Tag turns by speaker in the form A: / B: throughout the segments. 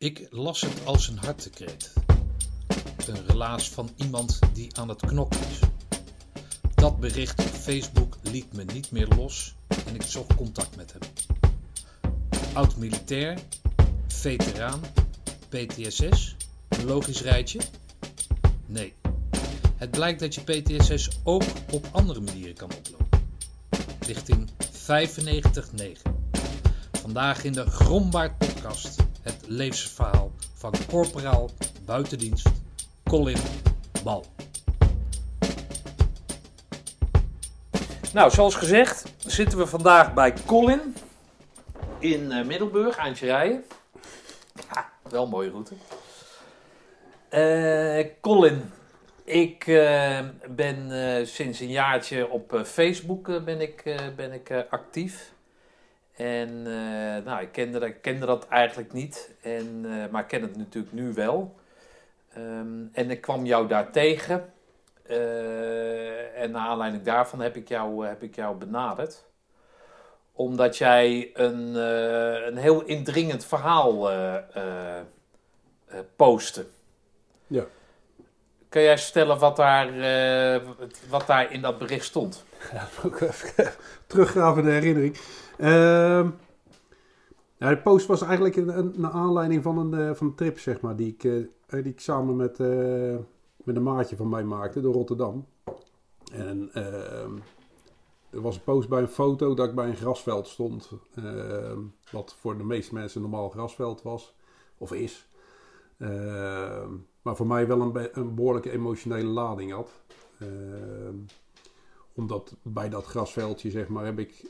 A: Ik las het als een hartekreet. Een relaas van iemand die aan het knokken is. Dat bericht op Facebook liet me niet meer los en ik zocht contact met hem. Oud-militair, veteraan, PTSS, een logisch rijtje? Nee. Het blijkt dat je PTSS ook op andere manieren kan oplopen. Richting 95-9. Vandaag in de Grombaard podcast levensverhaal van corporaal buitendienst Colin Bal. Nou, zoals gezegd zitten we vandaag bij Colin in uh, Middelburg, eindje rijden. Ja, wel een mooie route. Uh, Colin, ik uh, ben sinds een jaartje op Facebook ben ik, ben ik actief. En nou, ik kende, ik kende dat eigenlijk niet, en, maar ik ken het natuurlijk nu wel. Um, en ik kwam jou daar tegen. Uh, en naar aanleiding daarvan heb ik jou, heb ik jou benaderd. Omdat jij een, een heel indringend verhaal postte.
B: Ja.
A: Kun jij vertellen wat daar, wat daar in dat bericht stond?
B: Ja, even teruggraven de herinnering. Ehm, ja, de post was eigenlijk een, een, aanleiding van een, van een trip, zeg maar, die ik, die ik samen met met een maatje van mij maakte door Rotterdam. En uh, er was een post bij een foto dat ik bij een grasveld stond. Uh, wat voor de meeste mensen een normaal grasveld was. Of is. Uh, maar voor mij wel een, een behoorlijke emotionele lading had. Omdat bij dat grasveldje, zeg maar, heb ik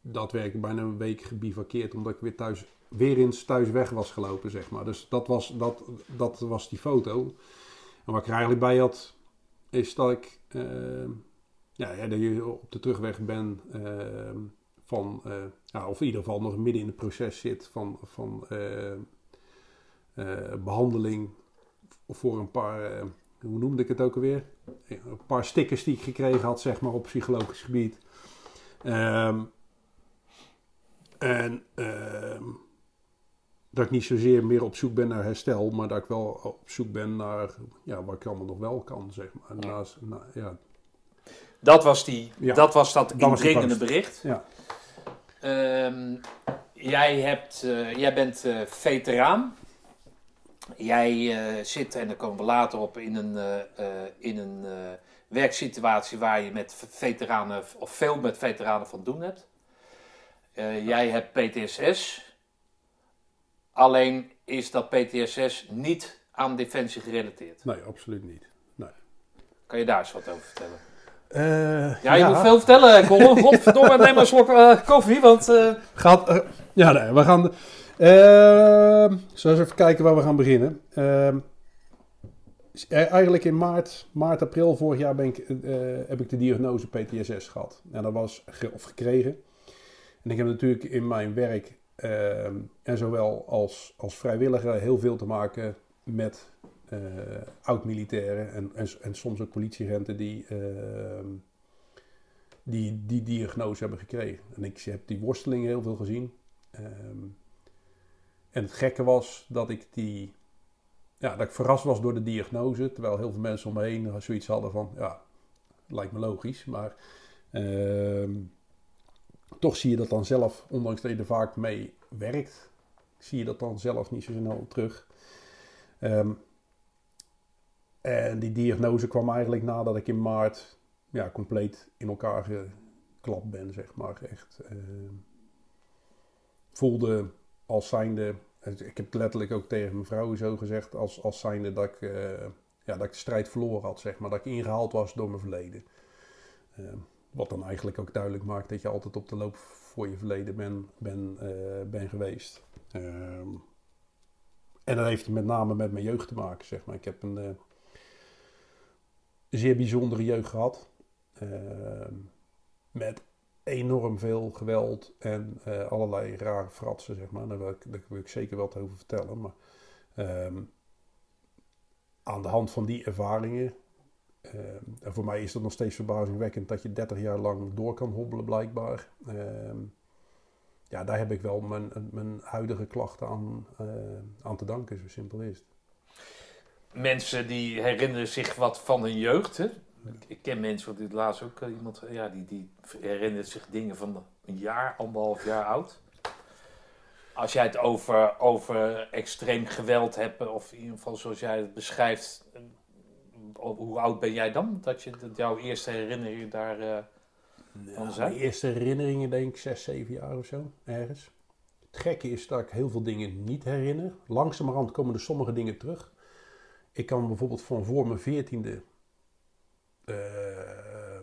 B: daadwerkelijk bijna een week gebivakkeerd. Omdat ik weer thuis weer eens thuis weg was gelopen, zeg maar. Dus dat was, dat, dat was die foto. En wat ik er eigenlijk bij had, is dat ik, uh, ja, dat je op de terugweg ben uh, van, uh, ja, of in ieder geval nog midden in het proces zit van, van behandeling voor een paar, hoe noemde ik het ook alweer? Een paar stickers die ik gekregen had, zeg maar, op psychologisch gebied. Um, en ehm, dat ik niet zozeer meer op zoek ben naar herstel, maar dat ik wel op zoek ben naar ja, wat ik allemaal nog wel kan, zeg maar. Ja. Ja.
A: Dat was, die, dat, was dat, dat indringende bericht.
B: Ja.
A: Um, jij, hebt, uh, jij bent uh, veteraan. Jij uh, zit, en daar komen we later op, in een, in een werksituatie waar je met veteranen, of veel met veteranen van doen hebt. Jij hebt PTSS. Alleen is dat PTSS niet aan defensie gerelateerd.
B: Nee, absoluut niet. Nee.
A: Kan je daar eens wat over vertellen?
B: Uh,
A: ja, je moet veel vertellen, Colin. Godverdomme, neem maar een slok uh, koffie, want... Uh...
B: Gaat, ja, nee, we gaan... zullen we even kijken waar we gaan beginnen. Ehm, eigenlijk in maart, maart, april vorig jaar ben ik, heb ik de diagnose PTSS gehad. En dat was, of gekregen. En ik heb natuurlijk in mijn werk Ehm, en zowel als, als vrijwilliger heel veel te maken met uh, oud-militairen en, en, en, soms ook politieagenten die, uh, die die diagnose hebben gekregen. En ik heb die worsteling heel veel gezien. En het gekke was dat ik die, ja, dat ik verrast was door de diagnose, terwijl heel veel mensen om me heen zoiets hadden van, ja, lijkt me logisch, maar uh, toch zie je dat dan zelf, ondanks dat je er vaak mee werkt, zie je dat dan zelf niet zo snel terug. Um, en die diagnose kwam eigenlijk nadat ik in maart ja, compleet in elkaar geklapt ben, zeg maar. Echt uh, voelde als zijnde, ik heb letterlijk ook tegen mijn vrouw zo gezegd, als, als zijnde dat ik, uh, ja, dat ik de strijd verloren had, zeg maar. Dat ik ingehaald was door mijn verleden. Uh, wat dan eigenlijk ook duidelijk maakt dat je altijd op de loop voor je verleden ben, ben, uh, ben geweest. Um, en dat heeft met name met mijn jeugd te maken, zeg maar. Ik heb een uh, zeer bijzondere jeugd gehad. Uh, met enorm veel geweld en uh, allerlei rare fratsen, zeg maar. Daar wil ik, daar wil ik zeker wat over vertellen. Maar um, aan de hand van die ervaringen uh, en voor mij is dat nog steeds verbazingwekkend dat je 30 jaar lang door kan hobbelen, blijkbaar. Uh, ja, daar heb ik wel mijn, mijn huidige klachten aan, aan te danken, zo simpel is het.
A: Mensen die herinneren zich wat van hun jeugd. Hè? Ik ken mensen, want dit laatst ook iemand, ja, die, die herinnert zich dingen van een jaar, anderhalf jaar oud. Als jij het over, over extreem geweld hebt, of in ieder geval zoals jij het beschrijft, hoe oud ben jij dan? Dat, je, dat jouw eerste herinneringen daar uh, van zijn?
B: Mijn eerste herinneringen denk ik zes, zeven jaar of zo, ergens. Het gekke is dat ik heel veel dingen niet herinner. Langzamerhand komen er sommige dingen terug. Ik kan bijvoorbeeld van voor mijn veertiende uh,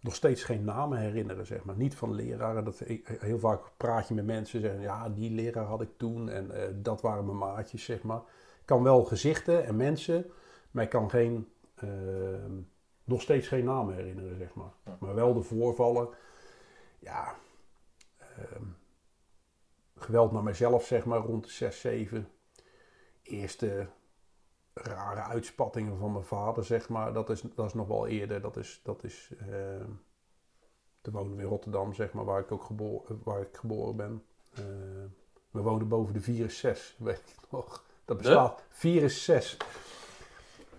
B: nog steeds geen namen herinneren, zeg maar. Niet van leraren. Dat, heel vaak praat je met mensen en zeggen, ja, die leraar had ik toen en uh, dat waren mijn maatjes, zeg maar. Ik kan wel gezichten en mensen, maar ik kan geen, uh, nog steeds geen namen herinneren, zeg maar. Maar wel de voorvallen. Ja, ehm, geweld naar mezelf, zeg maar, rond de 6, 7. Eerste rare uitspattingen van mijn vader, zeg maar. Dat is, dat is nog wel eerder. Dat is, dat is uh, te wonen in Rotterdam, zeg maar, waar ik ook geboren, waar ik geboren ben. Uh, we woonden boven de 4 is 6, weet ik nog. Dat bestaat. 4 is 6.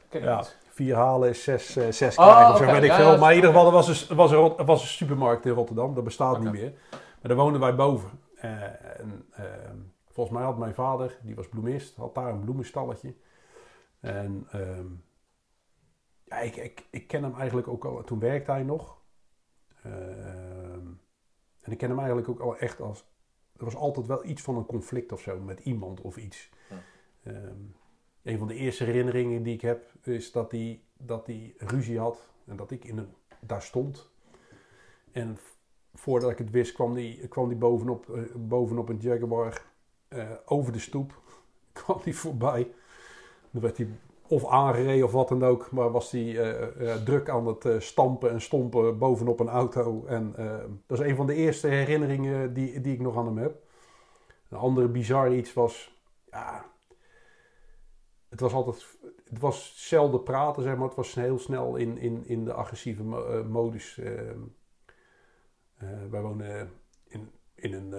B: Ja, 4 halen is 6, uh, 6 krijgen, oh, of zo weet ik ja, veel. Maar in ieder geval, er was, een, was, een, was een supermarkt in Rotterdam. Dat bestaat okay. niet meer. Maar daar woonden wij boven. Uh, en, ehm, volgens mij had mijn vader, die was bloemist, had daar een bloemenstalletje. En um, ja, ik, ik, ik ken hem eigenlijk ook al, toen werkte hij nog. Uh, en ik ken hem eigenlijk ook al echt als, er was altijd wel iets van een conflict of zo met iemand of iets. Ja. Um, een van de eerste herinneringen die ik heb is dat hij, dat hij ruzie had en dat ik in een, daar stond. En voordat ik het wist kwam hij kwam die bovenop, uh, bovenop een Jaguar uh, over de stoep. kwam hij voorbij. Dan werd hij of aangereden of wat dan ook. Maar was hij uh, uh, druk aan het stampen en stompen bovenop een auto. En dat is een van de eerste herinneringen die, die ik nog aan hem heb. Een andere bizar iets was... Ja, het was altijd... Het was zelden praten, zeg maar. Het was heel snel in, in, in de agressieve modus. Ehm, wij wonen in, in een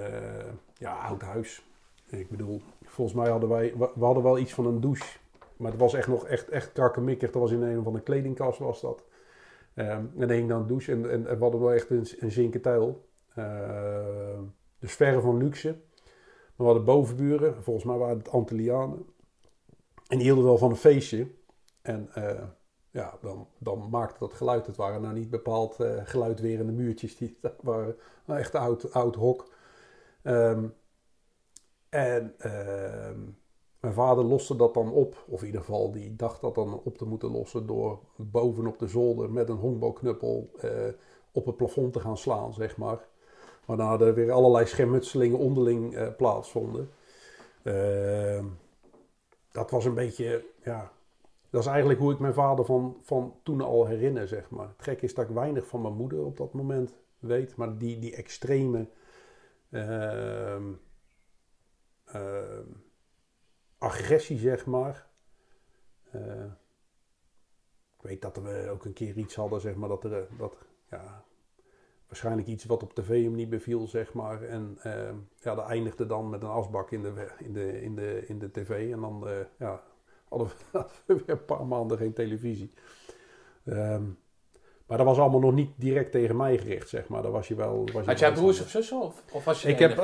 B: ja, oud huis. Ik bedoel, volgens mij hadden wij... We hadden wel iets van een douche maar het was echt nog echt, echt krakkemikkig. Dat was in een van de kledingkast was dat. Um, en dan dan douche en, en, we hadden wel echt een, een zinken tuil. Uh, dus verre van luxe. Maar we hadden bovenburen, volgens mij waren het Antillianen. En die hielden wel van een feestje. En uh, ja, dan, dan maakte dat geluid. Het waren nou niet bepaald uh, geluidwerende muurtjes. Die waren nou echt oud, oud hok. Um, en ehm, mijn vader loste dat dan op, of in ieder geval die dacht dat dan op te moeten lossen door bovenop de zolder met een honkbalknuppel eh, op het plafond te gaan slaan, zeg maar. Waarna er weer allerlei schermutselingen onderling eh, plaatsvonden. Uh, dat was een beetje, ja, dat is eigenlijk hoe ik mijn vader van, van toen al herinner, zeg maar. Het gek is dat ik weinig van mijn moeder op dat moment weet, maar die, die extreme... Uh, agressie, zeg maar. Uh, ik weet dat we ook een keer iets hadden, zeg maar, dat er, eh, dat, ja, waarschijnlijk iets wat op tv hem niet beviel, zeg maar. En uh, ja, dat eindigde dan met een asbak in de, in de, in de, in de tv. En dan, uh, ja, hadden we, weer een paar maanden geen televisie. Um, maar dat was allemaal nog niet direct tegen mij gericht, zeg maar. Dat was je wel... Was je
A: Had jij broers of zussen? Of, of was je
B: ik heb...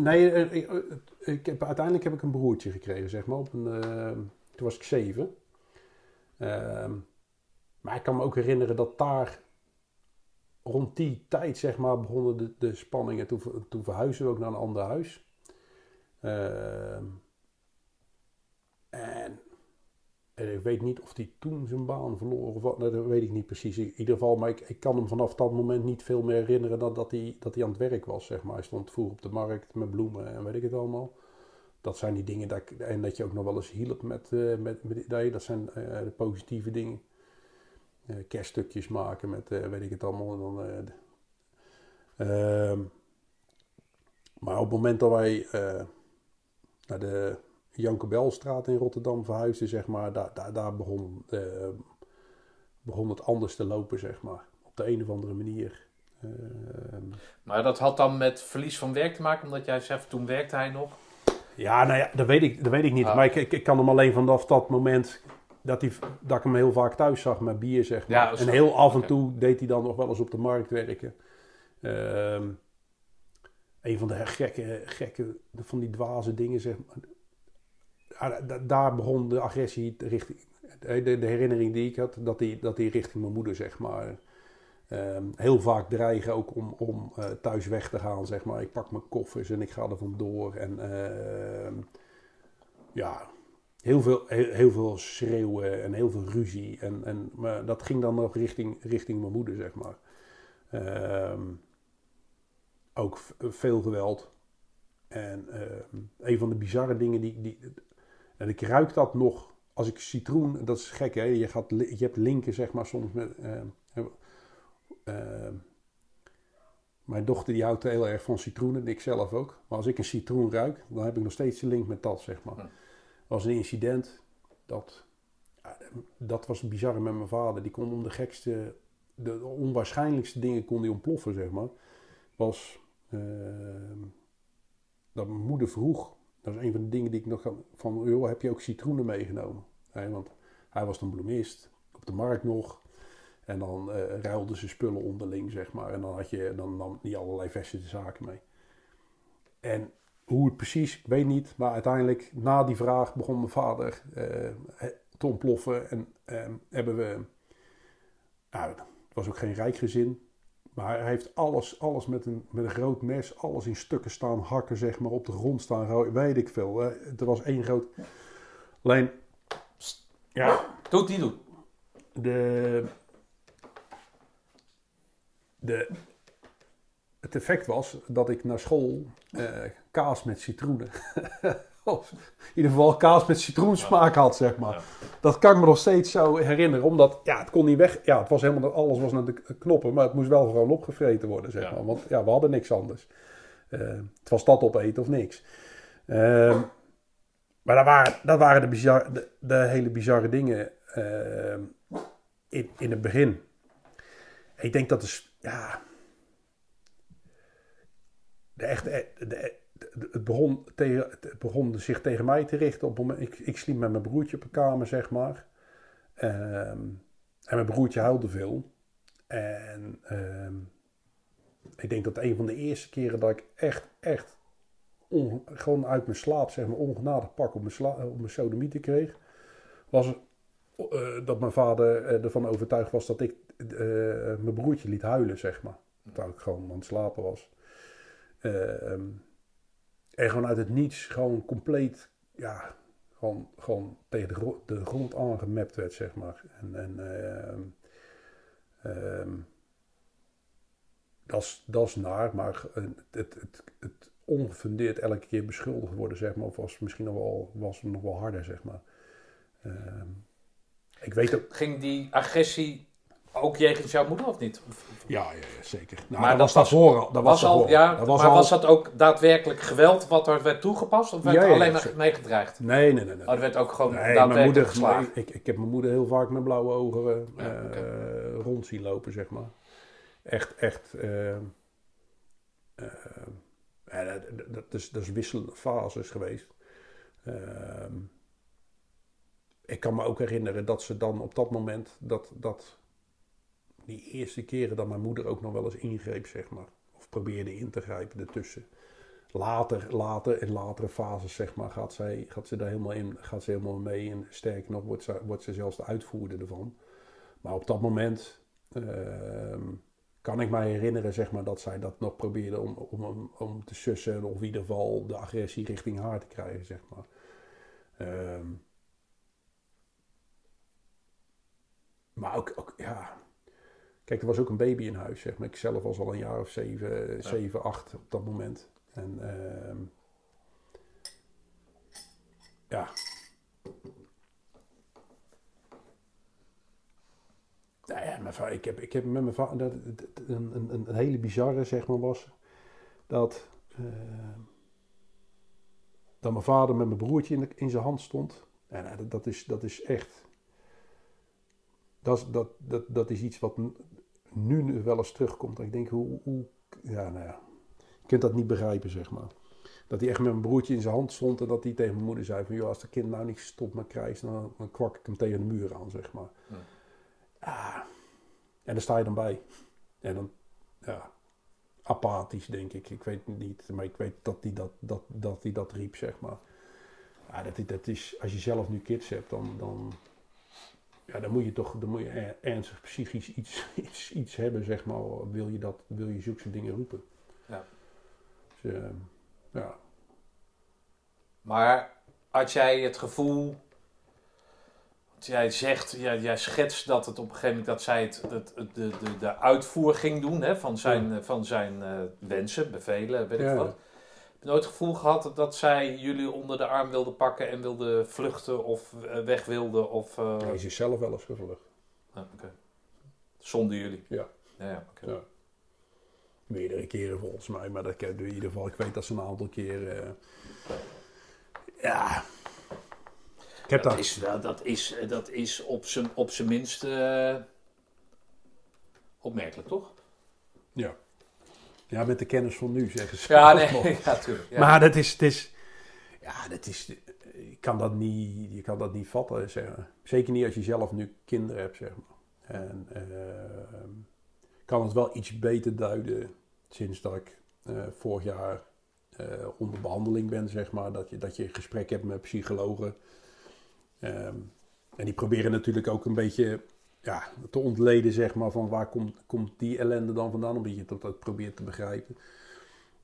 B: Nee, eh, ik, eh, ik heb, uiteindelijk heb ik een broertje gekregen, zeg maar. Op een, uh, toen was ik zeven. Uh, maar ik kan me ook herinneren dat daar rond die tijd, zeg maar, begonnen de, de spanningen. Toen, toen verhuisden we ook naar een ander huis. Ehm, en en ik weet niet of hij toen zijn baan verloor of wat, dat weet ik niet precies. In ieder geval, maar ik, ik kan hem vanaf dat moment niet veel meer herinneren dan dat hij, dat hij aan het werk was, zeg maar. Hij stond vroeg op de markt met bloemen en weet ik het allemaal. Dat zijn die dingen, dat ik, en dat je ook nog wel eens hielp met, uh, met, met dat zijn uh, de positieve dingen. Uh, kerststukjes maken met weet ik het allemaal. Dan, ehm, maar op het moment dat wij naar de Janke Belstraat in Rotterdam verhuisde, zeg maar, daar, daar, daar begon, uh, begon het anders te lopen, zeg maar. Op de een of andere manier. Ehm,
A: Maar dat had dan met verlies van werk te maken, omdat jij zegt, toen werkte hij nog.
B: ja, nou ja, dat weet ik, dat weet ik niet.
A: Ah.
B: Maar ik, ik, ik kan hem alleen vanaf dat moment dat, hij, dat ik hem heel vaak thuis zag met bier, zeg maar.
A: Ja,
B: en heel af en toe deed hij dan nog wel eens op de markt werken. Ehm, een van de gekke, gekke, van die dwaze dingen, zeg maar. Da- daar begon de agressie richting, de, de, de herinnering die ik had, dat hij dat die richting mijn moeder, zeg maar. Ehm, heel vaak dreigen ook om, om eh, thuis weg te gaan, zeg maar. Ik pak mijn koffers en ik ga er vandoor. En ehm, ja, heel veel, heel, veel schreeuwen en heel veel ruzie. En, en, maar dat ging dan nog richting, richting mijn moeder, zeg maar. Ehm, ook veel geweld. En een van de bizarre dingen die, die... En ik ruik dat nog als ik citroen... Dat is gek, hè? Je, gaat, je hebt linken, zeg maar, soms met... ehm, ehm, mijn dochter die houdt heel erg van citroenen, en ik zelf ook. Maar als ik een citroen ruik, dan heb ik nog steeds de link met dat, zeg maar. Er was een incident, dat, dat was bizar met mijn vader. Die kon om de gekste, de onwaarschijnlijkste dingen kon die ontploffen, zeg maar. Was dat mijn moeder vroeg, dat is een van de dingen die ik nog van, joh, heb je ook citroenen meegenomen? Want hij was dan bloemist, op de markt nog. En dan eh ruilden ze spullen onderling, zeg maar. En dan had je dan nam die allerlei vestige zaken mee. En hoe het precies, ik weet niet. Maar uiteindelijk, na die vraag, begon mijn vader eh, te ontploffen. En eh, hebben we... Nou, het was ook geen rijk gezin. Maar hij heeft alles, alles met, een, met een groot mes, alles in stukken staan hakken, zeg maar, op de grond staan. Weet ik veel. Er was één groot... Alleen, ja,
A: Doe het niet doen.
B: de, de, het effect was dat ik naar school eh, kaas met citroenen. of in ieder geval kaas met citroensmaak had, zeg maar.
A: Ja.
B: Dat kan ik me nog steeds zo herinneren, omdat ja, het kon niet weg. Ja, het was helemaal, alles was naar de knoppen, maar het moest wel gewoon opgevreten worden, zeg
A: Ja.
B: maar. Want ja, we hadden niks anders. Eh, het was dat opeten of niks. Ehm, maar dat waren, dat waren de, bizar, de, de hele bizarre dingen ehm, in, in het begin. Ik denk dat is, ja. De echte, de- het, begon tegen, het begon zich tegen mij te richten. Op moment, ik, ik sliep met mijn broertje op een kamer, zeg maar. Ehm, en mijn broertje huilde veel. En ehm, ik denk dat een van de eerste keren dat ik echt, echt on- gewoon uit mijn slaap, zeg maar, ongenadig pak op mijn, sla, op mijn sodomieten kreeg, was eh, dat mijn vader eh, ervan overtuigd was dat ik eh, mijn broertje liet huilen, zeg maar. Terwijl ik gewoon aan het slapen was. Ehm, en gewoon uit het niets, gewoon compleet, ja, gewoon, gewoon tegen de, de grond aangemapt werd, zeg maar. En, en ehm, dat is- naar, maar het, het, het, ongefundeerd elke keer beschuldigd worden, zeg maar, was misschien nog wel, was nog wel harder, zeg maar. Ehm, ik weet ook.
A: Ging die agressie ook jegens jouw moeder of niet?
B: Ja, ja, ja, zeker. Nou,
A: Maar
B: dat,
A: dat
B: was daarvoor al. Dat was,
A: was al, ja,
B: dat was
A: maar
B: al-
A: was dat ook daadwerkelijk geweld wat er werd toegepast? Of werd
B: Ja,
A: er alleen maar meegedreigd?
B: Nee, nee, nee. nee.
A: Oh, er werd ook gewoon
B: Nee, mijn
A: daadwerkelijk
B: moeder,
A: geslagen.
B: ik, ik heb mijn moeder heel vaak met blauwe ogen eh, eh, rond zien lopen, zeg maar. Echt, echt. eh, dat, dat, is, dat is wisselende fases geweest. Ehm, ik kan me ook herinneren dat ze dan op dat moment, dat, dat die eerste keren dat mijn moeder ook nog wel eens ingreep, zeg maar. Of probeerde in te grijpen ertussen. Later, later, in latere fases, zeg maar, gaat, zij, gaat ze daar helemaal in, gaat ze helemaal mee. En sterker nog, wordt ze, wordt ze zelfs de uitvoerder ervan. Maar op dat moment ehm, kan ik mij herinneren, zeg maar, dat zij dat nog probeerde om, om, om, te sussen. Of in ieder geval de agressie richting haar te krijgen, zeg maar. Ehm, maar ook, ook, ja... Kijk, er was ook een baby in huis, zeg maar. Ik zelf was al een jaar of zeven, zeven acht op dat moment. En ehm, ja. Nou ja, mijn va- ik, heb, ik heb met mijn vader dat, een, een, een, hele bizarre, zeg maar, was dat, ehm, dat mijn vader met mijn broertje in, de- in zijn hand stond. En dat, dat, is, dat is echt, dat, is- dat, dat, dat is iets wat nu wel eens terugkomt. En ik denk, hoe, hoe ja, nou ja, je kunt dat niet begrijpen, zeg maar. Dat hij echt met mijn broertje in zijn hand stond en dat hij tegen mijn moeder zei van, joh, als de kind nou niet stopt met krijgen, dan, dan kwak ik hem tegen de muur aan, zeg maar.
A: Ja.
B: Ah, en daar sta je dan bij. En dan, ja, apathisch denk ik. Ik weet het niet, maar ik weet dat hij dat, dat, dat, hij dat riep, zeg maar. Ja, dat, dat is, als je zelf nu kids hebt, dan, dan, ja, dan moet je toch dan moet je er- ernstig psychisch iets, iets, iets hebben, zeg maar. Wil je, dat, wil je zulke dingen roepen.
A: Ja.
B: Dus, eh, ja.
A: Maar had jij het gevoel. Want jij zegt, jij, jij schetst dat het op een gegeven moment dat zij het, de, de, de uitvoer ging doen hè, van zijn, van zijn eh, wensen, bevelen, weet ik
B: Ja.
A: wat. Nooit het gevoel gehad dat zij jullie onder de arm wilde pakken en wilde vluchten of eh, weg wilde? Of, eh,
B: Hij is zichzelf wel eens gevlucht.
A: ah, oké. Zonder jullie?
B: Ja.
A: Ja, ja, oké.
B: Ja. Meerdere keren volgens mij, maar dat in ieder geval. Ik weet dat ze een aantal keren. eh, ja. Ik heb
A: dat,
B: dat.
A: is wel, dat is, dat is op zijn op zijn minst opmerkelijk, toch?
B: Ja. Ja, met de kennis van nu zeggen ze.
A: Ja, nee, ja.
B: Maar dat is, het is, ja, dat is, je kan dat niet, je kan dat niet vatten, zeg maar. Zeker niet als je zelf nu kinderen hebt, zeg maar. En eh, ik kan het wel iets beter duiden sinds dat ik eh, vorig jaar eh, onder behandeling ben, zeg maar. Dat je, dat je een gesprek hebt met psychologen. Ehm, en die proberen natuurlijk ook een beetje ja, te ontleden, zeg maar, van waar komt, komt die ellende dan vandaan. Omdat je dat, dat probeert te begrijpen.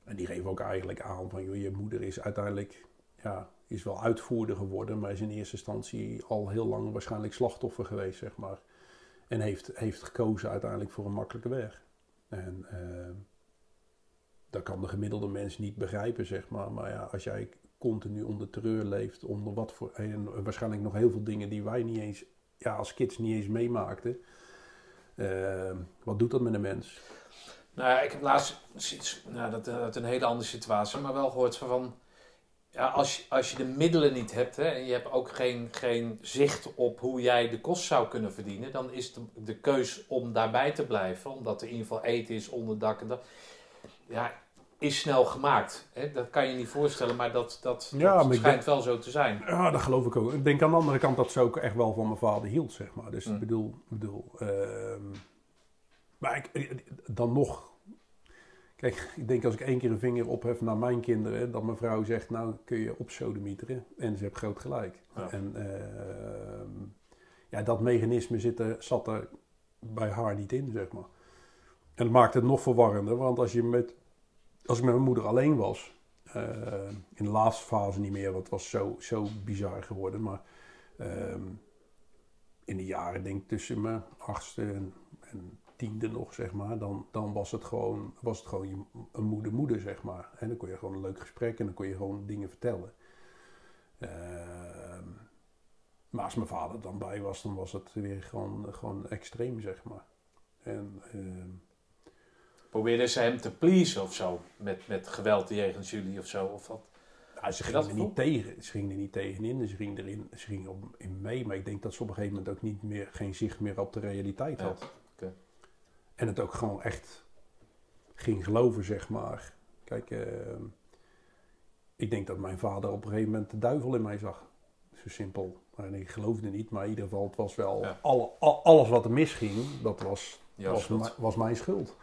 B: En die geven ook eigenlijk aan van, joh, je moeder is uiteindelijk, ja, is wel uitvoerder geworden, maar is in eerste instantie al heel lang waarschijnlijk slachtoffer geweest, zeg maar. En heeft, heeft gekozen uiteindelijk voor een makkelijke weg. En eh, dat kan de gemiddelde mens niet begrijpen, zeg maar. Maar ja, als jij continu onder terreur leeft, onder wat voor, en waarschijnlijk nog heel veel dingen die wij niet eens, ja, als kids niet eens meemaakten. eh, wat doet dat met een mens?
A: Nou ja, ik heb laatst, nou, dat, dat een hele andere situatie, maar wel gehoord van, van ja, als, je, als je de middelen niet hebt hè, en je hebt ook geen, geen zicht op hoe jij de kost zou kunnen verdienen, dan is de, de keus om daarbij te blijven, omdat er in ieder geval eten is, onderdak en dat, ja, is snel gemaakt. Hè? Dat kan je niet voorstellen, maar dat, dat,
B: Ja,
A: dat
B: maar ik
A: schijnt wel zo te zijn.
B: Ja, dat geloof ik ook. Ik denk aan de andere kant dat ze ook echt wel van mijn vader hield, zeg maar. Dus
A: Mm.
B: ik bedoel, ik bedoel ehm, maar ik, ik- dan nog. Kijk, ik denk als ik één keer een vinger ophef naar mijn kinderen, dat mijn vrouw zegt, nou kun je opsodemieteren. En ze heeft groot gelijk.
A: Ja.
B: En ehm, ja, dat mechanisme zit er, zat er bij haar niet in, zeg maar. En het maakt het nog verwarrender, want als, je met, als ik met mijn moeder alleen was, eh, in de laatste fase niet meer, want het was zo, zo bizar geworden. Maar ehm, in de jaren, denk ik tussen mijn achtste en, en tiende nog, zeg maar, dan, dan was het gewoon, was het gewoon je, een moeder-moeder, zeg maar. En dan kon je gewoon een leuk gesprek en dan kon je gewoon dingen vertellen. Ehm, maar als mijn vader dan bij was, dan was het weer gewoon, gewoon extreem, zeg maar. En ehm,
A: Probeerden ze hem te pleasen of zo, met, met geweld jegens jullie of zo, of wat?
B: Ja, ze ging er niet tegen. Ze ging er niet tegenin. Ze ging erin. Ze op, in mee. Maar ik denk dat ze op een gegeven moment ook niet meer geen zicht meer op de realiteit
A: Ja,
B: had. En het ook gewoon echt ging geloven, zeg maar. Kijk, eh, ik denk dat mijn vader op een gegeven moment de duivel in mij zag. Zo simpel. Nee, ik geloofde niet. Maar in ieder geval, het was wel
A: Ja.
B: alle, al- alles wat er misging. Dat was was, was mijn schuld.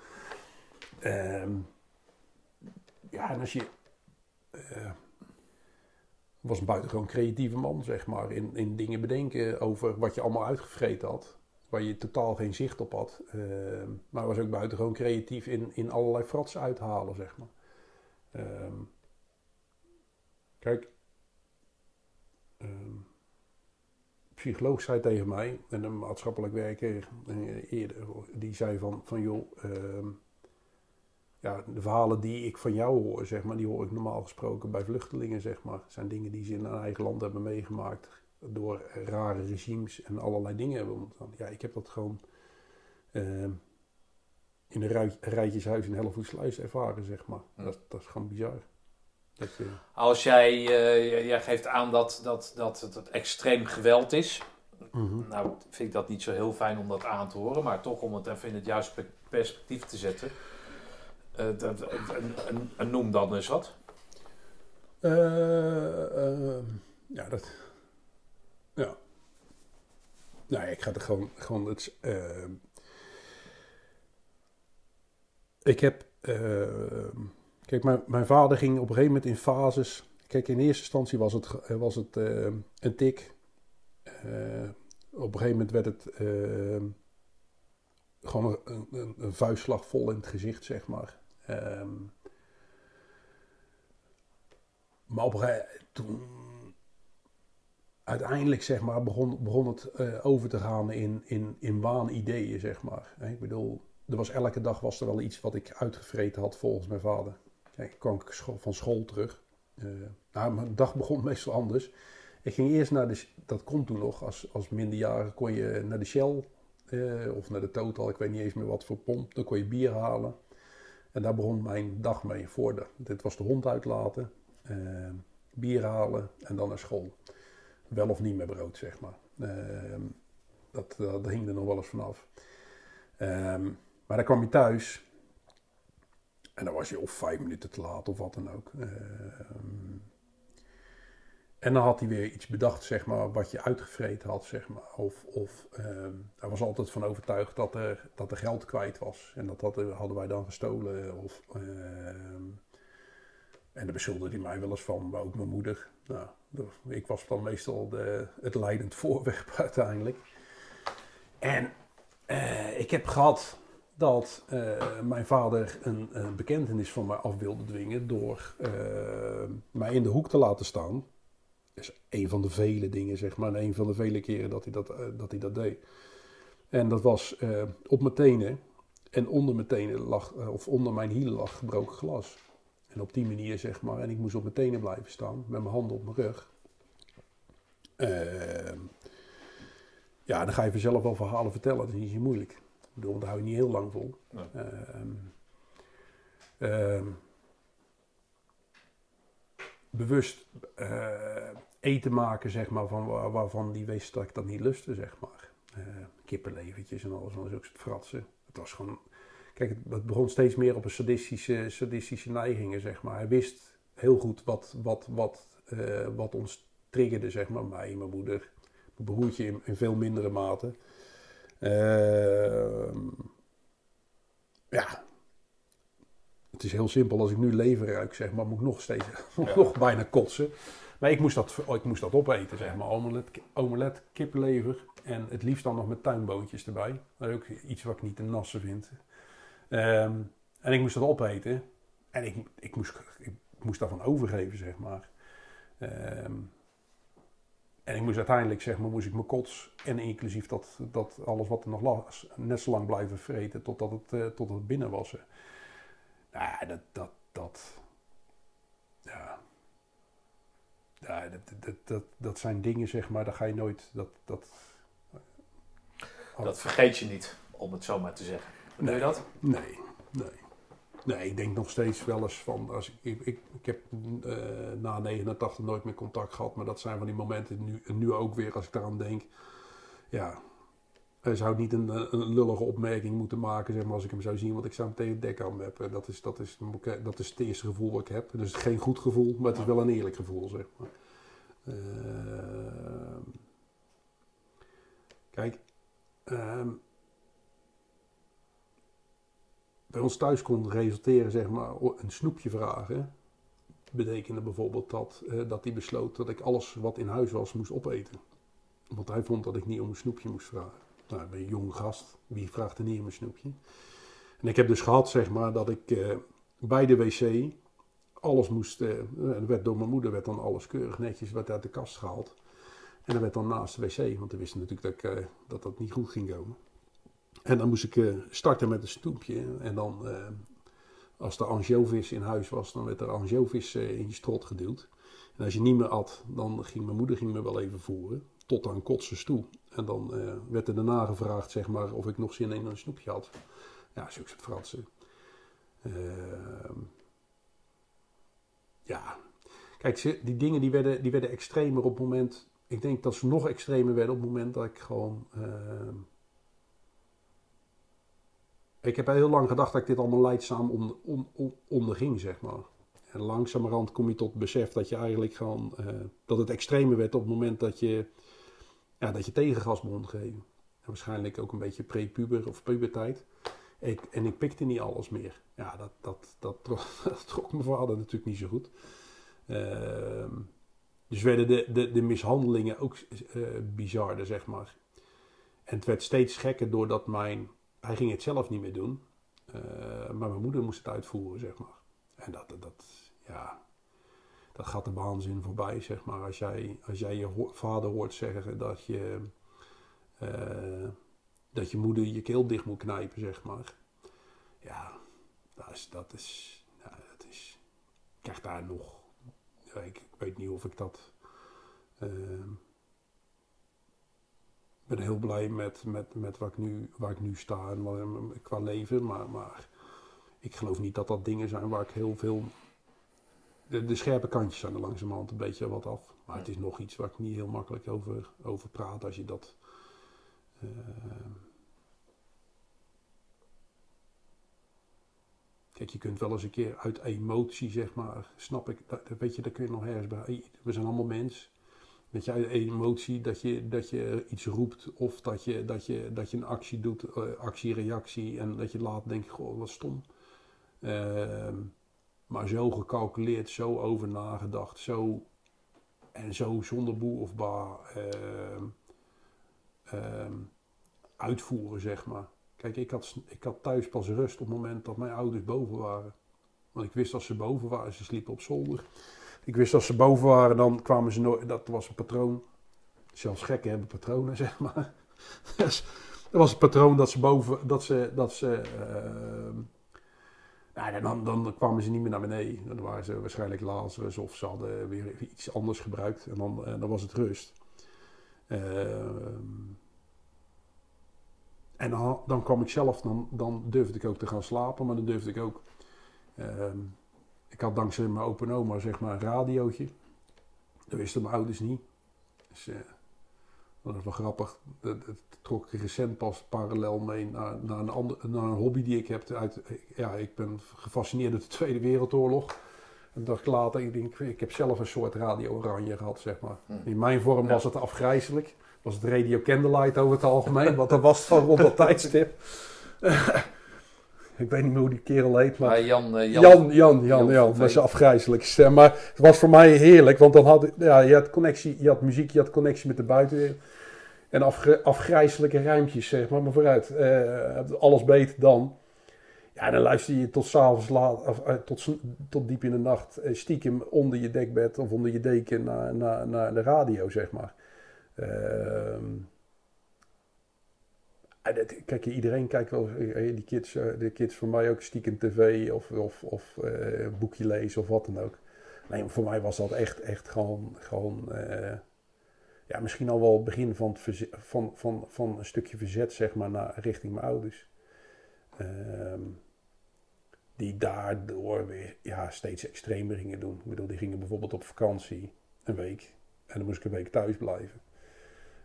B: Ehm, ja, en als je. eh, was een buitengewoon creatieve man, zeg maar. In, in dingen bedenken over wat je allemaal uitgevreten had. Waar je totaal geen zicht op had. Ehm, maar was ook buitengewoon creatief in, in allerlei fratsen uithalen, zeg maar. Ehm, kijk. ehm, psycholoog zei tegen mij, en een maatschappelijk werker eh, eerder, die zei van, van joh, ja, de verhalen die ik van jou hoor, zeg maar, die hoor ik normaal gesproken bij vluchtelingen, zeg maar. Zijn dingen die ze in hun eigen land hebben meegemaakt door rare regimes en allerlei dingen hebben ondergaan. Ja, ik heb dat gewoon ehm, in een rij, rijtjeshuis in Hellevoetsluis ervaren, zeg maar. Dat, dat is gewoon bizar. Dat je,
A: Als jij, eh, jij geeft aan dat, dat, dat het het extreem geweld is,
B: Mhm.
A: Nou vind ik dat niet zo heel fijn om dat aan te horen, maar toch om het even in het juiste pe- perspectief te zetten. Eh, een, noem dan eens wat.
B: Eh, eh, ja, dat. Ja. Nou, ik ga er gewoon. gewoon het, ik heb. kijk, mijn, mijn vader ging op een gegeven moment in fases. Kijk, in eerste instantie was het, was het een tik. Op een gegeven moment werd het. gewoon een, een vuistslag vol in het gezicht, zeg maar. Ehm, maar op toen uiteindelijk zeg maar, begon, begon het eh, over te gaan in, in, in waanideeën, zeg maar. Ik bedoel, er was elke dag was er wel iets wat ik uitgevreten had volgens mijn vader. Kijk, kwam ik scho- van school terug. Eh, nou, mijn dag begon meestal anders. Ik ging eerst naar de, dat kon toen nog, als, als minderjarige kon je naar de Shell eh, of naar de Total, ik weet niet eens meer wat voor pomp. Dan kon je bier halen. En daar begon mijn dag mee voor. De, dit was de hond uitlaten, eh, bier halen en dan naar school. Wel of niet met brood, zeg maar. Ehm, dat, dat, dat hing er nog wel eens vanaf. Ehm, maar dan kwam je thuis. En dan was je of vijf minuten te laat of wat dan ook. Ehm, en dan had hij weer iets bedacht, zeg maar, wat je uitgevreten had, zeg maar. Of, of ehm, hij was altijd van overtuigd dat er, dat er geld kwijt was. En dat, dat hadden wij dan gestolen. Of, ehm, en daar beschuldigde hij mij wel eens van, maar ook mijn moeder. Nou, ik was dan meestal de, het leidend voorwerp uiteindelijk. En eh, ik heb gehad dat eh, mijn vader een, een bekentenis van mij af wilde dwingen door eh, mij in de hoek te laten staan. Is een van de vele dingen, zeg maar. En een van de vele keren dat hij dat, eh, dat, hij dat deed. En dat was eh, op mijn tenen. En onder mijn tenen lag, eh, of onder mijn hielen lag gebroken glas. En op die manier, zeg maar. En ik moest op mijn tenen blijven staan, met mijn handen op mijn rug. Ehm, ja, dan ga je vanzelf wel verhalen vertellen. Dat is niet zo moeilijk. Ik bedoel, daar hou je niet heel lang vol.
A: Nee.
B: Ehm, ehm, bewust eten maken, zeg maar, van waar- waarvan die wist dat ik dat niet lustte, zeg maar. Kippenlevertjes en alles, en zulke soort fratsen. Het was gewoon... Kijk, het, het begon steeds meer op een sadistische, sadistische neigingen, zeg maar. Hij wist heel goed wat, wat, wat, eh, wat ons triggerde, zeg maar. Mij, mijn moeder, mijn broertje in, in veel mindere mate. Ehm, ja. Het is heel simpel. Als ik nu lever ruik, zeg maar, moet ik nog steeds
A: Ja.
B: nog bijna kotsen. Maar ik moest dat, ik moest dat opeten, zeg maar. Omelet, omelet, kippenlever. En het liefst dan nog met tuinboontjes erbij. Dat ook iets wat ik niet te nassen vind. Ehm, en ik moest dat opeten. En ik, ik, moest, ik moest daarvan overgeven, zeg maar. Ehm, en ik moest uiteindelijk, zeg maar, moest ik mijn kots en inclusief dat, dat alles wat er nog lag, net zo lang blijven vreten totdat het, eh, totdat het binnen was. Nou dat, dat, dat, ja. Ja, dat, dat, dat, dat zijn dingen, zeg maar, daar ga je nooit, dat, dat,
A: Dat vergeet je niet, om het zo maar te zeggen. Doe je dat?
B: Nee, nee. Nee, ik denk nog steeds wel eens van, als ik, ik, ik, heb eh, na 89 nooit meer contact gehad, maar dat zijn van die momenten, nu, nu ook weer als ik daaraan denk, ja, zou niet een, een lullige opmerking moeten maken, zeg maar, als ik hem zou zien, want ik zou hem tegen het dek aan hebben. Dat is, dat, is, dat is het eerste gevoel wat ik heb. Dus geen goed gevoel, maar het is wel een eerlijk gevoel, zeg maar. Kijk, ehm, bij ons thuis kon resulteren, zeg maar, een snoepje vragen. Betekende bijvoorbeeld dat, eh, dat hij besloot dat ik alles wat in huis was moest opeten. Want hij vond dat ik niet om een snoepje moest vragen. Nou, ben een jong gast. Wie vraagt er niet om een snoepje? En ik heb dus gehad, zeg maar, dat ik eh, bij de wc alles moest... er werd door mijn moeder werd dan alles keurig netjes werd uit de kast gehaald. En dat werd dan naast de wc, want we wisten natuurlijk dat, eh, dat dat niet goed ging komen. En dan moest ik starten met een snoepje. En dan, als er ansjovis in huis was, dan werd er ansjovis eh, in je strot geduwd. En als je niet meer at, dan ging mijn moeder ging me wel even voeren. Tot aan kotsers toe. En dan eh, werd er daarna gevraagd, zeg maar, of ik nog zin in een snoepje had. Ja, zulke soort fratsen. Ehm, ja. Kijk, die dingen die werden, die werden extremer op het moment ik denk dat ze nog extremer werden op het moment dat ik gewoon. ehm, ik heb heel lang gedacht dat ik dit allemaal leidzaam on- on- onderging, zeg maar. En langzamerhand kom je tot besef dat je eigenlijk gewoon. eh, dat het extremer werd op het moment dat je. Ja, dat je tegengas begon te geven. En waarschijnlijk ook een beetje prepuber of puberteit. Ik, en ik pikte niet alles meer. Ja, dat, dat, dat, trok, dat trok mijn vader natuurlijk niet zo goed. Ehm, dus werden de, de, de mishandelingen ook eh bizarder, zeg maar. En het werd steeds gekker doordat mijn... Hij ging het zelf niet meer doen. eh, maar mijn moeder moest het uitvoeren, zeg maar. En dat, dat, ja... Dat gaat de waanzin voorbij, zeg maar. Als jij, als jij je vader hoort zeggen dat je... eh, dat je moeder je keel dicht moet knijpen, zeg maar. Ja, dat is... Dat is, dat is ik krijg daar nog... Ik, weet niet of ik dat... ehm, ik ben heel blij met, met, met waar, ik nu, waar ik nu sta en waar, qua leven. Maar, maar ik geloof niet dat dat dingen zijn waar ik heel veel... De, de scherpe kantjes zijn er langzamerhand een beetje wat af. Maar het is nog iets waar ik niet heel makkelijk over, over praat als je dat... ehm, Kijk, je kunt wel eens een keer uit emotie, zeg maar, snap ik, dat, weet je, daar kun je nog ergens bij. We zijn allemaal mens. Weet je, uit emotie dat je, dat je iets roept of dat je, dat je, dat je een actie doet, eh, actie-reactie, en dat je laat denken, goh, wat stom. Ehm, maar zo gecalculeerd, zo over nagedacht, zo en zo zonder boe of ba ehm, ehm, uitvoeren, zeg maar. Kijk, ik had, ik had thuis pas rust op het moment dat mijn ouders boven waren. Want ik wist als ze boven waren, ze sliepen op zolder. Ik wist als ze boven waren, dan kwamen ze nooit. Dat was een patroon. Zelfs gekken hebben patronen, zeg maar. Dus dat was het patroon dat ze boven. Dat ze. Dat ze ehm, nou, dan, dan kwamen ze niet meer naar beneden. Dan waren ze waarschijnlijk Lazarus of ze hadden weer iets anders gebruikt. En dan, eh, dan was het rust. Ehm en dan, dan kwam ik zelf, dan, dan durfde ik ook te gaan slapen, maar dan durfde ik ook. ehm, ik had dankzij mijn open oma zeg maar een radiootje. Dat wisten mijn ouders niet. Dus, eh, dat is wel grappig. Dat, dat trok ik recent pas parallel mee naar, naar, een ander, naar een hobby die ik heb. Uit, ja, ik ben gefascineerd door de Tweede Wereldoorlog. Een dag later, ik denk, ik heb zelf een soort radio oranje gehad, zeg maar.
A: Hm.
B: In mijn vorm
A: Ja.
B: was het afgrijzelijk. Was het Radio Candlelight over het algemeen, want dat was van rond dat tijdstip. ik weet niet meer hoe die kerel heet, maar...
A: Jan, eh, Jan,
B: Jan, Jan, Jan,
A: Jan
B: Jan, afgrijzelijk. Eh, Maar het was voor mij heerlijk, want dan had ja, je had connectie, je had muziek, je had connectie met de buitenwereld. En afgr- afgrijzelijke rijmpjes, zeg maar, maar vooruit. eh, alles beter dan. Ja, dan luister je tot s'avonds laat, of, eh, tot, tot diep in de nacht, eh, stiekem onder je dekbed of onder je deken naar, naar, naar de radio, zeg maar. Ehm, kijk, iedereen kijkt wel, die kids, de kids voor mij ook stiekem tv of, of, of boekje lezen of wat dan ook. Nee, voor mij was dat echt, echt gewoon, gewoon ja, misschien al wel het begin van, van, van, van een stukje verzet, zeg maar, naar, richting mijn ouders. Ehm, die daardoor weer ja, steeds extremer gingen doen. Ik bedoel, die gingen bijvoorbeeld op vakantie een week. En dan moest ik een week thuis blijven.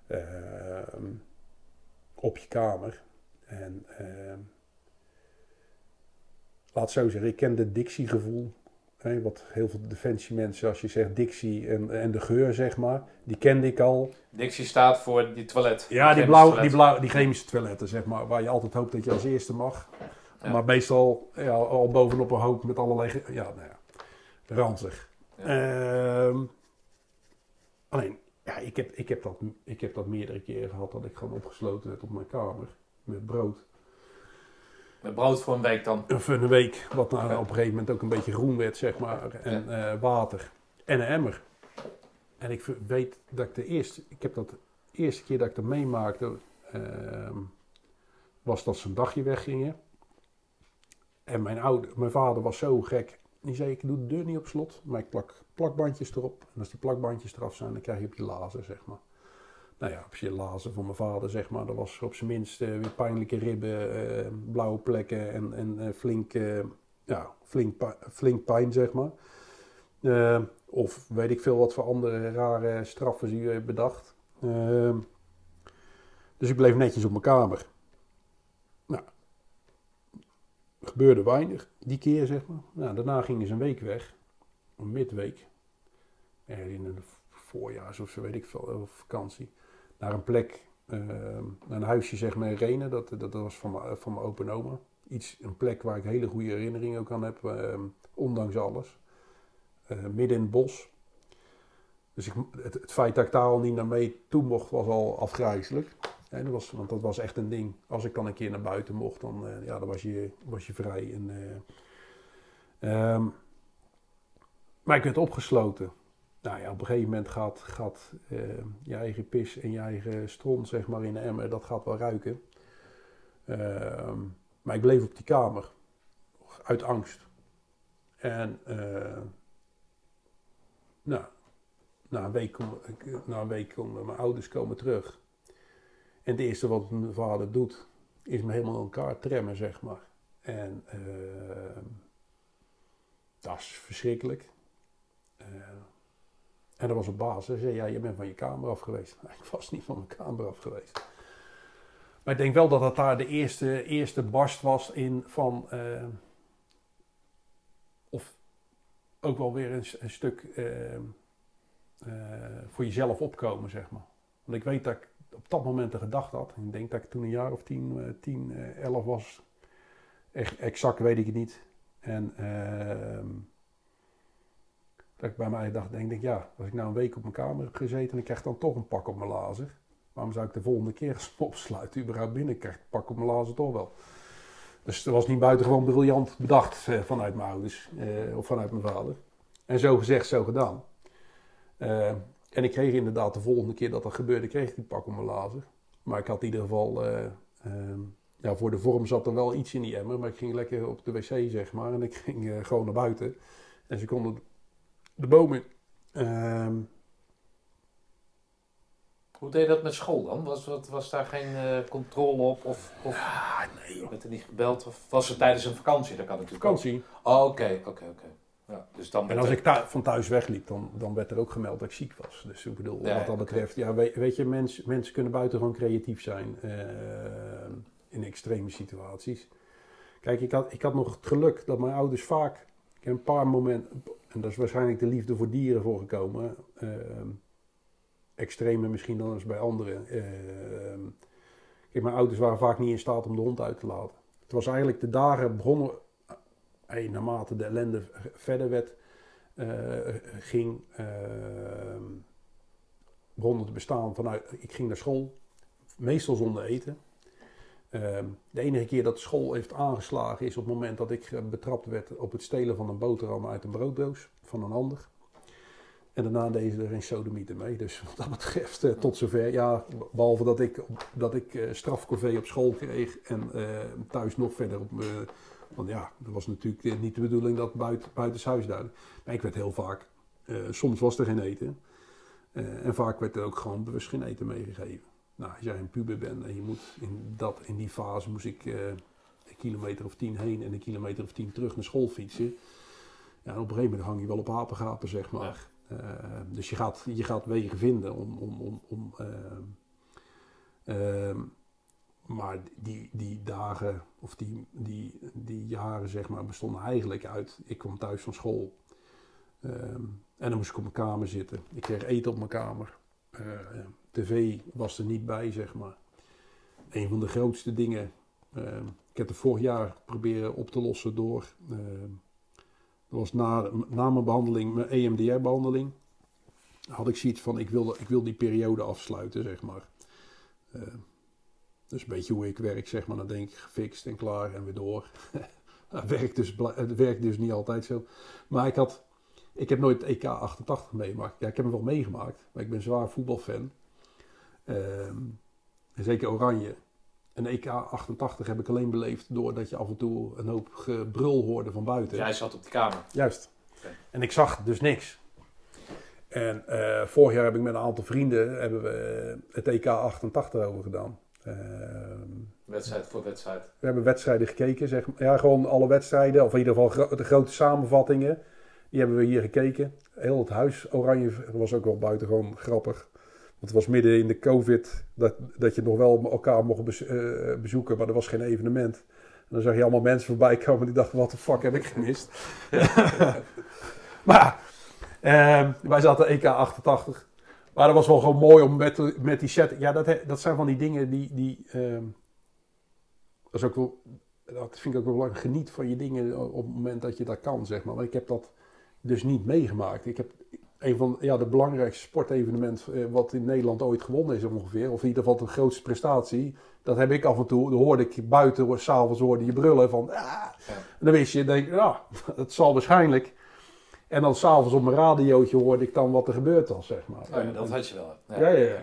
B: Ehm, op je kamer. En ehm, laat zo zeggen, ik ken de Dixie-gevoel. Hè, wat heel veel defensiemensen, als je zegt Dixie en, en de geur, zeg maar, die kende ik al.
A: Dixie staat voor die toilet.
B: Ja, die,
A: chemische
B: blauw,
A: toilet.
B: die, blauw, die chemische toiletten, zeg maar, waar je altijd hoopt dat je als eerste mag.
A: Ja.
B: Maar meestal ja, al bovenop een hoop met allerlei... Ja, nou ja, ranzig.
A: Ja.
B: Ehm, alleen, ja, ik heb, ik, heb dat, ik heb dat meerdere keren gehad dat ik gewoon opgesloten werd op mijn kamer met brood.
A: Met brood voor een week dan.
B: Of een week, wat nou op een gegeven moment ook een beetje groen werd, zeg maar. En eh, water. En een emmer. En ik weet dat ik de eerste... Ik heb dat de eerste keer dat ik dat meemaakte... ehm, was dat ze een dagje weggingen. En mijn, oude, mijn vader was zo gek. Die zei, ik doe de deur niet op slot, maar ik plak plakbandjes erop. En als die plakbandjes eraf zijn, dan krijg je op je lazen, zeg maar. Nou ja, op je lazen van mijn vader, zeg maar. Dat was op zijn minst eh, weer pijnlijke ribben, eh, blauwe plekken en, en eh, flink, ja, flink, flink pijn, zeg maar. Of weet ik veel wat voor andere rare straffen ze hebben bedacht. Ehm, dus ik bleef netjes op mijn kamer. Nou, gebeurde weinig die keer, zeg maar. Nou, daarna gingen ze een week weg. Een midweek. In een voorjaars of zo, weet ik veel, vakantie. Naar een plek, ehm, naar een huisje zeg maar in Renen. Dat, dat, was van, mijn- van mijn opa en oma. Iets, een plek waar ik hele goede herinneringen ook aan heb, ehm, ondanks alles. Eh, midden in het bos. Dus ik, het, feit dat ik daar al niet naar mee toe mocht, was al afgrijzelijk. Hè, dat was, want dat was echt een ding. Als ik dan een keer naar buiten mocht, dan, eh, ja, dan was, je, was je vrij. En, eh, ehm, maar ik werd opgesloten. Nou ja, op een gegeven moment gaat, gaat eh, je eigen pis en je eigen stront zeg maar, in de emmer, dat gaat wel ruiken. Ehm, maar ik bleef op die kamer. Uit angst. En eh, nou, na een week, na een week komen mijn ouders komen terug. En het eerste wat mijn vader doet, is me helemaal in elkaar tremmen, zeg maar. En ehm, dat is verschrikkelijk. En dat was op basis. Hij zei, ja, je bent van je kamer af geweest. Ik was niet van mijn kamer af geweest. Maar ik denk wel dat dat daar de eerste, eerste barst was in van... eh, of ook wel weer een, een stuk eh, eh, voor jezelf opkomen, zeg maar. Want ik weet dat ik op dat moment de gedachte had. Ik denk dat ik toen een jaar of tien, tien elf was. Echt exact weet ik het niet. En... dat ik bij mij dacht, denk ik, ja, als ik nou een week op mijn kamer heb gezeten en ik krijg dan toch een pak op mijn lazer. Waarom zou ik de volgende keer als ik opsluit überhaupt binnen krijg ik pak op mijn lazer toch wel. Dus dat was niet buitengewoon briljant bedacht eh, vanuit mijn ouders eh, of vanuit mijn vader. En zo gezegd, zo gedaan. Eh, en ik kreeg inderdaad de volgende keer dat dat gebeurde, kreeg ik die pak op mijn lazer. Maar ik had in ieder geval, eh, ehm, ja, voor de vorm zat er wel iets in die emmer. Maar ik ging lekker op de wc, zeg maar. En ik ging eh, gewoon naar buiten. En ze konden de bomen. Ehm,
A: Hoe deed je dat met school dan? Was, was, was daar geen eh, controle op? Of, of
B: ah, nee joh.
A: werd er niet gebeld? Of was het tijdens een vakantie? Dat kan natuurlijk.
B: Vakantie.
A: Oh, oké, oké, oké. Ja, dus dan
B: En als ik thu- van thuis wegliep, dan, dan werd er ook gemeld dat ik ziek was. Dus ik bedoel,
A: Ja,
B: wat dat betreft, ja, weet, weet je, mens, mensen kunnen buitengewoon creatief zijn eh, in extreme situaties. Kijk, ik had, ik had nog het geluk dat mijn ouders vaak, ik heb een paar momenten, en dat is waarschijnlijk de liefde voor dieren voorgekomen, ehm extreme misschien dan eens bij anderen. Ehm, kijk, mijn ouders waren vaak niet in staat om de hond uit te laten. Het was eigenlijk de dagen begonnen, eh, naarmate de ellende verder werd, eh, ging, ehm begon het bestaan vanuit, ik ging naar school, meestal zonder eten. Ehm, de enige keer dat school heeft aangeslagen is op het moment dat ik eh, betrapt werd op het stelen van een boterham uit een brooddoos van een ander. En daarna deden ze er geen sodomieten mee. Dus wat dat betreft, eh, tot zover. Ja, behalve dat ik, dat ik eh op school kreeg en thuis nog verder op. Want ja, dat was natuurlijk niet de bedoeling dat buiten, buitenshuis duidelijk. Maar ik werd heel vaak, soms was er geen eten. En vaak werd er ook gewoon bewust geen eten meegegeven. Nou, als jij een puber bent en je moet in, dat, in die fase moest ik eh, een kilometer of tien heen en een kilometer of tien terug naar school fietsen. Ja, en op een gegeven moment hang je wel op apengapen, zeg maar. Eh, dus je gaat, je gaat wegen vinden om. om, om, om ehm, ehm, maar die, die dagen of die, die, die jaren, zeg maar, bestonden eigenlijk uit. Ik kwam thuis van school. ehm, en dan moest ik op mijn kamer zitten. Ik kreeg eten op mijn kamer. Eh, tv was er niet bij, zeg maar. Een van de grootste dingen. ehm, ik heb het vorig jaar proberen op te lossen door. ehm, dat was na, na mijn behandeling, mijn EMDR-behandeling. Had ik zoiets van: ik wil, ik wil die periode afsluiten, zeg maar. Eh, dus een beetje hoe ik werk, zeg maar. Dan denk ik gefixt en klaar en weer door. het, werkt dus, het werkt dus niet altijd zo. Maar ik had. Ik heb nooit het EK 88 meegemaakt. Ja, ik heb hem wel meegemaakt, maar ik ben zwaar voetbalfan. Ehm, zeker Oranje. En EK 88 heb ik alleen beleefd doordat je af en toe een hoop gebrul hoorde van buiten.
A: Jij zat op die kamer.
B: Juist. En ik zag dus niks. En eh, vorig jaar heb ik met een aantal vrienden hebben we het EK 88 over gedaan. Ehm,
A: Wedstrijd voor wedstrijd.
B: we hebben wedstrijden gekeken, zeg maar. Ja, gewoon alle wedstrijden, of in ieder geval gro- de grote samenvattingen. Die hebben we hier gekeken. Heel het huis oranje was ook wel buitengewoon grappig. Het was midden in de covid dat, dat je nog wel elkaar mocht eh, bezoeken, maar er was geen evenement. En dan zag je allemaal mensen voorbij komen die dachten, wat de fuck heb ik gemist? maar ehm, wij zaten EK 88. Maar dat was wel gewoon mooi om met, met die set. Ja, dat, dat zijn van die dingen die. die ehm, dat is ook wel. Dat vind ik ook wel belangrijk. Geniet van je dingen op het moment dat je dat kan, zeg maar. Maar ik heb dat dus niet meegemaakt. Ik heb een van ja, de belangrijkste sportevenementen eh, wat in Nederland ooit gewonnen is ongeveer. Of in ieder geval de grootste prestatie. Dat heb ik af en toe. Dan hoorde ik buiten, s'avonds hoorde je brullen van... Ah.
A: Ja.
B: En dan wist je, denk, ja, het zal waarschijnlijk. En dan s'avonds op mijn radiootje hoorde ik dan wat er gebeurd was, zeg maar.
A: Oh ja, dat had je wel.
B: Ja, ja, ja.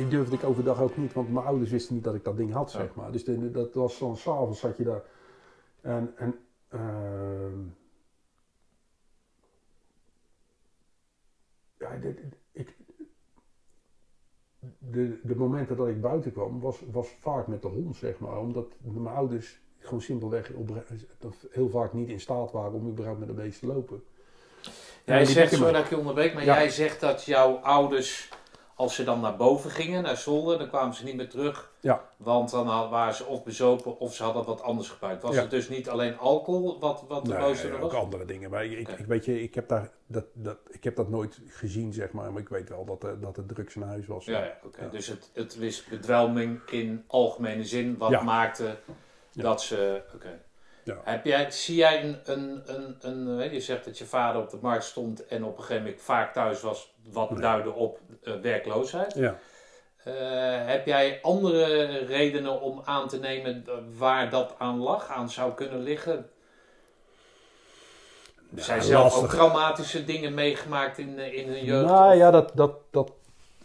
B: Die durfde ik overdag ook niet, want mijn ouders wisten niet dat ik dat ding had, zeg maar. Dus de- dat was dan s'avonds zat je daar. En, en ehm, ja, dit- ik, de, de momenten dat ik buiten kwam, was, was vaak met de hond, zeg maar. Omdat mijn ouders gewoon simpelweg op, heel vaak niet in staat waren om überhaupt met een beest te lopen.
A: Jij zegt,
B: man.
A: dat ik je onderbreek, maar
B: Ja.
A: jij zegt dat jouw ouders, als ze dan naar boven gingen, naar zolder, dan kwamen ze niet meer terug.
B: Ja.
A: Want dan had- waren ze of bezopen of ze hadden wat anders gebruikt. Was
B: Ja.
A: het dus niet alleen alcohol wat, wat de
B: Nee,
A: er
B: ook
A: was?
B: andere dingen. Maar ik, ik weet je, ik heb, daar, dat, dat, ik heb dat nooit gezien, zeg maar. Maar ik weet wel dat, er- dat het drugs in huis was.
A: Ja, ja oké. Dus het, het is bedwelming in algemene zin wat maakte dat ze... Oké.
B: Ja.
A: Heb jij, zie jij een, een, een, een... eh, Je zegt dat je vader op de markt stond en op een gegeven moment vaak thuis was, wat
B: Nee.
A: duidde op eh, werkloosheid.
B: Ja.
A: Eh, heb jij andere redenen om aan te nemen waar dat aan lag, aan zou kunnen liggen?
B: Ja,
A: Zijn zelf
B: lastig.
A: ook traumatische dingen meegemaakt in, eh, in hun jeugd?
B: Nou
A: Of-
B: ja, dat, dat, dat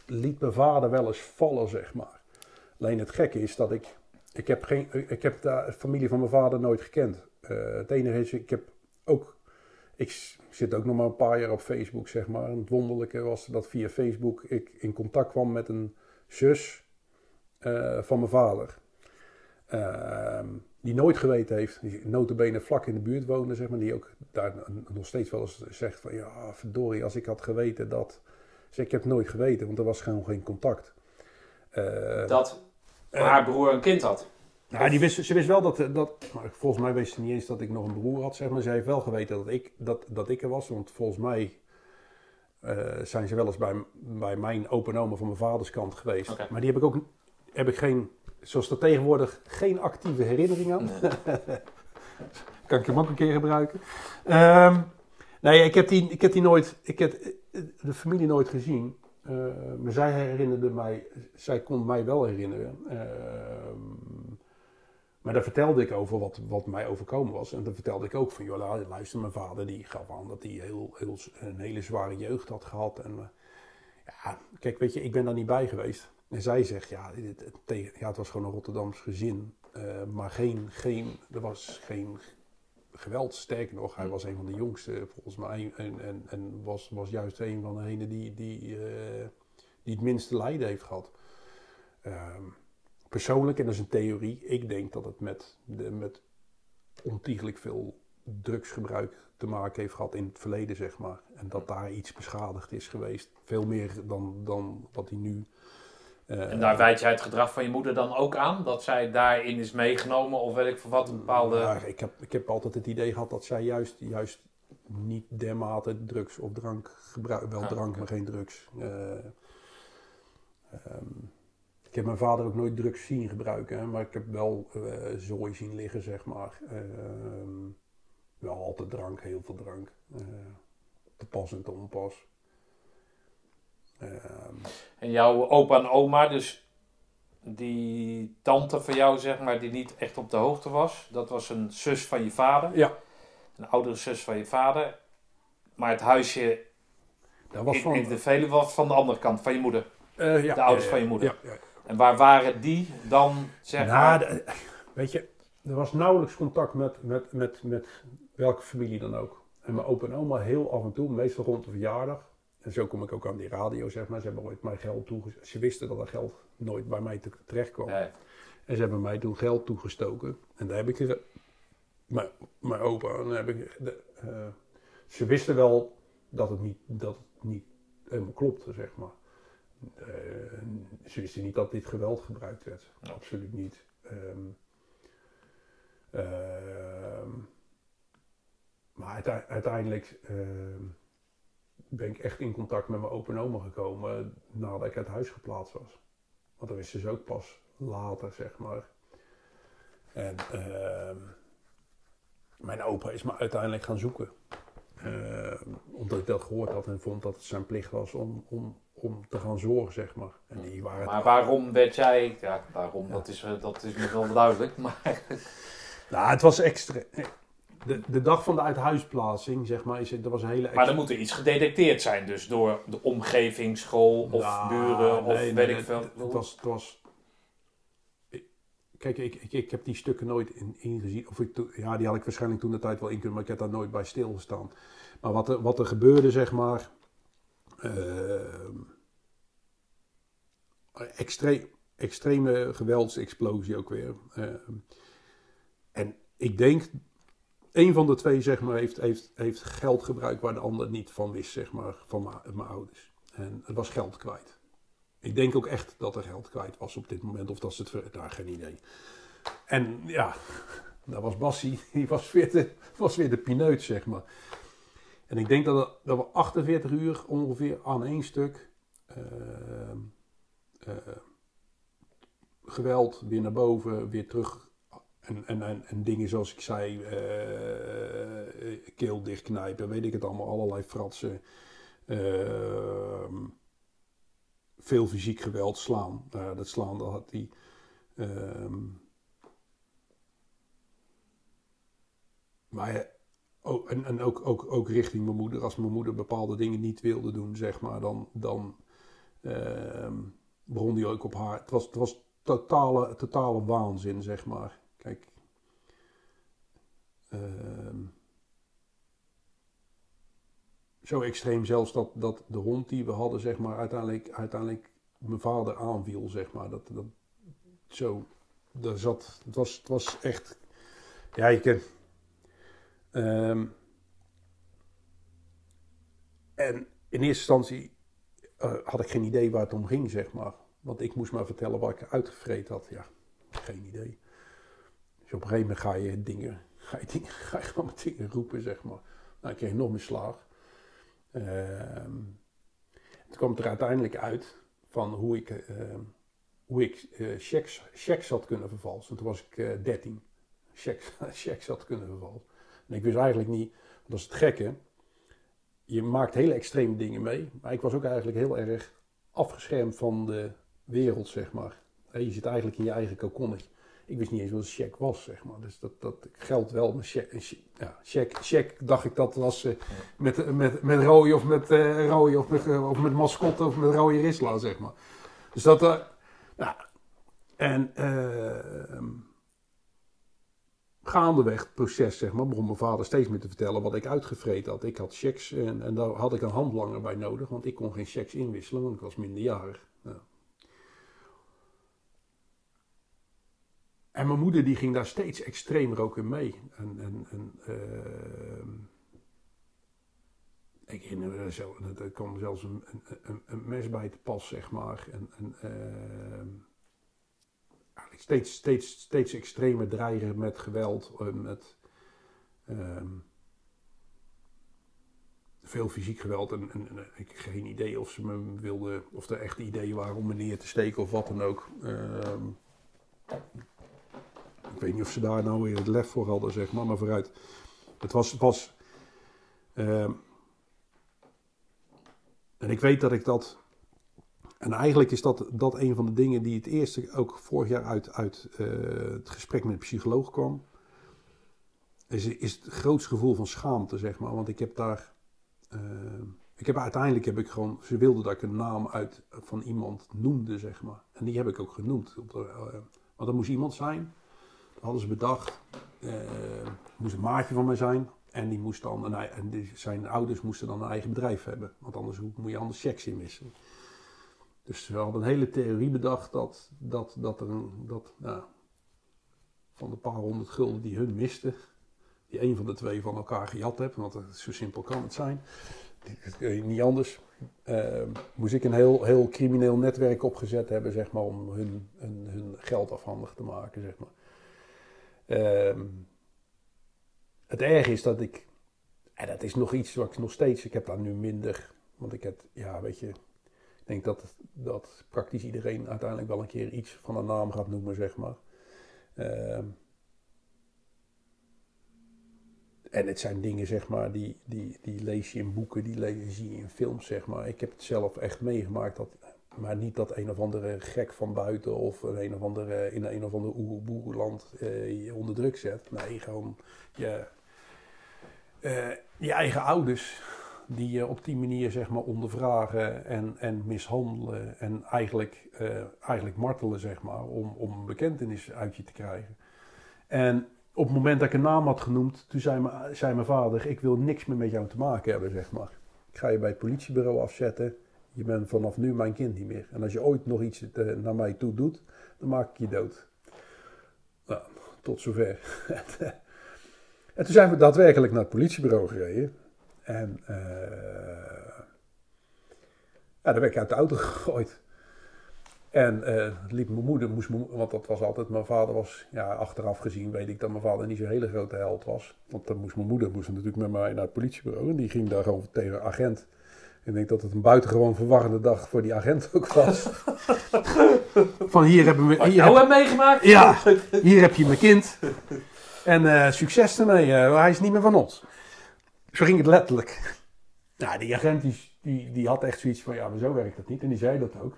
B: liet mijn vader wel eens vallen, zeg maar. Alleen het gekke is dat ik... Ik heb, geen, ik heb de familie van mijn vader nooit gekend. Eh, het enige is, ik heb ook... Ik zit ook nog maar een paar jaar op Facebook, zeg maar. En het wonderlijke was dat via Facebook ik in contact kwam met een zus eh, van mijn vader. Ehm, die nooit geweten heeft, die notabene vlak in de buurt woonde, zeg maar. Die ook daar nog steeds wel eens zegt van... Ja, verdorie, als ik had geweten dat... Dus ik heb nooit geweten, want er was gewoon geen contact. Eh,
A: dat haar broer een kind had.
B: nou, die wist, ze wist wel dat, dat... Maar volgens mij wist ze niet eens dat ik nog een broer had, zeg maar. Ze heeft wel geweten dat ik, dat, dat ik er was. Want volgens mij eh, zijn ze wel eens bij, bij mijn opa en oma van mijn vaders kant geweest. Maar die heb ik ook heb ik geen... Zoals dat tegenwoordig geen actieve herinnering aan. kan ik hem ook een keer gebruiken. Ehm, nee, ik heb die, ik heb die nooit... Ik heb eh, de familie nooit gezien. Eh, maar zij herinnerde mij... Zij kon mij wel herinneren. Ehm, maar daar vertelde ik over wat, wat mij overkomen was. En dan vertelde ik ook van, joh, luister, mijn vader die gaf aan dat hij heel, heel, een hele zware jeugd had gehad. En eh, ja, kijk, weet je, ik ben daar niet bij geweest. En zij zegt, ja, het, ja het was gewoon een Rotterdams gezin. eh, maar geen, geen, er was geen geweld. Sterker nog, hij was een van de jongste volgens mij. En, en, en was, was juist een van degenen die, die, eh, die het minste lijden heeft gehad. Ehm, persoonlijk, en dat is een theorie, ik denk dat het met, de, met ontiegelijk veel drugsgebruik te maken heeft gehad in het verleden, zeg maar. En dat daar iets beschadigd is geweest. Veel meer dan, dan wat hij nu... eh,
A: En daar wijd jij het gedrag van je moeder dan ook aan? Dat zij daarin is meegenomen of weet ik voor wat een bepaalde...
B: Ja, ik, heb, ik heb altijd het idee gehad dat zij juist, juist niet dermate drugs of drank gebruikt. Wel
A: Ah,
B: drank, maar geen drugs. Eh, ehm, ik heb mijn vader ook nooit drugs zien gebruiken, hè, maar ik heb wel eh zooi zien liggen, zeg maar. Ehm, wel altijd drank, heel veel drank. Te pas en te onpas. Ehm,
A: En jouw opa en oma, dus die tante van jou, zeg maar, die niet echt op de hoogte was. Dat was een zus van je vader,
B: ja,
A: een oudere zus van je vader. Maar het huisje
B: dat was
A: in,
B: van...
A: in de Veluwe was van de andere kant, van je moeder.
B: eh, ja,
A: de ouders van je moeder.
B: Ja, ja,
A: En waar waren die dan, zeg
B: Nou,
A: maar?
B: de- weet je, er was nauwelijks contact met, met, met, met welke familie dan ook. En mijn opa en oma heel af en toe, meestal rond de verjaardag. En zo kom ik ook aan die radio, zeg maar. Ze hebben ooit mij geld toegestoken. Ze wisten dat er geld nooit bij mij te- terecht kwam.
A: Nee.
B: En ze hebben mij toen geld toegestoken. En daar heb ik er... Mijn, mijn opa, en daar heb ik... De, eh, ze wisten wel dat het niet, dat het niet helemaal klopte, zeg maar. Eh, ze wisten niet dat dit geweld gebruikt werd.
A: Ja.
B: Absoluut niet. Ehm, ehm, maar uite- uiteindelijk ehm, ben ik echt in contact met mijn opa en oma gekomen nadat ik uit huis geplaatst was. Want dat wisten ze ook pas later, zeg maar. En ehm, mijn opa is me uiteindelijk gaan zoeken. Ehm, omdat ik dat gehoord had en vond dat het zijn plicht was om, om, om te gaan zorgen, zeg maar. En die waren
A: Maar waarom werd jij... Ja, waarom, Dat, is, eh, dat is me wel duidelijk. Maar
B: Nou, het was extra. De, de dag van de uithuisplaatsing, zeg maar, is dat was een hele
A: Maar er moet er iets gedetecteerd zijn, dus door de omgeving, school of
B: Nou,
A: buren of
B: nee,
A: weet
B: nee,
A: ik veel.
B: Het, het was, het was... Kijk, ik, ik, ik heb die stukken nooit in, ingezien. Of ik, ja, die had ik waarschijnlijk toen de tijd wel in kunnen, maar ik heb daar nooit bij stilgestaan. Maar wat er, wat er gebeurde, zeg maar... ehm, extreem, extreme geweldsexplosie ook weer. Ehm, en ik denk... Een van de twee, zeg maar, heeft, heeft, heeft geld gebruikt waar de ander niet van wist, zeg maar, van mijn- ouders. En het was geld kwijt. Ik denk ook echt dat er geld kwijt was op dit moment. Of dat ze het... Daar geen idee. En ja, daar was Bassie. Die was weer de, was weer de pineut, zeg maar. En ik denk dat, dat we 48 uur ongeveer aan één stuk... ehm, eh, geweld, weer naar boven, weer terug. En, en, en, en dingen zoals ik zei, eh, keel dichtknijpen, weet ik het allemaal, allerlei fratsen. Ehm, veel fysiek geweld slaan. Nou, dat slaan, dat had hij. ehm, maar oh, en, en ook, ook, ook richting mijn moeder. Als mijn moeder bepaalde dingen niet wilde doen, zeg maar, dan, dan ehm, begon hij ook op haar. Het was, het was totale, totale waanzin, zeg maar. Kijk. ehm, zo extreem zelfs dat, dat de hond die we hadden, zeg maar, uiteindelijk, uiteindelijk mijn vader aanviel, zeg maar. Dat, dat, zo, daar zat, het was, het was echt, ja, je. Ehm, en in eerste instantie eh, had ik geen idee waar het om ging, zeg maar. Want ik moest maar vertellen wat ik uitgevreten had. Ja, geen idee. Op een gegeven moment ga je dingen, ga je, dingen, ga je gewoon dingen roepen, zeg maar. Nou, ik kreeg nog meer slaag. Ehm, toen kwam het er uiteindelijk uit van hoe ik, ehm, hoe ik eh, checks, checks had kunnen vervalsen. Toen was ik eh 13. Checks, checks had kunnen vervalsen. En ik wist eigenlijk niet, dat is het gekke. Je maakt hele extreme dingen mee. Maar ik was ook eigenlijk heel erg afgeschermd van de wereld, zeg maar. Je zit eigenlijk in je eigen kokonnetje. Ik wist niet eens wat een check was, zeg maar. Dus dat, dat geldt wel. Een che- ja, check, check dacht ik dat was eh, met, met, met rode of met eh rode of met, eh, of met mascotte of met rode risla, zeg maar. Dus dat, eh, nou, en ehm gaandeweg het proces, zeg maar, begon mijn vader steeds meer te vertellen wat ik uitgevreten had. Ik had checks en, en daar had ik een handlanger bij nodig, want ik kon geen checks inwisselen, want ik was minderjarig. Nou. En mijn moeder die ging daar steeds extremer ook in mee. En, en, en, ehm, ik herinner me zo, dat er kwam zelfs een, een, een, mes bij te pas, zeg maar. En, en, ehm, steeds, steeds, steeds extremer dreigen met geweld. eh, met ehm, veel fysiek geweld. En, en, en ik heb geen idee of ze me wilden, of er echt ideeën waren om me neer te steken of wat dan ook. Ik weet niet of ze daar nou weer het lef voor hadden, zeg maar, maar vooruit. Het was. Was ehm, en ik weet dat ik dat. En eigenlijk is dat, dat een van de dingen die het eerste ook vorig jaar uit, uit eh, het gesprek met de psycholoog kwam. Is, is het grootste gevoel van schaamte, zeg maar. Want ik heb daar. eh, ik heb uiteindelijk heb ik gewoon. Ze wilden dat ik een naam uit van iemand noemde, zeg maar. En die heb ik ook genoemd. Op eh, want dat moest iemand zijn. Hadden ze bedacht. Het moest een maatje van mij zijn. En, die moest dan en die, zijn ouders moesten dan een eigen bedrijf hebben. Want anders hoe- moet je anders checks inwisselen. Dus we hadden een hele theorie bedacht dat, dat, dat er een, dat, ja, van de paar honderd gulden die hun misten, die een van de twee van elkaar gejat hebt, want zo simpel kan het zijn. Niet anders. eh, moest ik een heel, heel crimineel netwerk opgezet hebben, zeg maar, om hun, hun, hun geld afhandig te maken, zeg maar. Ehm, het erg is dat ik, en dat is nog iets wat ik nog steeds, ik heb daar nu minder, want ik heb, ja, weet je, ik denk dat, dat praktisch iedereen uiteindelijk wel een keer iets van een naam gaat noemen, zeg maar. Ehm, en het zijn dingen, zeg maar, die, die, die lees je in boeken, die lees, je in films, zeg maar. Ik heb het zelf echt meegemaakt, dat, maar niet dat een of andere gek van buiten of een, een of andere, in een of ander oeroeboerenland eh, je onder druk zet. Nee, gewoon je, eh, je eigen ouders die je op die manier zeg maar ondervragen en, en mishandelen en eigenlijk, eh, eigenlijk martelen zeg maar om, om bekentenis uit je te krijgen. En op het moment dat ik een naam had genoemd, toen zei, mijn- zei mijn vader, ik wil niks meer met jou te maken hebben zeg maar. Ik ga je bij het politiebureau afzetten, je bent vanaf nu mijn kind niet meer. En als je ooit nog iets eh, naar mij toe doet, dan maak ik je dood. Nou, tot zover. en toen zijn we daadwerkelijk naar het politiebureau gereden. En eh ja, daar werd ik uit de auto gegooid. En eh, liep mijn moeder, moest want dat was altijd, mijn vader was, ja, achteraf gezien weet ik dat mijn vader niet zo'n hele grote held was. Want dan moest mijn moeder moest natuurlijk met mij naar het politiebureau en die ging daar gewoon tegen agent. Ik denk dat het een buitengewoon verwarrende dag voor die agent ook was. Van hier hebben we, hier,
A: jou
B: heb,
A: meegemaakt?
B: ja, hier heb je mijn kind. En eh, succes ermee, eh, hij is niet meer van ons. Zo ging het letterlijk. Nou, die agent die, die, die had echt zoiets van, ja, maar zo werkt dat niet. En die zei dat ook.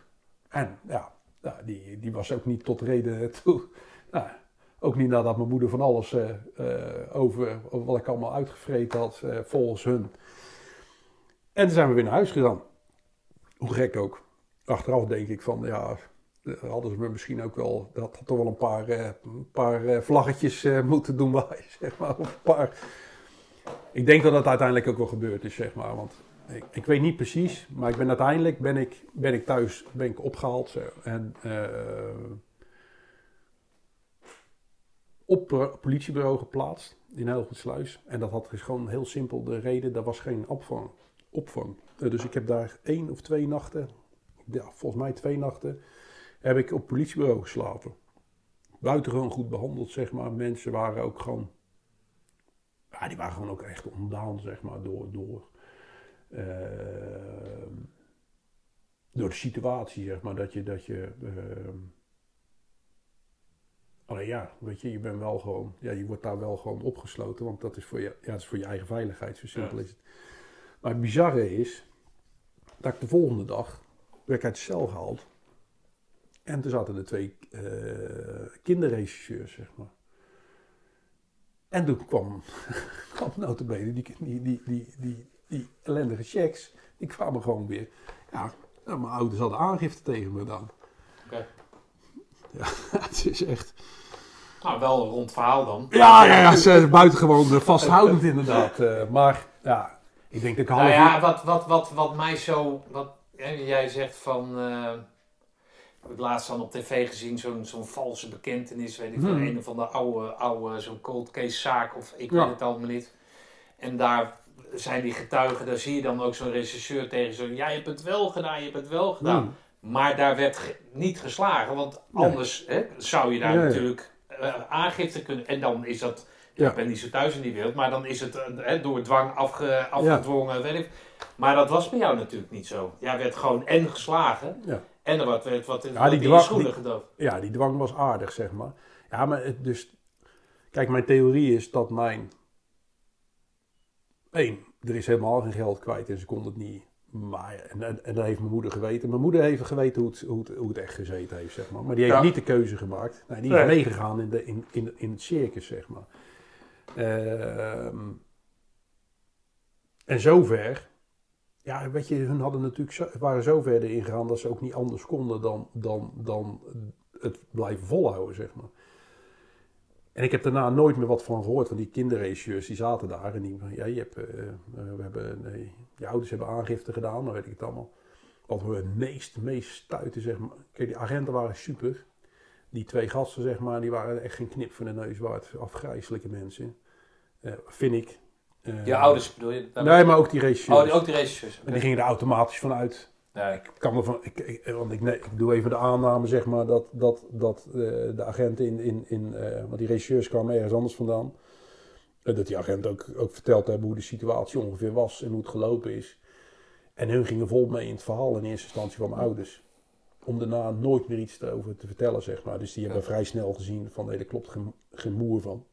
B: En ja, nou, die, die was ook niet tot reden toe. Nou, ook niet nadat mijn moeder van alles eh, eh, over, over wat ik allemaal uitgevreten had, eh, volgens hun. En toen zijn we weer naar huis gegaan. Hoe gek ook. Achteraf denk ik van, ja, eh, hadden ze me misschien ook wel, dat had toch wel een paar, eh, paar eh, vlaggetjes eh, moeten doen bij, zeg maar. Een paar. Ik denk dat dat uiteindelijk ook wel gebeurd is, zeg maar. Want ik, ik weet niet precies, maar ik ben uiteindelijk ben ik, ben ik thuis ben ik opgehaald zo, en eh, op het politiebureau geplaatst in Helgoedsluis. En dat had dus gewoon heel simpel de reden, daar was geen opvang. Opvang. Eh, dus ik heb daar één of twee nachten, ja, volgens mij twee nachten, heb ik op politiebureau geslapen. Buitengewoon goed behandeld, zeg maar. Mensen waren ook gewoon, ja, die waren gewoon ook echt ontdaan, zeg maar, door, door, eh, door de situatie, zeg maar. Dat je, dat je, eh, alleen ja, weet je, je bent wel gewoon, ja, je wordt daar wel gewoon opgesloten, want dat is voor je, ja, dat is voor je eigen veiligheid, zo simpel
A: Ja.
B: is het. Maar het bizarre is, dat ik de volgende dag, werd ik uit de cel gehaald. En toen zaten er twee eh kinderregisseurs, zeg maar. En toen kwam, kwam notabene die, die, die, die, die, die ellendige checks, die kwamen gewoon weer. Ja, nou, mijn ouders hadden aangifte tegen me gedaan.
A: Oké.
B: Ja, het is echt...
A: Nou, wel een rond verhaal dan.
B: Ja, ja, ja, ze is buitengewoon vasthoudend inderdaad. eh, maar ja, ik denk dat ik half
A: Nou ja,
B: uur-
A: wat, wat, wat, wat mij zo. Wat, jij zegt van. eh, heb ik laatst dan op tv gezien, zo'n zo'n valse bekentenis, weet ik
B: Hmm.
A: van een of andere oude, oude zo'n cold case zaak of ik
B: Ja.
A: weet het allemaal niet. En daar zijn die getuigen, daar zie je dan ook zo'n regisseur tegen zo, ja je hebt het wel gedaan, je hebt het wel gedaan.
B: Hmm.
A: Maar daar werd ge- niet geslagen, want
B: Nee.
A: anders hè, zou je daar
B: Ja,
A: natuurlijk eh, aangifte kunnen. En dan is dat, ja.
B: Ja.
A: ik ben niet zo thuis in die wereld, maar dan is het eh, hè, door dwang afge, afgedwongen, weet ik. Maar dat was bij jou natuurlijk niet zo. Jij werd gewoon en geslagen
B: Ja.
A: en er werd, werd wat in,
B: Ja,
A: wat
B: die dwang-
A: schoenen gedoofd.
B: Ja, die dwang was aardig, zeg maar. Ja, maar het dus... Kijk, mijn theorie is dat mijn... Eén, er is helemaal geen geld kwijt en ze kon het niet. Maar, en, en, en dat heeft mijn moeder geweten. Mijn moeder heeft geweten hoe het, hoe het, hoe het echt gezeten heeft, zeg maar. Maar die heeft
A: Ja.
B: niet de keuze gemaakt. Nee, die is
A: Nee.
B: meegegaan in, de, in, in, in het circus, zeg maar. Ehm, en zover... Ja, weet je, hun hadden natuurlijk waren zo ver erin dat ze ook niet anders konden dan, dan, dan het blijven volhouden, zeg maar. En ik heb daarna nooit meer wat van gehoord van die kinderregisseurs die zaten daar. En die, ja, je, hebt, eh, eh, we hebben, nee, je ouders hebben aangifte gedaan, dan weet ik het allemaal. Wat we het meest, meest stuiten, zeg maar. Kijk, die agenten waren super. Die twee gasten, zeg maar, die waren echt geen knip voor de neus waard. Afgrijzelijke mensen. Eh, vind ik. Eh,
A: Je ouders bedoel je?
B: Nee, maar ook die regisseurs.
A: Oh, die- ook die regisseurs.
B: En die gingen er automatisch vanuit.
A: Ja,
B: Ik kan ervan, ik, ik, want ik, nee, ik doe even de aanname, zeg maar, dat, dat, dat eh, de agenten in, in, in want die regisseurs kwamen ergens anders vandaan. Dat die agenten ook, ook verteld hebben hoe de situatie ongeveer was en hoe het gelopen is. En hun gingen vol mee in het verhaal in eerste instantie van mijn ouders. Om daarna nooit meer iets erover te vertellen, zeg maar. Dus die hebben vrij snel gezien van, nee, daar klopt geen, geen moer van.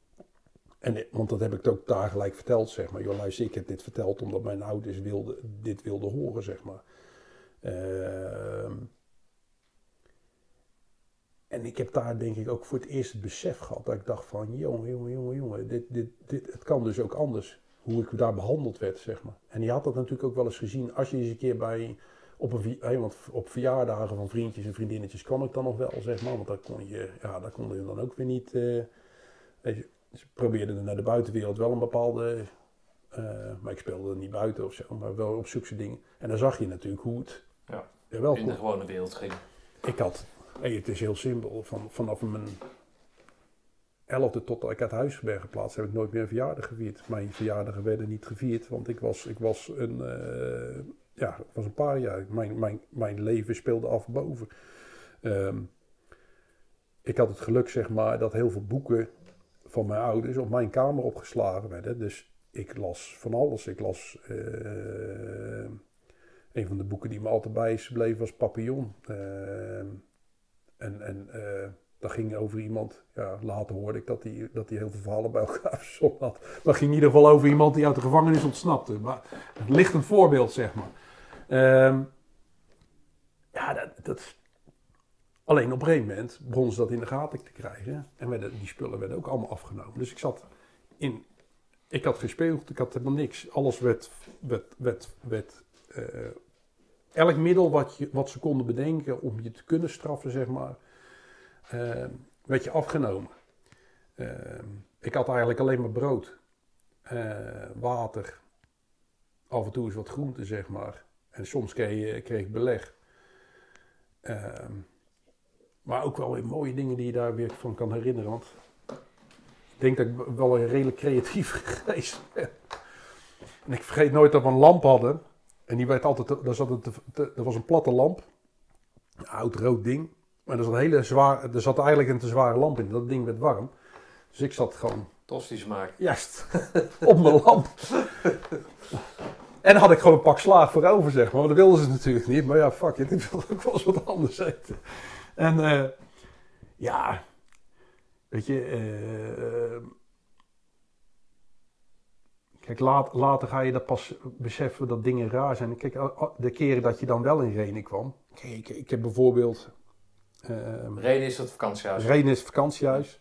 B: En, want dat heb ik ook daar gelijk verteld, zeg maar. Joh, luister, ik heb dit verteld omdat mijn ouders wilden, dit wilden horen, zeg maar. Ehm, en ik heb daar denk ik ook voor het eerst het besef gehad dat ik dacht van, jongen, jongen, jongen, jongen, dit, dit, dit, het kan dus ook anders. Hoe ik daar behandeld werd, zeg maar. En je had dat natuurlijk ook wel eens gezien als je eens een keer bij, op, een, want op verjaardagen van vriendjes en vriendinnetjes kwam ik dan nog wel, zeg maar. Want daar kon je, ja, daar konden je dan ook weer niet, eh, weet je, ze probeerden er naar de buitenwereld wel een bepaalde, eh, maar ik speelde er niet buiten of zo, maar wel op zulke dingen. En dan zag je natuurlijk hoe het,
A: Ja.
B: ja, wel
A: in de gewone wereld ging.
B: ik had, hey, het is heel simpel, van, vanaf mijn elfde tot ik uit huis ben geplaatst, heb ik nooit meer een verjaardag gevierd. Mijn verjaardagen werden niet gevierd, want ik was, ik was een, eh, ja, ik was een paar jaar. Mijn, mijn, mijn leven speelde af boven. Ehm, ik had het geluk, zeg maar, dat heel veel boeken van mijn ouders op mijn kamer opgeslagen werden. Dus ik las van alles. Ik las eh, een van de boeken die me altijd bij is gebleven was Papillon. Ehm, en en eh, dat ging over iemand, ja, later hoorde ik dat hij dat hij heel veel verhalen bij elkaar verzonnen had. Maar het ging in ieder geval over iemand die uit de gevangenis ontsnapte. Maar het ligt een voorbeeld, zeg maar. Ehm, ja, dat, dat, alleen op een gegeven moment begonnen ze dat in de gaten te krijgen. En die spullen werden ook allemaal afgenomen. Dus ik zat in, ik had gespeeld, ik had helemaal niks. Alles werd, werd, werd, werd eh, elk middel wat, je, wat ze konden bedenken om je te kunnen straffen, zeg maar, eh, werd je afgenomen. Eh, ik had eigenlijk alleen maar brood, eh, water, af en toe eens wat groente, zeg maar. En soms kreeg, kreeg ik beleg. Ehm, maar ook wel weer mooie dingen die je daar weer van kan herinneren. Want ik denk dat ik wel een redelijk creatief geweest ben. En ik vergeet nooit dat we een lamp hadden. En die werd altijd, daar zat te- dat was een platte lamp. Een oud rood ding. Maar er zat, een hele zwaar, er zat eigenlijk een te zware lamp in. Dat ding werd warm. Dus ik zat gewoon
A: Tosties maken.
B: Juist. op mijn lamp. En had ik gewoon een pak slaag voor over, zeg maar. Maar dat wilden ze natuurlijk niet. Maar ja, fuck it. Ik wilde ook wel eens wat anders eten. En eh, ja, weet je... eh, kijk, laat, later ga je dat pas beseffen dat dingen raar zijn. Kijk, de keren dat je dan wel in Renen kwam. Kijk, ik, ik heb bijvoorbeeld...
A: Reden is dat vakantiehuis.
B: Reden is het vakantiehuis.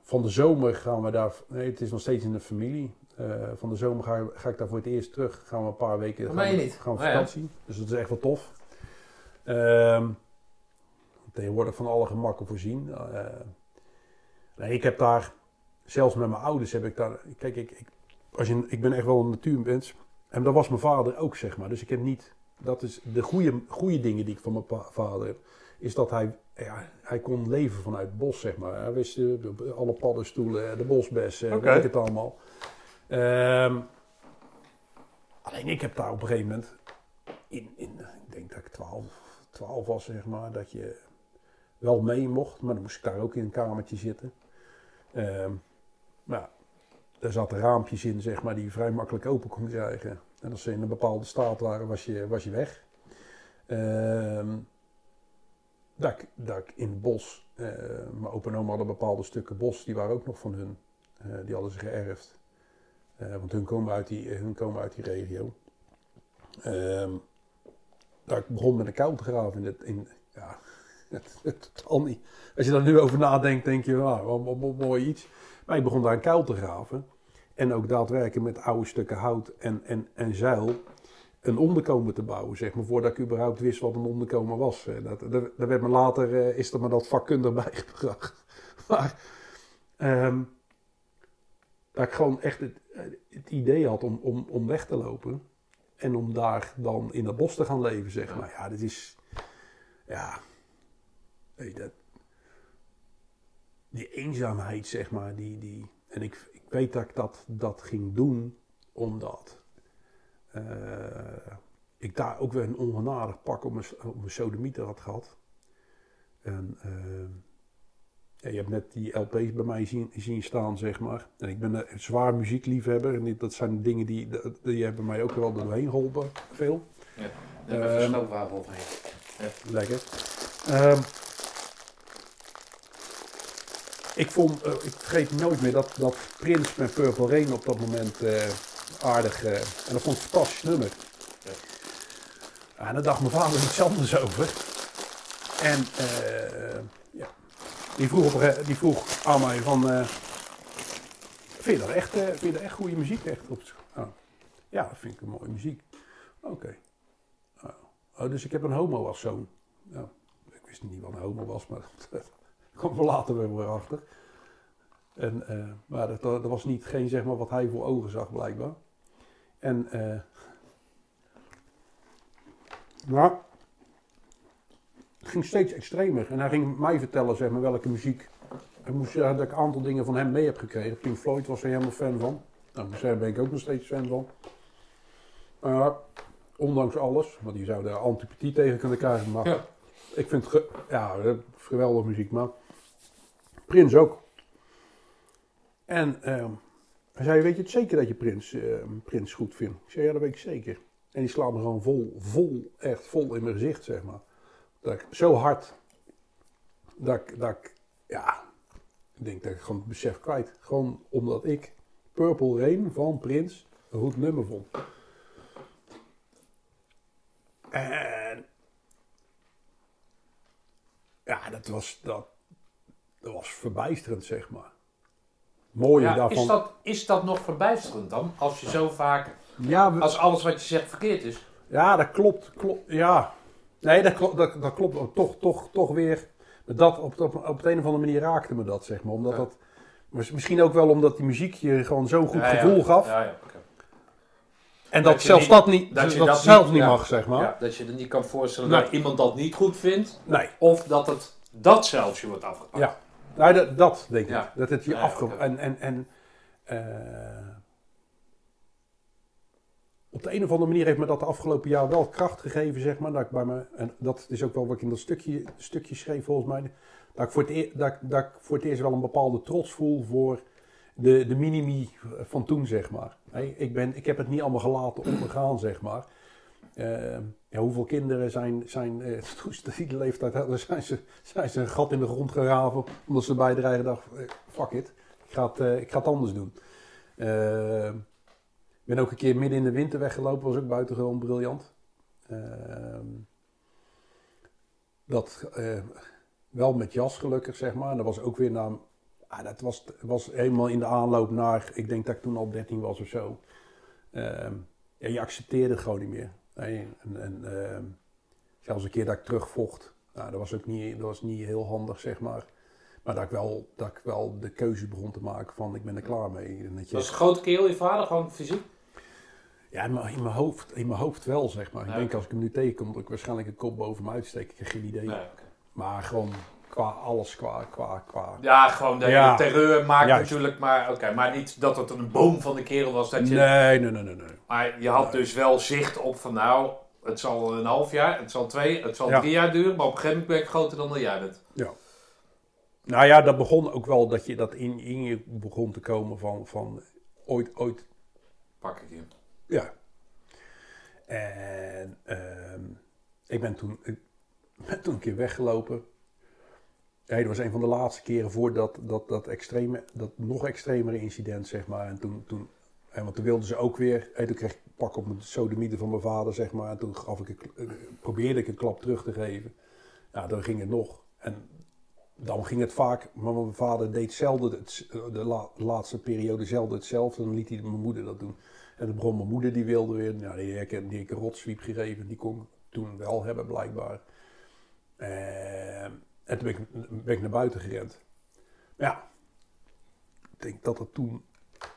B: Van de zomer gaan we daar. Nee, het is nog steeds in de familie. Eh, van de zomer ga, ga ik daar voor het eerst terug. Gaan we een paar weken gaan we,
A: niet?
B: gaan we
A: Oh ja.
B: vakantie. Dus dat is echt wel tof. Ehm, tegenwoordig van alle gemakken voorzien. Eh, nee, ik heb daar, zelfs met mijn ouders heb ik daar. Kijk, ik, ik, als je, ik ben echt wel een natuurmens. En dat was mijn vader ook, zeg maar. Dus ik heb niet. Dat is de goede, goede dingen die ik van mijn vader heb. is dat hij, ja, hij kon leven vanuit het bos, zeg maar. Hij wist eh, alle paddenstoelen, de bosbessen,
A: Oké.
B: weet ik het allemaal. Ehm, alleen ik heb daar op een gegeven moment, in, in, ik denk dat ik 12, 12 was, zeg maar, dat je wel mee mocht, maar dan moest ik daar ook in een kamertje zitten. Ehm maar ja, er zaten raampjes in, zeg maar, die je vrij makkelijk open kon krijgen. En als ze in een bepaalde staat waren, was je, was je weg. Ehm dat, ik, in het bos, eh, mijn opa en oma hadden bepaalde stukken bos, die waren ook nog van hun. Eh, die hadden ze geërfd. Eh, want hun komen uit die, hun komen uit die regio. Ehm dat ik begon met een kuil te graven in het, in, ja, totaal niet. Als je daar nu over nadenkt, denk je, nou, wat, wat- mooi iets. Maar ik begon daar een kuil te graven. En ook daadwerkelijk met oude stukken hout en, en, en zeil een onderkomen te bouwen, zeg maar, voordat ik überhaupt wist wat een onderkomen was. Eh, Dat, dat, daar werd me later, eh, is er me dat vakkundig bijgebracht. Maar ehm, dat ik gewoon echt het, het idee had om, om, om weg te lopen. En om daar dan in dat bos te gaan leven, zeg
A: Ja.
B: maar. Ja, dit is, ja, weet je, dat, die eenzaamheid, zeg maar, die, die, en ik, ik weet dat ik dat, dat ging doen, omdat eh, ik daar ook weer een ongenadig pak op mijn, op mijn sodemieter had gehad. En eh, ja, je hebt net die LP's bij mij zien, zien staan, zeg maar. En ik ben een zwaar muziekliefhebber. En dit- dat zijn dingen die, die, hebben mij ook wel doorheen geholpen, veel.
A: Ja,
B: Ehm,
A: even snoopwafel overheen.
B: Lekker. Ehm, ik vond, eh, ik vergeet nooit meer dat, dat Prins met Purple Rain op dat moment eh, aardig. eh, en dat vond ik een fantastisch nummer.
A: Ja.
B: Ja, en daar dacht mijn vader iets anders over. En eh, ja, die, vroeg die vroeg aan mij van... eh, vind, je dat echt, eh, vind je dat echt goede muziek? Echt op, oh. Ja, dat vind ik een mooie muziek. Oké. Oh, dus ik heb een homo als zoon. Ja, ik wist niet wat een homo was, maar dat kwam er later weer weer achter. En, eh, maar dat, dat was niet geen zeg maar wat hij voor ogen zag blijkbaar. En eh nou, het ging steeds extremer. En hij ging mij vertellen zeg maar welke muziek. Ik moest zeggen dat ik een aantal dingen van hem mee heb gekregen. Pink Floyd was er helemaal fan van. Nou, daar ben ik ook nog steeds fan van. Ondanks alles, want die zou daar antipathie tegen kunnen krijgen. Maar
A: Ja.
B: ik vind het ja, eh, geweldige muziek, maar Prins ook. En ehm, hij zei, weet je het zeker dat je Prins, Prins goed vindt? Ik zei, ja, dat weet ik zeker. En die slaat me gewoon vol, vol, echt vol in mijn gezicht, zeg maar. Dat ik, zo hard, dat ik, dat ik, ja, ik denk dat ik gewoon het besef kwijt. Gewoon omdat ik Purple Rain van Prins een goed nummer vond. En ja, dat was, dat, dat was verbijsterend, zeg maar. Mooie
A: Ja,
B: daarvan.
A: is, dat, is dat nog verbijsterend dan? Als je zo vaak,
B: Ja, we-
A: als alles wat je zegt verkeerd is.
B: ja, dat klopt. klopt ja. Nee, dat klopt, dat, dat klopt ook. Toch, toch, toch weer. Dat, op, op, op de een of andere manier raakte me dat, zeg maar. Omdat
A: Ja.
B: dat, misschien ook wel omdat die muziek je gewoon zo'n goed
A: Ja, ja.
B: gevoel gaf.
A: Ja, ja, oké.
B: En
A: Dat
B: zelfs
A: niet-
B: dat niet,
A: dat
B: dat,
A: je
B: dat zelf
A: niet-
B: mag, zeg maar.
A: Ja, dat je er niet kan voorstellen
B: Nee.
A: dat iemand dat niet goed vindt.
B: Nee.
A: Of dat het dat zelfs je wordt afgepakt.
B: Ja. Nou, dat, dat denk ik.
A: Ja.
B: Dat het je
A: Ja, ja,
B: afge...
A: oké.
B: En, en, en eh, op de een of andere manier heeft me dat de afgelopen jaar wel kracht gegeven, zeg maar. Dat ik bij me, en dat is ook wel wat ik in dat stukje, stukje schreef, volgens mij. Dat ik, voor het dat, dat ik voor het eerst wel een bepaalde trots voel voor de, de minimi van toen, zeg maar. Ik, ben, ik heb het niet allemaal gelaten ondergaan, zeg maar. Eh, ja, hoeveel kinderen zijn, zijn ze die leeftijd hadden, zijn ze, zijn een gat in de grond geraven. Omdat ze bij de eigen dag, eh, fuck it, ik ga ik ga het anders doen. Ben ook een keer midden in de winter weggelopen, was ook buitengewoon briljant. Eh, dat eh, wel met jas gelukkig, zeg maar. En dat was ook weer na, ah, dat was, was helemaal in de aanloop naar, ik denk dat ik toen al 13 was of zo. Ehm, ja, je accepteerde het gewoon niet meer. En, en ehm, zelfs een keer dat ik terugvocht, nou, dat was ook niet, dat was niet heel handig, zeg maar. Maar dat ik, wel, dat ik wel de keuze begon te maken van ik ben er klaar mee. En dat je,
A: Was grote kerel je vader, gewoon fysiek?
B: Ja, in mijn, in, mijn hoofd, in mijn hoofd wel, zeg maar. Ik
A: Ja,
B: denk als ik hem nu tegenkom, dat ik waarschijnlijk een kop boven me uitsteek. Ik heb geen idee.
A: Nee.
B: Maar gewoon qua alles, qua, qua, qua.
A: Ja, gewoon de
B: Ja.
A: terreur maakt
B: Juist.
A: natuurlijk, maar oké, maar niet dat het een boom van de kerel was. Dat je,
B: Nee, nee, nee, nee. nee.
A: Maar je had dus wel zicht op van nou, het zal een half jaar, het zal twee, het zal
B: Ja.
A: drie jaar duren, maar op een gegeven moment ben ik groter dan dat jij bent.
B: Nou ja, dat begon ook wel dat je dat in, in je begon te komen van, van ooit, ooit,
A: Pak ik je.
B: Ja. En ehm, ik ben toen, ik ben toen een keer weggelopen. Ja, dat was een van de laatste keren voordat dat, dat, extreme, dat nog extremere incident, zeg maar. En toen, toen, en want toen wilden ze ook weer, en toen kreeg ik pak op mijn sodemieten van mijn vader, zeg maar. En toen gaf ik eh, probeerde ik een klap terug te geven. Ja, dan ging het nog. En dan ging het vaak, maar mijn vader deed zelden het, de la- laatste periode zelden hetzelfde. Dan liet hij mijn moeder dat doen. En begon mijn moeder, die wilde weer, nou, die heb ik die ik een rotsweep gegeven. Die kon ik toen wel hebben, blijkbaar. Eh, en toen ben ik, ben ik naar buiten gerend. Ja, ik denk dat het toen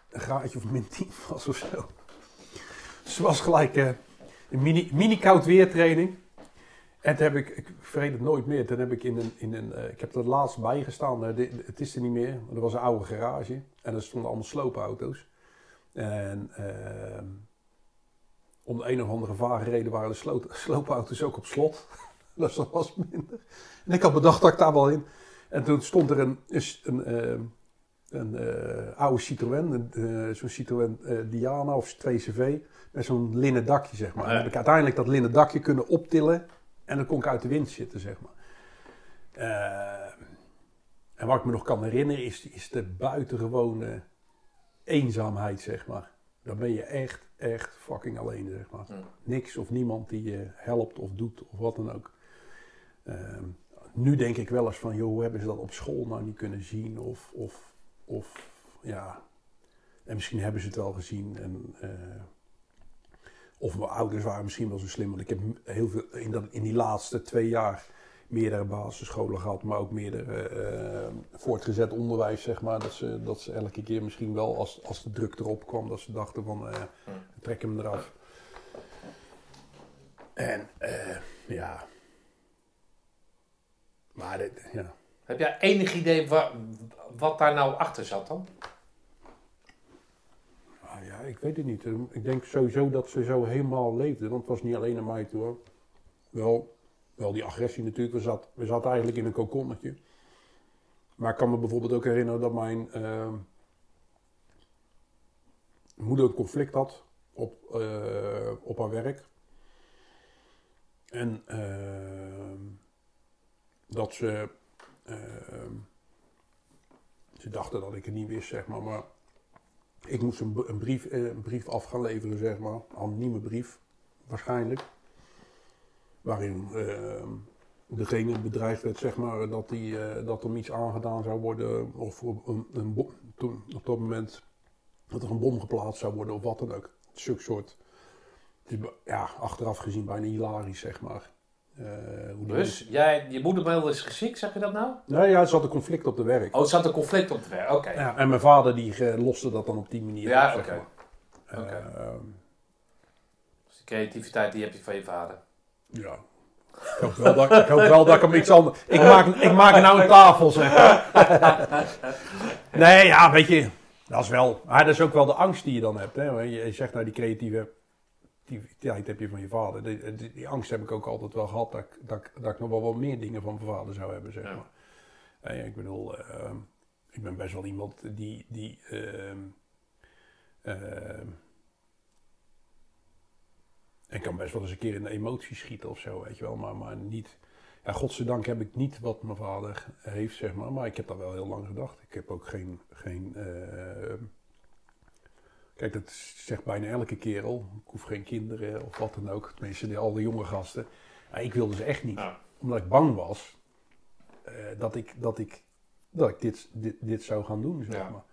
B: een graadje of min 10 was of zo. Dus het was gelijk eh, een mini, mini weertraining. En toen heb ik, ik vergeet het nooit meer, toen heb ik in een, in een eh, ik heb er laatst bij gestaan, het is er niet meer, er was een oude garage en er stonden allemaal sloopauto's. En ehm, om de een of andere vage reden waren de sloot- sloopauto's ook op slot. dus dat was minder. En ik had bedacht dat ik daar wel in. En toen stond er een, een, een, ehm, een eh, oude Citroën, een, eh, zo'n Citroën eh, Diana of 2CV, met zo'n linnen dakje, zeg maar. En heb ik uiteindelijk dat linnen dakje kunnen optillen en dan kon ik uit de wind zitten, zeg maar. Eh, en wat ik me nog kan herinneren is, is de buitengewone eenzaamheid, zeg maar. Dan ben je echt, echt fucking alleen, zeg maar.
A: Hmm.
B: Niks of niemand die je helpt of doet of wat dan ook. Ehm, nu denk ik wel eens van, joh, hoe hebben ze dat op school nou niet kunnen zien? Of, of, of ja, en misschien hebben ze het wel gezien. En, eh, of mijn ouders waren misschien wel zo slim. Want ik heb heel veel in, dat, in die laatste twee jaar meerdere basisscholen gehad, maar ook meerdere eh, voortgezet onderwijs, zeg maar. Dat ze, dat ze elke keer misschien wel, als, als de druk erop kwam, dat ze dachten van, eh trek hem eraf. En eh, ja. Maar dit, ja.
A: Heb jij enig idee wa- wat daar nou achter zat dan?
B: Ah, ja, ik weet het niet. Ik denk sowieso dat ze zo helemaal leefden. Want het was niet alleen aan mij hoor. Wel, wel die agressie natuurlijk. We zaten we eigenlijk in een kokonnetje. Maar ik kan me bijvoorbeeld ook herinneren dat mijn eh, moeder een conflict had op, eh, op haar werk. En eh, dat ze. ze dachten dat ik het niet wist, zeg maar. Maar ik moest een, een, brief, een brief af gaan leveren, zeg maar. Een anonieme brief, waarschijnlijk. Waarin eh, degene bedreigd werd, zeg maar, dat, die, eh, dat hem iets aangedaan zou worden. Of op een, een bom, toen, op dat moment dat er een bom geplaatst zou worden of wat dan ook. Zulk soort. Het is be- ja, achteraf gezien bijna hilarisch, zeg maar. Eh, hoe die
A: Dus jij, je moedermail is ziek, zeg je dat nou?
B: Nee, ja, er zat een conflict op de werk.
A: Oh, er zat een conflict op te werk. Oké.
B: Ja, en mijn vader die eh, loste dat dan op die manier
A: Ja,
B: op, zeg
A: oké.
B: maar.
A: Oké.
B: Ehm,
A: Dus die creativiteit die heb je van je vader.
B: Ja. Ik hoop wel dat ik, hoop wel dat ik hem iets anders... Ik maak, ik maak nou een tafel, zeg. Nee, ja, weet je... Dat is wel... Maar dat is ook wel de angst die je dan hebt. Hè? Je, zegt nou, die creatieve activiteit heb je van je vader. Die, die, die angst heb ik ook altijd wel gehad. Dat, ik- dat, ik- dat ik nog wel wat meer dingen van mijn vader zou hebben, zeg
A: Ja.
B: maar. Eh, ik bedoel... ehm, ik ben best wel iemand die... die ehm, ehm, ik kan best wel eens een keer in de emotie schieten of zo, weet je wel. Maar, maar niet... Ja, godzijdank heb ik niet wat mijn vader heeft, zeg maar. Maar ik heb dat wel heel lang gedacht. Ik heb ook geen... geen eh, Kijk, dat zegt bijna elke kerel. Ik hoef geen kinderen of wat dan ook. Tenminste, die, al die jonge gasten. Ik wilde ze echt niet.
A: Ja.
B: Omdat ik bang was eh, dat, ik, dat, ik, dat ik dit, dit, dit zou gaan doen, zeg
A: Ja.
B: maar.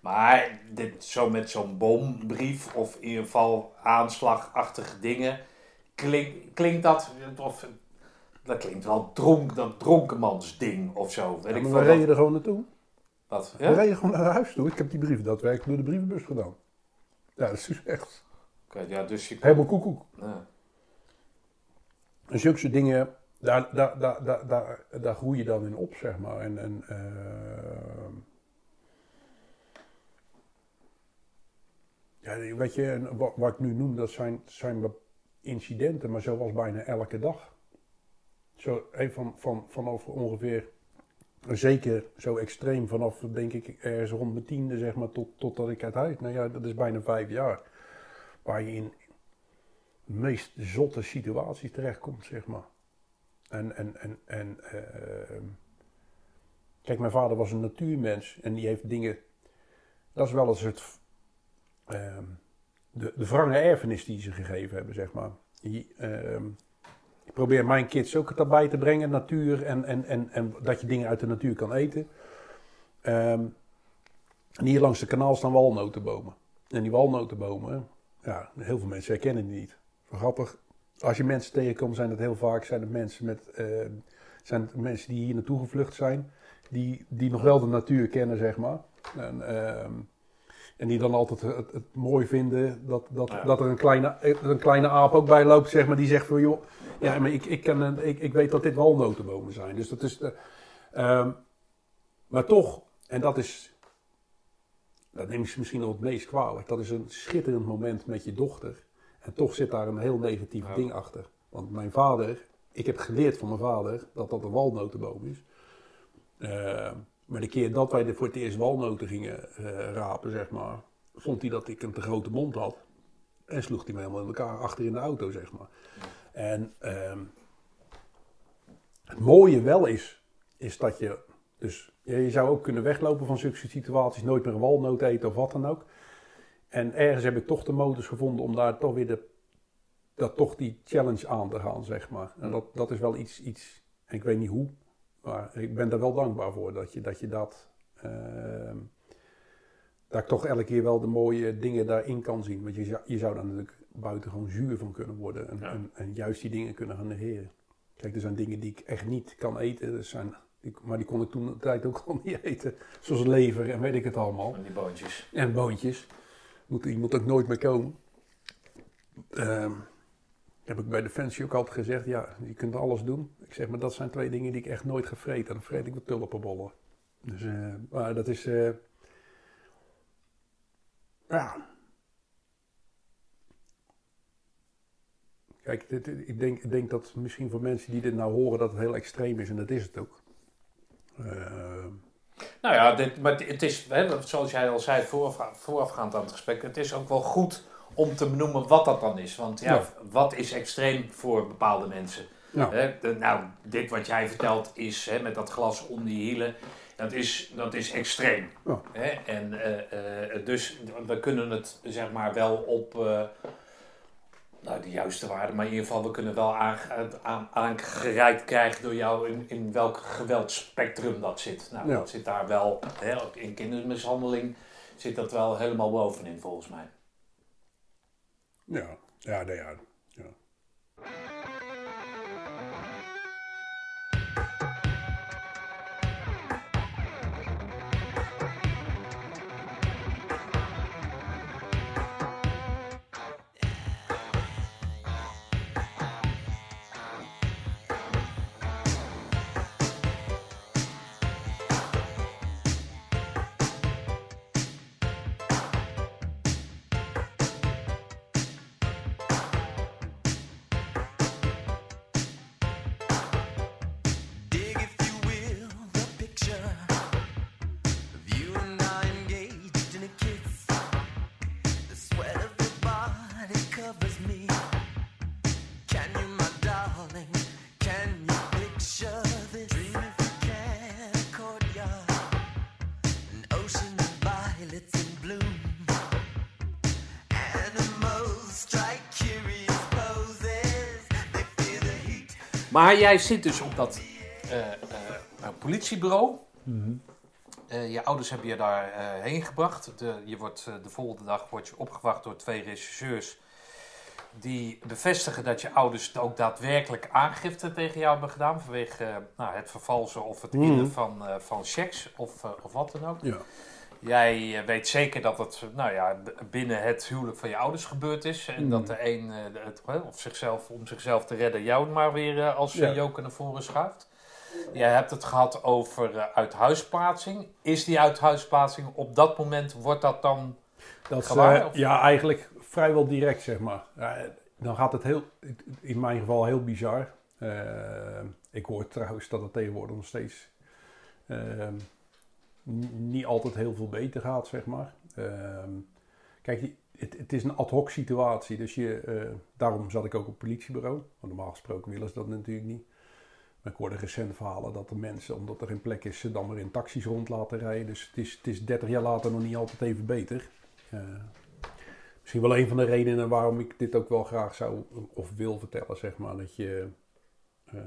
A: Maar dit, zo met zo'n bombrief of in ieder geval aanslagachtige dingen, klink, klinkt dat, of, dat klinkt wel dronk, dat dronkenmansding of zo. Weet
B: Ja,
A: ik
B: we er gewoon naartoe.
A: wat,
B: We
A: ja?
B: reden gewoon naar huis toe. Ik heb die brief daadwerkelijk door de brievenbus gedaan. Ja, dat is dus echt
A: Oké, ja, dus je...
B: helemaal koekoek.
A: Ja.
B: En zulke soort dingen daar, daar, daar, daar, daar, daar groei je dan in op, zeg maar. En, en, eh, ja, weet je, wat, ik nu noem, dat zijn, zijn incidenten, maar zo bijna elke dag. Zo, van, van, vanaf ongeveer, zeker zo extreem, vanaf denk ik ergens rond mijn tiende, zeg maar, tot, totdat ik uit huis. Nou ja, dat is bijna vijf jaar. Waar je in de meest zotte situaties terechtkomt, zeg maar. En, en, en, en eh, kijk, mijn vader was een natuurmens en die heeft dingen. Dat is wel eens het. Ehm, de, de wrange erfenis die ze gegeven hebben, zeg maar. Ehm, ik probeer mijn kids ook erbij te brengen, natuur en, en, en, en dat je dingen uit de natuur kan eten. Ehm, en hier langs de kanaal staan walnotenbomen. En die walnotenbomen, ja, heel veel mensen herkennen die niet. Grappig, als je mensen tegenkomt, zijn dat heel vaak zijn het mensen, met, zijn het mensen die hier naartoe gevlucht zijn. Die, die nog wel de natuur kennen, zeg maar. En, en die dan altijd het, het mooi vinden dat, dat,
A: Ja.
B: dat er een kleine, een kleine aap ook bij loopt, zeg maar. Die zegt van, joh, ja, maar ik, ik, ken, ik, ik weet dat dit walnotenbomen zijn. Dus dat is... eh, ehm, maar toch, en dat is... Dat neem ik misschien nog het meest kwalijk. Dat is een schitterend moment met je dochter. En toch zit daar een heel negatief
A: Ja.
B: ding achter. Want mijn vader, ik heb geleerd van mijn vader dat dat een walnotenboom is. Eh, maar de keer dat wij er voor het eerst walnoten gingen eh, rapen, zeg maar, vond hij dat ik een te grote mond had. En sloeg hij me helemaal in elkaar achter in de auto, zeg maar. En ehm, het mooie wel is, is dat je, dus je zou ook kunnen weglopen van zulke situaties, nooit meer een walnoot eten of wat dan ook. En ergens heb ik toch de modus gevonden om daar toch weer de, dat toch die challenge aan te gaan, zeg maar. En dat, dat is wel iets, iets, en ik weet niet hoe, maar ik ben daar wel dankbaar voor dat je dat, je dat ehm, dat ik toch elke keer wel de mooie dingen daarin kan zien. Want je zou, je zou daar natuurlijk buitengewoon zuur van kunnen worden en,
A: Ja.
B: en, en juist die dingen kunnen gaan negeren. Kijk, er zijn dingen die ik echt niet kan eten, er zijn, die- maar die kon ik toen de tijd ook al niet eten. Zoals lever en weet ik het allemaal.
A: Van die boontjes.
B: En boontjes. Moet, die moet ook nooit meer komen. Ehm, heb ik bij Defensie ook altijd gezegd, ja, je kunt alles doen. Ik zeg, maar dat zijn twee dingen die ik echt nooit ga vreten. Dan vreet ik de tulpenbollen. Dus, eh, maar dat is, eh, ja. Kijk, dit, ik, denk, ik denk dat misschien voor mensen die dit nou horen dat het heel extreem is. En dat is het ook. Ehm,
A: Nou ja, dit, maar het- het is, hè, zoals jij al zei vooraf, voorafgaand aan het gesprek, het is ook wel goed om te benoemen wat dat dan is. Want ja,
B: Ja.
A: wat is extreem voor bepaalde mensen?
B: ja.
A: Hè, de- nou, dit wat jij vertelt is hè, met dat glas om die hielen, dat is, dat is extreem.
B: Ja.
A: En, eh, eh, dus we kunnen het zeg maar wel op eh, nou, de juiste waarde, maar in ieder geval we kunnen wel aange- aan, aangereikt krijgen door jou in, in welk geweldspectrum dat zit. Nou, dat zit daar wel, in kindermishandeling zit dat wel helemaal bovenin volgens mij.
B: Ja, ja, ja. ja.
A: Maar jij zit dus op dat eh, eh, eh, politiebureau. Eh, je ouders hebben je daar eh, heen gebracht. De, je wordt, de volgende dag word je opgewacht door twee regisseurs. Die bevestigen dat je ouders ook daadwerkelijk aangifte tegen jou hebben gedaan. Vanwege nou, het vervalsen of het
B: Mhm.
A: innen van, eh, van checks of, of wat dan ook.
B: ja.
A: Jij eh, weet zeker dat het nou ja, binnen het huwelijk van je ouders gebeurd is. En
B: Mm.
A: dat de een eh, het, of zichzelf, om zichzelf te redden jou maar weer eh, als
B: Ja.
A: joker naar voren schuift. Jij hebt het gehad over uithuisplaatsing. Is die uithuisplaatsing op dat moment, wordt dat dan...
B: Dat,
A: Gewaar, of?
B: ja, eigenlijk vrijwel direct, zeg maar. Ja, dan gaat het heel, in mijn geval heel bizar. Ik hoor trouwens dat het tegenwoordig nog steeds eh, n- niet altijd heel veel beter gaat, zeg maar. Eh, kijk, het, het is een ad hoc situatie, dus je, eh, daarom zat ik ook op politiebureau. Normaal gesproken willen ze dat natuurlijk niet. Maar ik hoorde recent verhalen dat de mensen, omdat er geen plek is, ze dan maar in taxis rond laten rijden. Dus het is, het is 30 jaar later nog niet altijd even beter. Eh, misschien wel een van de redenen waarom ik dit ook wel graag zou of wil vertellen, zeg maar. Dat je. eh,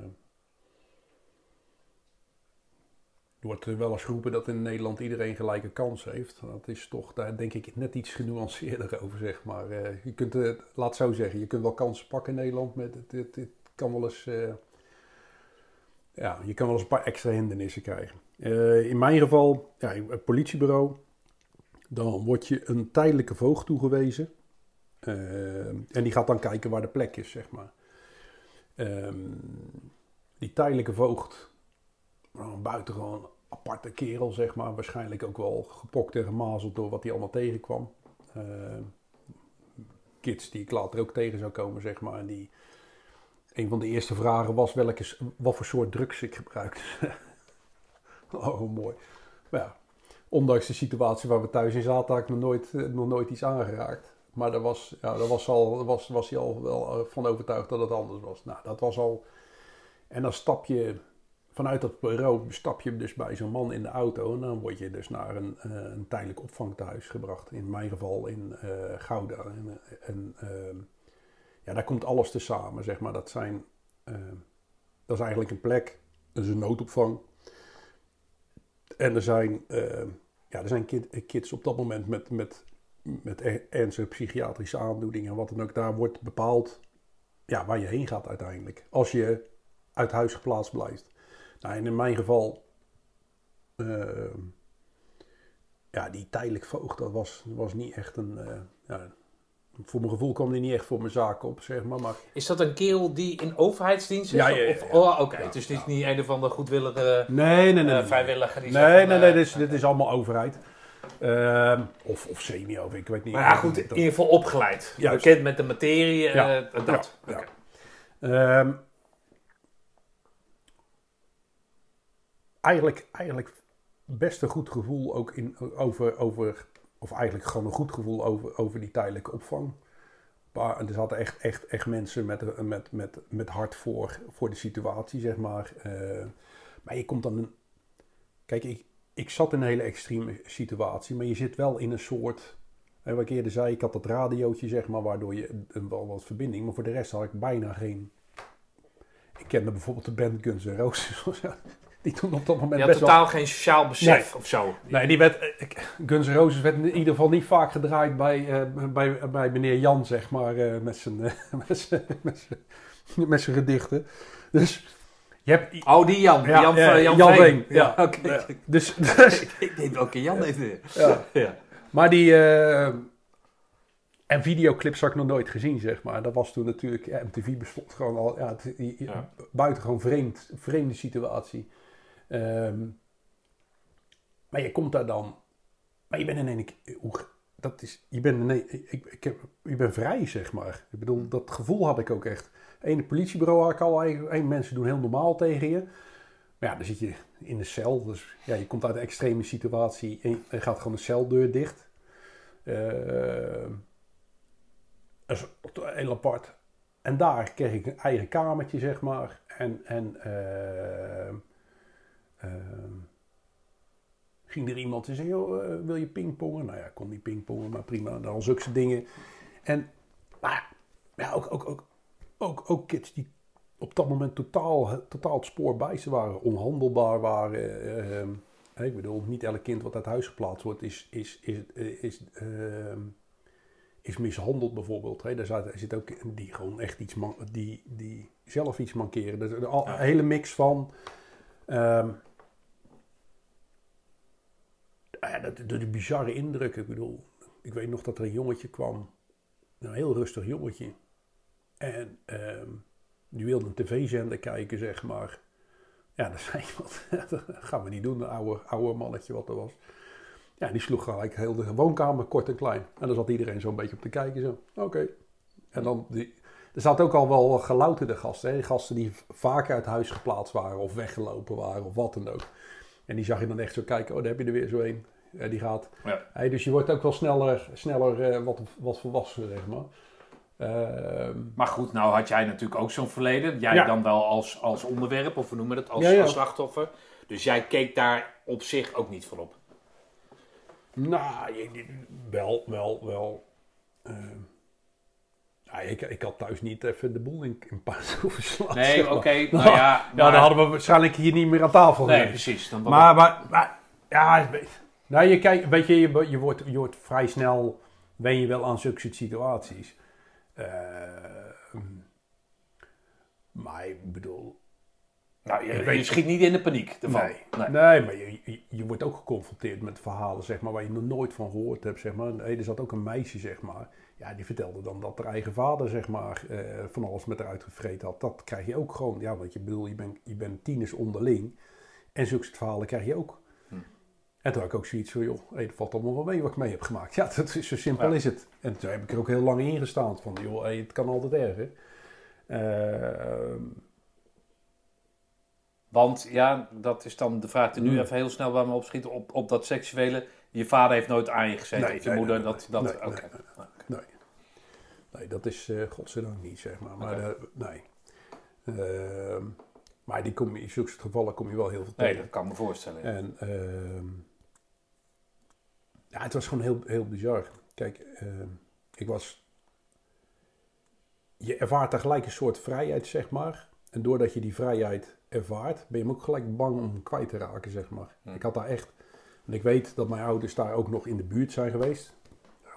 B: er wordt wel eens geroepen dat in Nederland iedereen gelijke kans heeft. Dat is toch, daar denk ik net iets genuanceerder over, zeg maar. Eh, je kunt, het laat zo zeggen, je kunt wel kansen pakken in Nederland. Met het, kan wel eens. eh, ja, je kan wel eens een paar extra hindernissen krijgen. Eh, in mijn geval, ja, het politiebureau. Dan wordt je een tijdelijke voogd toegewezen. Eh, en die gaat dan kijken waar de plek is, zeg maar. Ehm, die tijdelijke voogd, buitengewoon aparte kerel, zeg maar. Waarschijnlijk ook wel gepokt en gemazeld door wat hij allemaal tegenkwam. Eh, kids die ik later ook tegen zou komen, zeg maar. En die, een van de eerste vragen was welke, wat voor soort drugs ik gebruikte. oh, mooi. Ja, ondanks de situatie waar we thuis in zaten, had ik nog nooit, eh, nog nooit iets aangeraakt. Maar daar was, ja, daar was, al, was, was hij al wel eh, van overtuigd dat het anders was. Nou, dat was al... En dan stap je vanuit dat bureau, stap je dus bij zo'n man in de auto. En dan word je dus naar een, eh, een tijdelijk opvangtehuis gebracht. In mijn geval in eh, Gouda. En, eh, ehm, ja, daar komt alles te samen, zeg maar. Dat zijn... ehm, dat is eigenlijk een plek. Dat is een noodopvang. En er zijn, eh, ja, er zijn kids op dat moment met, met, met er- ernstige psychiatrische aandoeningen en wat dan ook. Daar wordt bepaald ja, waar je heen gaat uiteindelijk. Als je uit huis geplaatst blijft. Nou, en in mijn geval, eh, ja, die tijdelijk voogd, dat was, was niet echt een, eh, ja, voor mijn gevoel kwam die niet echt voor mijn zaak op, zeg maar. maar
A: Is dat een kerel die in overheidsdienst is?
B: Ja, ja, ja,
A: oh, Oké,
B: Ja,
A: het is niet, een of andere goedwillige
B: nee, nee, nee.
A: eh,
B: nee.
A: vrijwilliger die
B: Nee,
A: zegt
B: nee,
A: van,
B: nee,
A: eh,
B: dit is, dit is allemaal overheid. Ehm, of, of semi, of ik weet niet.
A: Maar ja, goed, in ieder geval opgeleid.
B: Juist.
A: Bekend met de materie,
B: Ja,
A: dat.
B: ja.
A: Oké.
B: Eigenlijk, eigenlijk best een goed gevoel ook in, over, over, of eigenlijk gewoon een goed gevoel over, over die tijdelijke opvang. Maar er zaten echt, echt, echt mensen met, met, met, met hart voor, voor de situatie, zeg maar. Eh, maar je komt dan een... Kijk, ik, ik zat in een hele extreme situatie, maar je zit wel in een soort... Hè, wat ik eerder zei, ik had dat radiootje, zeg maar, waardoor je wel wat verbinding... Maar voor de rest had ik bijna geen... Ik kende bijvoorbeeld de band Guns N' Roses. Die toen op dat moment best wel...
A: totaal geen sociaal besef of zo.
B: Nee, die werd, eh, Guns N' Roses werd in ieder geval niet vaak gedraaid bij, eh, bij, bij meneer Jan, zeg maar, eh, met, zijn, met, zijn, met, zijn, met zijn gedichten. Dus je hebt...
A: Oh, die Jan.
B: Ja,
A: Jan,
B: ja,
A: Jan,
B: Jan
A: Veen.
B: Veen,
A: Ja,
B: ja.
A: oké.
B: Dus, dus,
A: Ik denk, welke Jan heeft dit?
B: ja.
A: Ja.
B: Maar die... en videoclips had ik nog nooit gezien, zeg maar. Dat was toen natuurlijk... MTV bestond gewoon al... Ja, die,
A: Ja.
B: Buitengewoon vreemd, vreemde situatie. Ehm, maar je komt daar dan... Maar je bent in één keer... hoe- Dat is, je, bent één- ik, ik heb, je bent vrij, zeg maar. Ik bedoel, dat gevoel had ik ook echt. Het politiebureau had ik al... Een, mensen doen heel normaal tegen je. Maar ja, dan zit je in de cel. Dus ja, je komt uit een extreme situatie. En je gaat gewoon de celdeur dicht. Ehm, dat is heel apart. En daar kreeg ik een eigen kamertje, zeg maar. En, en ehm, ehm, ging er iemand en zei, joh, eh, wil je pingpongen? Nou ja, kon niet pingpongen, maar prima. Dan al zulke dingen. En maar, ja, ook, ook, ook, ook, ook kids die op dat moment totaal, totaal het spoor bij ze waren. Onhandelbaar waren. ehm, ik bedoel, niet elk kind wat uit huis geplaatst wordt is, is, is, is, is, ehm, is mishandeld bijvoorbeeld. Hè. Daar zit, er zit ook die gewoon echt iets, man- die, die zelf iets mankeren. Dus een hele mix van nou ja, dat, bizarre indruk. Ik bedoel, ik weet nog dat er een jongetje kwam. Een heel rustig jongetje. En ehm, die wilde een tv-zender kijken, zeg maar. Ja, dat zei iemand, dat gaan we niet doen, een oude, oude mannetje wat er was. Ja, die sloeg gelijk heel de woonkamer kort en klein. En dan zat iedereen zo'n beetje op te kijken, zo. Oké. En dan, die, er zaten ook al wel gelouterde gasten. Gasten die vaak uit huis geplaatst waren of weggelopen waren of wat dan ook. En die zag je dan echt zo kijken, oh, daar heb je er weer zo een. Eh, die gaat.
A: Ja.
B: Hey, dus je wordt ook wel sneller, sneller eh, wat, wat volwassen, zeg maar. Ehm,
A: Maar goed, nou had jij natuurlijk ook zo'n verleden. Jij
B: Ja.
A: dan wel als, als onderwerp, of we noemen het als,
B: Ja, ja.
A: als slachtoffer. Dus jij keek daar op zich ook niet van op.
B: Nou, je- wel, wel, wel. ehm, ja, ik, ik had thuis niet even de boel in, in puin hoeven slaan.
A: Nee,
B: zeg
A: oké. nou ja,
B: Ja,
A: maar-
B: dan hadden we waarschijnlijk hier niet meer aan tafel
A: Nee, precies. Dan
B: Maar, maar, maar, ja, nou, je, kijkt, weet je, je, je, wordt, je wordt vrij snel, wen je wel aan zulke soort situaties. Ehm, maar ik bedoel,
A: nou, je, je
B: weet-
A: schiet niet in de paniek ervan.
B: Nee,
A: Nee.
B: nee. maar je, je, wordt ook geconfronteerd met verhalen zeg maar, waar je nog nooit van gehoord hebt. Zeg maar. Hey, er zat ook een meisje, zeg maar. Ja, die vertelde dan dat haar eigen vader zeg maar, eh, van alles met haar uitgevreten had. Dat krijg je ook gewoon. Ja, want je, bedoel, je, bent, je bent tieners onderling. En zulke soort verhalen krijg je ook. En toen had ik ook zoiets van, joh, hey, dat valt allemaal wel mee wat ik mee heb gemaakt. Ja, dat is, zo simpel
A: Ja.
B: is het. En toen heb ik er ook heel lang in gestaan. Van, joh, hey, het kan altijd erger. Ehm,
A: Want ja, dat is dan de vraag die nu
B: Hmm.
A: even heel snel bij me opschiet. Op, op dat seksuele. Je vader heeft nooit aan je gezeten.
B: Nee,
A: of je
B: nee,
A: moeder,
B: nee,
A: dat...
B: nee,
A: dat
B: nee, nee, Nee. Nee, dat is eh godzijdank niet, zeg maar. Maar, eh, nee. Ehm, maar die kom je, in zulke gevallen kom je wel heel veel
A: Nee,
B: tegen.
A: dat kan me voorstellen. ja.
B: En ehm, ja, het was gewoon heel, heel bizar. Kijk, ehm, ik was... Je ervaart daar gelijk een soort vrijheid, zeg maar. En doordat je die vrijheid ervaart, ben je hem ook gelijk bang om hem kwijt te raken, zeg maar.
A: Hm.
B: Ik had daar echt... En ik weet dat mijn ouders daar ook nog in de buurt zijn geweest.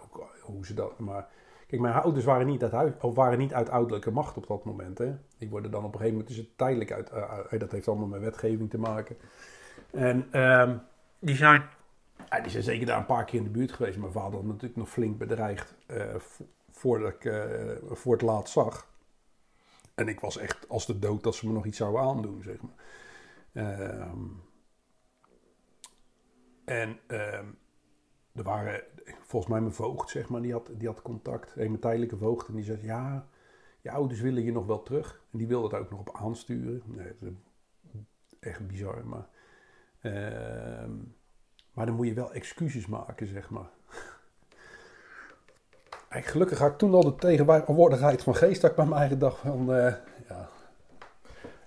B: Ook, hoe ze dat... Maar kijk, mijn ouders waren niet uit, huis, of waren niet uit ouderlijke macht op dat moment. Hè. Die worden dan op een gegeven moment... Dus het tijdelijk uit... eh, eh, dat heeft allemaal met wetgeving te maken. En ehm, die zijn... Die zijn zeker daar een paar keer in de buurt geweest. Mijn vader had natuurlijk nog flink bedreigd eh, vo- voordat ik eh, voor het laatst zag. En ik was echt als de dood dat ze me nog iets zouden aandoen, zeg maar. Ehm, en ehm, er waren, volgens mij mijn voogd, zeg maar, die had, die had contact. Een mijn tijdelijke voogd. En die zei, ja, je ouders willen je nog wel terug. En die wilde daar ook nog op aansturen. Nee, echt bizar, maar... ehm, maar dan moet je wel excuses maken, zeg maar. Gelukkig had ik toen al de tegenwoordigheid van geest. Dat ik bij mijn eigen dag van... eh, ja,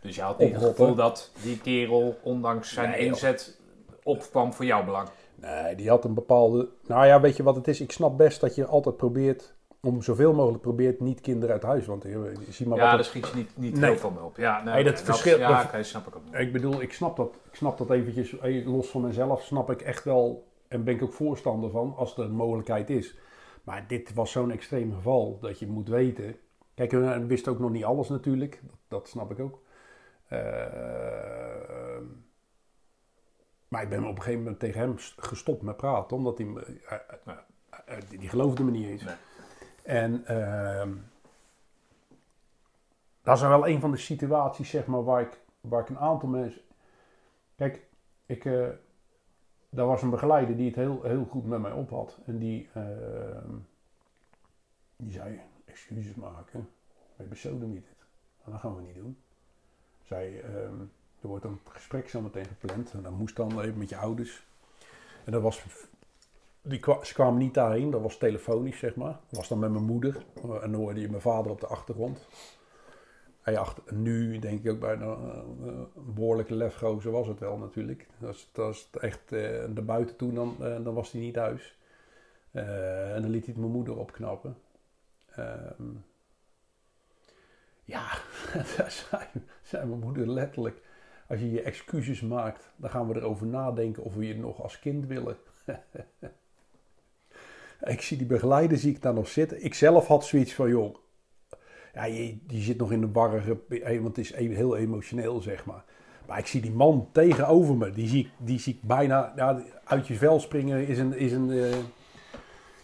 A: Dus je had niet het gevoel dat die kerel, ondanks zijn
B: Nee,
A: inzet, opkwam voor jouw belang.
B: Nee, die had een bepaalde... Nou ja, weet je wat het is? Ik snap best dat je altijd probeert... Om zoveel mogelijk probeert niet kinderen uit huis. Want je, je ziet maar
A: ja,
B: wat
A: daar
B: het-
A: schiet je niet, niet
B: Nee.
A: heel veel mee op. Ja, nee,
B: dat
A: oké,
B: verschil-
A: Ja,
B: dat-
A: snap ik ook.
B: Ik bedoel, ik snap dat, ik snap dat eventjes, eh, los van mezelf, snap ik echt wel, en ben ik ook voorstander van, als er een mogelijkheid is. Maar dit was zo'n extreem geval, dat je moet weten. Kijk, we wisten ook nog niet alles natuurlijk, dat, dat snap ik ook. Ehm, maar ik ben op een gegeven moment tegen hem gestopt met praten, omdat hij, eh, eh, eh, die, die geloofde me niet eens.
A: Nee.
B: En ehm, dat is wel een van de situaties, zeg maar, waar ik, waar ik een aantal mensen... Kijk, ik, eh daar was een begeleider die het heel, heel goed met mij op had. En die, ehm, die zei, excuses maken, wij besodemieten het. Nou, dat gaan we niet doen. Zei, ehm, er wordt een gesprek zo meteen gepland. En dat moest dan even met je ouders. En dat was die ze kwamen niet daarheen, dat was telefonisch, zeg maar. Dat was dan met mijn moeder. Eh, En dan hoorde je mijn vader op de achtergrond. Hij achter, nu denk ik ook bijna eh, een behoorlijke lefgozer was het wel natuurlijk. Het, als het echt eh naar buiten toe, dan, eh, dan was hij niet thuis. Eh, en dan liet hij mijn moeder opknappen. Ehm, ja, zei mijn moeder letterlijk... Als je je excuses maakt, dan gaan we erover nadenken of we je nog als kind willen. Ik zie die begeleider, zie ik daar nog zitten. Ik zelf had zoiets van, joh, ja, je, die zit nog in de warrige, eh, want het is e- heel emotioneel, zeg maar. Maar ik zie die man tegenover me. Die zie ik, die zie ik bijna ja, uit je vel springen. Is een, is een, eh,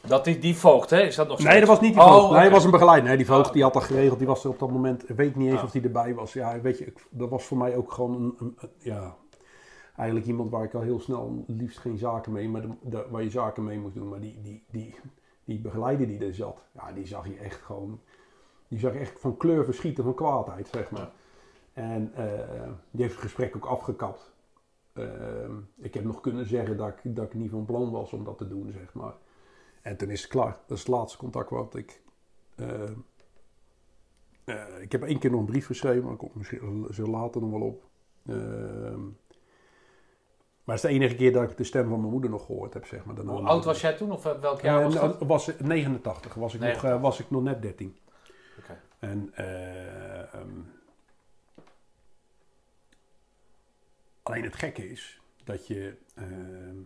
A: Dat die, die voogd, hè? Is dat nog
B: Nee, dat was niet die
A: Oh,
B: voogd. Nee, dat was een begeleider. Nee, die voogd
A: Oh.
B: die had dat geregeld. Die was er op dat moment. Ik weet niet eens
A: Ah.
B: of hij erbij was. Ja, weet je, dat was voor mij ook gewoon een, een- een- ja, eigenlijk iemand waar ik al heel snel liefst geen zaken mee, maar de, de- waar je zaken mee moest doen. Maar die, die, die, die begeleider die er zat, ja, die zag je echt gewoon, die zag je echt van kleur verschieten van kwaadheid, zeg maar. En eh, die heeft het gesprek ook afgekapt. Ehm, ik heb nog kunnen zeggen dat ik, dat ik niet van plan was om dat te doen, zeg maar. En toen is het klaar. Dat is het laatste contact wat ik. eh, eh, ik heb één keer nog een brief geschreven, maar ik kom misschien zo later nog wel op. Maar het is de enige keer dat ik de stem van mijn moeder nog gehoord heb, zeg maar. Daarna
A: Hoe oud was jij toen? Of eh, welk jaar
B: Eh,
A: was
B: nou,
A: dat?
B: was het 89, was ik, nog,
A: 89.
B: eh, was ik nog net 13.
A: Oké.
B: En eh, ehm, alleen het gekke is dat je, ehm,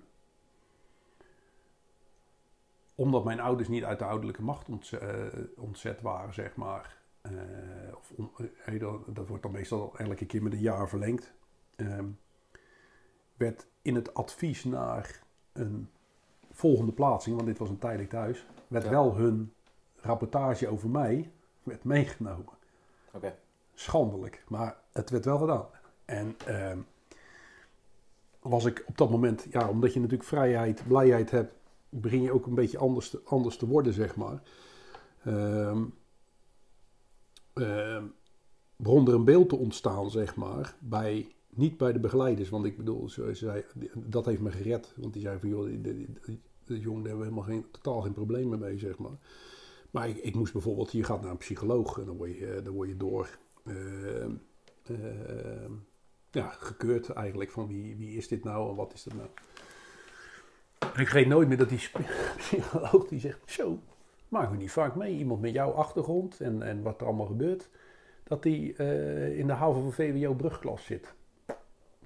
B: omdat mijn ouders niet uit de ouderlijke macht ontze- eh, ontzet waren, zeg maar, eh, of on- eh, dat, dat wordt dan meestal elke keer met een jaar verlengd, ehm, werd in het advies naar een volgende plaatsing, want dit was een tijdelijk thuis, werd
A: Ja.
B: wel hun rapportage over mij werd meegenomen.
A: Oké.
B: Schandelijk, maar het werd wel gedaan. En ehm, was ik op dat moment, ja, omdat je natuurlijk vrijheid, blijheid hebt, begin je ook een beetje anders te, anders te worden, zeg maar. Begon er een beeld te ontstaan, zeg maar, bij, niet bij de begeleiders. Want ik bedoel, je zei, dat heeft me gered. Want die zei van, joh, die jongen, hebben helemaal geen, totaal geen problemen mee, zeg maar. Maar ik, ik moest bijvoorbeeld, je gaat naar een psycholoog en dan word je, eh, dan word je door ehm, ehm, ja, gekeurd eigenlijk van wie, wie is dit nou en wat is dit nou. En ik vergeet nooit meer dat die psycholoog die zegt, zo, maken we niet vaak mee, iemand met jouw achtergrond en, en wat er allemaal gebeurt, dat die eh, in de haven van VWO brugklas zit.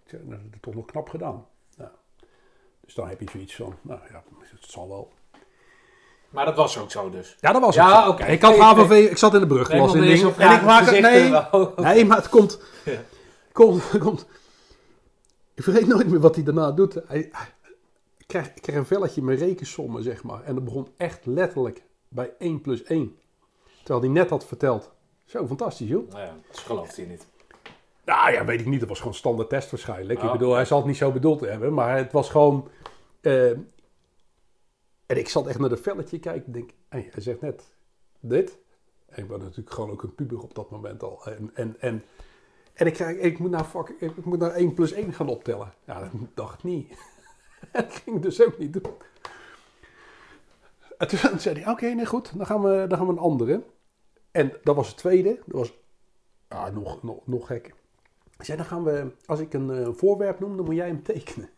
B: Ik zeg, Dat is toch nog knap gedaan. Nou, dus dan heb je zoiets van, nou ja, het zal wel.
A: Maar dat was ook zo dus.
B: Ja, dat was
A: Ja,
B: het. zo.
A: oké.
B: Ik had HVV, ik zat in de
A: Nee,
B: brugklas
A: maar
B: en ik maak
A: gezegd,
B: nee,
A: eh,
B: nee, maar het komt,
A: Ja.
B: komt, komt. Ik vergeet nooit meer wat hij daarna doet. Hij, ik, krijg een velletje met rekensommen, zeg maar. En dat begon echt letterlijk bij 1 plus 1. Terwijl hij net had verteld. Zo, fantastisch joh.
A: Nou ja, dat gelooft hij niet.
B: Nou ja, weet ik niet. Dat was gewoon standaard test waarschijnlijk.
A: Oh,
B: ik bedoel,
A: oké.
B: hij zal het niet zo bedoeld hebben. Maar het was gewoon... eh, en ik zat echt naar de velletje kijken. en denk, hey, hij zegt net dit. En ik was natuurlijk gewoon ook een puber op dat moment al. En, en, en, en ik, krijg, ik, moet naar fuck, ik moet naar 1 plus 1 gaan optellen. Ja, dat dacht ik niet. dat ging dus ook niet doen. En toen zei hij, oké, nee goed, dan gaan, we, dan gaan we een andere. En dat was het tweede. Dat was ah, nog, nog, nog gek. Hij zei, dan gaan we, als ik een eh, voorwerp noem, dan moet jij hem tekenen.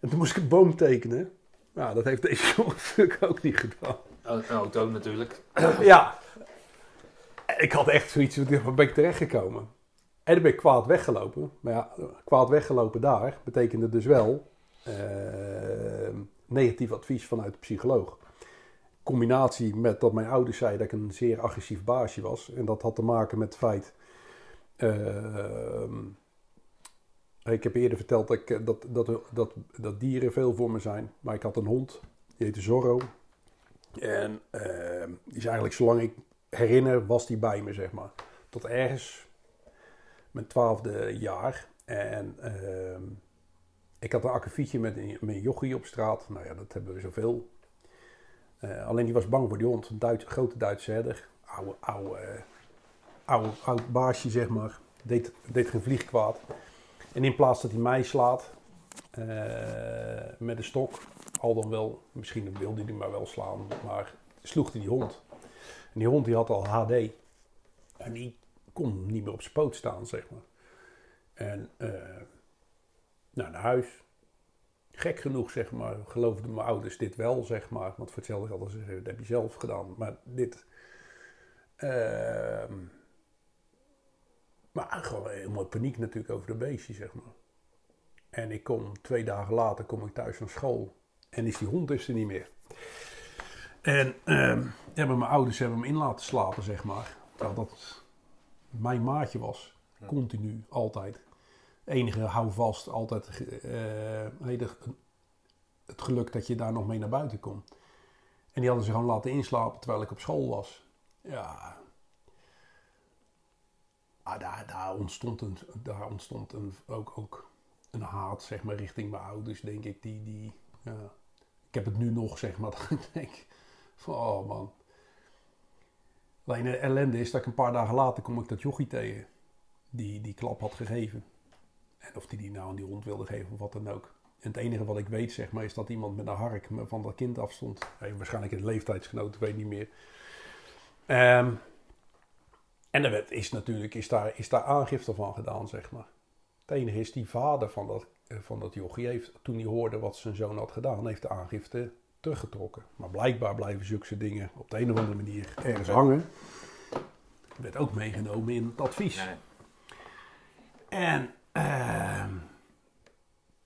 B: En toen moest ik een boom tekenen. Nou, dat heeft deze jongen natuurlijk ook niet gedaan.
A: Een auto natuurlijk.
B: Ja. Ik had echt zoiets, waar ben ik terechtgekomen? En dan ben ik kwaad weggelopen. Maar ja, kwaad weggelopen daar betekende dus wel eh, negatief advies vanuit de psycholoog. Combinatie met dat mijn ouders zeiden dat ik een zeer agressief baasje was. En dat had te maken met het feit... ehm, ik heb eerder verteld dat, ik, dat, dat, dat, dat dieren veel voor me zijn. Maar ik had een hond, die heette Zorro. En eh, die is eigenlijk, zolang ik herinner, was die bij me, zeg maar. Tot ergens mijn twaalfde jaar. En ehm, ik had een akkefietje met een, met jochie op straat. Nou ja, dat hebben we zoveel. Eh, alleen die was bang voor die hond. Een grote Duitse herder. Oude, oude, oude, oud baasje, zeg maar. Deed, geen vlieg kwaad. En in plaats dat hij mij slaat eh, met een stok, al dan wel, misschien wilde hij maar wel slaan, maar sloeg hij die hond. En die hond die had al HD. En die kon niet meer op zijn poot staan, zeg maar. En eh, nou, naar huis. Gek genoeg, zeg maar, geloofden mijn ouders dit wel, zeg maar. Want voor hetzelfde hadden ze dat heb je zelf gedaan. Maar dit... ehm, maar gewoon helemaal paniek natuurlijk over de beestje, zeg maar. En ik kom twee dagen later kom ik thuis van school. En is die hond dus er niet meer. En ehm, hebben mijn ouders hebben hem in laten slapen, zeg maar. Terwijl dat mijn maatje was. Continu, altijd. Enige houvast, altijd eh, het geluk dat je daar nog mee naar buiten komt. En die hadden ze gewoon laten inslapen terwijl ik op school was. Ja. Ah, daar, ontstond, een, daar ontstond een, ook, ook een haat, zeg maar, richting mijn ouders, denk ik. Die, die, ja. Ik heb het nu nog, zeg maar, dat denk van, oh man. Alleen de ellende is dat ik een paar dagen later kom ik dat jochie tegen. Die die klap had gegeven. En of die die nou aan die hond wilde geven of wat dan ook. En het enige wat ik weet, zeg maar, is dat iemand met een hark van dat kind afstond. Hey, waarschijnlijk een leeftijdsgenoot, ik weet niet meer. Ehm, en er werd, is natuurlijk is daar, is daar aangifte van gedaan, zeg maar. Het enige is, die vader van dat, eh, van dat jochie heeft, toen hij hoorde wat zijn zoon had gedaan, heeft de aangifte teruggetrokken. Maar blijkbaar blijven zulke dingen op de een of andere manier ergens hangen. Werd ook meegenomen in het advies.
A: Nee.
B: En ehm,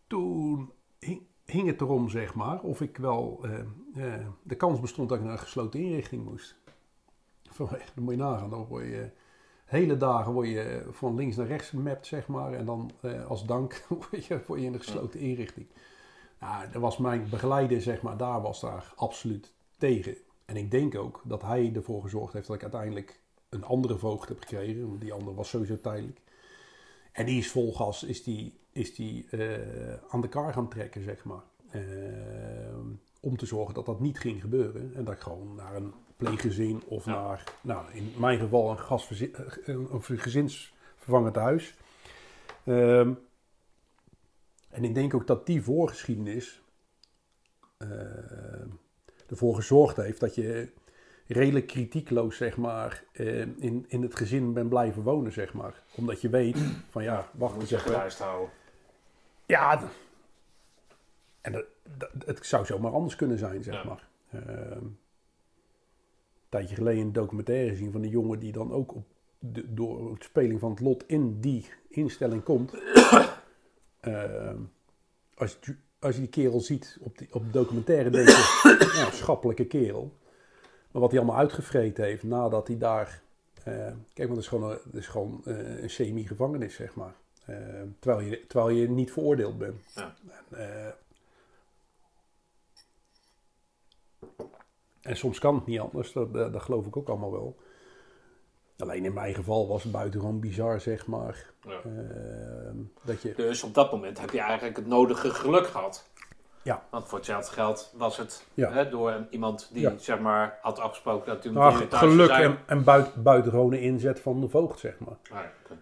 B: toen hing, hing het erom, zeg maar, of ik wel... eh, eh, de kans bestond dat ik naar een gesloten inrichting moest. Dan moet je nagaan, dan word je... Hele dagen word je van links naar rechts gemapt, zeg maar. En dan eh, als dank word je, word je in een gesloten inrichting. Nou, dat was mijn begeleider, zeg maar, daar was daar absoluut tegen. En ik denk ook dat hij ervoor gezorgd heeft dat ik uiteindelijk een andere voogd heb gekregen. Want die andere was sowieso tijdelijk. En die is vol gas, is die, is die eh, aan de kar gaan trekken, zeg maar. Ehm, om te zorgen dat dat niet ging gebeuren. En dat ik gewoon naar een pleeggezin of
A: Ja.
B: naar, nou, in mijn geval een, eh, een, gezinsvervangend huis. Ehm, en ik denk ook dat die voorgeschiedenis ehm, ervoor gezorgd heeft dat je redelijk kritiekloos, zeg maar, eh, in, in het gezin bent blijven wonen, zeg maar. Omdat je weet van ja, wacht
A: Moet
B: eens even.
A: geluisterd houden.
B: Ja, en dat, dat- het zou zomaar anders kunnen zijn, zeg
A: Ja.
B: maar. Ehm, tijdje geleden een documentaire gezien van een jongen die dan ook op de, door het speling van het lot in die instelling komt. Ehm, als, je, als je die kerel ziet op, die, op de documentaire, denk je, ja, schappelijke kerel. Maar wat hij allemaal uitgevreten heeft nadat hij daar... eh, kijk, want het is gewoon, een, is gewoon eh, een semi-gevangenis, zeg maar. Eh, terwijl, je, terwijl je niet veroordeeld bent.
A: Ja.
B: En, eh, en soms kan het niet anders, dat, dat, dat geloof ik ook allemaal wel. Alleen in mijn geval was het buitengewoon bizar, zeg maar.
A: Ja.
B: eh, dat je...
A: Dus op dat moment heb je eigenlijk het nodige geluk gehad.
B: Ja.
A: Want voor hetzelfde geld was het
B: Ja.
A: hè, door iemand die
B: Ja.
A: zeg maar had afgesproken dat hij
B: Nou,
A: uur thuis
B: geluk
A: zijn.
B: en, en buiten, buitengewone inzet van de voogd, zeg maar.
A: Ah.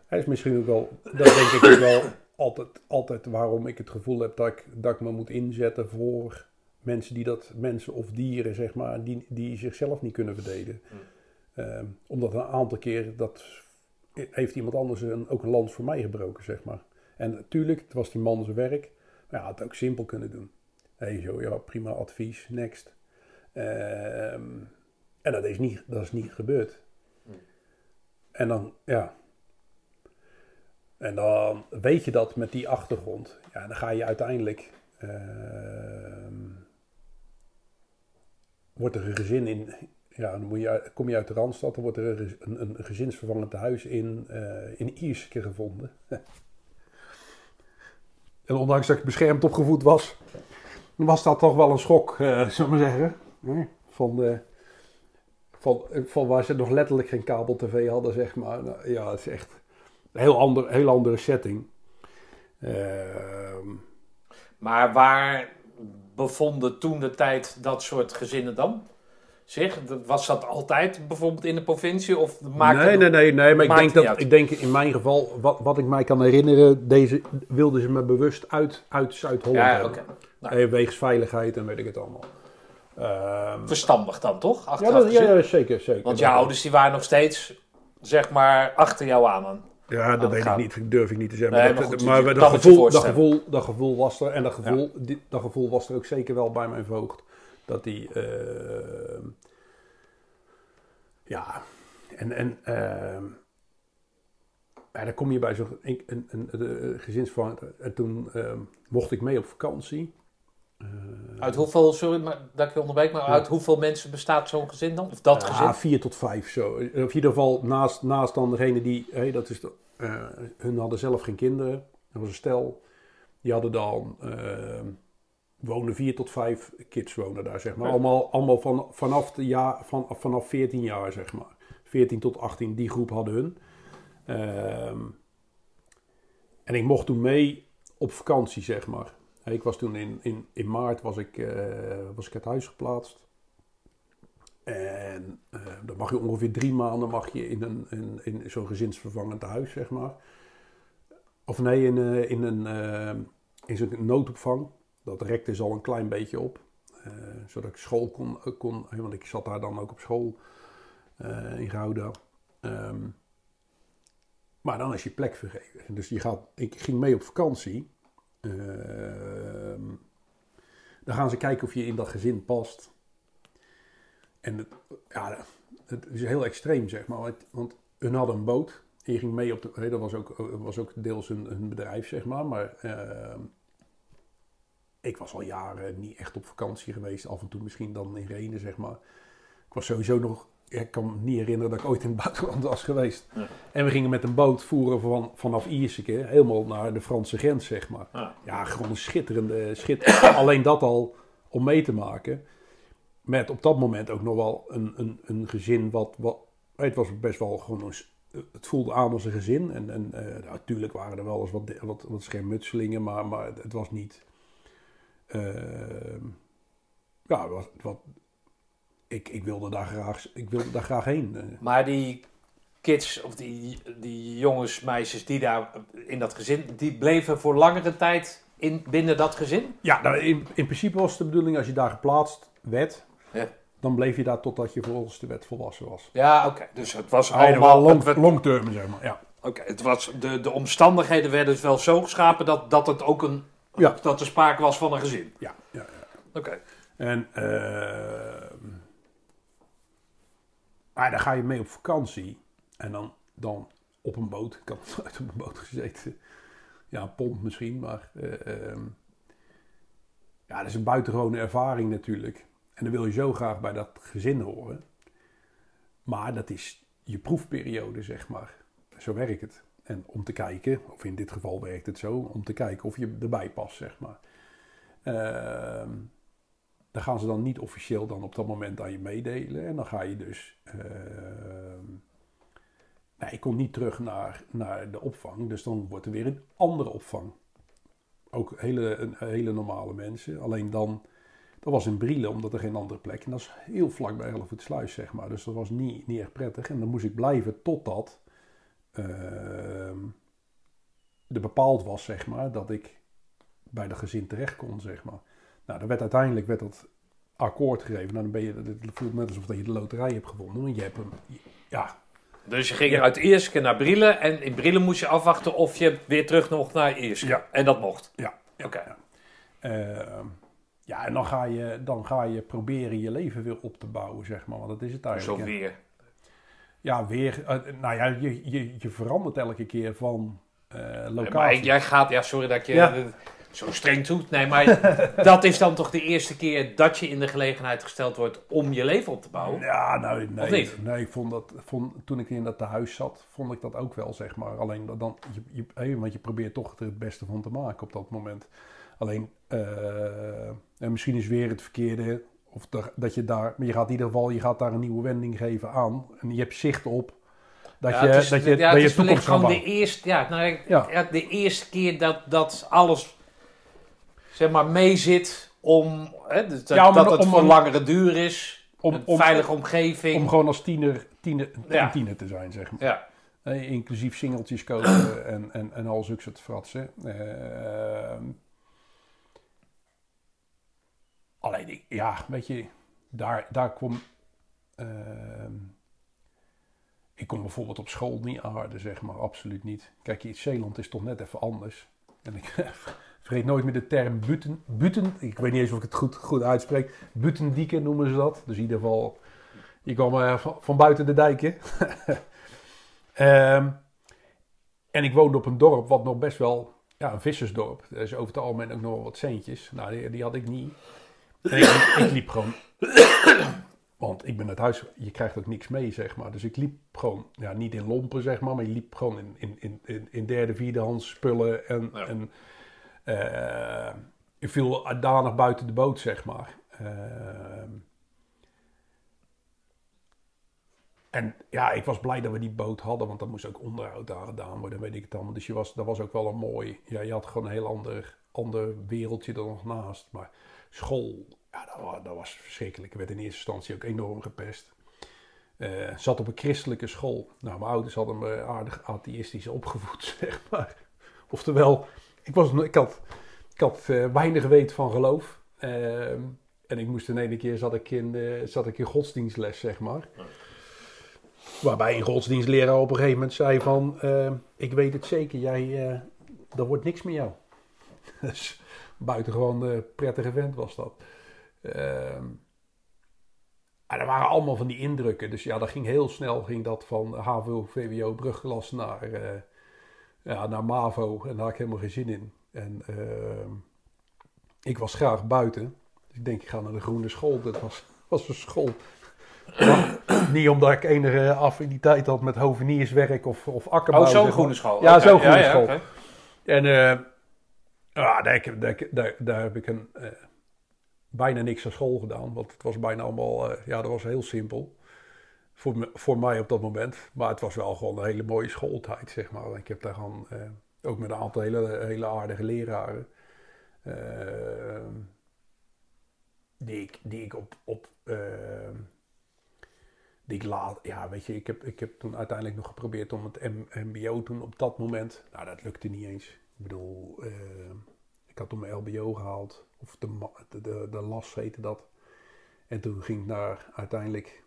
B: Hij is misschien ook wel, dat denk ik ook wel altijd, altijd waarom ik het gevoel heb dat ik, dat ik me moet inzetten voor mensen die dat, mensen of dieren, zeg maar, die, die zichzelf niet kunnen verdedigen. Ehm, omdat een aantal keer, dat heeft iemand anders een, ook een lans voor mij gebroken, zeg maar. En natuurlijk, het was die man zijn werk, maar hij had het ook simpel kunnen doen. Hé, zo, ja, prima advies, next. Ehm, en dat is niet, dat is niet gebeurd. En dan, ja, en dan weet je dat met die achtergrond. Ja, dan ga je uiteindelijk. ehm, wordt er een gezin in. Ja, dan moet je, kom je uit de Randstad, dan wordt er een, een, een gezinsvervangend huis in, eh in Ierseke gevonden. en ondanks dat ik beschermd opgevoed was, was dat toch wel een schok, eh zullen we maar zeggen. Nee, Van, de, van, van waar ze nog letterlijk geen kabel-tv hadden, zeg maar. Nou, ja, het is echt een heel, ander, heel andere setting. Ehm,
A: Maar waar bevonden toen de tijd dat soort gezinnen dan? Zich? Was dat altijd bijvoorbeeld in de provincie? Of maakt
B: nee, nee, nee, nee, maar ik denk, dat,
A: uit.
B: ik denk in mijn geval, wat, wat ik mij kan herinneren, deze wilden ze me bewust uit, uit Zuid-Holland
A: Ja, oké. Nou.
B: Eh, Wegens veiligheid en weet ik het allemaal. Ehm,
A: Verstandig dan toch?
B: ja,
A: Achteraf
B: dat, ja, zeker, zeker.
A: Want je ouders die waren nog steeds, zeg maar, achter jou aan.
B: Ja, dat weet
A: gaan.
B: ik niet, durf ik niet te zeggen.
A: Nee,
B: maar
A: maar
B: dat,
A: goed,
B: maar dat, gevoel, dat, gevoel, dat gevoel was er. En dat gevoel, die- dat gevoel was er ook zeker wel bij mijn voogd. Dat die... ehm, ja, en... en ehm, ja, dan kom je bij zo'n een, een, een, een gezinsverwant. En toen ehm, mocht ik mee op vakantie. Eh,
A: Uit hoeveel, sorry maar, dat ik je onderbreek, maar
B: Ja.
A: uit hoeveel mensen bestaat zo'n gezin dan? Of dat
B: Ja,
A: gezin?
B: vier tot vijf zo. Of in ieder geval naast, naast dan degene die, hé, dat is de, eh, hun hadden zelf geen kinderen. Dat was een stel. Die hadden dan, eh, wonen vier tot vijf kids wonen daar, zeg maar.
A: Ja.
B: Allemaal, allemaal van, vanaf, de jaar, van, vanaf 14 jaar, zeg maar. 14 tot 18, die groep hadden hun. Ehm, en ik mocht toen mee op vakantie, zeg maar. Ik was toen in, in, in maart was ik, eh, was ik uit huis geplaatst. En eh, dan mag je ongeveer drie maanden mag je in, een, in, in zo'n gezinsvervangend huis, zeg maar. Of nee, in, eh, in, een, in zo'n noodopvang. Dat rekte dus al een klein beetje op. zodat ik school kon, kon, want ik zat daar dan ook op school in Gouda. Ehm, maar dan is je plek vergeven. Dus je gaat, ik ging mee op vakantie. Ehm, dan gaan ze kijken of je in dat gezin past. En het, ja, het is heel extreem, zeg maar. Want- hun hadden een boot. En je ging mee op de... Dat was ook, was ook deels hun, hun bedrijf, zeg maar. Maar ehm, ik was al jaren niet echt op vakantie geweest. Af en toe misschien dan in Renen, zeg maar. Ik was sowieso nog... Ik kan me niet herinneren dat ik ooit in het buitenland was geweest.
A: Ja.
B: En we gingen met een boot voeren van, vanaf Ierseke helemaal naar de Franse grens, zeg maar.
A: Ja.
B: Ja, gewoon een schitterende... Schit Alleen dat al om mee te maken. Met op dat moment ook nog wel een, een, een gezin wat, wat... Het was best wel gewoon een... Het voelde aan als een gezin. En, en eh, nou, natuurlijk waren er wel eens wat, wat, wat schermutselingen, maar, maar het was niet... ehm, ja, wat, wat, ik, ik, wilde daar graag, ik wilde daar graag heen. eh.
A: Maar die kids, of die, die jongens, meisjes die daar in dat gezin, die bleven voor langere tijd in, binnen dat gezin?
B: Ja, nou, in, in principe was de bedoeling als je daar geplaatst werd,
A: Ja.
B: dan bleef je daar totdat je volgens de wet volwassen was.
A: Ja, oké. Dus het was
B: Allemaal long,
A: het, werd-
B: long term, zeg maar. Ja.
A: oké, het was, de, de omstandigheden werden dus wel zo geschapen dat, dat het ook een...
B: Ja.
A: Dat er sprake was van een gezin.
B: Ja, ja, ja.
A: Oké.
B: En ehm, maar dan ga je mee op vakantie en dan, dan op een boot. Ik had nooit op een boot gezeten. Ja, een pont misschien, maar eh, ehm, ja, dat is een buitengewone ervaring natuurlijk. En dan wil je zo graag bij dat gezin horen. Maar dat is je proefperiode, zeg maar. Zo werkt het. En om te kijken, of in dit geval werkt het zo, om te kijken of je erbij past, zeg maar. Ehm dan gaan ze dan niet officieel dan op dat moment aan je meedelen. En dan ga je dus... ehm, nee, ik kon niet terug naar, naar de opvang. Dus dan wordt er weer een andere opvang. Ook hele, hele normale mensen. Alleen dan... Dat was in Brielen, omdat er geen andere plek. En dat is heel vlak bij Hellevoetsluis, zeg maar. Dus dat was niet, niet echt prettig. En dan moest ik blijven totdat... ehm er bepaald was, zeg maar, dat ik bij dat gezin terecht kon, zeg maar. Nou, dan werd uiteindelijk werd dat akkoord gegeven. Nou, dan ben je, het voelt net alsof dat je de loterij hebt gewonnen. Want je hebt hem, ja,
A: Dus je ging
B: Ja.
A: uit Ierseke naar Brielen en in Brielen moest je afwachten of je weer terug nog naar Ierseke.
B: Ja.
A: En dat mocht.
B: ja.
A: Oké.
B: ja. Ehm, ja, en dan ga, je, dan ga je proberen je leven weer op te bouwen, zeg maar. Want dat is het
A: Zo
B: eigenlijk. hè.
A: weer.
B: Ja, weer. eh, nou ja, je, je, je verandert elke keer van
A: Maar
B: locatie.
A: jij gaat, ja, sorry dat je
B: Ja.
A: eh, zo streng doet. Nee, maar dat is dan toch de eerste keer dat je in de gelegenheid gesteld wordt om je leven op te bouwen?
B: Ja, nou, nee,
A: niet?
B: nee, ik vond dat, vond, toen ik in dat tehuis zat, vond ik dat ook wel, zeg maar. Alleen dan, je, je, want je probeert toch er het beste van te maken op dat moment. Alleen, eh, en misschien is weer het verkeerde, of dat, dat je daar, maar je gaat in ieder geval, je gaat daar een nieuwe wending geven aan. En je hebt zicht op dat
A: Ja,
B: je,
A: is-
B: dat je,
A: ja,
B: dat
A: het
B: je toekomst kan
A: de eerste, ja, nou, ja, de eerste keer dat, dat alles zeg maar mee zit om hè, dat,
B: Ja,
A: dat het
B: om-
A: voor langere duur is,
B: Om,
A: een veilige omgeving.
B: om gewoon als tiener, tiener,
A: Ja.
B: een tiener te zijn, zeg maar.
A: ja.
B: Eh, inclusief singeltjes kopen en, en, en al zulke soort fratsen. Ehm, alleen, ja, weet je, daar, daar kwam... ehm, ik kon bijvoorbeeld op school niet aarden, zeg maar, absoluut niet. Kijk, Zeeland is toch net even anders. En ik vergeet nooit meer de term buten, buten. Ik weet niet eens of ik het goed, goed uitspreek. Butendieken noemen ze dat. Dus in ieder geval, je kwam van, van buiten de dijken. Ehm, en ik woonde op een dorp wat nog best wel ja, een vissersdorp. Er is over het algemeen ook nog wel wat centjes. Nou, die, die had ik niet. En ik, ik liep gewoon... Want ik ben uit huis, je krijgt ook niks mee, zeg maar. Dus ik liep gewoon, ja, niet in lompen, zeg maar, maar je liep gewoon in, in, in, in, derde, vierdehands spullen. En,
A: Ja.
B: en ik viel danig buiten de boot, zeg maar. Ehm, en ja, ik was blij dat we die boot hadden, want dan moest ook onderhoud daar gedaan worden, weet ik het allemaal. Dus je was, dat was ook wel een mooi, ja, je had gewoon een heel ander, ander wereldje er nog naast. Maar school, ja, dat dat was verschrikkelijk. Ik werd in eerste instantie ook enorm gepest. Eh, zat op een christelijke school. Nou, mijn ouders hadden me aardig atheïstisch opgevoed, zeg maar. Oftewel, ik, was, ik had, ik had eh, weinig weet van geloof. Ehm, en ik moest in ene keer zat ik in, zat ik in godsdienstles, zeg maar. Waarbij een godsdienstleraar op een gegeven moment zei van... eh, ik weet het zeker, jij, eh er wordt niks met jou. dus buitengewoon eh prettige vent was dat. Ehm maar er waren allemaal van die indrukken. Dus ja, dat ging heel snel ging dat van HAVO, VWO, brugklas naar, ja, naar MAVO. En daar had ik helemaal geen zin in. En ehm, ik was graag buiten. Dus ik denk, ik ga naar de groene school. Dat was, was een school. Maar niet omdat ik enige affiniteit had met hovenierswerk of, of akkerbouw.
A: Oh, zo'n groene school.
B: Ja, zo'n groene school.
A: oké.
B: En eh, ja, daar, heb- daar, daar, daar heb ik een, eh, bijna niks aan school gedaan. Want het was bijna allemaal, eh, ja, dat was heel simpel. Voor, voor mij op dat moment. Maar het was wel gewoon een hele mooie schooltijd, zeg maar. Ik heb daar gewoon, eh, ook met een aantal hele, hele aardige leraren. eh, die ik, die ik op, op eh, die ik laat, ja, weet je, ik heb, ik heb toen uiteindelijk nog geprobeerd om het MBO toen op dat moment, nou, dat lukte niet eens. Ik bedoel, ik had toen mijn LBO gehaald, of de, de, de, de LAS heette dat. En toen ging ik naar uiteindelijk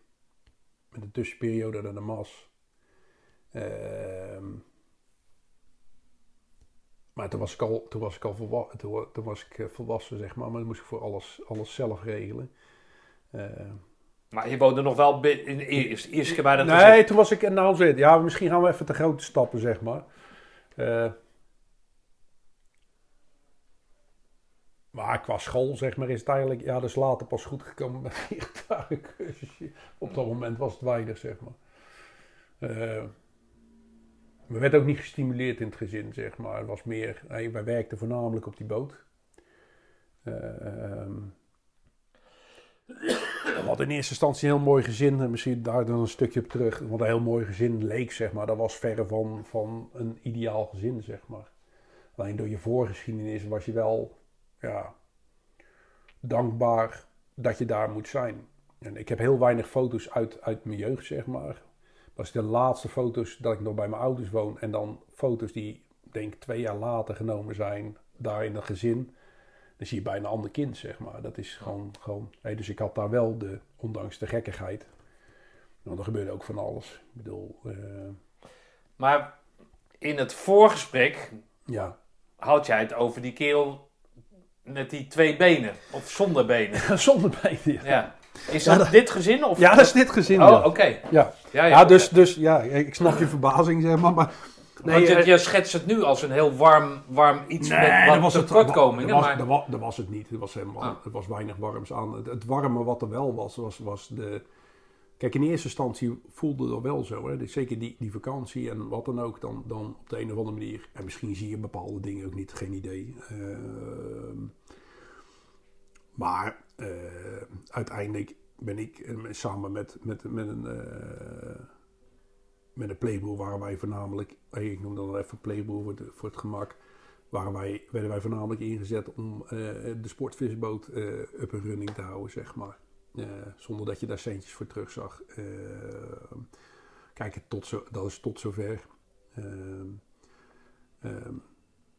B: met een tussenperiode naar de MAS. Ehm, maar toen was ik al, toen was ik al volwa- toen, toen was ik eh, volwassen, zeg maar. Maar dan moest ik voor alles, alles zelf regelen. Eh,
A: Maar je woonde nog wel in de keer bij dat
B: nee, toen was ik nou zit. Ja, misschien gaan we even te grote stappen, zeg maar. Eh, maar qua school, zeg maar, is het eigenlijk... Ja, is later pas goed gekomen met een gitarencursusje. Op dat moment was het weinig, zeg maar. Eh, we werden ook niet gestimuleerd in het gezin, zeg maar. Het was meer... wij werkten voornamelijk op die boot. Ehm, we hadden in eerste instantie een heel mooi gezin. En misschien daar dan een stukje op terug. Want een heel mooi gezin leek, zeg maar. Dat was verre van, van een ideaal gezin, zeg maar. Alleen door je voorgeschiedenis was je wel ja, dankbaar dat je daar moet zijn. En ik heb heel weinig foto's uit, uit mijn jeugd, zeg maar. Dat is de laatste foto's dat ik nog bij mijn ouders woon. En dan foto's die, denk ik, twee jaar later genomen zijn. Daar in een gezin. Dan zie je bijna een ander kind, zeg maar. Dat is gewoon... gewoon hè, dus ik had daar wel de, ondanks de gekkigheid... Want er gebeurde ook van alles. Ik bedoel, eh,
A: Maar in het voorgesprek
B: ja.
A: had jij het over die kerel met die twee benen. Of zonder benen.
B: Zonder benen, ja.
A: Ja. Is
B: Ja,
A: dat, dit gezin? Of
B: Ja, dat is dit gezin,
A: Oh,
B: ja.
A: oké.
B: Ja,
A: Ja, ja,
B: ja, dus, dus ja, ik snap je verbazing, zeg maar. maar nee,
A: Want je,
B: eh,
A: je schetst het nu als een heel warm, warm iets
B: Nee,
A: met wat
B: was het,
A: tekortkomingen.
B: dat was,
A: maar...
B: was, was het niet. Er was, helemaal,
A: Ah.
B: er was weinig warms aan. Het, het warme wat er wel was, was, was de... Kijk, in eerste instantie voelde dat wel zo. Hè? Zeker die, die vakantie en wat dan ook, dan, dan op de een of andere manier. En misschien zie je bepaalde dingen ook niet, geen idee. Ehm, maar eh, uiteindelijk ben ik eh, samen met, met, met een... eh, met een playboer waren wij voornamelijk, ik noem dat even playboer voor, voor het gemak, waren wij, werden wij voornamelijk ingezet om de sportvisboot up en running te houden, zeg maar. Zonder dat je daar centjes voor terugzag. Eh, kijk, tot zo, dat is tot zover. Ehm, ehm,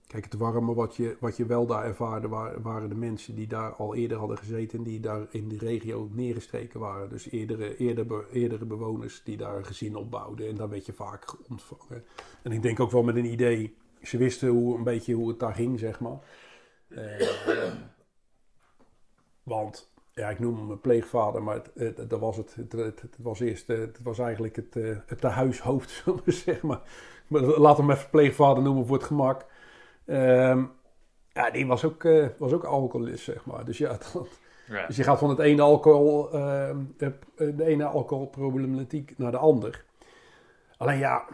B: kijk, het warme wat je, wat je wel daar ervaarde, wa- waren de mensen die daar al eerder hadden gezeten. en Die daar in die regio neergestreken waren. Dus eerdere, eerder, eerdere bewoners die daar een gezin opbouwden. En daar werd je vaak ontvangen. En ik denk ook wel met een idee. Ze wisten hoe, een beetje hoe het daar ging, zeg maar. Eh, want, ja, ik noem hem pleegvader, maar dat was het. Het, was eerst, eh, het was eigenlijk het, eh, het tehuishoofd, zeggen. Maar, maar laat hem even pleegvader noemen voor het gemak. Ehm, ja, die was ook, eh, was ook alcoholist, zeg maar. Dus ja, dat,
A: Ja.
B: dus je gaat van het ene alcohol, ehm, de, de ene alcoholproblematiek naar de ander. Alleen ja,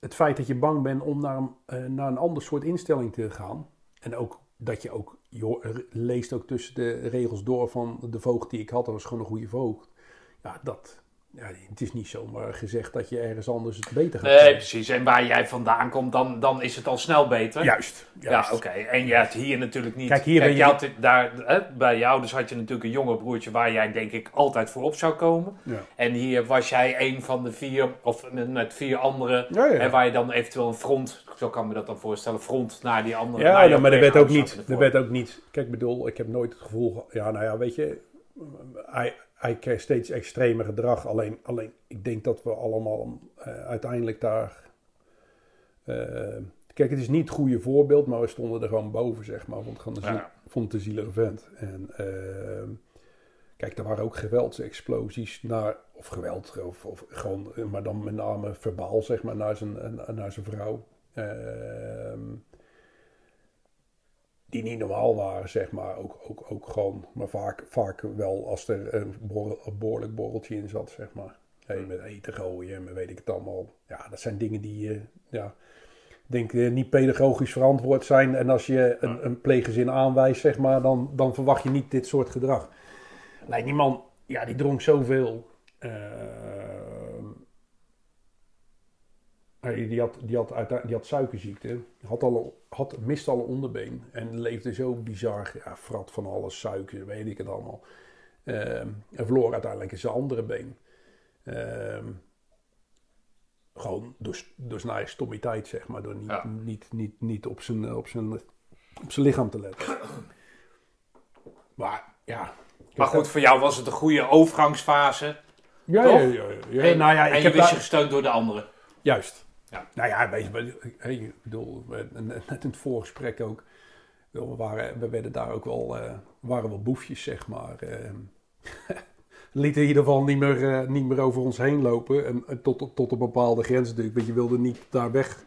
B: het feit dat je bang bent om naar een, eh, naar een ander soort instelling te gaan. En ook dat je ook, je leest ook tussen de regels door van de voogd die ik had, dat was gewoon een goede voogd. Ja, dat, ja, het is niet zomaar gezegd dat je ergens anders het beter gaat
A: Nee,
B: krijgen.
A: precies. En waar jij vandaan komt, dan, dan is het al snel beter.
B: Juist, juist.
A: Ja, oké. En je hebt hier natuurlijk niet...
B: Kijk, hier ben je-
A: had daar, hè, bij jou dus had je natuurlijk een jonger broertje waar jij denk ik altijd voor op zou komen.
B: Ja.
A: En hier was jij een van de vier, of met, vier anderen.
B: Ja, ja.
A: En waar je dan eventueel een front, zo kan ik me dat dan voorstellen, front naar die andere.
B: Ja, nou,
A: jouw
B: maar er werd ook niet. Er werd ook niet. Kijk, ik bedoel, ik heb nooit het gevoel. ge- Ja, nou ja, weet je. Hij kreeg steeds extremer gedrag. Alleen, alleen ik denk dat we allemaal eh, uiteindelijk daar. eh, kijk, het is niet het goede voorbeeld, maar we stonden er gewoon boven, zeg maar. Vond, gewoon
A: Ja.
B: vond een zielige vent. En eh, kijk, er waren ook geweldsexplosies naar. Of geweld, of, of gewoon, eh, maar dan met name verbaal, zeg maar, naar zijn, naar zijn vrouw. Ehm, die niet normaal waren, zeg maar. Ook, ook, ook gewoon, maar vaak, vaak wel als er een, borrel- een behoorlijk borreltje in zat, zeg maar. Hey, met eten gooien en weet ik het allemaal. Ja, dat zijn dingen die, eh, ja, denk eh, niet pedagogisch verantwoord zijn. En als je een, een pleeggezin aanwijst, zeg maar, dan, dan verwacht je niet dit soort gedrag. Alleen die man, ja, die dronk zoveel. Ehm, hij- die, had, die, had die had suikerziekte, had al, had, miste al een onderbeen en leefde zo bizar, ja, frat van alles, suiker, weet ik het allemaal. Ehm, en verloor uiteindelijk zijn andere been. Ehm, gewoon door, door zijn eigen stommiteit, zeg maar, door niet,
A: Ja.
B: niet, niet, niet op, zijn, op, zijn, op zijn lichaam te letten. Maar ja.
A: Maar goed, voor jou was het een goede overgangsfase.
B: Ja,
A: toch?
B: ja, ja, ja, ja.
A: en
B: nou ja,
A: en
B: ik
A: je
B: heb
A: wist
B: daar-
A: je gesteund door de anderen.
B: Juist. Nou ja, weet je, ik bedoel, net in het voorgesprek ook. We, waren, we werden daar ook wel, eh, waren wel boefjes, zeg maar. eh. lieten in ieder geval niet meer, eh, niet meer over ons heen lopen. En, tot, tot een bepaalde grens natuurlijk. Want je wilde niet daar weg.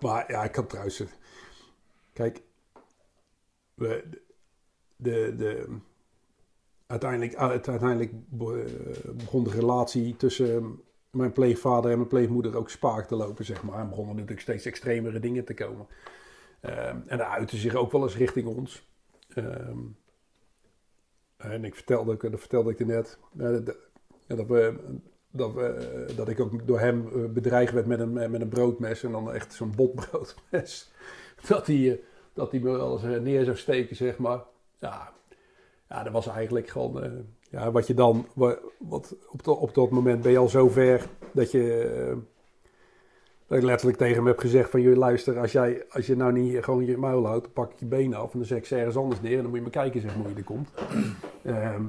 B: Maar ja, ik kan trouwens... Kijk, de, de, uiteindelijk, uit- uiteindelijk be- begon de relatie tussen mijn pleegvader en mijn pleegmoeder ook spaak te lopen, zeg maar. En begonnen natuurlijk steeds extremere dingen te komen. Ehm, en dat uitte zich ook wel eens richting ons. Ehm, en ik vertelde, dat vertelde ik je net, eh, dat, we, dat, we, dat ik ook door hem eh, bedreigd werd met een, met een broodmes. En dan echt zo'n botbroodmes. Dat hij, eh, dat hij me wel eens eh, neer zou steken, zeg maar. Ja, ja, dat was eigenlijk gewoon... ja, wat je dan... wa- Wat, op, dat- op dat moment ben je al zo ver dat je... eh, dat ik letterlijk tegen hem heb gezegd van... Joh, luister, als, jij, als je nou niet gewoon je muil houdt... dan pak ik je benen af en dan zet ik ze ergens anders neer... en dan moet je maar kijken, zeg hoe je er komt. Ehm,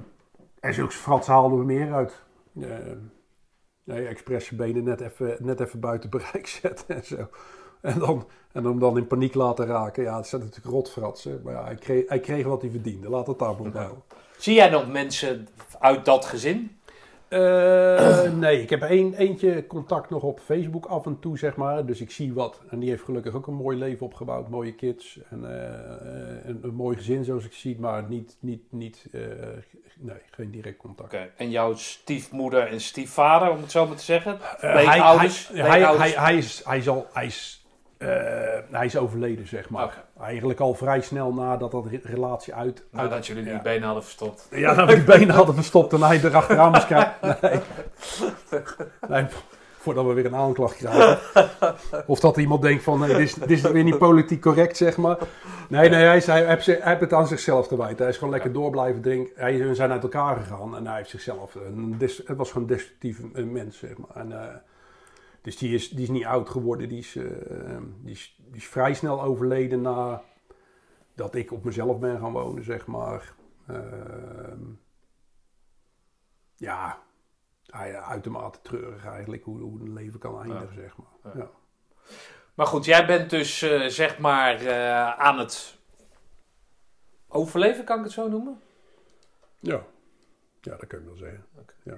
B: en zulke frats haalden we meer uit. Nee, expres je benen net even, net even buiten bereik zetten en zo. En dan, en hem dan in paniek laten raken. Ja, het zijn natuurlijk rotfratsen. Maar ja, hij kreeg, hij kreeg wat hij verdiende. Laat het daar maar.
A: Zie jij nog mensen uit dat gezin?
B: Eh, nee, ik heb één, eentje contact nog op Facebook af en toe, zeg maar. Dus ik zie wat. En die heeft gelukkig ook een mooi leven opgebouwd. Mooie kids. En eh, een, een mooi gezin, zoals ik zie. Maar niet, niet, niet eh, nee, geen direct contact.
A: Oké. En jouw stiefmoeder en stiefvader, om het zo maar te zeggen?
B: Eh, hij, hij, hij, hij, is, hij, is hij, is, eh, hij is overleden, zeg maar. Eigenlijk al vrij snel nadat dat re- relatie uit...
A: Nou, dat jullie die
B: ja.
A: benen hadden verstopt.
B: Ja, dat we die benen hadden verstopt en hij erachteraan moest kijken. Nee. Nee, voordat we weer een aanklacht krijgen. Of dat iemand denkt van, nee, dit is, dit is weer niet politiek correct, zeg maar. Nee, nee, hij, is, hij, heeft, zich- hij heeft het aan zichzelf te wijten. Hij is gewoon lekker door blijven drinken. Hij, zijn uit elkaar gegaan en hij heeft zichzelf... Een, het was gewoon een destructief eh, mens, zeg maar. En, eh, dus die is, die is niet oud geworden. Die is, eh, die, is, die is vrij snel overleden na dat ik op mezelf ben gaan wonen, zeg maar. Ehm, ja, uitermate treurig eigenlijk hoe, hoe een leven kan eindigen, zeg maar.
A: Ja.
B: Ja.
A: Maar goed, jij bent dus eh, zeg maar eh, aan het overleven, kan ik het zo noemen?
B: Ja. ja, dat kan ik wel zeggen. Ja.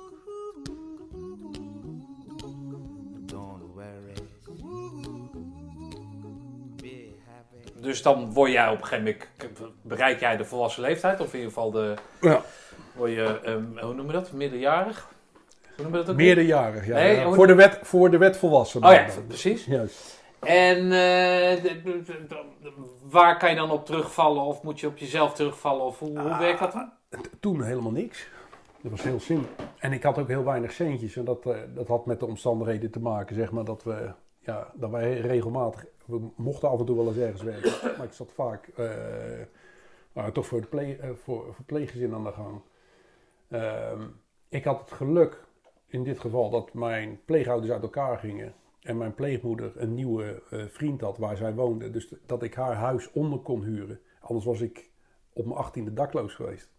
A: Dus dan word jij op een gegeven moment, bereik jij de volwassen leeftijd, of in ieder geval de,
B: Ja,
A: word je, ehm, hoe noem je dat, middenjarig? Hoe noem je dat ook?
B: meerderjarig. Ja,
A: Nee,
B: ja.
A: hoe-
B: Voor, de wet, voor de wet volwassen.
A: Oh ja, precies.
B: Juist.
A: En eh, de- de- de- waar kan je dan op terugvallen, of moet je op jezelf terugvallen, of hoe, hoe werkt dat dan?
B: Toen helemaal niks. Dat was heel simpel. En ik had ook heel weinig centjes. En dat, eh, dat had met de omstandigheden te maken, zeg maar, dat we, ja, dat wij regelmatig, we mochten af en toe wel eens ergens werken. Maar ik zat vaak, eh, nou, toch voor, pleeg, eh, voor pleeggezin aan de gang. Ehm, ik had het geluk, in dit geval, dat mijn pleegouders uit elkaar gingen. En mijn pleegmoeder een nieuwe eh, vriend had waar zij woonde. Dus dat ik haar huis onder kon huren. Anders was ik op mijn achttiende dakloos geweest.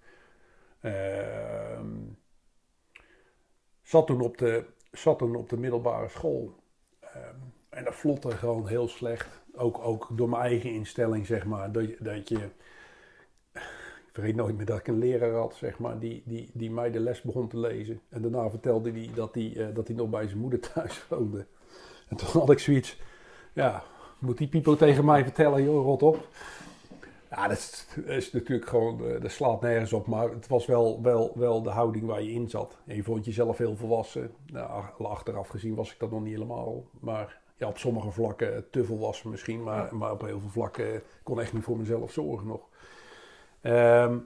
B: Ehm, zat, toen op de, zat toen op de middelbare school. Ehm, en dat vlotte gewoon heel slecht. Ook, ook door mijn eigen instelling, zeg maar. Dat dat je... Ik vergeet nooit meer dat ik een leraar had, zeg maar, die, die, die mij de les begon te lezen. En daarna vertelde hij dat hij, eh, dat hij nog bij zijn moeder thuis woonde. En toen had ik zoiets... Ja, moet die Pipo tegen mij vertellen, joh, rot op. Ja, dat is, natuurlijk gewoon, eh, dat slaat nergens op. Maar het was wel, wel, wel de houding waar je in zat. En je vond jezelf heel volwassen. Nou, ach- achteraf gezien was ik dat nog niet helemaal. Maar ja, op sommige vlakken te volwassen misschien. Maar, maar op heel veel vlakken kon ik echt niet voor mezelf zorgen nog. Ehm,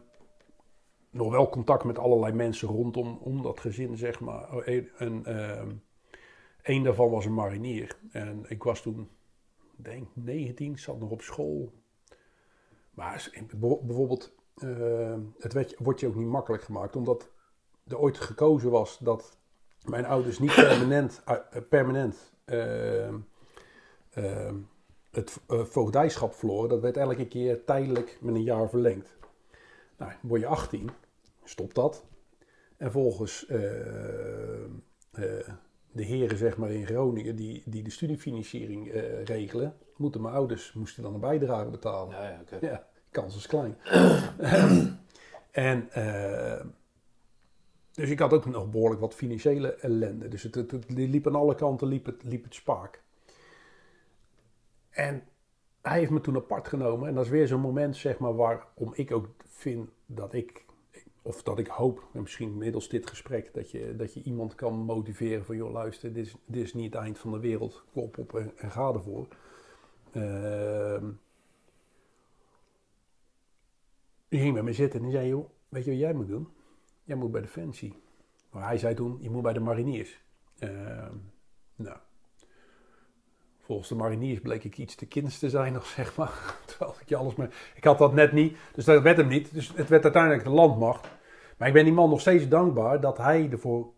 B: nog wel contact met allerlei mensen rondom om dat gezin, zeg maar. Oh, en, ehm, een daarvan was een marinier. En ik was toen, denk 19, zat nog op school. Maar bijvoorbeeld, eh, het werd, je- wordt je ook niet makkelijk gemaakt, omdat er ooit gekozen was dat mijn ouders niet permanent, eh, permanent het eh, voogdijschap verloren. Dat werd elke keer tijdelijk met een jaar verlengd. Nou, word je 18, stopt dat. En volgens eh, eh, de heren zeg maar in Groningen die, die de studiefinanciering regelen, moeten mijn ouders moesten dan een bijdrage betalen.
A: Ja, ja.
B: Ja, kans is klein. en eh, dus ik had ook nog behoorlijk wat financiële ellende. Dus het, liep aan alle kanten liep het, liep het spaak. En hij heeft me toen apart genomen. En dat is weer zo'n moment, zeg maar, waarom ik ook vind dat ik, of dat ik hoop, en misschien middels dit gesprek, dat je, dat je iemand kan motiveren van, joh, luister, dit is, dit is niet het eind van de wereld. Klop op en, ga ervoor. Ehm die ging met me zitten en die zei, joh, weet je wat jij moet doen? Jij moet bij Defensie. Maar hij zei toen, je moet bij de mariniers. Ehm, nou, volgens de mariniers bleek ik iets te kinds te zijn nog, zeg maar. Terwijl ik je alles mee... Ik had dat net niet, dus dat werd hem niet. Dus het werd uiteindelijk de landmacht. Maar ik ben die man nog steeds dankbaar dat hij ervoor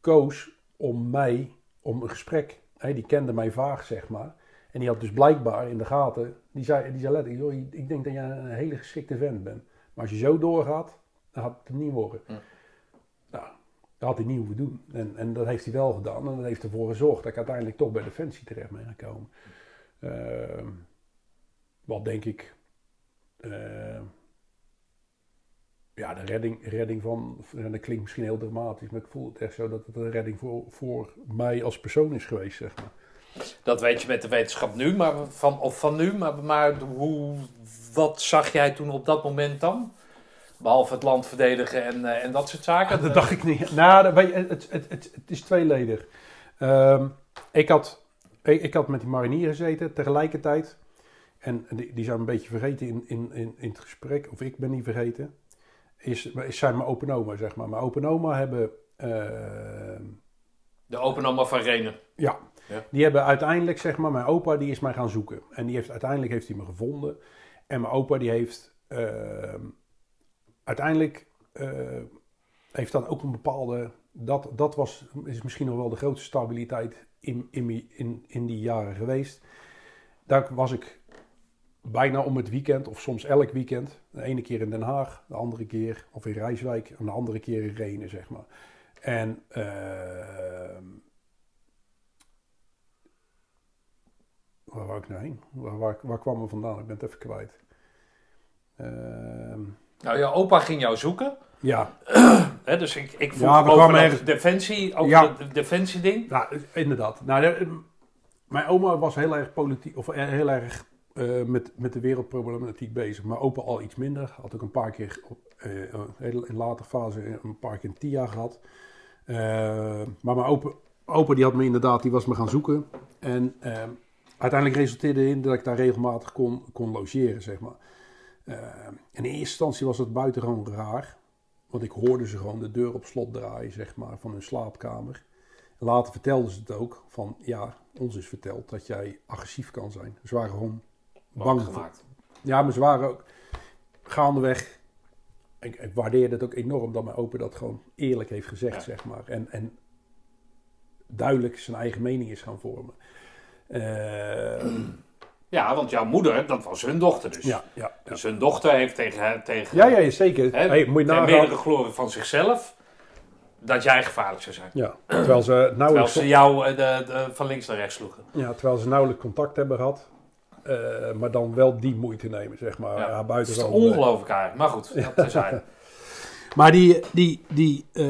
B: koos om mij, om een gesprek... Hè, die kende mij vaag, zeg maar. En die had dus blijkbaar in de gaten, die zei, die zei letterlijk, ik denk dat jij een hele geschikte vent bent. Maar als je zo doorgaat, dan gaat het hem niet worden.
A: Hm.
B: Nou, dat had hij niet hoeven doen. En, en dat heeft hij wel gedaan. En dat heeft ervoor gezorgd dat ik uiteindelijk toch bij Defensie terecht ben gekomen. Ehm, wat denk ik, ehm, ja, de redding, redding van, en dat klinkt misschien heel dramatisch, maar ik voel het echt zo dat het een redding voor, voor mij als persoon is geweest, zeg maar.
A: Dat weet je met de wetenschap nu, maar van, of van nu, maar, maar hoe, wat zag jij toen op dat moment dan? Behalve het land verdedigen en, eh, en dat soort zaken.
B: Dat dacht ik niet. Nou, dat- weet je, het, het, het, het is tweeledig. Ehm, ik, had, ik, ik had met die marinier gezeten tegelijkertijd. En die, die zijn een beetje vergeten in, in, in, in het gesprek, of ik ben niet vergeten. Is, is zijn mijn open oma, zeg maar. Mijn open oma hebben... ehm,
A: De open oma van Renen.
B: ja.
A: Ja.
B: Die hebben uiteindelijk, zeg maar, mijn opa die is mij gaan zoeken. En die heeft, uiteindelijk heeft hij me gevonden. En mijn opa die heeft ehm, uiteindelijk eh, heeft dan ook een bepaalde dat, dat was, is misschien nog wel de grootste stabiliteit in, in, in, in die jaren geweest. Daar was ik bijna om het weekend, of soms elk weekend. De ene keer in Den Haag, de andere keer, of in Rijswijk, en de andere keer in Renen, zeg maar. En ehm, waar wou ik nou heen? Waar, waar, kwam we vandaan? Ik ben het even kwijt. Ehm,
A: Nou, jouw opa ging jou zoeken.
B: ja,
A: dus ik, ik vroeg
B: Ja,
A: over
B: ergens-
A: defensie, over
B: Ja.
A: het defensieding.
B: Nou, inderdaad. Nou, de- mijn oma was heel erg politiek, of eh, heel erg eh, met, met de wereldproblematiek bezig. Maar opa al iets minder. Had ook een paar keer op, heel- in later fase een paar keer een TIA gehad. Eh, maar mijn opa, opa die had me inderdaad, die was me gaan zoeken. En eh, uiteindelijk resulteerde in dat ik daar regelmatig kon, kon logeren, zeg maar. Eh, in eerste instantie was het buitengewoon raar. Want ik hoorde ze gewoon de deur op slot draaien, zeg maar, van hun slaapkamer. Later vertelden ze het ook van, ja, ons is verteld dat jij agressief kan zijn. Ze waren gewoon bang
A: gemaakt.
B: Ja, maar ze waren ook gaandeweg. Ik, ik waardeer het ook enorm dat mijn opa dat gewoon eerlijk heeft gezegd,
A: Ja.
B: zeg maar. En, en duidelijk zijn eigen mening is gaan vormen. Eh,
A: Ja, want jouw moeder, dat was hun dochter dus.
B: ja, ja, ja.
A: Dus hun dochter heeft tegen, tegen
B: Ja, ja, zeker.
A: hè,
B: Hey, moet je
A: meerdere glorie van zichzelf, dat jij gevaarlijk zou zijn.
B: Ja, terwijl ze
A: Terwijl
B: nauwelijks,
A: ze jou eh, de, de, van links naar rechts sloegen.
B: ja, terwijl ze nauwelijks contact hebben gehad. Eh, maar dan wel die moeite nemen, zeg maar.
A: Ja.
B: Ja,
A: Dat
B: buiten
A: is
B: dan,
A: ongelooflijk eigenlijk. Maar goed, dat terzijde.
B: Maar die, die, die eh,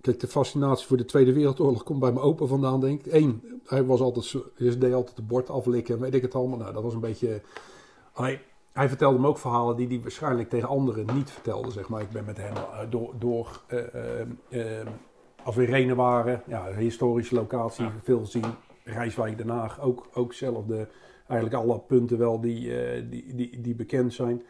B: kijk, de fascinatie voor de Tweede Wereldoorlog komt bij mijn opa vandaan, denk ik. Eén, hij was altijd, hij deed altijd de bord aflikken, en weet ik het allemaal. Nou, dat was een beetje, hij, hij vertelde me ook verhalen die hij waarschijnlijk tegen anderen niet vertelde, zeg maar. Ik ben met hem eh, door, door eh, eh, als we in Renen waren, ja, historische locatie,
A: Ja.
B: veel gezien. Rijswijk, Den Haag, ook, ook zelfde, eigenlijk alle punten wel die, die, die, die bekend zijn.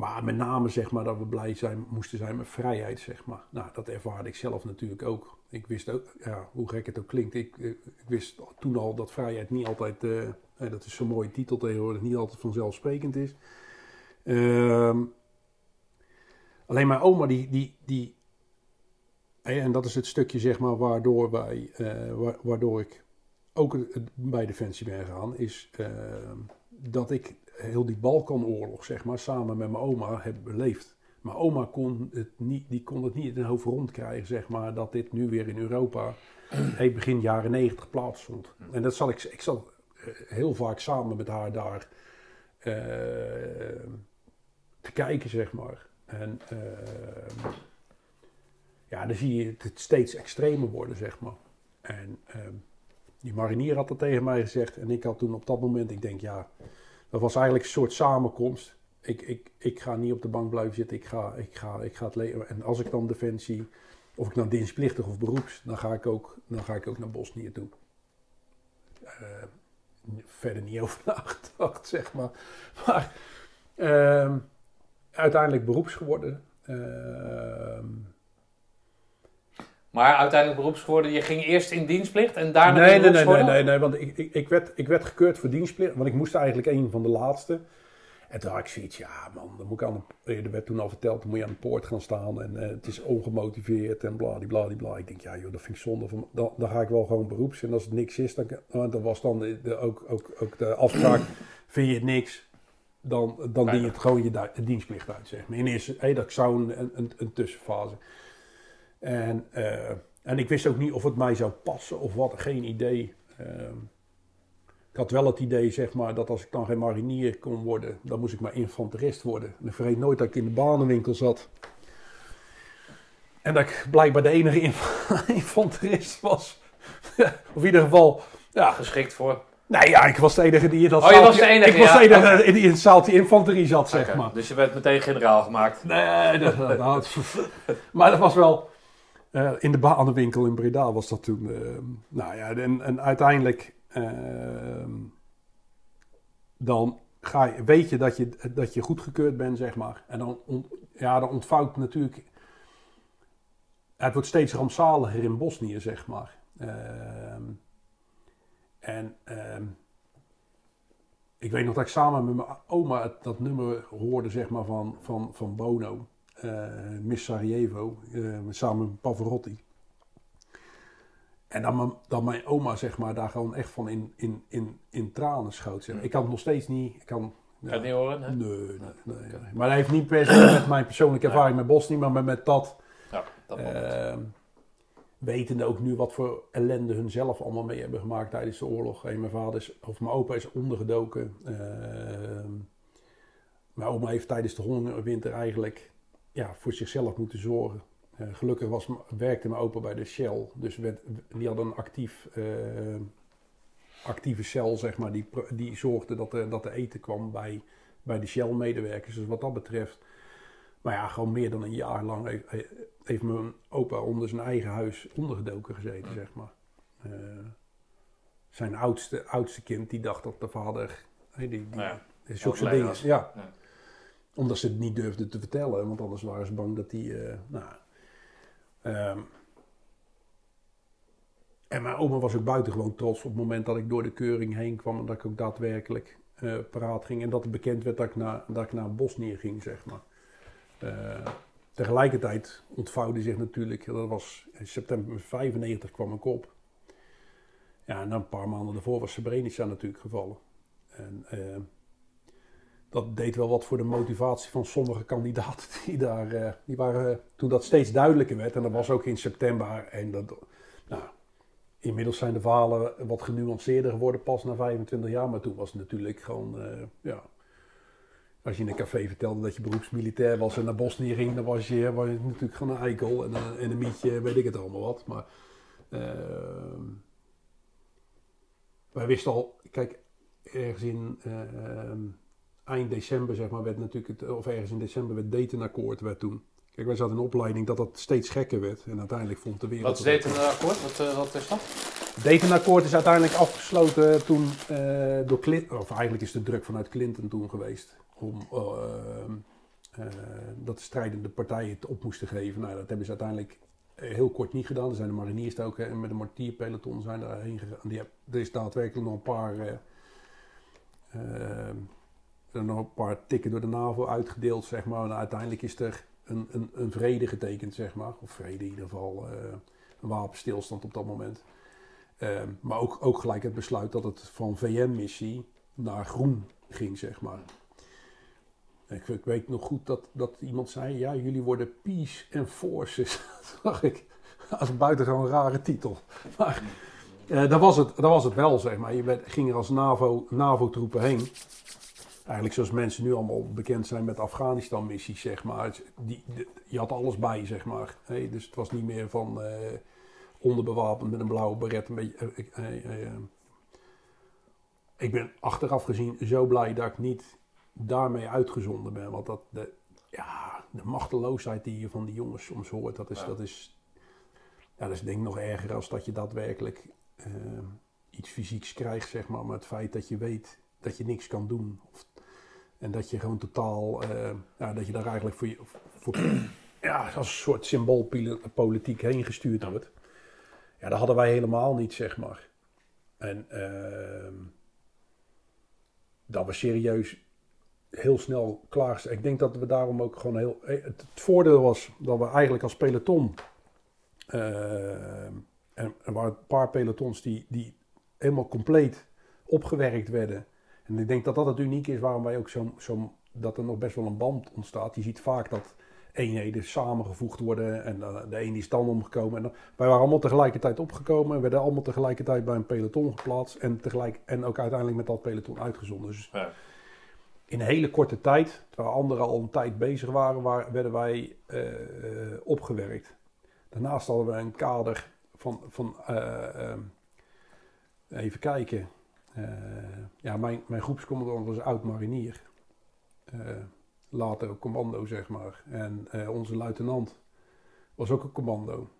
B: Maar met name zeg maar dat we blij zijn, moesten zijn met vrijheid, zeg maar. Nou, dat ervaarde ik zelf natuurlijk ook. Ik wist ook, ja, hoe gek het ook klinkt, ik, eh, ik wist toen al dat vrijheid niet altijd, eh, dat is zo'n mooie titel tegenwoordig, niet altijd vanzelfsprekend is. Ehm, alleen mijn oma, die, die, die en dat is het stukje zeg maar waardoor wij, eh, wa- waardoor ik ook bij Defensie ben gegaan, is ehm, dat ik heel die Balkanoorlog, zeg maar, samen met mijn oma heb beleefd. Mijn oma kon het niet, die kon het niet in hun hoofd rondkrijgen, zeg maar, dat dit nu weer in Europa hey, begin jaren negentig plaatsvond. En dat zal ik, ik zat eh, heel vaak samen met haar daar eh, te kijken, zeg maar. En eh, ja, dan zie je het steeds extremer worden, zeg maar. En ehm, die marinier had dat tegen mij gezegd. En ik had toen op dat moment, ik denk ja, dat was eigenlijk een soort samenkomst. Ik, ik, ik ga niet op de bank blijven zitten, ik ga, ik ga, ik ga het leven. En als ik dan defensie, of ik nou dienstplichtig of beroeps, dan ga ik ook, dan ga ik ook naar Bosnië toe. Eh, verder niet over nagedacht, zeg maar. Maar ehm, uiteindelijk beroeps geworden. Ehm,
A: Maar uiteindelijk beroepswoorden, je ging eerst in dienstplicht en daarna
B: nee,
A: in
B: nee, nee, nee, nee, nee, want ik, ik, ik, werd, ik werd gekeurd voor dienstplicht, want ik moest eigenlijk een van de laatste. En toen had ik zoiets, ja man, dan moet ik aan de, er werd toen al verteld, dan moet je aan de poort gaan staan en eh, het is ongemotiveerd en bladibladibla. Ik denk, ja joh, dat vind ik zonde, van, dan, dan ga ik wel gewoon beroeps. En als het niks is, dan, want dan was dan de, de- ook, ook, ook de afspraak, vind je het niks, dan, dan dien je het gewoon je, dienstplicht uit, zeg maar. In eerste, hey, dat zou een, een, een, een tussenfase. En, eh, en ik wist ook niet of het mij zou passen of wat, geen idee. Ehm, ik had wel het idee, zeg maar, dat als ik dan geen marinier kon worden, dan moest ik maar infanterist worden. En ik vergeet nooit dat ik in de banenwinkel zat. En dat ik blijkbaar de enige inf- infanterist was. of in ieder geval, ja.
A: Geschikt voor.
B: Nee, ja, ik was de enige die in dat
A: Oh, je
B: zaaltje-
A: was de enige,
B: Ik was de enige die in het zaaltje infanterie zat, zeg maar.
A: Dus je werd meteen generaal gemaakt.
B: Nee, dat, dat, dat- maar dat was wel... eh, in de banenwinkel in Breda was dat toen... eh, nou ja, en, en uiteindelijk... ehm, dan ga je, weet je dat, je dat je goedgekeurd bent, zeg maar. En dan, ja, dan ontvouwt natuurlijk... Het wordt steeds rampzaliger in Bosnië, zeg maar. Ehm, en... ehm, ik weet nog dat ik samen met mijn oma dat nummer hoorde zeg maar, van, van, van Bono. Eh, Miss Sarajevo. eh, samen met Pavarotti. En dan mijn, dat mijn oma zeg maar, daar gewoon echt van in, in, in, in tranen schoot. Zeg. Ik kan het nog steeds niet... Ik kan,
A: Kan je niet horen? hè?
B: Nee, nee, nee, nee. Maar dat heeft niet per se met mijn persoonlijke ervaring met Bosnië, maar met, met dat.
A: Ja, dat
B: ehm, wetende ook nu wat voor ellende hun zelf allemaal mee hebben gemaakt tijdens de oorlog. Hey, mijn vader is, of mijn opa is ondergedoken. Ehm, mijn oma heeft tijdens de hongerwinter eigenlijk ja, voor zichzelf moeten zorgen. Eh, gelukkig was, werkte mijn opa bij de Shell, dus werd, die had een actief, eh, actieve cel, zeg maar, die, die zorgde dat er, dat er eten kwam bij, bij de Shell-medewerkers. Dus wat dat betreft, maar ja, gewoon meer dan een jaar lang heeft, heeft mijn opa onder zijn eigen huis ondergedoken gezeten, zeg maar. Eh, zijn oudste, oudste kind, die dacht dat de vader, hey, die, die,
A: Ja. Overleden
B: dingen, Ja. Omdat ze het niet durfden te vertellen, want anders waren ze bang dat die. eh, nou, ehm, en mijn oma was ook buitengewoon trots op het moment dat ik door de keuring heen kwam en dat ik ook daadwerkelijk eh paraat ging. En dat het bekend werd dat ik naar, dat ik naar Bosnië ging, zeg maar. Eh, tegelijkertijd ontvouwde zich natuurlijk, dat was in september 95 kwam ik op. Ja, en dan een paar maanden daarvoor was Srebrenica natuurlijk gevallen. En dat deed wel wat voor de motivatie van sommige kandidaten die daar, eh, die waren, eh, toen dat steeds duidelijker werd, en dat was ook in september, en dat, nou, inmiddels zijn de verhalen wat genuanceerder geworden pas na 25 jaar, maar toen was het natuurlijk gewoon, eh, ja, als je in een café vertelde dat je beroepsmilitair was en naar Bosnië ging, dan was je, natuurlijk gewoon een eikel en een, en mietje, weet ik het allemaal wat, maar ehm, wij wisten al, kijk, ergens in ehm, eind december, zeg maar, werd natuurlijk, het, of ergens in december werd Dayton-akkoord werd toen. Kijk, wij zaten in een opleiding dat dat steeds gekker werd. En uiteindelijk vond de wereld...
A: Wat is dit een akkoord? Wat, eh, wat is dat?
B: Dayton-akkoord is uiteindelijk afgesloten toen eh, door Clinton... Of eigenlijk is de druk vanuit Clinton toen geweest. Om eh, eh, dat de strijdende partijen het op moesten geven. Nou, dat hebben ze uiteindelijk eh, heel kort niet gedaan. Er zijn de mariniers ook hè, met een mortierpeloton zijn daarheen gegaan. Die heb, er is daadwerkelijk nog een paar... eh, eh, er zijn nog een paar tikken door de NAVO uitgedeeld, zeg maar. En uiteindelijk is er een, een, een vrede getekend, zeg maar. Of vrede in ieder geval. eh, een wapenstilstand op dat moment. Ehm, maar ook, ook gelijk het besluit dat het van VN-missie naar groen ging, zeg maar. Ik, ik weet nog goed dat, dat iemand zei, ja, jullie worden Peace and Forces. Dat zag ik als een buitengewoon rare titel. Maar eh, dat, was het, dat was het wel, zeg maar. Je werd, ging er als NAVO, NAVO-troepen heen. Eigenlijk zoals mensen nu allemaal bekend zijn met Afghanistan-missies, zeg maar. Die, de- je had alles bij, zeg maar. Dus het was niet meer van eh, onderbewapend met een blauwe beret. Een beetje, eh, ik- eh, ik ben achteraf gezien zo blij dat ik niet daarmee uitgezonden ben. Want dat, de, ja, de machteloosheid die je van die jongens soms hoort, dat is,
A: Ja.
B: dat is, ja, dat is denk ik nog erger als dat je daadwerkelijk iets fysieks krijgt, zeg maar. Maar het feit dat je weet dat je niks kan doen. Of, en dat je gewoon totaal, eh, ja, dat je daar eigenlijk voor, je, voor ja, als een soort symboolpolitiek heen gestuurd wordt. Ja, dat hadden wij helemaal niet, zeg maar. En ehm, dat we serieus heel snel klaar. Ik denk dat we daarom ook gewoon heel... eh, Het, voordeel was dat we eigenlijk als peloton... ehm, en er waren een paar pelotons die, die helemaal compleet opgewerkt werden. En ik denk dat dat het uniek is waarom wij ook zo'n... zo'n dat er nog best wel een band ontstaat. Je ziet vaak dat eenheden samengevoegd worden en eh, de een is dan omgekomen. En dan- wij waren allemaal tegelijkertijd opgekomen en werden allemaal tegelijkertijd bij een peloton geplaatst en, tegelijk, en ook uiteindelijk met dat peloton uitgezonden. Dus
A: Ja.
B: in een hele korte tijd, terwijl anderen al een tijd bezig waren, waar, werden wij eh, opgewerkt. Daarnaast hadden we een kader van, van eh, even kijken. Eh, ja, mijn, mijn groepscommandant was oud marinier. Eh, later ook commando, zeg maar. En eh, onze luitenant was ook een commando.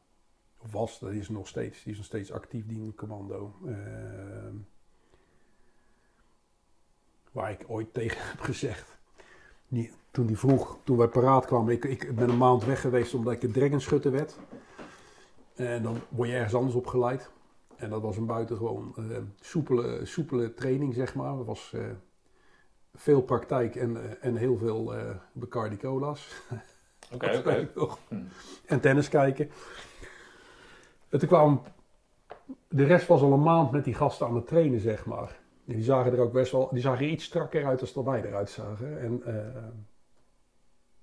B: Of was, dat is nog steeds. Die is nog steeds actief dienend commando. Waar ik ooit tegen heb gezegd. Toen die vroeg, toen wij paraat kwamen, ik, ik ben een maand weg geweest omdat ik een dragonschutter werd. En dan word je ergens anders opgeleid. En dat was een buitengewoon eh soepele, soepele training, zeg maar. Dat was, eh, veel praktijk en, eh, en heel veel Bacardi Cola's.
A: Oké, oké.
B: En tennis kijken. En toen kwam... De rest was al een maand met die gasten aan het trainen, zeg maar. En die zagen er ook best wel... Die zagen er iets strakker uit dat wij eruit zagen. En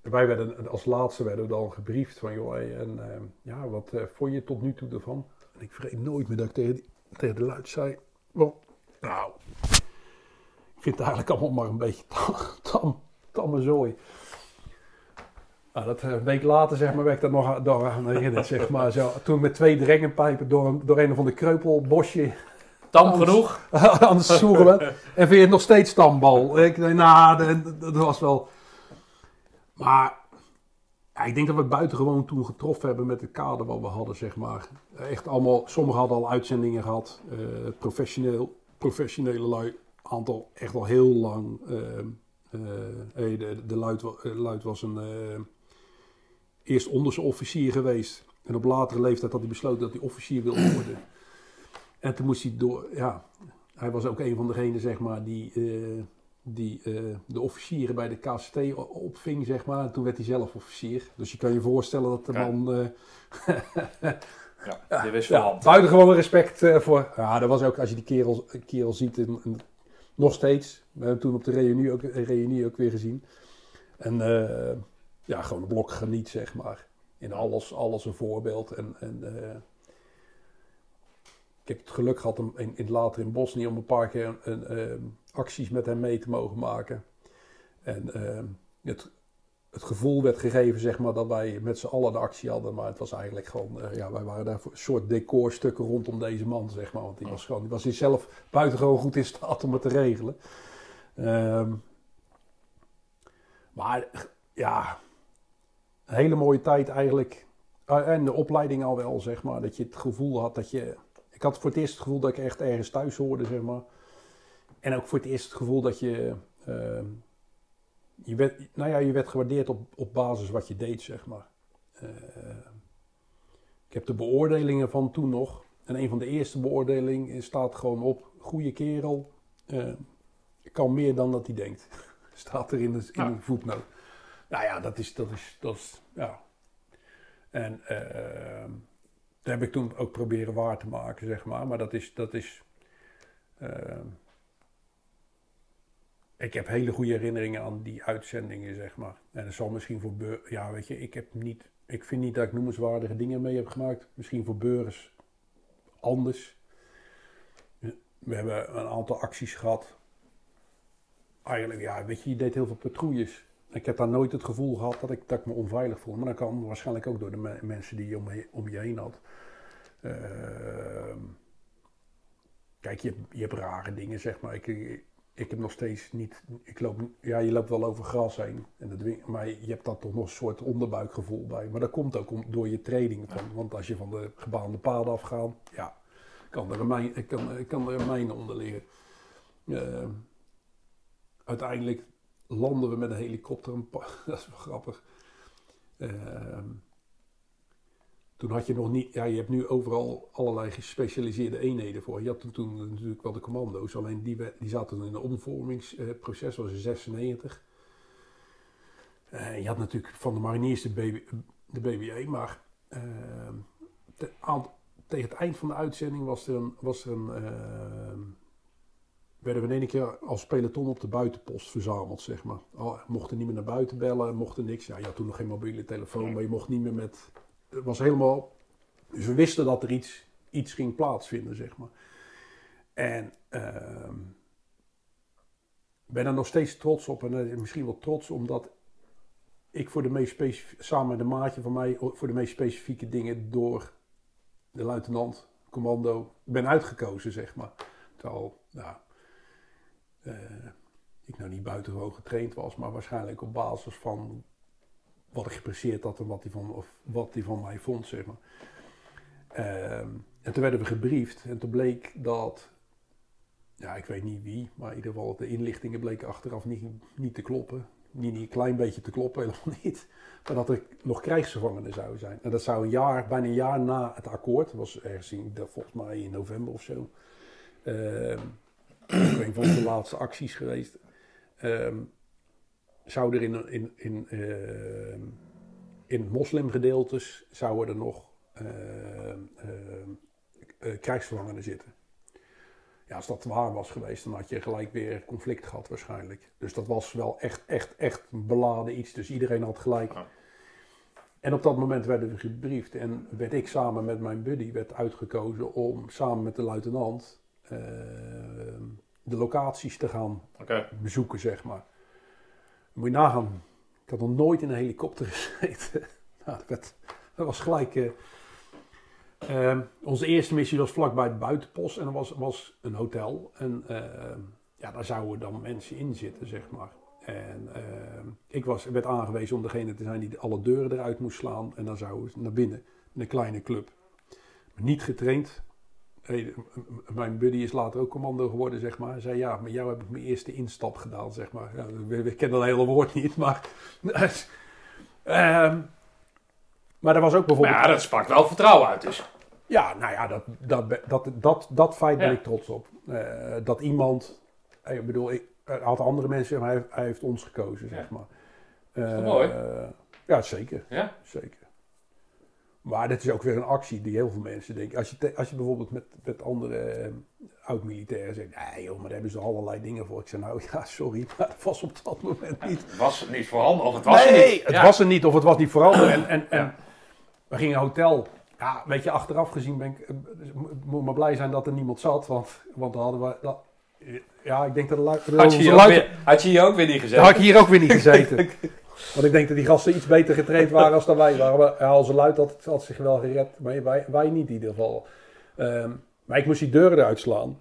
B: wij werden, als laatste werden we dan gebriefd van... Joh, en ja, wat vond je tot nu toe ervan? En ik vergeet nooit meer dat ik tegen, die- tegen de luid zei... Nou, ik vind het eigenlijk allemaal maar een beetje tam, tam, tamme zooi. Nou, dat, eh, een week later zeg maar, werd ik daar nog aan- door aan herinnerd. Zeg maar, zo, toen met twee drengenpijpen door een, door een of ander kreupelbosje
A: Tam
B: Anders-
A: genoeg?
B: aan het soeren bent. En vind je het nog steeds stambal? Ik denk, nou, dat, dat was wel... Maar ik denk dat we buitengewoon toen getroffen hebben met het kader wat we hadden, zeg maar. Echt allemaal, sommigen hadden al uitzendingen gehad. eh, professioneel, professionele lui, aantal echt al heel lang. eh, eh, de, de Luid, wa- Luid was een eerst onderofficier geweest. En op latere leeftijd had hij besloten dat hij officier wilde worden. En toen moest hij door, ja, hij was ook een van degenen, zeg maar, die, die eh, de officieren bij de KCT opving, zeg maar. En toen werd hij zelf officier. Dus je kan je voorstellen dat de
A: Ja.
B: man... eh,
A: Ja, die wist van
B: ja, buitengewoon respect eh, voor. Ja, dat was ook, als je die kerel, kerel ziet, nog steeds. We hebben toen op de reunie ook, reunie ook weer gezien. En ja, gewoon een blok geniet, zeg maar. In alles, alles een voorbeeld. En, en ik heb het geluk gehad om in, in, later in Bosnië om een paar keer een, acties met hem mee te mogen maken. En eh, het, het gevoel werd gegeven, zeg maar, dat wij met z'n allen de actie hadden. Maar het was eigenlijk gewoon, eh, ja, wij waren daar voor een soort decorstukken rondom deze man, zeg maar. Want die was gewoon, die was zelf buitengewoon goed in staat om het te regelen. Ehm, maar ja, een hele mooie tijd eigenlijk. Ah, en de opleiding al wel, zeg maar. Dat je het gevoel had dat je... Ik had voor het eerst het gevoel dat ik echt ergens thuis hoorde, zeg maar. En ook voor het eerst het gevoel dat je... ehm, je werd, nou ja, je werd gewaardeerd op, op basis wat je deed, zeg maar. Eh, ik heb de beoordelingen van toen nog. En een van de eerste beoordelingen staat gewoon op... Goeie kerel, eh, kan meer dan dat hij denkt. staat er in de, in de voetnoot. Nou ja, dat is... Dat is, dat is ja. En eh, dat heb ik toen ook proberen waar te maken, zeg maar. Maar dat is... Dat is eh, ik heb hele goede herinneringen aan die uitzendingen, zeg maar. En dat zal misschien voor Beur... Ja, weet je, ik heb niet... Ik vind niet dat ik noemenswaardige dingen mee heb gemaakt. Misschien voor Beurs anders. We hebben een aantal acties gehad. Eigenlijk, ja, weet je, je deed heel veel patrouilles. Ik heb daar nooit het gevoel gehad dat ik, dat ik me onveilig voelde. Maar dat kwam waarschijnlijk ook door de me- mensen die je om, je heen had. Ehm, kijk, je, je hebt rare dingen, zeg maar. Ik, ik heb nog steeds niet. Ik loop, ja, je loopt wel over gras heen. En dat, maar je hebt daar toch nog een soort onderbuikgevoel bij. Maar dat komt ook om, door je training. Van, want als je van de gebaande paden afgaat, ja, kan er een mijn, kan, kan er een mijn onder liggen. Ehm, uiteindelijk landen we met een helikopter. Een dat is wel grappig. Ehm, toen had je nog niet, ja, je hebt nu overal allerlei gespecialiseerde eenheden voor. Je had toen, natuurlijk wel de commando's, alleen die, die zaten in een omvormingsproces, was in 96. Eh, je had natuurlijk van de mariniers de, BB, de BBA, maar ehm, te- aan- tegen het eind van de uitzending was er een, was er een ehm, werden we in één keer als peloton op de buitenpost verzameld, zeg maar. Oh, mochten niet meer naar buiten bellen, mochten niks. Ja, je had toen nog geen mobiele telefoon, maar je mocht niet meer met... Het was helemaal... Dus we wisten dat er iets, iets ging plaatsvinden, zeg maar. En ehm ben er nog steeds trots op. En eh, misschien wel trots omdat ik voor de meest specifieke... Samen met een maatje van mij, voor de meest specifieke dingen door de luitenant, commando, ben uitgekozen, zeg maar. Terwijl, nou, eh, ik nou niet buitengewoon getraind was, maar waarschijnlijk op basis van wat ik gepresteerd had en wat hij van, of wat hij van mij vond, zeg maar. Ehm, en toen werden we gebriefd en toen bleek dat, ja, ik weet niet wie, maar in ieder geval de inlichtingen bleken achteraf niet, niet te kloppen. Niet, niet een klein beetje te kloppen, helemaal niet. Maar dat er nog krijgsgevangenen zouden zijn. En dat zou een jaar, bijna een jaar na het akkoord, was ergens in, volgens mij in november of zo. Ehm, een van de laatste acties geweest. ehm, zou er in, in, in, ehm, in moslimgedeeltes zouden er nog eh, krijgsgevangenen zitten. Ja, als dat waar was geweest, dan had je gelijk weer conflict gehad waarschijnlijk. Dus dat was wel echt, echt, echt een beladen iets. Dus iedereen had gelijk. En op dat moment werden we gebriefd en werd ik samen met mijn buddy werd uitgekozen om samen met de luitenant eh, de locaties te gaan bezoeken, zeg maar. Moet je nagaan, ik had nog nooit in een helikopter gezeten. nou, dat, was gelijk... eh, ehm, onze eerste missie was vlakbij de buitenpost en er was, was een hotel. En ehm, ja, daar zouden dan mensen in zitten, zeg maar. En ehm, ik was, werd aangewezen om degene te zijn die alle deuren eruit moest slaan. En dan zouden ze naar binnen, in een kleine club. Niet getraind. Hey, mijn buddy is later ook commando geworden, zeg maar. Hij zei, ja, met jou heb ik mijn eerste instap gedaan, zeg maar. Ja, we, we kennen dat hele woord niet, maar... Ehm, maar er was ook
A: Maar
B: bijvoorbeeld...
A: ja, dat spakt wel vertrouwen uit dus.
B: Ja, nou ja, dat, dat, dat, dat, dat feit ben
A: Ja.
B: ik trots op. Eh, dat iemand, eh, ik bedoel, ik er had andere mensen, maar hij, hij heeft ons gekozen, zeg maar.
A: toch
B: Eh,
A: mooi?
B: ja, zeker,
A: Ja?
B: zeker. Maar dit is ook weer een actie die heel veel mensen denken. Als je, te- als je bijvoorbeeld met, met andere eh, oud-militairen zegt, nee joh, maar daar hebben ze allerlei dingen voor. Ik zeg, nou ja, sorry, maar dat was op dat moment niet.
A: Het was niet voorhanden of het was er
B: nee,
A: niet.
B: het
A: Ja.
B: was er niet of het was niet veranderd. En, en, en
A: Ja.
B: we gingen hotel. Ja, weet je, achteraf gezien ben ik, eh, mo- moet maar blij zijn dat er niemand zat. Want, want dan hadden we... Dat, ja, ik denk dat de lu- de
A: Had je, hier ook weer, niet gezegd?
B: dan had ik hier ook weer niet gezeten. Want ik denk dat die gasten iets beter getraind waren als dan wij waren. Ja, onze luid had, had zich wel gered, maar wij, wij niet in ieder geval. Ehm, maar ik moest die deuren eruit slaan.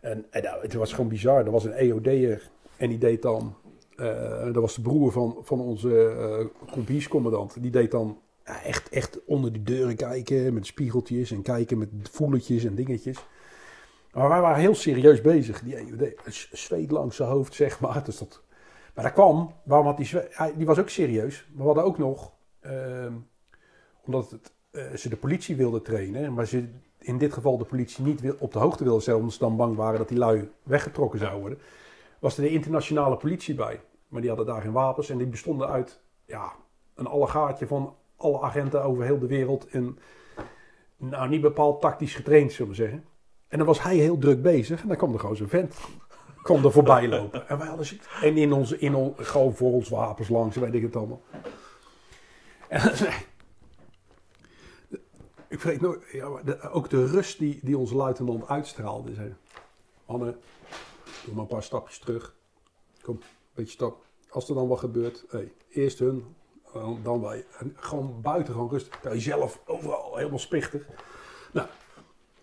B: En, nou, het was gewoon bizar. Er was een EOD'er en die deed dan... eh, dat was de broer van, van onze kompiescommandant. Die deed dan echt, echt onder die deuren kijken met spiegeltjes en kijken met voeletjes en dingetjes. Maar wij waren heel serieus bezig. Die EOD, zweet langs zijn hoofd, zeg maar. Dus dat, maar daar kwam, waarom had die die was ook serieus. We hadden ook nog, ehm, omdat eh, ze de politie wilden trainen, maar ze in dit geval de politie niet op de hoogte wilden stellen, omdat ze dan bang waren dat die lui weggetrokken zouden worden, was er de internationale politie bij. Maar die hadden daar geen wapens en die bestonden uit ja, een allegaatje van alle agenten over heel de wereld. En nou, niet bepaald tactisch getraind, zullen we zeggen. En dan was hij heel druk bezig en dan kwam er gewoon zo'n vent kwam er voorbij lopen. En wij hadden ze- en in onze, in on, gewoon voor ons wapens langs, weet ik het allemaal. En ik weet nooit, ja, ook de rust die, die onze luitenant uitstraalde. Zei, Anne, doe maar een paar stapjes terug. Kom, beetje stap. Als er dan wat gebeurt, eerst hun, dan, wij. En gewoon buiten, gewoon rustig. Terwijl je zelf overal helemaal spichtig. Nou,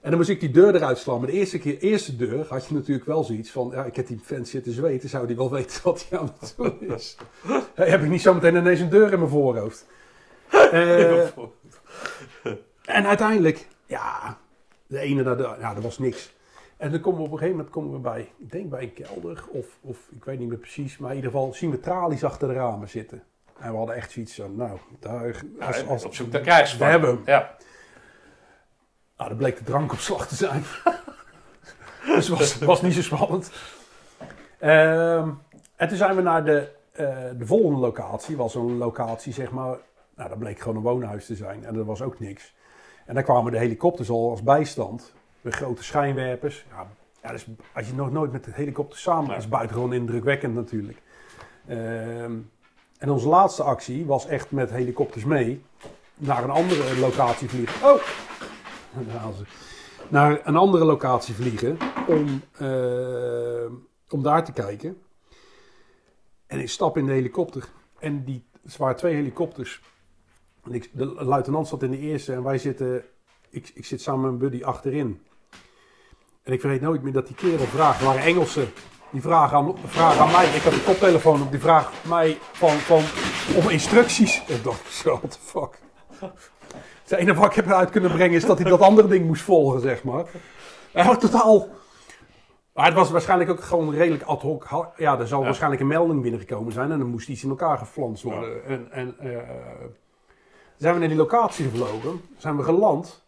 B: en dan moest ik die deur eruit slaan. Maar de eerste keer, eerste deur, had je natuurlijk wel zoiets van... Ja, ik heb die vent zitten zweten. Zou die wel weten wat hij aan het doen is? Hey, heb ik niet zometeen ineens een deur in mijn voorhoofd? Eh, en uiteindelijk, ja, de ene naar de... Ja, er was niks. En dan komen we op een gegeven moment komen we bij... Ik denk bij een kelder, of, of ik weet niet meer precies. Maar in ieder geval zien we tralies achter de ramen zitten. En we hadden echt zoiets van... Nou, daar... Als, als,
A: op zoek naar.
B: We hebben hem.
A: Ja.
B: Nou, dat bleek de drankopslag te zijn. dus het was, was niet zo spannend. Ehm, en toen zijn we naar de, eh, de volgende locatie. was een locatie, zeg maar... Nou, dat bleek gewoon een woonhuis te zijn. En er was ook niks. En daar kwamen de helikopters al als bijstand. Met grote schijnwerpers. Ja, ja dus als je nog nooit met de helikopter samen...
A: Ja.
B: is buitengewoon indrukwekkend natuurlijk. Ehm, en onze laatste actie was echt met helikopters mee... naar een andere locatie vliegen. Oh! Naar een andere locatie vliegen om, eh, om daar te kijken. En ik stap in de helikopter. En die, waren twee helikopters. En ik, de luitenant zat in de eerste en wij zitten... Ik, ik zit samen met mijn buddy achterin. En ik vergeet nooit meer dat die kerel vraagt, waren Engelsen. Die vragen aan, vragen aan mij, ik had de koptelefoon op, die vraagt mij van, van, om instructies. Ik dacht, what the fuck. Het enige wat ik heb eruit kunnen brengen is dat hij dat andere ding moest volgen, zeg maar. Totaal... Maar het was waarschijnlijk ook gewoon redelijk ad hoc. Ja, er zal waarschijnlijk een melding binnengekomen zijn en dan moest iets in elkaar geflanst worden. En, en eh, zijn we naar die locatie gevlogen, zijn we geland.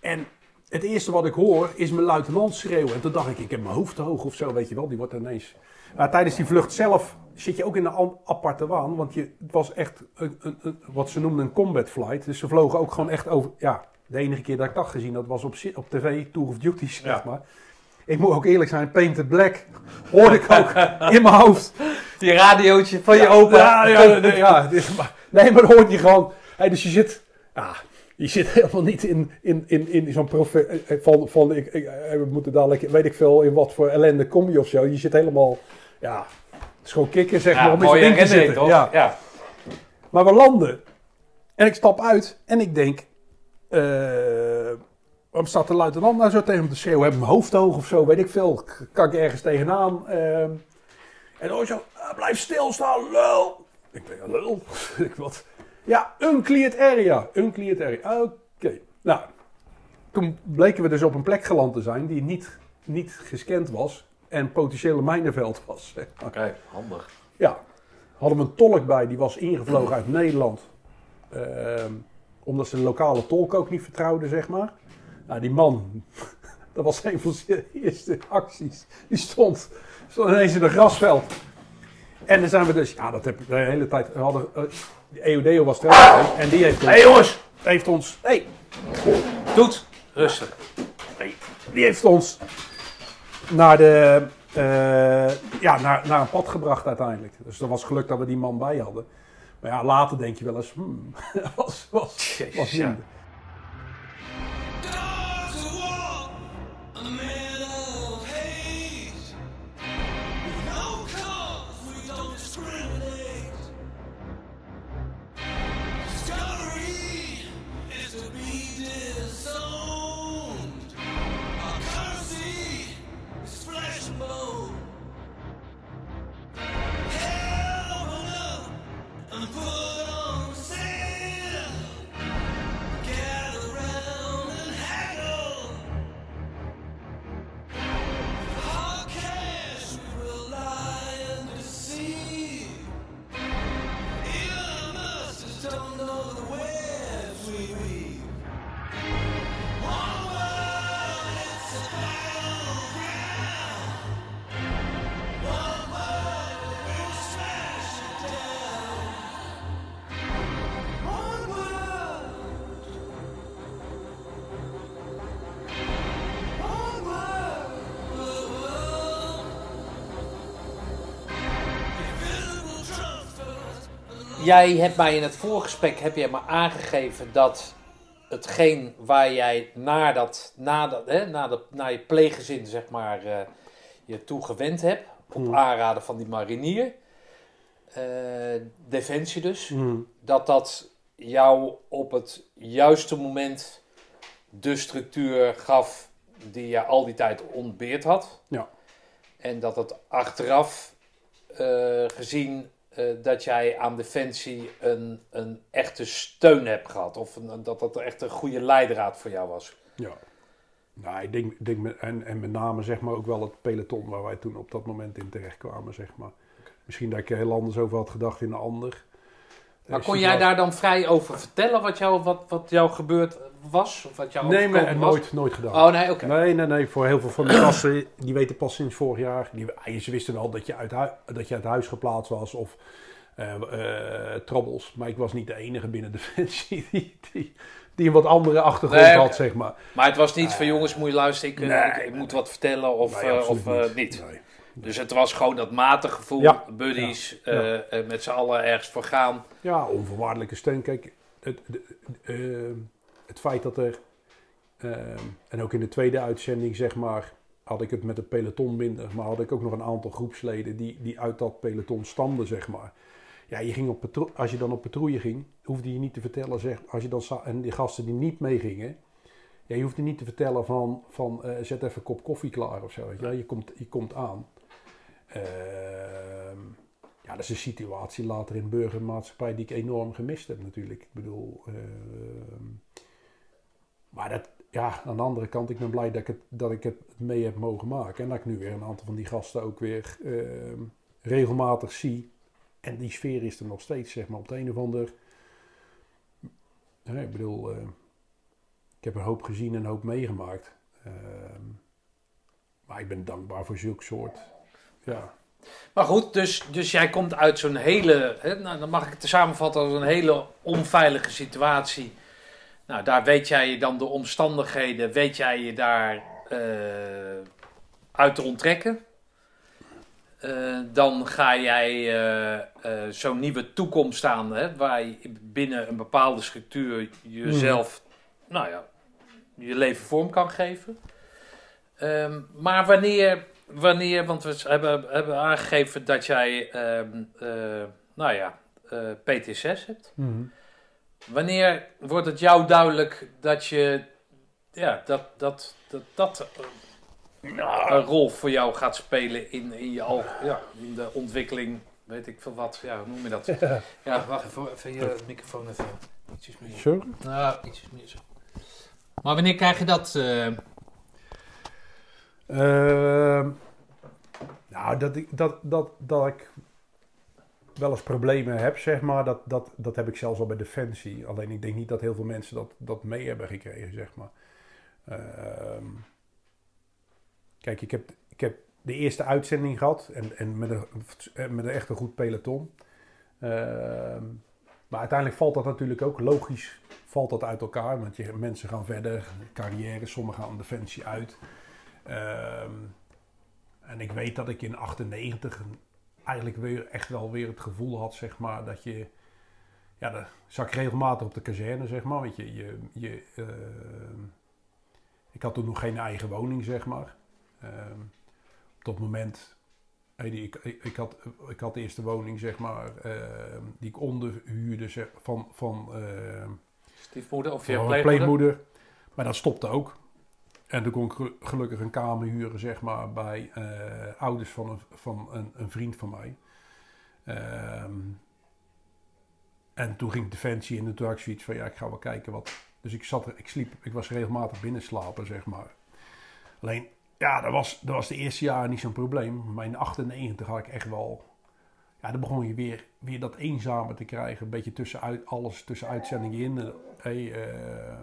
B: En het eerste wat ik hoor is mijn luitenant schreeuwen. En toen dacht ik, ik heb mijn hoofd te hoog of zo, weet je wel. Die wordt ineens... Maar tijdens die vlucht zelf zit je ook in een aparte waan. Want je, het was echt een, een, een- wat ze noemden een combat flight. Dus ze vlogen ook gewoon echt over... Ja, de enige keer dat ik dat gezien had was op, op tv, Tour of Duty, zeg
A: Ja.
B: maar. Ik moet ook eerlijk zijn, Painted Black hoorde ik ook in mijn hoofd.
A: Die radiootje van je opa.
B: Ja, ja, nee, ja, maar, nee, maar dan hoort je gewoon. Hey, dus je zit, ja, je zit helemaal niet in, in, in, in zo'n profe eh, van, van ik, ik, eh, we moeten dadelijk, weet ik veel, in wat voor ellende kom je of zo. Je zit helemaal, ja, is gewoon kicken zeg maar om in te zitten.
A: toch?
B: Ja.
A: ja.
B: Maar we landen en ik stap uit en ik denk, eh, waarom staat de luitenant nou zo tegen me te schreeuwen? Heb hoofd hoog of zo, weet ik veel. Kan ik ergens tegenaan? ehm. en dan zo, "Ah, blijf stilstaan, lul. Ik denk, lul? ik wat? Ja, uncleared area. Uncleared area. Oké. Nou, toen bleken we dus op een plek geland te zijn die niet, niet gescand was. En potentiële mijnenveld was. zeg maar.
A: Oké, handig.
B: Ja, hadden we een tolk bij, die was ingevlogen uit Nederland. Ehm, omdat ze de lokale tolk ook niet vertrouwden, zeg maar. Nou, die man, dat was een van zijn eerste acties. Die stond, stond ineens in een grasveld. En dan zijn we dus, ja, dat heb ik de hele tijd. We hadden, eh, de EODO was er En die heeft ons.
A: Hé jongens,
B: Heeft ons hey,
A: doet. Rustig.
B: die heeft ons naar, de, eh, ja, naar, naar een pad gebracht uiteindelijk. Dus dat was geluk dat we die man bij hadden. Maar ja, later denk je wel eens, hmm, was, was, was minder.
A: Jij hebt mij in het voorgesprek heb jij me aangegeven dat hetgeen waar jij naar, dat, na, dat, hè, na, de, naar je pleeggezin zeg maar, eh, je toe gewend hebt, op
B: Mm.
A: aanraden van die marinier, eh, Defensie dus,
B: Hmm.
A: dat dat jou op het juiste moment de structuur gaf die je al die tijd ontbeerd had.
B: Ja.
A: En dat het achteraf eh, gezien eh, dat jij aan Defensie een, een echte steun hebt gehad. Of een, dat dat echt een goede leidraad voor jou was.
B: Ja. Nou, ik denk, denk met, en, en met name zeg maar ook wel het peloton waar wij toen op dat moment in terecht kwamen, zeg maar. Misschien dat ik er heel anders over had gedacht in een ander.
A: Maar kon jij daar dan vrij over vertellen wat jou, wat, wat jou gebeurd was? Of wat jou
B: Nee, maar
A: overkomen was?
B: nooit, nooit gedaan.
A: Oh nee, oké.
B: Nee, nee, nee. Voor heel veel van de gasten, die weten pas sinds vorig jaar. Die, eh, ze wisten wel dat je uit, dat je uit huis geplaatst was of eh, troubles. Maar ik was niet de enige binnen Defensie die, die, die een wat andere achtergrond
A: Nee,
B: had, zeg maar.
A: Maar het was niet van jongens, moet je luisteren, ik,
B: Nee,
A: ik, moet wat vertellen of,
B: Nee,
A: of eh, niet. Dus het was gewoon dat matengevoel,
B: Ja.
A: buddies,
B: Ja.
A: eh, eh, met z'n allen ergens voor gaan.
B: Ja, onvoorwaardelijke steun. Kijk, het, de- eh, het feit dat er, en ook in de tweede uitzending zeg maar, had ik het met het peloton minder, maar had ik ook nog een aantal groepsleden die, die uit dat peloton stamden, zeg maar. Ja, je ging op als je dan op patrouille ging, hoefde je niet te vertellen, zeg, als je dan en die gasten die niet meegingen, ja, je hoefde niet te vertellen van, van zet even een kop koffie klaar of zo. weet je wel. Je, komt, je komt aan. Ehm, ja, dat is een situatie later in burgermaatschappij die ik enorm gemist heb natuurlijk. Ik bedoel, ehm, maar dat, ja, aan de andere kant, ik ben blij dat ik, het, dat ik het mee heb mogen maken. En dat ik nu weer een aantal van die gasten ook weer ehm, regelmatig zie. En die sfeer is er nog steeds, zeg maar, op de een of ander... Ik bedoel, ik heb een hoop gezien en een hoop meegemaakt. Maar ik ben dankbaar voor zulke soort. Ja.
A: Maar goed, dus, dus jij komt uit zo'n hele, hè, nou, dan mag ik het samenvatten als een hele onveilige situatie. Nou, daar weet jij je dan de omstandigheden, weet jij je daar eh, uit te onttrekken. Eh, dan ga jij eh, zo'n nieuwe toekomst aan, hè, waar je binnen een bepaalde structuur jezelf, nou ja, je leven vorm kan geven. Ehm, maar wanneer, wanneer, want we hebben, hebben aangegeven dat jij, ehm, eh, nou ja, eh, PT6 hebt. Wanneer wordt het jou duidelijk dat je, ja, dat dat, dat, dat eh, een rol voor jou gaat spelen in, in, je al, ja, in de ontwikkeling, weet ik veel wat, ja, hoe noem je dat? Ja, wacht even, even je microfoon even ietsjes meer.
B: Sorry?
A: Nou, ietsjes meer zo. Maar wanneer krijg je dat? eh,
B: Ehm, nou, dat ik, dat, dat, dat ik wel eens problemen heb, zeg maar, dat, dat, dat heb ik zelfs al bij Defensie. Alleen ik denk niet dat heel veel mensen dat, dat mee hebben gekregen, zeg maar. Ehm, kijk, ik heb, ik heb de eerste uitzending gehad en, en met, een, met een echt een goed peloton. Ehm, maar uiteindelijk valt dat natuurlijk ook logisch valt dat uit elkaar. Want je, mensen gaan verder, carrière, sommigen gaan Defensie uit. Ehm, en ik weet dat ik in 98 een- eigenlijk weer echt wel weer het gevoel had, zeg maar, dat je... Ja, dan zat ik regelmatig op de kazerne, zeg maar. Want je... je, je ehm, ik had toen nog geen eigen woning, zeg maar. Ehm, op dat moment... hey, die- ik, ik, had, ik had de eerste woning, zeg maar, die ik onderhuurde zeg, van, van
A: stiefmoeder of je pleegmoeder.
B: Maar dat stopte ook. En toen kon ik gelu- gelukkig een kamer huren, zeg maar, bij eh, ouders van, een, van een, een vriend van mij. Ehm, en toen ging ik Defensie in ik zoiets van, ja, ik ga wel kijken wat... Dus ik zat er, ik sliep, ik was regelmatig binnen slapen, zeg maar. Alleen, ja, dat was, dat was de eerste jaren niet zo'n probleem. Maar in 98 had ik echt wel... Ja, dan begon je weer, weer dat eenzame te krijgen. Een beetje tussen uit, alles tussen uitzendingen in. Hey, eh,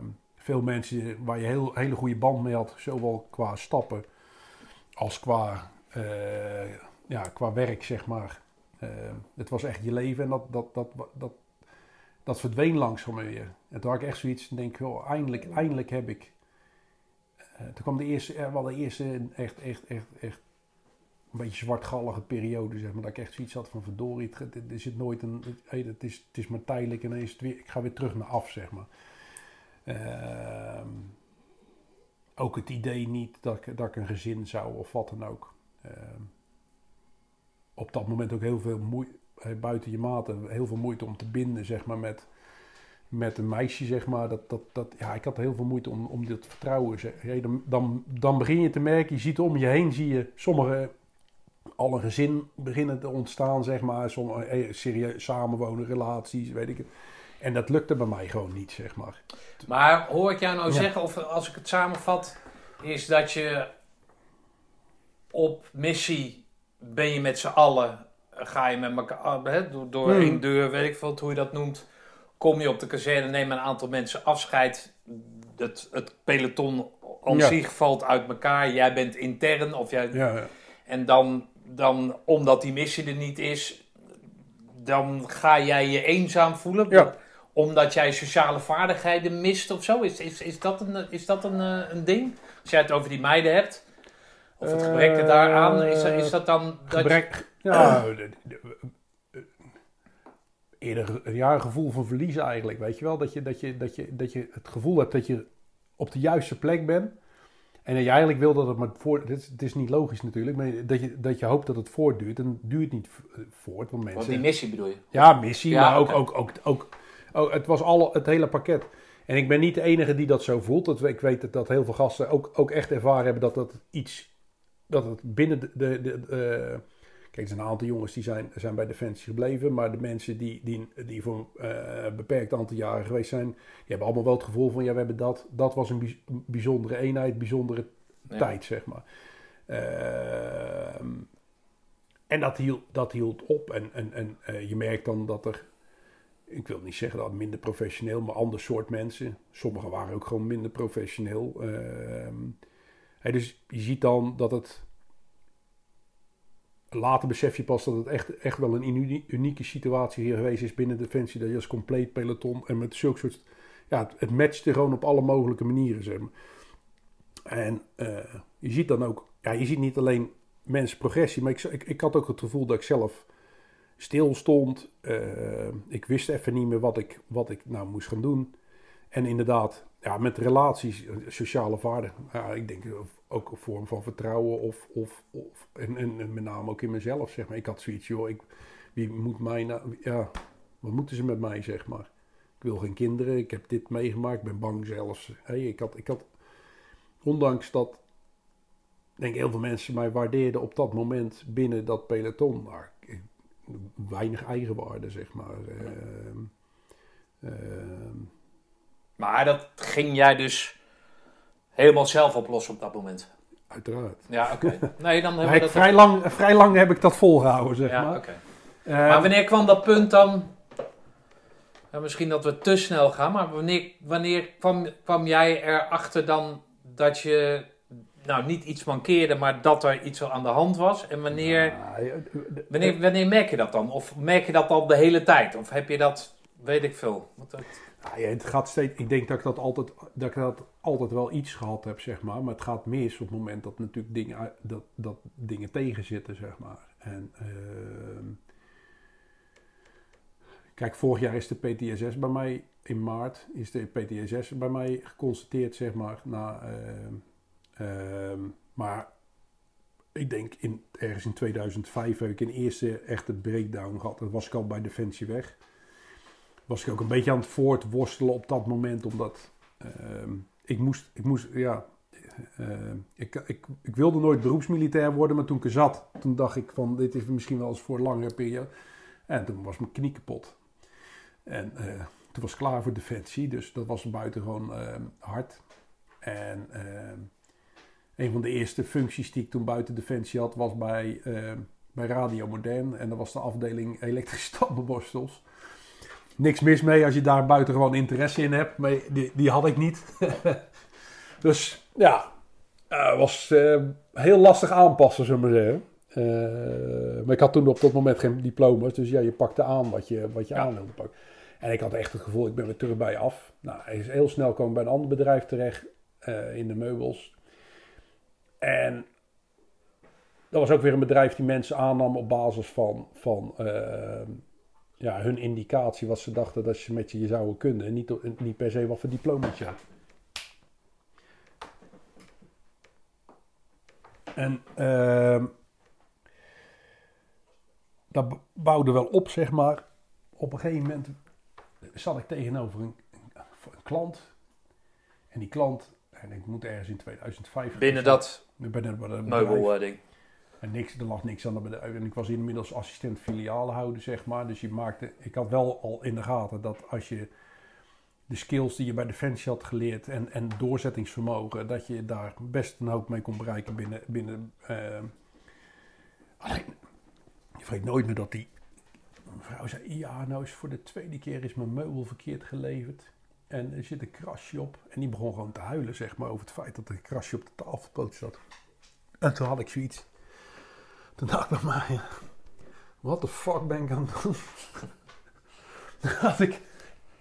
B: veel mensen waar je heel, hele goede band mee had. Zowel qua stappen als qua, eh, ja, qua werk, zeg maar. Eh, het was echt je leven en dat, dat, dat, dat, dat verdween langzaam weer. En toen had ik echt zoiets, denk ik, wel, eindelijk, eindelijk heb ik... eh, toen kwam de eerste, er wel de eerste echt, echt, echt, echt een beetje zwartgallige periode, zeg maar. Dat ik echt zoiets had van verdorie, het, er zit nooit een... Hey, het, is, het is maar tijdelijk en het weer, ik ga weer terug naar af, zeg maar. Ehm, ook het idee niet dat ik, dat ik een gezin zou of wat dan ook. Ehm, op dat moment ook heel veel moeite, buiten je mate, heel veel moeite om te binden, zeg maar, met, met een meisje, zeg maar. Dat, dat, dat, ja, ik had heel veel moeite om, om dit vertrouwen. Dan, dan, dan begin je te merken, je ziet om je heen, zie je sommige al een gezin beginnen te ontstaan, zeg maar. Sommige eh, serieus samenwonen, relaties, weet ik het. En dat lukte bij mij gewoon niet, zeg maar.
A: Maar hoor ik jou nou
B: Ja.
A: zeggen, of als ik het samenvat, is dat je op missie ben je met z'n allen, ga je met elkaar, hè, door, door
B: Hmm.
A: één deur, weet ik veel hoe je dat noemt, kom je op de kazerne, neem een aantal mensen afscheid, het, het peloton aan
B: Ja.
A: zich valt uit elkaar, jij bent intern, of jij,
B: Ja, ja.
A: en dan, dan, omdat die missie er niet is, dan ga jij je eenzaam voelen.
B: Ja.
A: Omdat jij sociale vaardigheden mist of zo. Is, is, is dat, een, is dat een, eh, een ding? Als jij het over die meiden hebt. Of het gebrek er daaraan. Is, dat- is dat dan... Dat je-
B: Gebrek, ja, de- de- eerder een ja, een gevoel van verliezen eigenlijk, weet je wel. Dat je, dat, je, dat, je, dat je het gevoel hebt dat je op de juiste plek bent. En dat je eigenlijk wil dat het maar voort... Het is, het is niet logisch natuurlijk, maar dat je, dat je hoopt dat het voortduurt. En het duurt niet voort, want mensen...
A: Want die missie bedoel je?
B: Ja, missie,
A: Ja,
B: maar ook, ook, ook, ook, ook- het was alle, het hele pakket. En ik ben niet de enige die dat zo voelt. Dat, ik weet dat, dat heel veel gasten ook, ook echt ervaren hebben dat dat iets, dat het binnen de, de, de eh, kijk, er zijn een aantal jongens die zijn, zijn bij Defensie gebleven, maar de mensen die, die, die voor eh, een beperkt aantal jaren geweest zijn, die hebben allemaal wel het gevoel van, ja, we hebben dat, dat was een bij- bijzondere eenheid, bijzondere
A: Ja.
B: tijd, zeg maar. Ehm, en dat hield, dat hield op. En, en, en eh, je merkt dan dat er ik wil niet zeggen dat minder professioneel, maar ander soort mensen. Sommigen waren ook gewoon minder professioneel. Hè, dus je ziet dan dat het. Later besef je pas dat het echt, echt wel een uni- unieke situatie hier geweest is binnen Defensie. Dat je als compleet peloton en met zulke soort. Ja, het, het matchte gewoon op alle mogelijke manieren. En eh, je ziet dan ook. Ja, je ziet niet alleen mensen progressie, maar ik, ik, ik had ook het gevoel dat ik zelf stil stond. Eh, ik wist even niet meer wat ik, wat ik nou moest gaan doen. En inderdaad, ja, met relaties, eh, sociale waarden. Ja, ik denk ook een vorm van vertrouwen. Of, of, of, en, en, met name ook in mezelf, zeg maar. Ik had zoiets, joh, ik, wie moet mij nou... Ja, wat moeten ze met mij, zeg maar? Ik wil geen kinderen, ik heb dit meegemaakt, ik ben bang zelfs. Ik, had, ik had, ondanks dat, ik denk heel veel mensen mij waardeerden op dat moment binnen dat peloton. Maar ik, weinig eigenwaarde, zeg maar. Ehm, ehm,
A: Maar dat ging jij dus helemaal zelf oplossen op dat moment.
B: uiteraard.
A: Ja, oké. Nee, dan hebben we
B: ik,
A: dat...
B: vrij, lang, vrij lang heb ik dat volgehouden, zeg
A: ja,
B: maar.
A: oké.
B: Ehm,
A: Maar wanneer kwam dat punt dan? Ja, misschien dat we te snel gaan, maar wanneer, wanneer kwam, kwam jij erachter dan dat je nou niet iets mankeerde, maar dat er iets aan de hand was? En wanneer,
B: ja, de-
A: wanneer, wanneer merk je dat dan? Of merk je dat al de hele tijd? Of heb je dat, weet ik veel? Wat dat-
B: ja, het gaat steeds, ik denk dat ik dat, altijd, dat ik dat altijd wel iets gehad heb, zeg maar. Maar het gaat mis op het moment dat natuurlijk dingen, dat, dat dingen tegenzitten, zeg maar. En, ehm, kijk, vorig jaar is de PTSS bij mij, in maart, is de PTSS bij mij geconstateerd, zeg maar. Na, ehm, ehm, maar ik denk in, ergens in 2005 heb ik een eerste echte breakdown gehad. Dat was ik al bij Defensie weg was ik ook een beetje aan het voortworstelen op dat moment. Omdat ehm, ik moest, ik moest, ja, ehm, ik, ik, ik wilde nooit beroepsmilitair worden, maar toen ik zat, toen dacht ik van, dit is misschien wel eens voor een langere periode. En toen was mijn knie kapot. En eh, toen was ik klaar voor Defensie, dus dat was buitengewoon ehm hard. En een van de eerste functies die ik toen buiten Defensie had, was bij, ehm, bij Radio Modern. En dat was de afdeling elektrische stappenborstels niks mis mee als je daar buiten gewoon interesse in hebt. Maar die, die had ik niet. dus ja, het was eh, heel lastig aanpassen, zullen we maar zeggen. Eh, maar ik had toen op dat moment geen diploma's. Dus ja, je pakte aan wat je, wat je aan wilde pakken. En ik had echt het gevoel, ik ben weer terug bij af. Nou, hij is heel snel komen bij een ander bedrijf terecht. eh, in de meubels. En dat was ook weer een bedrijf die mensen aannam op basis van... van eh, ja, hun indicatie wat ze dachten dat ze met je zouden kunnen. En niet, niet per se wat voor diploma's je had. En ehm, dat bouwde wel op, zeg maar. Op een gegeven moment zat ik tegenover een, een klant. En die klant, ik moet ergens in 2005...
A: binnen dat
B: Bij bedrijf.
A: meubelding.
B: En niks, er lag niks aan de bedrijf. En ik was inmiddels assistent filiaalhouder, zeg maar. Dus je maakte, ik had wel al in de gaten dat als je de skills die je bij Defensie had geleerd en, en doorzettingsvermogen, dat je daar best een hoop mee kon bereiken binnen. binnen eh, alleen, je vergeet nooit meer dat die mevrouw zei: Ja, nou is voor de tweede keer is mijn meubel verkeerd geleverd. En er zit een krasje op. En die begon gewoon te huilen, zeg maar, over het feit dat er een krasje op de tafelpoot zat. En toen had ik zoiets. Toen dacht ik bij mij, wat de fuck ben ik aan het doen? Dacht ik,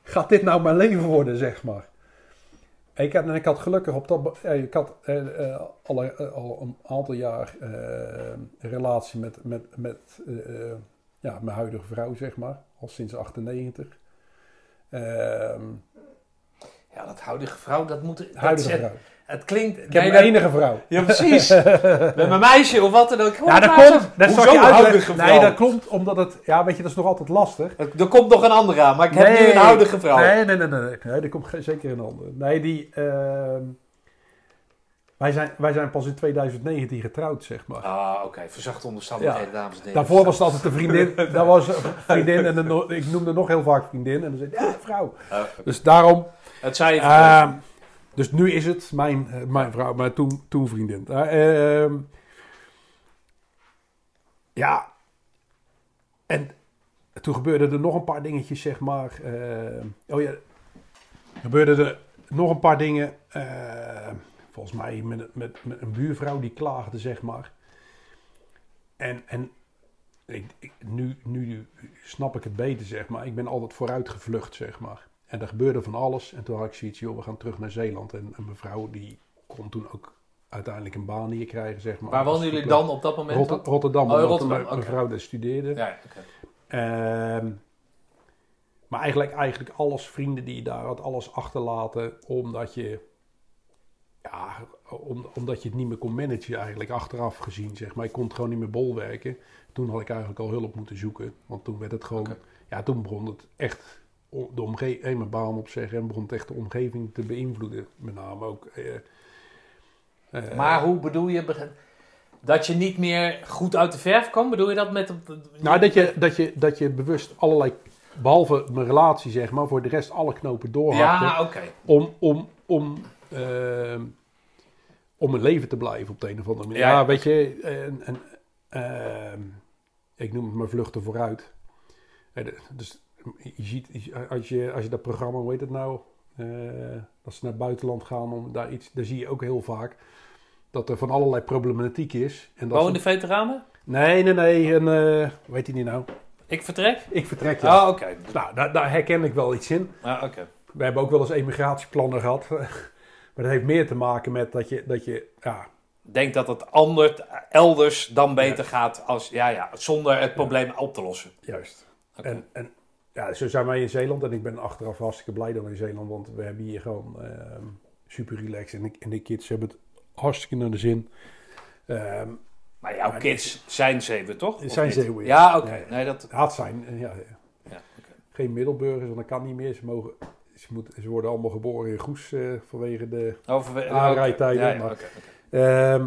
B: gaat dit nou mijn leven worden, zeg maar? Ik had, en ik had gelukkig op dat... eh, Ik had eh, eh, al, al een aantal jaar relatie met, met, met ja, mijn huidige vrouw, zeg maar. Al sinds 98. Ehm
A: Ja, dat huidige vrouw, dat moet... dat
B: huidige vrouw.
A: Het klinkt...
B: Ik heb een enige vrouw.
A: Ja, precies. Met mijn meisje of wat dan ook.
B: Ja, dat komt. Dat
A: Hoezo
B: je
A: huidige vrouw?
B: Nee, dat komt omdat het... Ja, weet je, dat is nog altijd lastig.
A: Er komt nog een andere aan, maar ik heb nu een huidige vrouw.
B: Nee, nee, nee, nee. nee. er komt zeker een andere. Nee, die... ehm, wij, zijn, wij zijn pas in 2019 getrouwd, zeg maar.
A: Ah, oké. Verzachte omstandigheden, dames en heren.
B: Daarvoor was het altijd een vriendin. Dat was een vriendin en een, ik noemde nog heel vaak vriendin. En dan zei ja, vrouw.
A: Ah,
B: Dus daarom...
A: het zei
B: ehm, dus nu is het mijn, eh, mijn vrouw, maar toen, toen vriendin. Eh, ehm, ja. En toen gebeurden er nog een paar dingetjes, zeg maar. eh, oh ja, gebeurden er nog een paar dingen. volgens mij met, met, met een buurvrouw die klaagde, zeg maar. En, en ik, ik- nu, nu snap ik het beter, zeg maar. Ik ben altijd vooruit gevlucht, zeg maar. En er gebeurde van alles. En toen had ik zoiets, joh, we gaan terug naar Zeeland. En een mevrouw die kon toen ook uiteindelijk een baan hier krijgen, zeg maar.
A: Waar wonen jullie dan op dat moment?
B: Rotter-? Rotterdam,
A: Oh, Rotterdam,
B: mijn mevrouw daar studeerde.
A: Ja, oké.
B: Ehm, maar eigenlijk, eigenlijk alles, vrienden die je daar had, alles achterlaten, omdat je, ja, om, omdat je het niet meer kon managen eigenlijk, achteraf gezien, zeg maar. Ik kon het gewoon niet meer bolwerken. Toen had ik eigenlijk al hulp moeten zoeken, want toen werd het gewoon, ja, toen begon het echt, de omgeving, mijn baan opzeggen en begon echt de omgeving te beïnvloeden, met name ook. eh, eh,
A: Maar hoe bedoel je dat je niet meer goed uit de verf kwam? Bedoel je dat met...
B: Nou, dat je, dat, je, dat je bewust allerlei, behalve mijn relatie zeg maar, voor de rest alle knopen doorhakte.
A: Ja, oké.
B: om, om, om, ehm, om een leven te blijven op de een of andere manier.
A: Ja,
B: weet je, en, en, ehm, ik noem het maar vluchten vooruit. Eh, Dus je ziet, als je, als je dat programma, hoe heet het nou, eh, dat ze naar het buitenland gaan om daar iets, daar zie je ook heel vaak dat er van allerlei problematiek is. En dat ze-
A: veteranen?
B: Nee, nee, nee, en, heet die niet nou?
A: Ik vertrek?
B: Ik vertrek, ja.
A: Oh, oké.
B: Nou, daar, daar herken ik wel iets in.
A: Ah, oké.
B: We hebben ook wel eens emigratieplannen gehad. Maar dat heeft meer te maken met dat je, dat je ja,
A: Denk dat het anders, elders dan beter gaat als... Ja, ja, zonder het probleem op te lossen.
B: juist. En ja, zo zijn wij in Zeeland. En ik ben achteraf hartstikke blij we in Zeeland. Want we hebben hier gewoon ehm, super relaxed. En, ik, en de kids hebben het hartstikke naar de zin. Ehm
A: Maar jouw kids zijn zeeuwen, toch? Of
B: Zijn? Zeeuwen, ja.
A: Ja, oké.
B: Ja, ja.
A: Nee, dat...
B: had zijn. en Ja,
A: Ja, oké.
B: geen middelburgers, want dat kan niet meer. Ze, mogen, ze, moeten, ze worden allemaal geboren in Goes eh, vanwege de...
A: Ja, ja,
B: maar-. Ehm,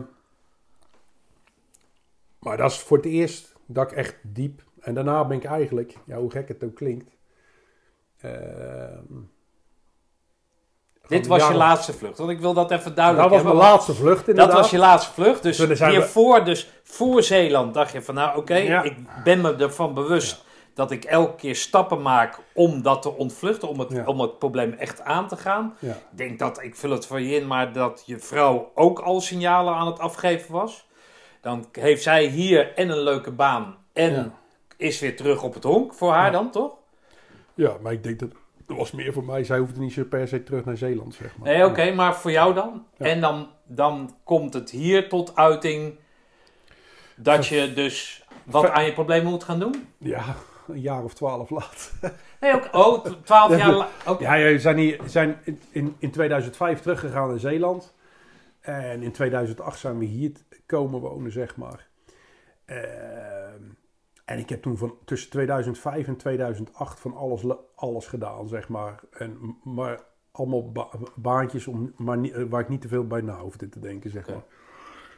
B: maar dat is voor het eerst dat ik echt diep. En daarna ben ik eigenlijk, ja, hoe gek het ook klinkt. ehm,
A: Dit was je laatste vlucht. Want ik wil dat even duidelijk
B: Dat was mijn laatste vlucht inderdaad.
A: Dat was je laatste vlucht. Dus
B: zijn we-
A: hiervoor, dus voor Zeeland, dacht je van nou oké,
B: Ja.
A: ik ben me ervan bewust dat ik elke keer stappen maak om dat te ontvluchten, om het,
B: Ja.
A: om het probleem echt aan te gaan. Ik denk dat, ik vul het voor je in, maar dat je vrouw ook al signalen aan het afgeven was. Dan heeft zij hier en een leuke baan en. Is weer terug op het honk voor haar
B: Ja.
A: dan, toch?
B: ja, maar ik denk dat dat was meer voor mij. Zij hoefde niet zo per se terug naar Zeeland, zeg maar.
A: Nee, oké, maar voor jou dan?
B: Ja.
A: En dan, dan komt het hier tot uiting dat je dus wat aan je problemen moet gaan doen?
B: Ja, een jaar of twaalf later.
A: Nee, ook, oh, tw- twaalf jaar.
B: Ja, we zijn, hier, zijn in- in, in 2005 teruggegaan naar Zeeland. En in 2008 zijn we hier komen wonen, zeg maar. Ehm, en ik heb toen van tussen 2005 en 2008 van alles, le- alles gedaan, zeg maar. En, maar allemaal ba- baantjes om, maar niet, waar ik niet te veel bij na hoefde te denken, zeg maar.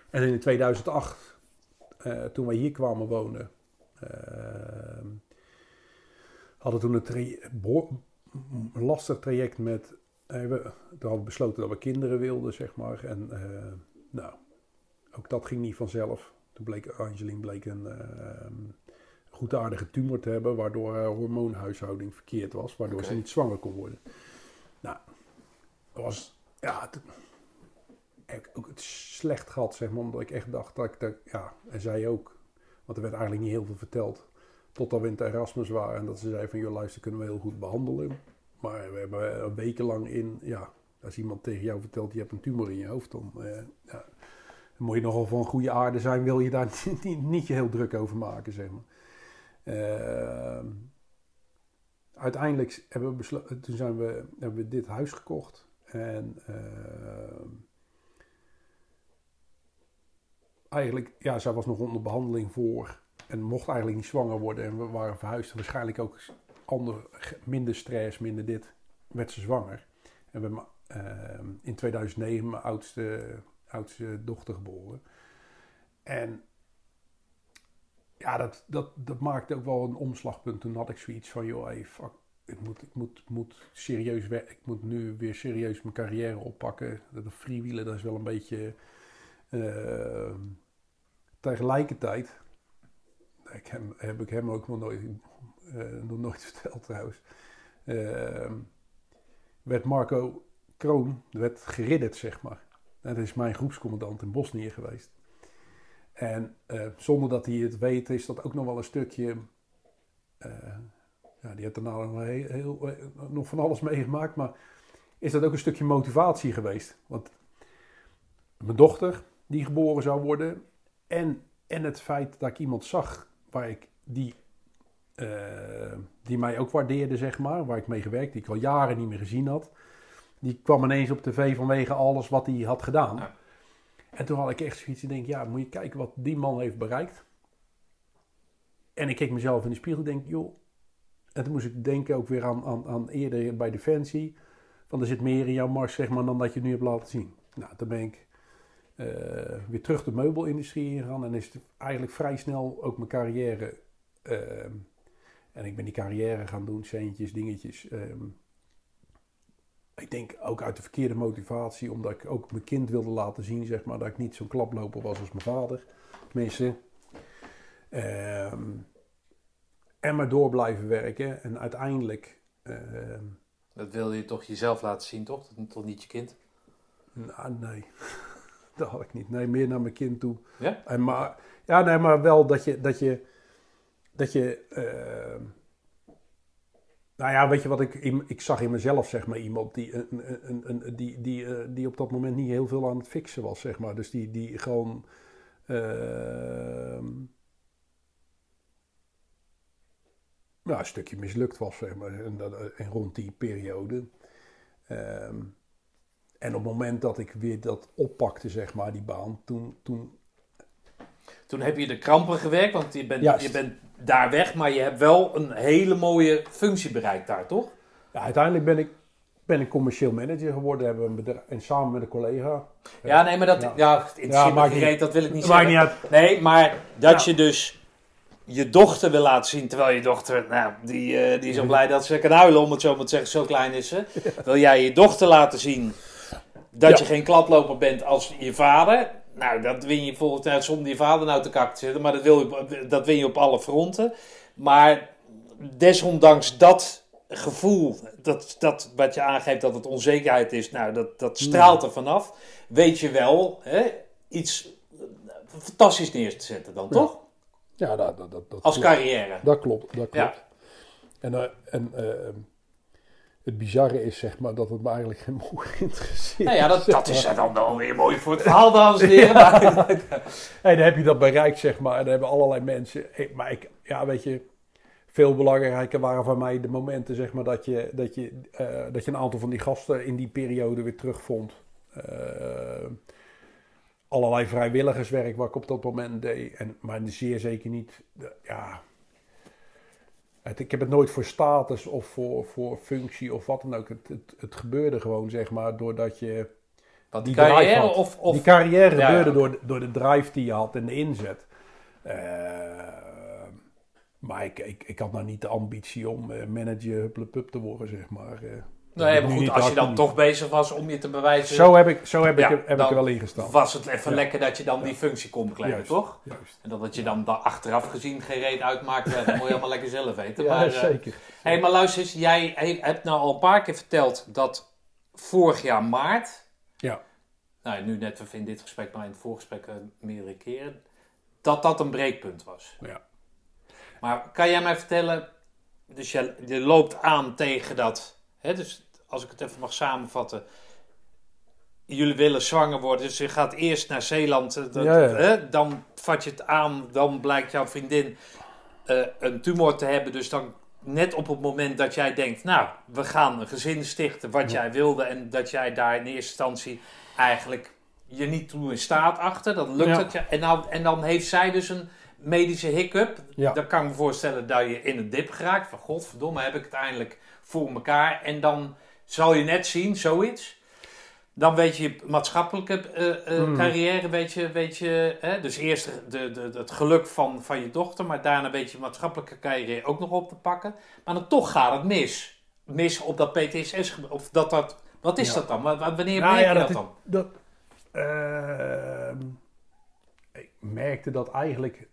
B: En in 2008, eh, toen wij hier kwamen wonen, ehm, hadden toen een lastig traject met. eh, we, toen hadden we besloten dat we kinderen wilden, zeg maar. En eh, nou, ook dat ging niet vanzelf. Toen bleek Angeline bleek een ehm, goedaardige tumor te hebben, waardoor haar hormoonhuishouding verkeerd was, waardoor ze niet zwanger kon worden. Nou, dat was. Ja, het, heb ik ook het slecht gehad, zeg maar, omdat ik echt dacht dat ik dat, ja, en zij ook, want er werd eigenlijk niet heel veel verteld. Totdat we in het Erasmus waren en dat ze zei van, joh luister, kunnen we heel goed behandelen. Maar we hebben een wekenlang in, ja, als iemand tegen jou vertelt, je hebt een tumor in je hoofd, dan, eh, ja, dan moet je nogal van goede aarde zijn, wil je daar niet, niet, niet je heel druk over maken, zeg maar. Ehm, uiteindelijk hebben we besloten, toen zijn we, hebben we dit huis gekocht. En ehm, eigenlijk, ja, zij was nog onder behandeling voor en mocht eigenlijk niet zwanger worden. En we waren verhuisd. Waarschijnlijk ook ander, minder stress, minder dit. Werd ze zwanger. En we hebben ehm, in 2009 mijn oudste, oudste dochter geboren. En ja, dat, dat, dat maakte ook wel een omslagpunt. Toen had ik zoiets van, joh, fuck, ik moet, ik moet, moet serieus. Ik moet nu weer serieus mijn carrière oppakken. Dat freewheelen, dat is wel een beetje... ehm, tegelijkertijd ik hem, heb ik hem ook nog nooit eh, nog nooit verteld trouwens. Ehm, werd Marco Kroon werd geridderd, zeg maar. Dat is mijn groepscommandant in Bosnië geweest. En eh, zonder dat hij het weet, is dat ook nog wel een stukje. eh, ja, die heeft daarna nog, heel, heel, eh, nog van alles meegemaakt, maar is dat ook een stukje motivatie geweest? Want mijn dochter, die geboren zou worden, en, en het feit dat ik iemand zag waar ik die, die mij ook waardeerde, zeg maar, waar ik mee gewerkt, die ik al jaren niet meer gezien had, die kwam ineens op tv vanwege alles wat hij had gedaan. En toen had ik echt zoiets, ik denk, ja, moet je kijken wat die man heeft bereikt. En ik keek mezelf in de spiegel en denk, joh, en toen moest ik denken ook weer aan, aan, aan eerder bij Defensie, van er zit meer in jouw mars, zeg maar, dan dat je nu hebt laten zien. Nou, toen ben ik eh, weer terug de meubelindustrie ingegaan en is het eigenlijk vrij snel ook mijn carrière, ehm, en ik ben die carrière gaan doen, centjes, dingetjes, ehm, ik denk ook uit de verkeerde motivatie, omdat ik ook mijn kind wilde laten zien, zeg maar, dat ik niet zo'n klaploper was als mijn vader. Tenminste. Ehm, en maar door blijven werken. En uiteindelijk, ehm,
A: Dat wil je toch jezelf laten zien, toch? Dat toch niet je kind?
B: nou nee, dat had ik niet. Nee, meer naar mijn kind toe.
A: Ja?
B: En maar, ja, nee, maar wel dat je, dat je, dat je, ehm, nou ja, weet je wat ik, ik zag in mezelf, zeg maar, iemand die, een, een, een, die, die, eh, die op dat moment niet heel veel aan het fixen was, zeg maar. Dus die, die gewoon, ehm, nou, een stukje mislukt was, zeg maar, en, en rond die periode. Ehm, en op het moment dat ik weer dat oppakte, zeg maar, die baan, toen, toen
A: Toen heb je de krampen gewerkt, want je bent,
B: Juist.
A: je bent daar weg, maar je hebt wel een hele mooie functie bereikt daar, toch?
B: Ja, uiteindelijk ben ik, ben ik commercieel manager geworden. Hebben een bedrijf, en samen met een collega.
A: Ja, nee, maar dat,
B: Ja.
A: ja.
B: maakt
A: geen
B: niet-
A: dat wil ik niet
B: Maakt
A: zeggen.
B: niet uit.
A: Nee, maar dat
B: Ja.
A: je dus je dochter wil laten zien, terwijl je dochter, nou, die, eh, die is al blij dat ze kan huilen, om het zo maar te zeggen, zo klein is ze. Wil jij je dochter laten zien dat je geen kladloper bent als je vader? Nou, dat win je volgens mij zonder je vader nou te kak te zitten, maar dat, wil je, dat win je op alle fronten. Maar desondanks dat gevoel, dat, dat wat je aangeeft dat het onzekerheid is, nou, dat, dat straalt er vanaf. Weet je wel hè, iets fantastisch neer te zetten dan, toch?
B: Ja, dat, dat, dat, dat
A: Als
B: klopt.
A: carrière.
B: Dat klopt, dat klopt.
A: Ja.
B: En, en eh, het bizarre is, zeg maar, dat het me eigenlijk geen moe interesseert.
A: Nou ja, dat, dat is dan wel weer mooi voor het verhaal, dames en heren.
B: En dan heb je dat bereikt, zeg maar. En dan hebben allerlei mensen... Maar ik, ja, weet je... Veel belangrijker waren voor mij de momenten, zeg maar, dat je, dat je, eh, dat je een aantal van die gasten in die periode weer terugvond. Eh, allerlei vrijwilligerswerk wat ik op dat moment deed. En, maar zeer zeker niet, ja... Het, ik heb het nooit voor status of voor, voor functie of wat dan ook. Het, het, het gebeurde gewoon, zeg maar, doordat je...
A: Wat die carrière of... of
B: Die carrière
A: Ja,
B: gebeurde
A: ja.
B: Door, de- door de drive die je had en de inzet. Eh, maar ik, ik, ik had nou niet de ambitie om eh, manager hupplepup te worden, zeg maar.
A: Nee, maar goed, als je dan toch bezig was om je te bewijzen...
B: Zo heb ik, zo heb
A: Ja,
B: ik, er- heb ik er wel ingestaan.
A: was het even
B: Ja.
A: lekker dat je dan die functie kon bekleden,
B: Juist.
A: toch?
B: Juist.
A: En dat het je dan da- achteraf gezien geen reet uitmaakt, ja, dat moet je allemaal lekker zelf weten.
B: Ja,
A: maar, eh,
B: zeker.
A: hey, maar luister eens, jij he- hebt nou al een paar keer verteld dat vorig jaar maart,
B: Ja.
A: nou nu net in dit gesprek, maar in het voorgesprek eh, meerdere keren, dat dat een breekpunt was.
B: Ja.
A: Maar kan jij mij vertellen, dus je, je loopt aan tegen dat, hè, dus als ik het even mag samenvatten, jullie willen zwanger worden, dus je gaat eerst naar Zeeland, dat,
B: Ja, ja.
A: Hè, dan vat je het aan, dan blijkt jouw vriendin eh, een tumor te hebben, dus dan net op het moment dat jij denkt, nou, we gaan een gezin stichten wat jij wilde en dat jij daar in eerste instantie eigenlijk je niet toe in staat achter, dan lukt het je. En, nou, en dan heeft zij dus een medische hiccup.
B: Ja.
A: Dan kan ik me voorstellen dat je in een dip geraakt. Van godverdomme, heb ik het eindelijk voor elkaar. En dan zal je net zien, zoiets. Dan weet je maatschappelijke eh, eh,
B: Mm.
A: carrière, weet je, weet je hè? dus eerst de, de, het geluk van, van je dochter, maar daarna weet je maatschappelijke carrière ook nog op te pakken. Maar dan toch gaat het mis. Mis op dat PTSS, of dat dat, wat is
B: Ja.
A: dat dan? Wa- wa- Wanneer
B: Nou
A: merk
B: ja,
A: je dat,
B: dat is-
A: dan?
B: Dat, ehm, ik merkte dat eigenlijk.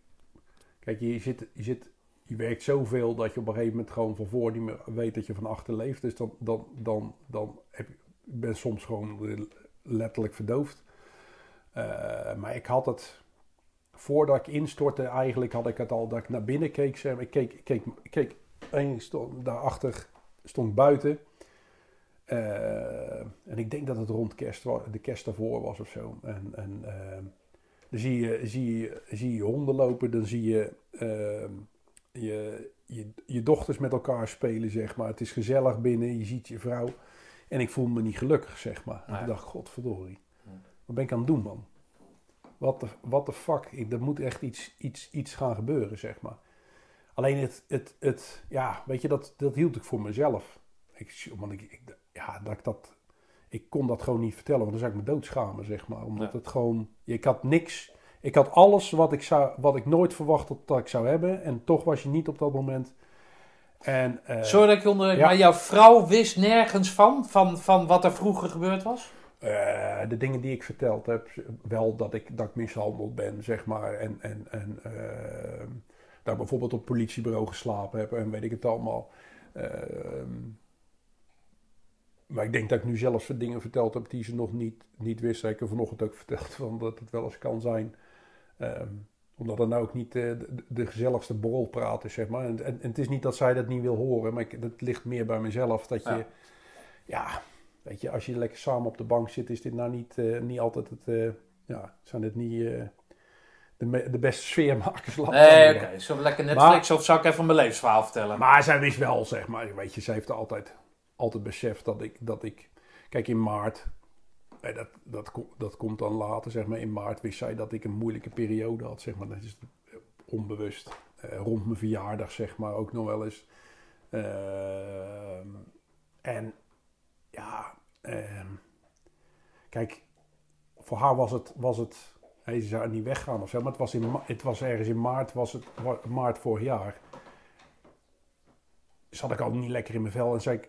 B: Kijk, je zit, je zit, je werkt zoveel dat je op een gegeven moment gewoon van voor niet meer weet dat je van achter leeft. Dus dan, dan, dan, dan heb ben soms gewoon letterlijk verdoofd. Eh, maar ik had het, voordat ik instortte eigenlijk, had ik het al dat ik naar binnen keek. Zeg, ik keek, keek, keek en stond, daarachter stond buiten. Eh, en ik denk dat het rond kerst, de kerst daarvoor was of zo. En, en eh, dan zie je, zie, je, zie je honden lopen, dan zie je, eh, je, je je dochters met elkaar spelen, zeg maar. Het is gezellig binnen, je ziet je vrouw. En ik voel me niet gelukkig, zeg maar. En ik dacht, godverdorie. Wat ben ik aan het doen, man? Wat de, what the fuck? Ik, er moet echt iets, iets, iets gaan gebeuren, zeg maar. Alleen het, het, het ja, weet je, dat, dat hield ik voor mezelf. Ik, want ik, ik, ja, dat ik dat, ik kon dat gewoon niet vertellen, want dan zou ik me doodschamen, zeg maar. Omdat
A: Ja.
B: het gewoon, ik had niks, ik had alles wat ik, zou, wat ik nooit verwacht had dat ik zou hebben. En toch was je niet op dat moment. En, eh,
A: Sorry dat ik
B: ja.
A: maar jouw vrouw wist nergens van, van, van wat er vroeger gebeurd was?
B: Eh, de dingen die ik verteld heb, wel dat ik, dat ik mishandeld ben, zeg maar. En, en, en eh, dat ik bijvoorbeeld op het politiebureau geslapen heb en weet ik het allemaal. Ehm, maar ik denk dat ik nu zelfs dingen verteld heb die ze nog niet, niet wist. Ik heb vanochtend ook verteld van dat het wel eens kan zijn. Ehm, omdat het nou ook niet eh, de, de gezelligste borrelpraat is, zeg maar. En, en, en het is niet dat zij dat niet wil horen, maar ik, dat ligt meer bij mezelf. Dat je,
A: Ja.
B: ja, weet je, als je lekker samen op de bank zit, is dit nou niet, eh, niet altijd het, eh, ja, zijn dit niet de, de beste sfeermakers.
A: Nee,
B: zo
A: oké.
B: zeggen.
A: Zullen we lekker Netflix of zal ik even mijn levensverhaal vertellen?
B: Maar zij wist wel, zeg maar, weet je, zij heeft altijd, altijd beseft dat ik, dat ik, kijk in maart, dat, dat, dat komt dan later, zeg maar, in maart wist zij dat ik een moeilijke periode had, zeg maar, dat is onbewust, Eh, rond mijn verjaardag, zeg maar, ook nog wel eens. Ehm, en ja, ehm, kijk, voor haar was het, was het ze zou niet weggaan of zo, maar het was, in, het was ergens in maart, was het maart vorig jaar. Zat ik al niet lekker in mijn vel en zei,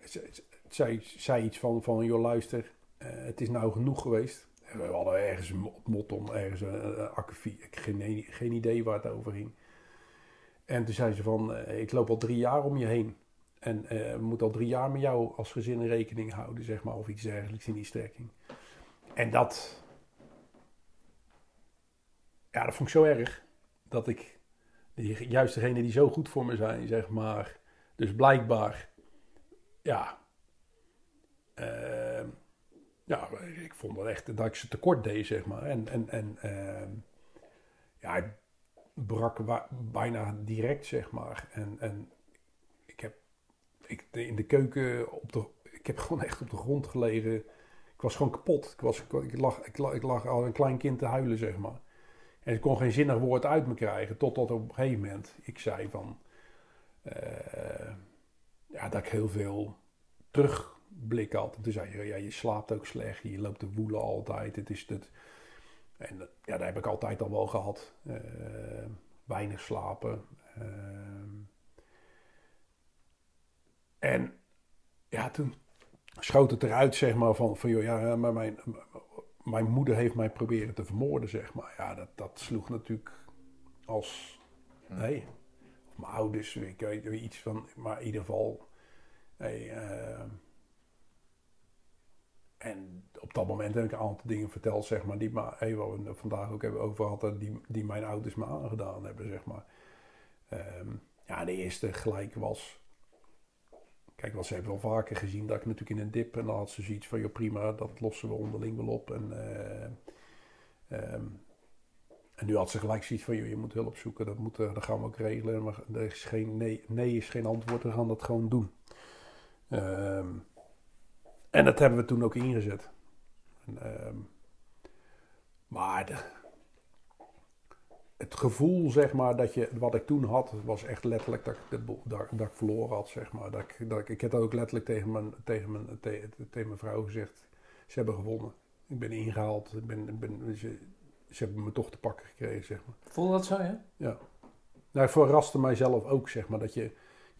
B: zei, zei iets van, van joh luister, het is nou genoeg geweest. En we hadden ergens een op Motton, ergens een, akkefiet. Ik geen, geen idee waar het over ging. En toen zei ze van, eh, ik loop al drie jaar om je heen. En eh, moeten al drie jaar met jou als gezin in rekening houden, zeg maar. Of iets dergelijks in die strekking. En dat... Ja, dat vond ik zo erg. Dat ik... Juist degene die zo goed voor me zijn, zeg maar... Dus blijkbaar... Ja... ja, ik vond dat echt dat ik ze tekort deed, zeg maar. En, en, en ehm, ja, het brak bijna direct, zeg maar. En, en ik heb ik, in de keuken, op de, ik heb gewoon echt op de grond gelegen. Ik was gewoon kapot. Ik, was, ik, lag, ik, lag, ik al een klein kind te huilen, zeg maar. En ik kon geen zinnig woord uit me krijgen. Totdat op een gegeven moment ik zei van... eh, ja, dat ik heel veel terugblik had. En toen zei je, ja, je slaapt ook slecht. Je loopt te woelen altijd. Het is het... En dat- ja, dat heb ik altijd al wel gehad. Eh, weinig slapen. Ehm, en ja, toen schoot het eruit, zeg maar, van, van joh, ja, maar mijn, mijn moeder heeft mij proberen te vermoorden, zeg maar. Ja, dat, dat sloeg natuurlijk als, nee, of mijn ouders, ik weet iets van, maar in ieder geval, hey, eh, en op dat moment heb ik een aantal dingen verteld, zeg maar, die maar, hey, waar we vandaag ook hebben over hadden, die, die mijn ouders me aangedaan hebben, zeg maar. Ehm, ja, de eerste gelijk was, Kijk, wat ze hebben wel vaker gezien dat ik natuurlijk in een dip en dan had ze zoiets van, joh prima, dat lossen we onderling wel op. En, eh, ehm, en nu had ze gelijk zoiets van, joh, je moet hulp zoeken, dat, moet, dat gaan we ook regelen. Maar er is geen, nee, nee is geen antwoord, we gaan dat gewoon doen. Ehm, en dat hebben we toen ook ingezet. En, ehm, maar de, het gevoel, zeg maar, dat je, wat ik toen had, was echt letterlijk dat ik, dat, dat ik verloren had, zeg maar. Dat ik, dat ik, ik heb dat ook letterlijk tegen mijn, tegen, mijn, te- tegen mijn vrouw gezegd. Ze hebben gewonnen. Ik ben ingehaald. Ik ben, ik ben, ze, ze hebben me toch te pakken gekregen, zeg maar.
A: Voel dat zo, ja?
B: Ja. Nou, ik verraste mijzelf ook, zeg maar. Dat je, je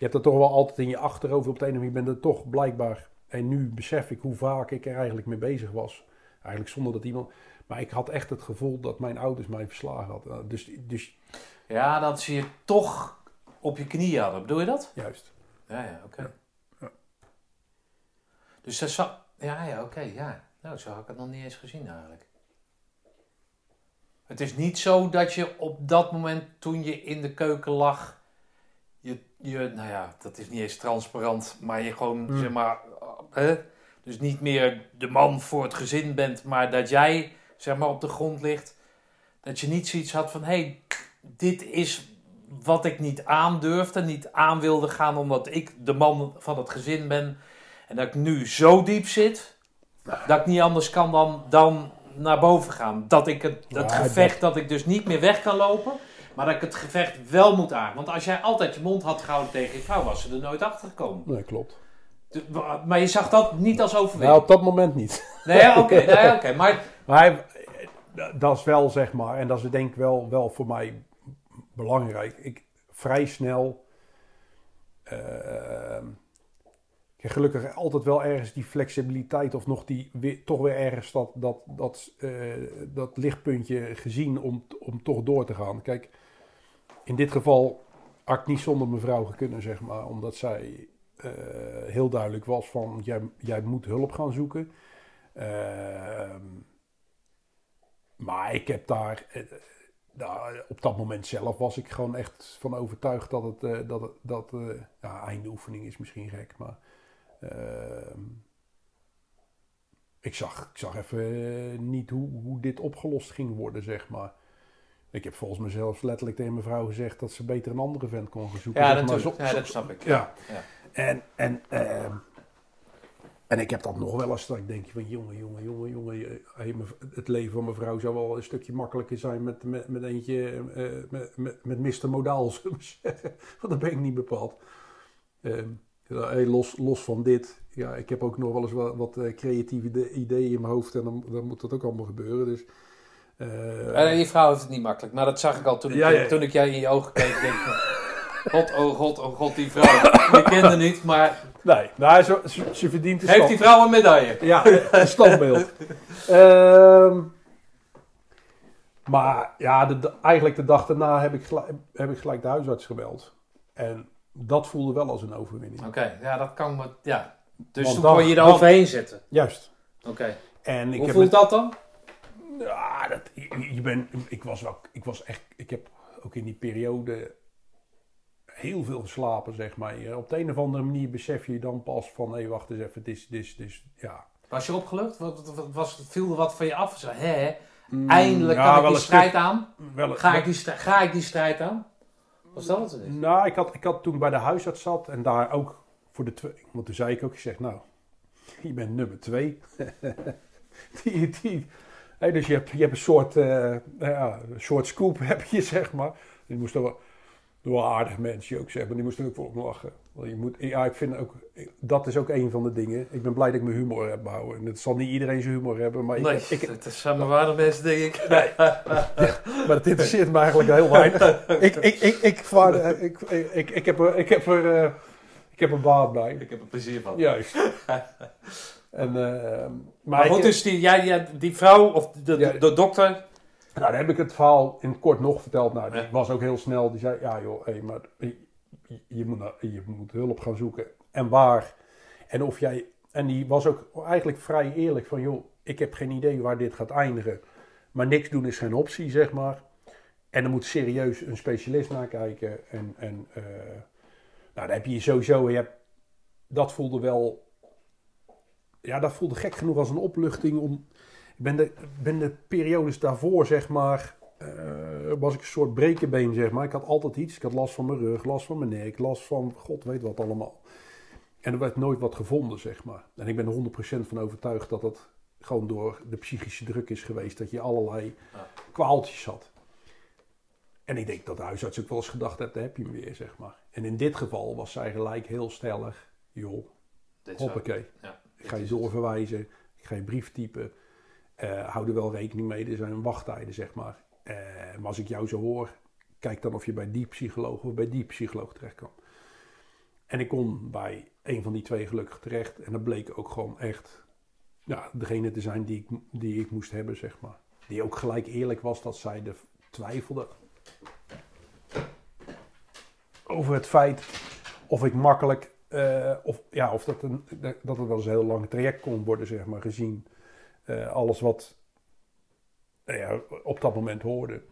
B: hebt het toch wel altijd in je achterhoofd op de ene manier. Je bent er toch blijkbaar. En nu besef ik hoe vaak ik er eigenlijk mee bezig was. Eigenlijk zonder dat iemand... Maar ik had echt het gevoel dat mijn ouders mij verslagen hadden. Dus, dus
A: Ja, dat zie je toch op je knieën hadden. Bedoel je dat?
B: Juist.
A: Ja, ja, oké.
B: Ja.
A: Dus ze zag... Ja, ja, oké, ja. Nou, zo had ik het nog niet eens gezien eigenlijk. Het is niet zo dat je op dat moment, toen je in de keuken lag... Je, je nou ja, dat is niet eens transparant, maar je gewoon,
B: Hmm.
A: zeg maar... Hè? Dus niet meer de man voor het gezin bent, maar dat jij, zeg maar, op de grond ligt. Dat je niet zoiets had van, hé, hey, dit is wat ik niet aandurfde, niet aan wilde gaan omdat ik de man van het gezin ben. En dat ik nu zo diep zit, dat ik niet anders kan dan, dan naar boven gaan. Dat ik het, het
B: Ja,
A: gevecht, dat ik dus niet meer weg kan lopen, maar dat ik het gevecht wel moet aan. Want als jij altijd je mond had gehouden tegen je vrouw, was ze er nooit achter gekomen.
B: Nee, klopt.
A: Maar je zag dat niet als
B: Nou,
A: overwinning.
B: op dat moment niet.
A: Nee, oké, nee, oké. Maar
B: Maar hij- dat is wel, zeg maar, en dat is denk ik wel, wel voor mij belangrijk. Ik vrij snel. ehm, ik heb gelukkig altijd wel ergens die flexibiliteit of nog die weer, toch weer ergens dat, dat, dat, eh, dat lichtpuntje gezien om, om toch door te gaan. Kijk, in dit geval had ik niet zonder mijn vrouw kunnen, zeg maar, omdat zij eh, heel duidelijk was van jij, jij moet hulp gaan zoeken. Ehm, maar ik heb daar, eh, nou, op dat moment zelf was ik gewoon echt van overtuigd dat het, eh, dat, dat ja, eindoefening is misschien gek, maar ehm, ik, zag, ik zag even niet hoe, hoe dit opgelost ging worden, zeg maar. Ik heb volgens mezelf letterlijk tegen mijn vrouw gezegd dat ze beter een andere vent kon gaan zoeken.
A: ja,
B: maar. Zo-
A: Ja, dat snap ik.
B: ja.
A: Ja.
B: En, en, ehm, en ik heb dat nog wel eens dat ik denk van jongen, jongen, jongen, jongen. het leven van mijn vrouw zou wel een stukje makkelijker zijn met, met, met eentje, eh, met, met, met Mr. Modaal, zullen we zeggen. Want dat ben ik niet bepaald. Ehm, hey, los, los van dit, ja, ik heb ook nog wel eens wat, wat eh, creatieve ide- ideeën in mijn hoofd en dan, dan moet dat ook allemaal gebeuren. Dus, eh,
A: Eh, je vrouw heeft het niet makkelijk, maar dat zag ik al toen ik,
B: Ja, ja, ja.
A: Toen ik jij in je ogen keek. Denk ik, God, oh god, oh god, die vrouw. Ik kende niet, maar
B: nee, nou, ze, ze, ze verdient de
A: heeft
B: stand.
A: die vrouw een medaille?
B: Ja, een standbeeld. Ehm, maar ja, de, eigenlijk de dag daarna heb ik, gelijk, heb ik gelijk de huisarts gebeld. En dat voelde wel als een overwinning.
A: Oké, ja, dat kan me. Ja. Dus
B: Want
A: toen
B: dan-
A: kon je er overheen zetten.
B: Juist.
A: Oké.
B: En ik
A: Hoe
B: heb
A: voelt
B: het-
A: dat dan?
B: Ja, dat, je, je bent, ik was wel, ik was echt, ik heb ook in die periode heel veel geslapen, zeg maar. Op de een of andere manier besef je dan pas van, hé, wacht eens even, het is, dit is, dit is, ja.
A: Was je opgelucht? Wat, wat- wat- was, viel er wat van je af? Zo, hè, eindelijk
B: Ja,
A: kan ik die strijd aan.
B: wel-
A: Ga ik die, ga ik die strijd aan? Was dat het?
B: Nou, ik had, ik had toen bij de huisarts zat en daar ook voor de twee. Want toen zei ik ook, ik zeg, nou, je bent nummer twee. die, die, hè, dus je hebt, je hebt een soort, eh, nou ja, een soort scoop, heb je, zeg maar. Die moest wel, een aardig mensje ook, zeg maar. Die moest er ook voor op lachen. Want je moet, ja, ik vind ook, dat is ook een van de dingen. Ik ben blij dat ik mijn humor heb behouden. En het zal niet iedereen zijn humor hebben, maar ik,
A: Nee,
B: ik,
A: dat zijn maar waardig mensen, denk ik.
B: maar dat interesseert me eigenlijk heel weinig. ik, ik, ik, ik, vaar, ik, ik, ik, heb er, ik, heb er, eh, ik heb er baat bij.
A: Ik heb er plezier van.
B: Juist. en, eh, maar
A: Maar goed,
B: ik-
A: dus die, jij, jij- die vrouw of de, de,
B: Ja.
A: de dokter.
B: Nou, dan heb ik het verhaal in het kort nog verteld. Nou, die was ook heel snel. Die zei, ja joh, hé, maar je, moet, je moet hulp gaan zoeken. En waar. En of jij... En die was ook eigenlijk vrij eerlijk van, joh, ik heb geen idee waar dit gaat eindigen. Maar niks doen is geen optie, zeg maar. En er moet serieus een specialist naar kijken. En, en eh, nou, dan heb je sowieso... Je hebt, dat voelde wel... Ja, dat voelde gek genoeg als een opluchting om... Ik ben de, ben de periodes daarvoor, zeg maar... eh, was ik een soort brekenbeen, zeg maar. Ik had altijd iets. Ik had last van mijn rug, last van mijn nek, last van... God weet wat allemaal. En er werd nooit wat gevonden, zeg maar. En ik ben er 100% van overtuigd dat dat gewoon door de psychische druk is geweest. Dat je allerlei kwaaltjes had. En ik denk dat de huisarts ook wel eens gedacht heeft, daar heb je hem weer, zeg maar. En in dit geval was zij gelijk heel stellig. Joh, hoppakee.
A: Ja,
B: Ik ga je doorverwijzen. Ik ga je brief typen. Eh, hou er wel rekening mee. Er zijn wachttijden, zeg maar. Eh, maar als ik jou zo hoor, kijk dan of je bij die psycholoog of bij die psycholoog terecht kan. En ik kon bij een van die twee gelukkig terecht. En dat bleek ook gewoon echt ja, degene te zijn die ik, die ik moest hebben, zeg maar. Die ook gelijk eerlijk was dat zij er twijfelde. over het feit of ik makkelijk, eh, of, ja, of dat, een, dat het wel eens een heel lang traject kon worden, zeg maar, gezien alles wat nou ja, op dat moment hoorde.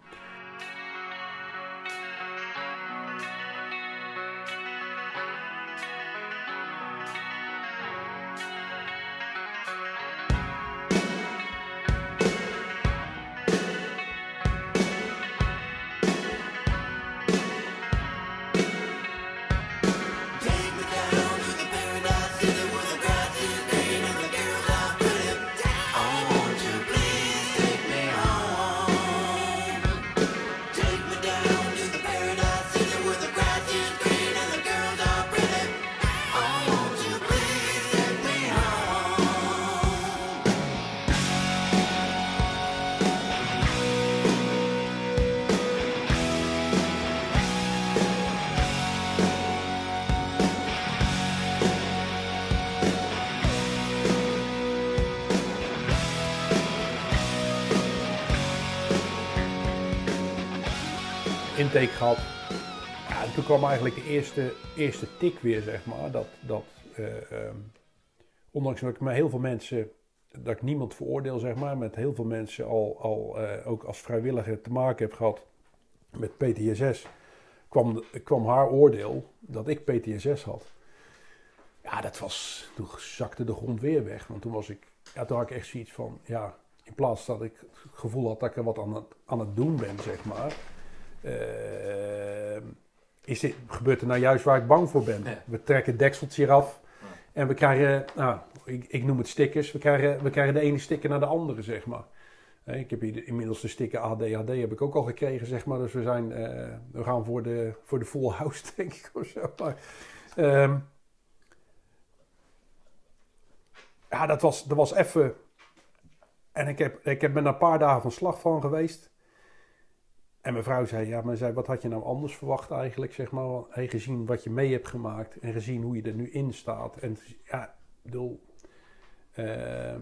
B: Kwam eigenlijk de eerste, eerste tik weer, zeg maar. Dat, dat eh, ehm, ondanks dat ik met heel veel mensen, dat ik niemand veroordeel, zeg maar, met heel veel mensen al, al eh, ook als vrijwilliger te maken heb gehad met PTSS, kwam, kwam haar oordeel dat ik PTSS had. Ja, dat was, toen zakte de grond weer weg. Want toen was ik, ja, toen had ik echt zoiets van, ja, in plaats dat ik het gevoel had dat ik er wat aan het, aan het doen ben, zeg maar. eh, is dit, gebeurt er nou juist waar ik bang voor ben.
A: Ja.
B: We trekken het dekseltje eraf en we krijgen, nou, ik, ik noem het stickers, we krijgen, we krijgen de ene sticker naar de andere, zeg maar. Ik heb hier de- inmiddels de sticker ADHD heb ik ook al gekregen, zeg maar. Dus we, zijn, eh, we gaan voor de, voor de full house, denk ik, of zo. Maar, ehm, ja, dat was, dat was even... En ik heb, ik heb me er een paar dagen van slag van geweest. En mijn vrouw zei, ja, maar zei, wat had je nou anders verwacht eigenlijk, zeg maar. Gezien wat je mee hebt gemaakt en gezien hoe je er nu in staat. En ja, bedoel... ehm,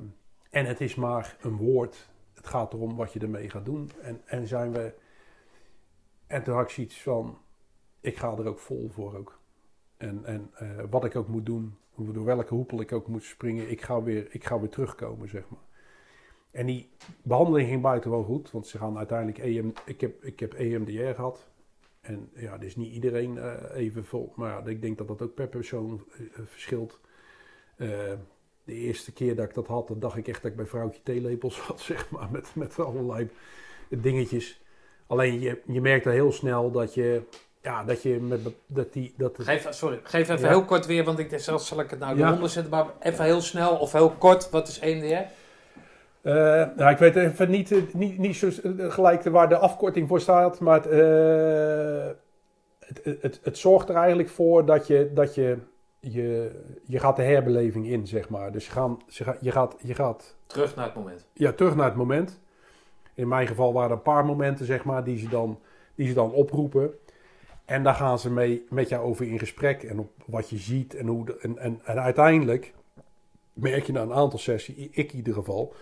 B: en het is maar een woord. Het gaat erom wat je ermee gaat doen. En, en zijn we... En toen had ik zoiets van, ik ga er ook vol voor ook. En, en eh, wat ik ook moet doen, door welke hoepel ik ook moet springen, ik ga weer, ik ga weer terugkomen, zeg maar. En die behandeling ging buitengewoon goed, want ze gaan uiteindelijk EM, ik heb, ik heb EMDR gehad. En ja, dat is niet iedereen eh, even vol, maar ja, ik denk dat dat ook per persoon eh, verschilt. Eh, de eerste keer dat ik dat had, dan dacht ik echt dat ik bij vrouwtje theelepels had, zeg maar, met, met allerlei dingetjes. Alleen je, je merkte heel snel dat je, ja, dat je met dat die, dat het-
A: Geef, sorry, geef even
B: Ja.
A: heel kort weer, want ik zelfs zal ik het nou
B: Ja.
A: eronder zetten, maar even heel snel of heel kort, wat is EMDR?
B: Nou, ik weet even niet, eh, niet, niet zo eh, gelijk waar de afkorting voor staat, maar het, het, het, het, zorgt er eigenlijk voor dat je, dat je, je, je gaat de herbeleving in, zeg maar. Dus je, gaan, je, gaat, je, gaat, je gaat
A: Terug naar het moment.
B: ja, terug naar het moment. In mijn geval waren er een paar momenten, zeg maar, die ze dan, die ze dan oproepen. En daar gaan ze mee met jou over in gesprek en op wat je ziet. En, hoe de- en, en, en uiteindelijk merk je na een aantal sessies, ik in ieder geval,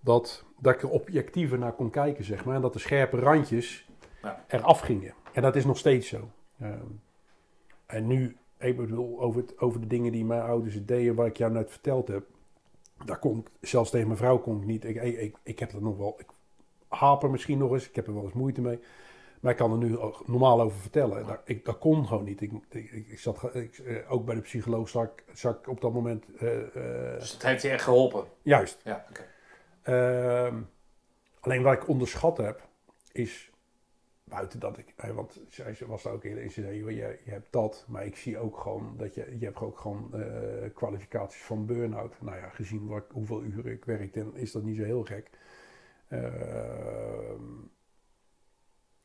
B: dat, dat ik er objectiever naar kon kijken, zeg maar. En dat de scherpe randjes
A: Ja.
B: eraf gingen. En dat is nog steeds zo. Ehm, en nu, ik bedoel, over, het, over de dingen die mijn ouders deden, waar ik jou net verteld heb. Daar kon ik, zelfs tegen mijn vrouw kon ik niet. Ik, ik, ik, ik heb er nog wel, ik haper misschien nog eens, ik heb er wel eens moeite mee. Maar ik kan er nu normaal over vertellen. Dat, ik, dat kon gewoon niet. Ik, ik, ik zat, ik, eh, ook bij de psycholoog zag, ik- op dat moment. eh,
A: Dus het heeft je echt geholpen.
B: juist.
A: Ja, oké.
B: Ehm, alleen wat ik onderschat heb, is buiten dat ik, want zij was er ook in, en ze zei, je, je hebt dat, maar ik zie ook gewoon dat je, je hebt ook gewoon eh, kwalificaties van burn-out. Nou ja, gezien wat, hoeveel uren ik werk, dan is dat niet zo heel gek. Ehm,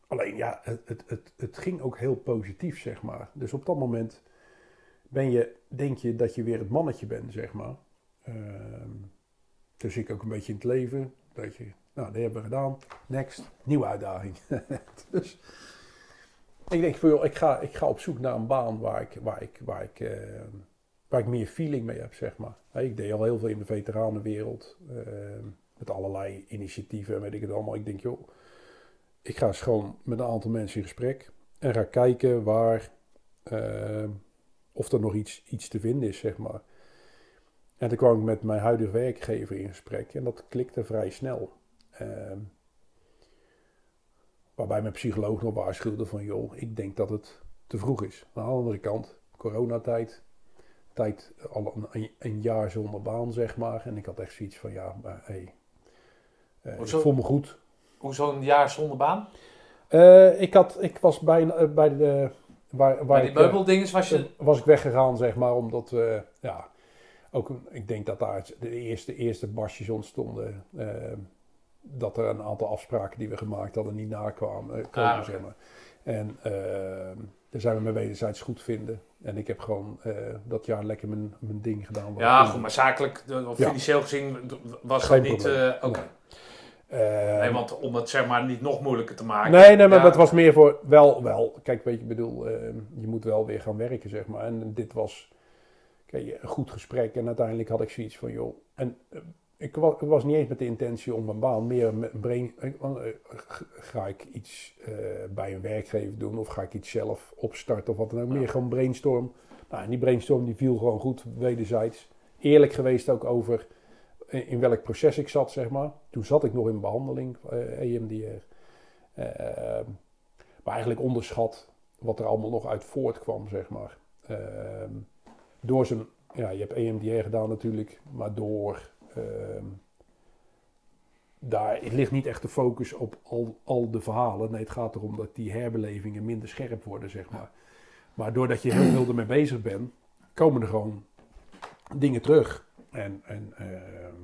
B: alleen ja, het, het, het, het ging ook heel positief, zeg maar. Dus op dat moment ben je, denk je dat je weer het mannetje bent, zeg maar. Ehm, dus zie ik ook een beetje in het leven. Dat je, nou, dat hebben we gedaan. Next, nieuwe uitdaging. dus ik denk van, joh, ik ga, ik ga op zoek naar een baan waar ik, waar ik, waar ik, eh, waar ik meer feeling mee heb, zeg maar. Ik deed al heel veel in de veteranenwereld. eh, met allerlei initiatieven en weet ik het allemaal. Ik denk, joh, ik ga eens gewoon met een aantal mensen in gesprek. En ga kijken waar, Ehm, of er nog iets, iets te vinden is, zeg maar. En toen kwam ik met mijn huidige werkgever in gesprek en dat klikte vrij snel. Ehm, waarbij mijn psycholoog nog waarschuwde van, joh, ik denk dat het te vroeg is. Aan de andere kant, coronatijd, tijd al een, een jaar zonder baan, zeg maar. En ik had echt zoiets van, ja, maar hey, eh, ik voel me goed.
A: Hoezo een jaar zonder baan?
B: Eh, ik, had, ik was bij, eh, bij de... Waar, waar
A: Bij die meubeldinges was je...
B: was ik weggegaan, zeg maar, omdat we, ja, ook, een- ik denk dat daar de eerste, eerste barsjes ontstonden. eh, dat er een aantal afspraken die we gemaakt hadden niet nakwamen, komen,
A: Ah, oké.
B: zeg maar. En eh, daar zijn we me wederzijds goed vinden. En ik heb gewoon eh, dat jaar lekker mijn, mijn ding gedaan.
A: Ja, goed, maar zakelijk of
B: Ja.
A: financieel gezien was
B: Geen
A: dat niet... eh, Oké.
B: Nee.
A: Nee, want om het zeg maar niet nog moeilijker te maken.
B: Nee, nee, maar
A: Ja.
B: dat was meer voor wel, wel. Kijk, weet je, ik bedoel, je moet wel weer gaan werken, zeg maar. En dit was een goed gesprek. En uiteindelijk had ik zoiets van, joh. En eh, ik was, niet eens met de intentie om een baan, meer met een brain. eh, eh, ga ik iets bij een werkgever doen of ga ik iets zelf opstarten of wat dan ook. Meer gewoon brainstorm. Nou, en die brainstorm die viel gewoon goed, wederzijds. Eerlijk geweest ook over in welk proces ik zat, zeg maar. Toen zat ik nog in behandeling, eh EMDR. Eh, maar eigenlijk onderschat wat er allemaal nog uit voortkwam, zeg maar. Ehm, door zijn, ja, je hebt EMDR gedaan natuurlijk, maar door, ehm, daar het ligt niet echt de focus op al, al de verhalen. Nee, het gaat erom dat die herbelevingen minder scherp worden, zeg maar. Maar doordat je heel veel ermee bezig bent, komen er gewoon dingen terug. En, en ehm,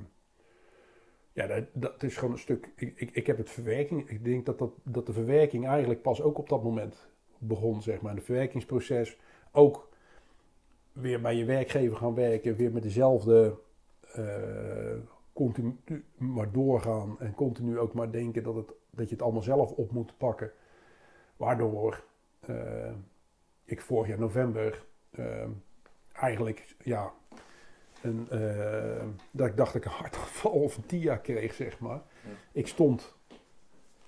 B: ja, dat, dat is gewoon een stuk. Ik, ik, ik heb het verwerking. Ik denk dat, dat, dat de verwerking eigenlijk pas ook op dat moment begon, zeg maar. Het verwerkingsproces. Ook weer bij je werkgever gaan werken. Weer met dezelfde. eh, continu maar doorgaan. En continu ook maar denken dat, het, dat je het allemaal zelf op moet pakken. Waardoor eh, ik vorig jaar november. eh, eigenlijk, ja. Een, dat ik dacht dat ik een hartaanval of een TIA kreeg, zeg maar. Ik stond,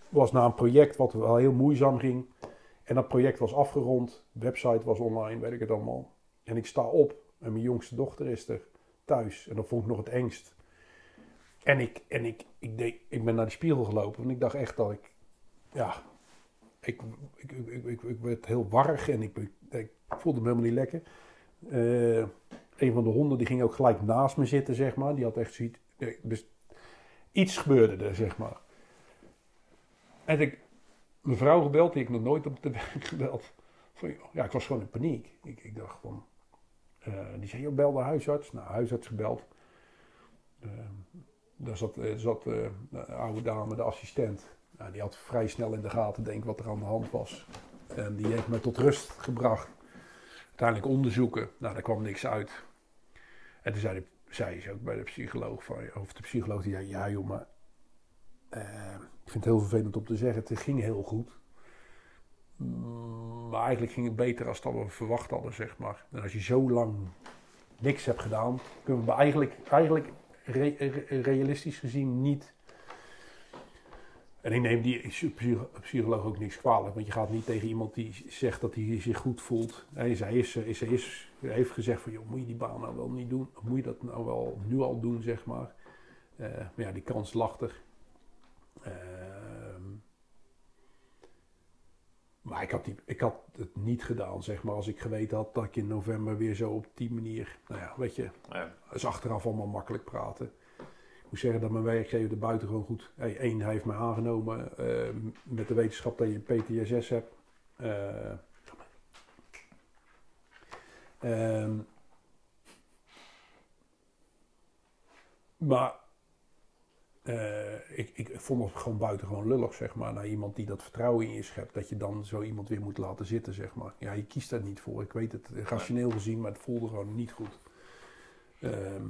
B: was na een project wat wel heel moeizaam ging. En dat project was afgerond, website was online, weet ik het allemaal. En ik sta op en mijn jongste dochter is er thuis. En dat vond ik nog het engst. En ik, en ik, ik, deed, ik ben naar de spiegel gelopen, want ik dacht echt dat ik, ja, ik, ik, ik, ik, ik, werd heel warrig en ik, ik, voelde me helemaal niet lekker. Eh, een van de honden die ging ook gelijk naast me zitten, zeg maar. Die had echt zoiets. Dus iets gebeurde er, zeg maar. En ik, mijn vrouw gebeld, die ik nog nooit op de werk gebeld. Ja, ik was gewoon in paniek. Ik, ik dacht van. Eh, die zei, joh, bel de huisarts. Nou, huisarts gebeld. Eh, daar zat, eh, zat eh, de oude dame, de assistent. Nou, die had vrij snel in de gaten, denk wat er aan de hand was. En die heeft me tot rust gebracht. Uiteindelijk onderzoeken. Nou, daar kwam niks uit. En toen zei, zei ze ook bij de psycholoog, van, of de psycholoog, die zei, ja joh, ik vind het heel vervelend om te zeggen, het ging heel goed. Maar eigenlijk ging het beter als dat we verwacht hadden, zeg maar. En als je zo lang niks hebt gedaan, kunnen we eigenlijk, eigenlijk re- re- realistisch gezien niet... En ik neem die psycho- psycholoog ook niks kwalijk, want je gaat niet tegen iemand die zegt dat hij zich goed voelt. Hij, zij is, is, is, heeft gezegd van, joh, moet je die baan nou wel niet doen? Moet je dat nou wel nu al doen, zeg maar? Eh, maar ja, die kans lag er. Maar ik had, die, ik had het niet gedaan, zeg maar, als ik geweten had dat ik in november weer zo op die manier, nou ja, weet je,
A: Ja.
B: is achteraf allemaal makkelijk praten. Ik moet zeggen dat mijn werkgever er buiten gewoon goed. Hey, één, hij heeft mij aangenomen eh, met de wetenschap dat je PTSS hebt. Ehm, maar eh, ik, ik vond het gewoon buitengewoon lullig, zeg maar, naar iemand die dat vertrouwen in je schept, dat je dan zo iemand weer moet laten zitten, zeg maar. Ja, je kiest daar niet voor. Ik weet het rationeel gezien, maar het voelde gewoon niet goed. Ehm,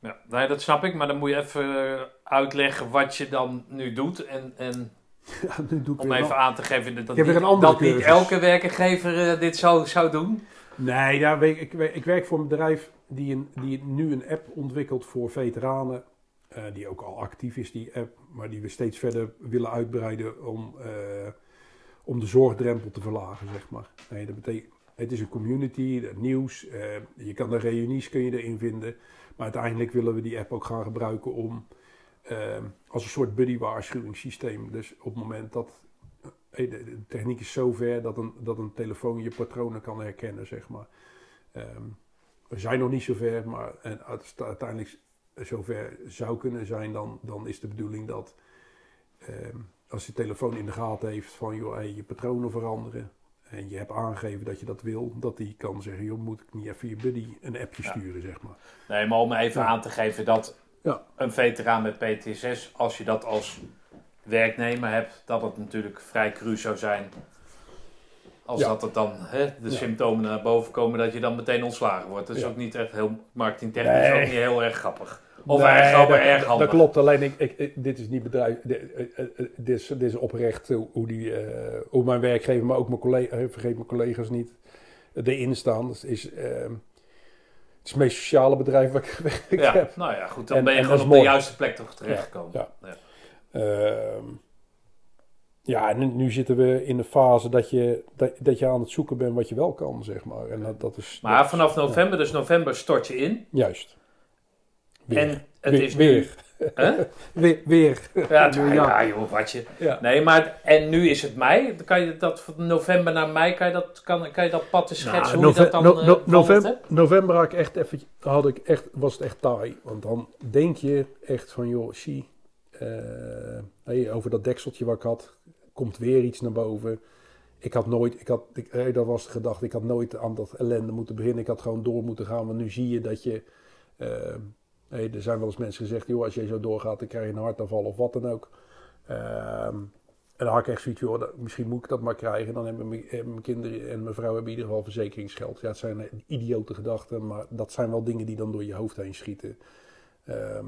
A: Ja, nee, dat snap ik, maar dan moet je even uitleggen wat je dan nu doet. En, en
B: ja, nu doe ik
A: om even aan te geven dat, niet, dat niet elke werkgever eh, dit zou, zou doen.
B: Nee, ja, ik, ik, ik werk voor een bedrijf die, een, die nu een app ontwikkelt voor veteranen. Eh, die ook al actief is, die app. Maar die we steeds verder willen uitbreiden om, eh, om de zorgdrempel te verlagen, zeg maar. Nee, dat betekent... Het is een community, nieuws. eh, je kan de reunies kun je erin vinden. Maar uiteindelijk willen we die app ook gaan gebruiken om als een soort buddy waarschuwingssysteem. Dus op het moment dat de, techniek is zo ver dat een, dat een telefoon je patronen kan herkennen, zeg maar. Ehm, we zijn nog niet zo ver, maar en uiteindelijk zover zou kunnen zijn, dan, dan is de bedoeling dat ehm, als je telefoon in de gaten heeft van joh, hey, je patronen veranderen en je hebt aangegeven dat je dat wil, dat die kan zeggen, joh, moet ik niet even je buddy een appje
A: Ja.
B: sturen, zeg maar.
A: Nee, maar om even
B: Ja.
A: aan te geven dat
B: Ja.
A: een veteraan met PTSS, als je dat als werknemer hebt, dat het natuurlijk vrij cru zou zijn. Als dat het dan hè, de symptomen naar boven komen, dat je dan meteen ontslagen wordt. Dat is ook niet echt heel marketingtechnisch,
B: Nee.
A: ook niet heel erg grappig. Of
B: Nee,
A: erg
B: dat,
A: erg
B: dat
A: handig.
B: klopt, alleen ik, ik, dit is niet bedrijf. Dit, eh, eh, eh, dit, is, dit is oprecht hoe, die, hoe mijn werkgever, maar ook mijn collega, eh, vergeet mijn collega's niet, erin staan. Het is, ehm, het is het meest sociale bedrijf wat ik gewerkt
A: Ja,
B: heb.
A: nou ja, goed, dan
B: En-
A: ben je gewoon
B: dat
A: op de juiste plek toch terechtgekomen.
B: Ja,
A: Ja.
B: Ehm, ja, en nu, zitten we in de fase dat je, dat, dat je aan het zoeken bent wat je wel kan, zeg maar. En dat, dat is dat
A: Maar
B: is-
A: vanaf november, dus november stort je in.
B: Juist. Weer.
A: En het
B: weer,
A: is nu...
B: weer.
A: Hè?
B: weer. Weer.
A: Ja,
B: Ja.
A: ja, joh, wat je...
B: Ja.
A: Nee, maar en nu is het mei. Dan Kan je dat van november naar mei, kan je dat, kan, kan je dat pad eens schetsen hoe je dat dan
B: Nou, no-
A: eh,
B: no- november,
A: hebt?
B: november had ik echt even, had ik echt, was het echt taai. Want dan denk je echt van, joh, zie, eh, hey, over dat dekseltje wat ik had, komt weer iets naar boven. Ik had nooit, ik had, ik, dat was de gedachte, ik had nooit aan dat ellende moeten beginnen. Ik had gewoon door moeten gaan. Want nu zie je dat je, eh, er zijn wel eens mensen gezegd, joh, als je zo doorgaat, dan krijg je een hartaanval of wat dan ook. Ehm, en dan ik zoiets, misschien moet ik dat maar krijgen. Dan hebben mijn, mijn kinderen en mijn vrouw hebben in ieder geval verzekeringsgeld. Ja, het zijn eh, idiote gedachten, maar dat zijn wel dingen die dan door je hoofd heen schieten. Ehm,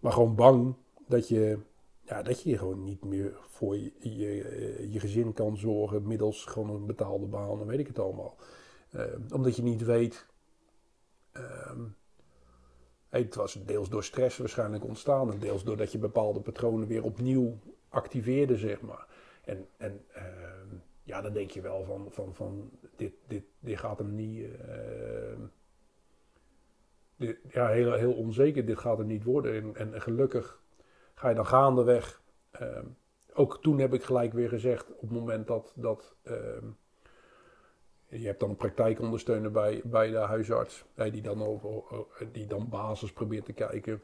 B: maar gewoon bang dat je, ja, dat je gewoon niet meer voor je, je, eh, gezin kan zorgen middels gewoon een betaalde baan, dan weet ik het allemaal. Ehm, omdat je niet weet. Het was deels door stress waarschijnlijk ontstaan en deels doordat je bepaalde patronen weer opnieuw activeerde, zeg maar. En, en ehm, ja, dan denk je wel van, van, van dit, dit, dit gaat hem niet. ehm, dit, ja, heel, heel onzeker, dit gaat hem niet worden. En, en gelukkig ga je dan gaandeweg. ehm, ook toen heb ik gelijk weer gezegd, op het moment dat. dat je hebt dan een praktijkondersteuner bij, bij de huisarts, die, dan over, die dan basis probeert te kijken.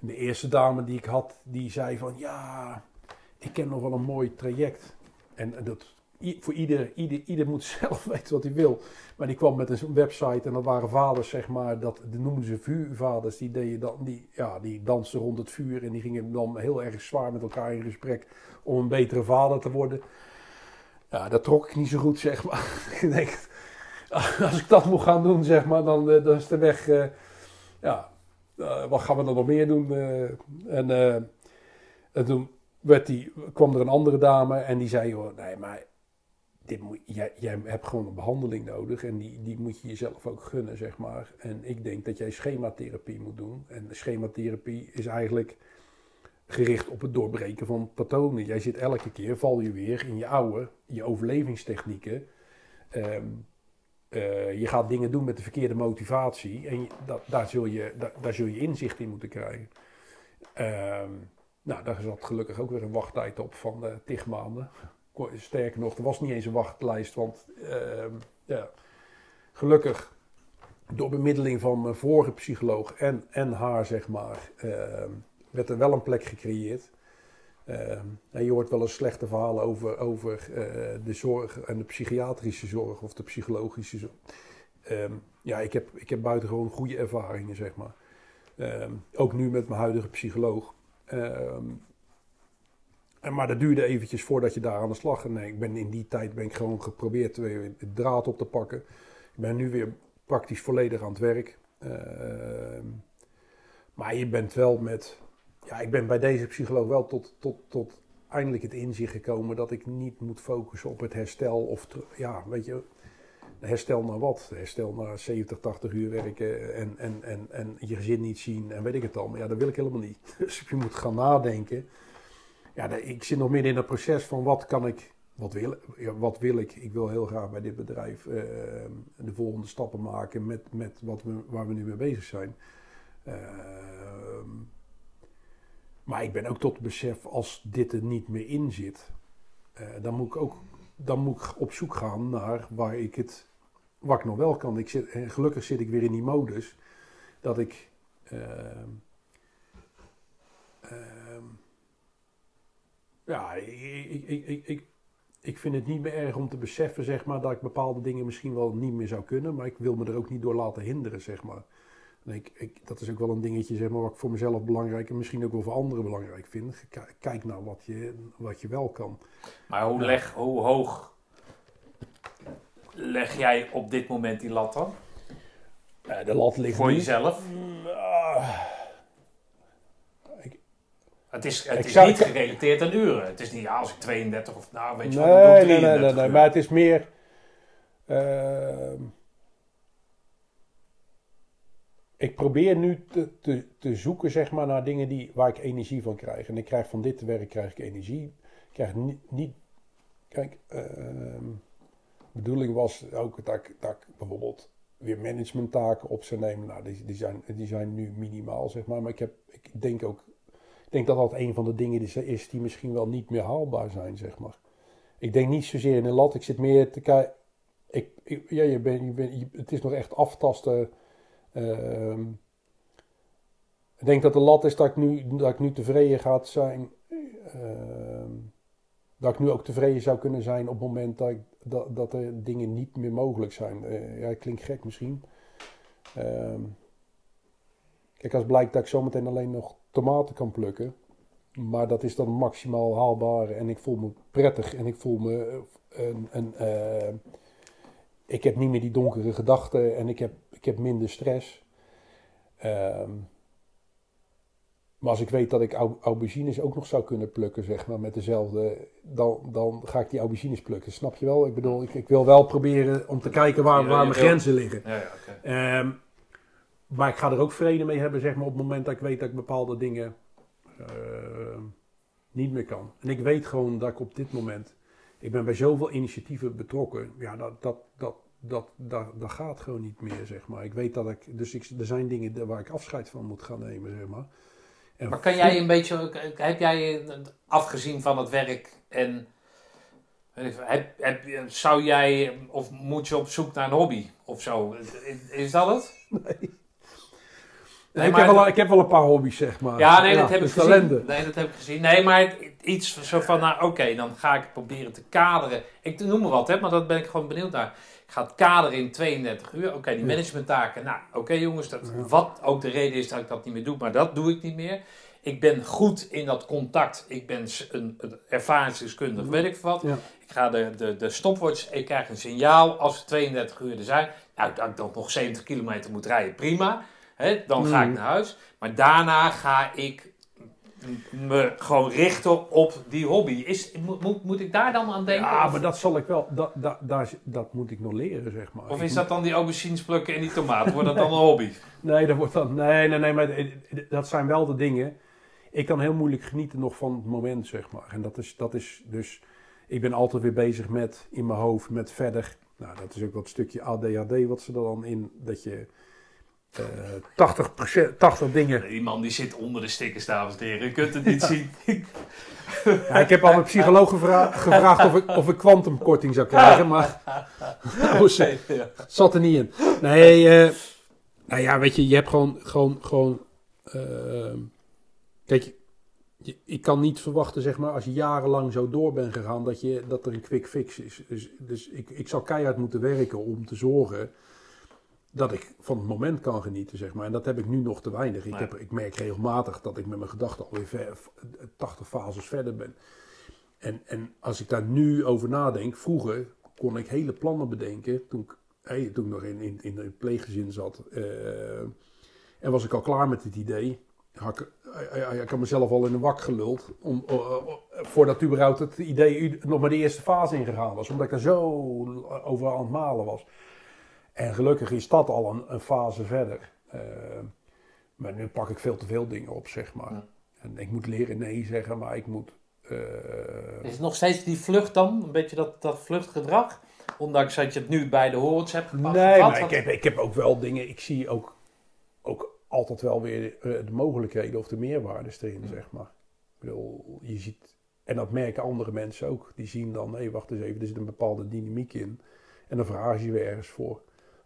B: En de eerste dame die ik had, die zei van ja, ik ken nog wel een mooi traject. En dat, voor ieder, ieder, ieder moet zelf weten wat hij wil. Maar die kwam met een website en dat waren vaders, zeg maar, dat, dat noemden ze vuurvaders. Die, deden dan, die, ja, die dansten rond het vuur en die gingen dan heel erg zwaar met elkaar in gesprek om een betere vader te worden. Ja, dat trok ik niet zo goed, zeg maar. ik denk, als ik dat moet gaan doen, zeg maar, dan, eh, dan is de weg, eh, ja, eh, wat gaan we dan nog meer doen? en, en toen werd die, kwam er een andere dame en die zei, joh, nee, maar dit moet, jij, jij hebt gewoon een behandeling nodig en die, die moet je jezelf ook gunnen, zeg maar. En ik denk dat jij schematherapie moet doen. En schematherapie is eigenlijk gericht op het doorbreken van patronen. Jij zit elke keer, val je weer in je oude, je overlevingstechnieken. Ehm, eh, je gaat dingen doen met de verkeerde motivatie en dat, daar, zul je, daar, zul je inzicht in moeten krijgen. Ehm, nou, daar zat gelukkig ook weer een wachttijd op van eh tig maanden. Sterker nog, er was niet eens een wachtlijst, want ehm, ja, gelukkig door bemiddeling van mijn vorige psycholoog en, en haar, zeg maar, werd er wel een plek gecreëerd. En je hoort wel eens slechte verhalen over, over eh, de zorg en de psychiatrische zorg of de psychologische zorg. Ehm, ja, ik heb, ik heb buitengewoon goede ervaringen, zeg maar. Ehm, ook nu met mijn huidige psycholoog. En maar dat duurde eventjes voordat je daar aan de slag ging. Nee, ik ben in die tijd ben ik gewoon geprobeerd weer de draad op te pakken. Ik ben nu weer praktisch volledig aan het werk. Maar je bent wel met... Ja, ik ben bij deze psycholoog wel tot, tot, tot eindelijk het inzicht gekomen dat ik niet moet focussen op het herstel. Of ja, weet je, herstel naar wat? Herstel naar 70, 80 uur werken en, en, en, en je gezin niet zien en weet ik het al. Maar ja, dat wil ik helemaal niet. Dus je moet gaan nadenken. Ja, ik zit nog midden in het proces van wat kan ik wat wil, wat wil ik? Ik wil heel graag bij dit bedrijf eh, de volgende stappen maken met, met wat we, waar we nu mee bezig zijn. Ehm, maar ik ben ook tot besef, als dit er niet meer in zit, eh, dan moet ik ook dan moet ik op zoek gaan naar waar ik het, nog wel kan. Ik zit, en gelukkig zit ik weer in die modus dat ik. ehm, ehm, ja, ik, ik, ik, ik, ik vind het niet meer erg om te beseffen, zeg maar, dat ik bepaalde dingen misschien wel niet meer zou kunnen, maar ik wil me er ook niet door laten hinderen, zeg maar. En ik, ik, dat is ook wel een dingetje, zeg maar, wat ik voor mezelf belangrijk en misschien ook wel voor anderen belangrijk vind. Kijk naar wat je, wat je wel kan.
A: Maar hoe, leg, hoe hoog leg jij op dit moment die lat dan?
B: Eh, de lat ligt
A: Voor jezelf?
B: Ah,
A: Het is, het is
B: zou-
A: niet gerelateerd aan uren. Het is niet, ja, als ik 32 of nou, weet je
B: nee,
A: wat, dan doe ik
B: nee, nee,
A: 33
B: nee, nee, maar het is meer. ehm, ik probeer nu te, te, te zoeken zeg maar, naar dingen die, waar ik energie van krijg. En ik krijg van dit werk krijg ik energie. Krijg niet. niet kijk, de bedoeling was ook dat ik, dat bijvoorbeeld weer managementtaken op zou nemen. Nou, die, die, zijn, die zijn nu minimaal, zeg maar. Maar ik, heb, ik denk ook. Ik denk dat dat een van de dingen is, die misschien wel niet meer haalbaar zijn, zeg maar. Ik denk niet zozeer in de lat. Ik zit meer te kijken. Ik, ik- ja, je bent, je- het is nog echt aftasten. Ehm, ik denk dat de lat is dat ik nu, dat ik nu tevreden gaat zijn. ehm, dat ik nu ook tevreden zou kunnen zijn op het moment dat, ik, dat, dat er dingen niet meer mogelijk zijn. Eh, ja, klinkt gek misschien. Ehm, kijk, als blijkt dat ik zometeen alleen nog tomaten kan plukken. Maar dat is dan maximaal haalbaar en ik voel me prettig en ik voel me een, een, eh, ik heb niet meer die donkere gedachten en ik heb, ik heb minder stress. Ehm, maar als ik weet dat ik au- aubergines ook nog zou kunnen plukken, zeg maar, met dezelfde, dan, dan ga ik die aubergines plukken. Snap je wel? Ik bedoel, ik, ik wil wel proberen om te kijken waar, waar mijn grenzen liggen.
A: Ja, ja.
B: Ehm, maar ik ga er ook vrede mee hebben, zeg maar, op het moment dat ik weet dat ik bepaalde dingen ehm, niet meer kan. En ik weet gewoon dat ik op dit moment, ik ben bij zoveel initiatieven betrokken, ja, dat, dat, dat, dat, dat, dat gaat gewoon niet meer, zeg maar. Ik weet dat ik, dus ik, er zijn dingen waar ik afscheid van moet gaan nemen, zeg maar. En
A: Maar kan jij een beetje, heb jij afgezien van het werk en ik heb, heb, zou jij of moet je op zoek naar een hobby of zo? Is- dat het?
B: Nee, ik,
A: maar-
B: heb wel, ik heb wel een paar hobby's, zeg maar.
A: Ja, nee, dat heb ik
B: dus
A: gezien. Nee, dat heb ik gezien. Nee, maar iets zo van, nou oké, dan ga ik proberen te kaderen. Ik noem maar wat, hè, maar dat ben ik gewoon benieuwd naar. Ik ga het kaderen in 32 uur. Oké, die managementtaken. Nou, oké jongens, dat, wat ook de reden is dat ik dat niet meer doe, maar dat doe ik niet meer. Ik ben goed in dat contact. Ik ben een, een ervaringsdeskundig, weet ik wat.
B: Ja.
A: Ik ga de, de, de stopwatch, ik krijg een signaal als er 32 uur er zijn. Nou, dat ik dan nog 70 kilometer moet rijden, prima. Dan ga ik
B: Mm.
A: naar huis. Maar daarna ga ik me gewoon richten op die hobby. Is, moet, moet, ik daar dan aan denken?
B: Ja,
A: of,
B: maar dat zal ik wel, dat, dat, daar, dat moet ik nog leren, zeg maar.
A: of is dat dan die aubergines plukken en die tomaten? Wordt dat dan een hobby?
B: Nee, dat wordt dan. Nee, nee, nee, maar dat zijn wel de dingen. Ik kan heel moeilijk genieten nog van het moment, zeg maar. En dat is, dat is dus. Ik ben altijd weer bezig met in mijn hoofd, met verder. Nou, dat is ook wat stukje ADHD wat ze er dan in. Dat je eh 80%, 80 dingen.
A: Die man die zit onder de stickers, dames en heren. Je kunt het niet zien.
B: Ja, ik heb al een psycholoog gevra- gevraagd of ik, of ik kwantumkorting zou krijgen, maar. Ze- zat er niet in. Nee, eh, nou ja, weet je, je hebt gewoon, gewoon, gewoon. ehm, kijk, je, ik kan niet verwachten, zeg maar, als je jarenlang zo door bent gegaan, dat, je, dat er een quick fix is. Dus, dus ik, ik zal keihard moeten werken om te zorgen dat ik van het moment kan genieten, zeg maar. En dat heb ik nu nog te weinig. Ik, heb, ik merk regelmatig dat ik met mijn gedachten alweer ver, 80 fases verder ben. En, en als ik daar nu over nadenk, vroeger kon ik hele plannen bedenken toen ik, hey, toen ik nog in, in, in een pleeggezin zat. eh, en was ik al klaar met het idee. Had ik, eh, eh, ik had mezelf al in een wak geluld. Om, eh, voordat überhaupt het idee nog maar de eerste fase ingegaan was. Omdat ik er zo over aan het malen was. En gelukkig is dat al een, een fase verder. Eh, maar nu pak ik veel te veel dingen op, zeg maar.
A: Ja.
B: En ik moet leren nee zeggen, maar ik moet... eh,
A: Is het nog steeds die vlucht dan? Een beetje dat, dat vluchtgedrag? Ondanks dat je het nu bij de horens hebt gepakt.
B: Nee, maar ik heb, ik heb ook wel dingen. Ik zie ook, ook altijd wel weer eh, de mogelijkheden of de meerwaardes erin, zeg maar. Ik bedoel, je ziet, en dat merken andere mensen ook. Die zien dan, hé, wacht eens even, er zit een bepaalde dynamiek in. En dan vragen ze je weer ergens voor.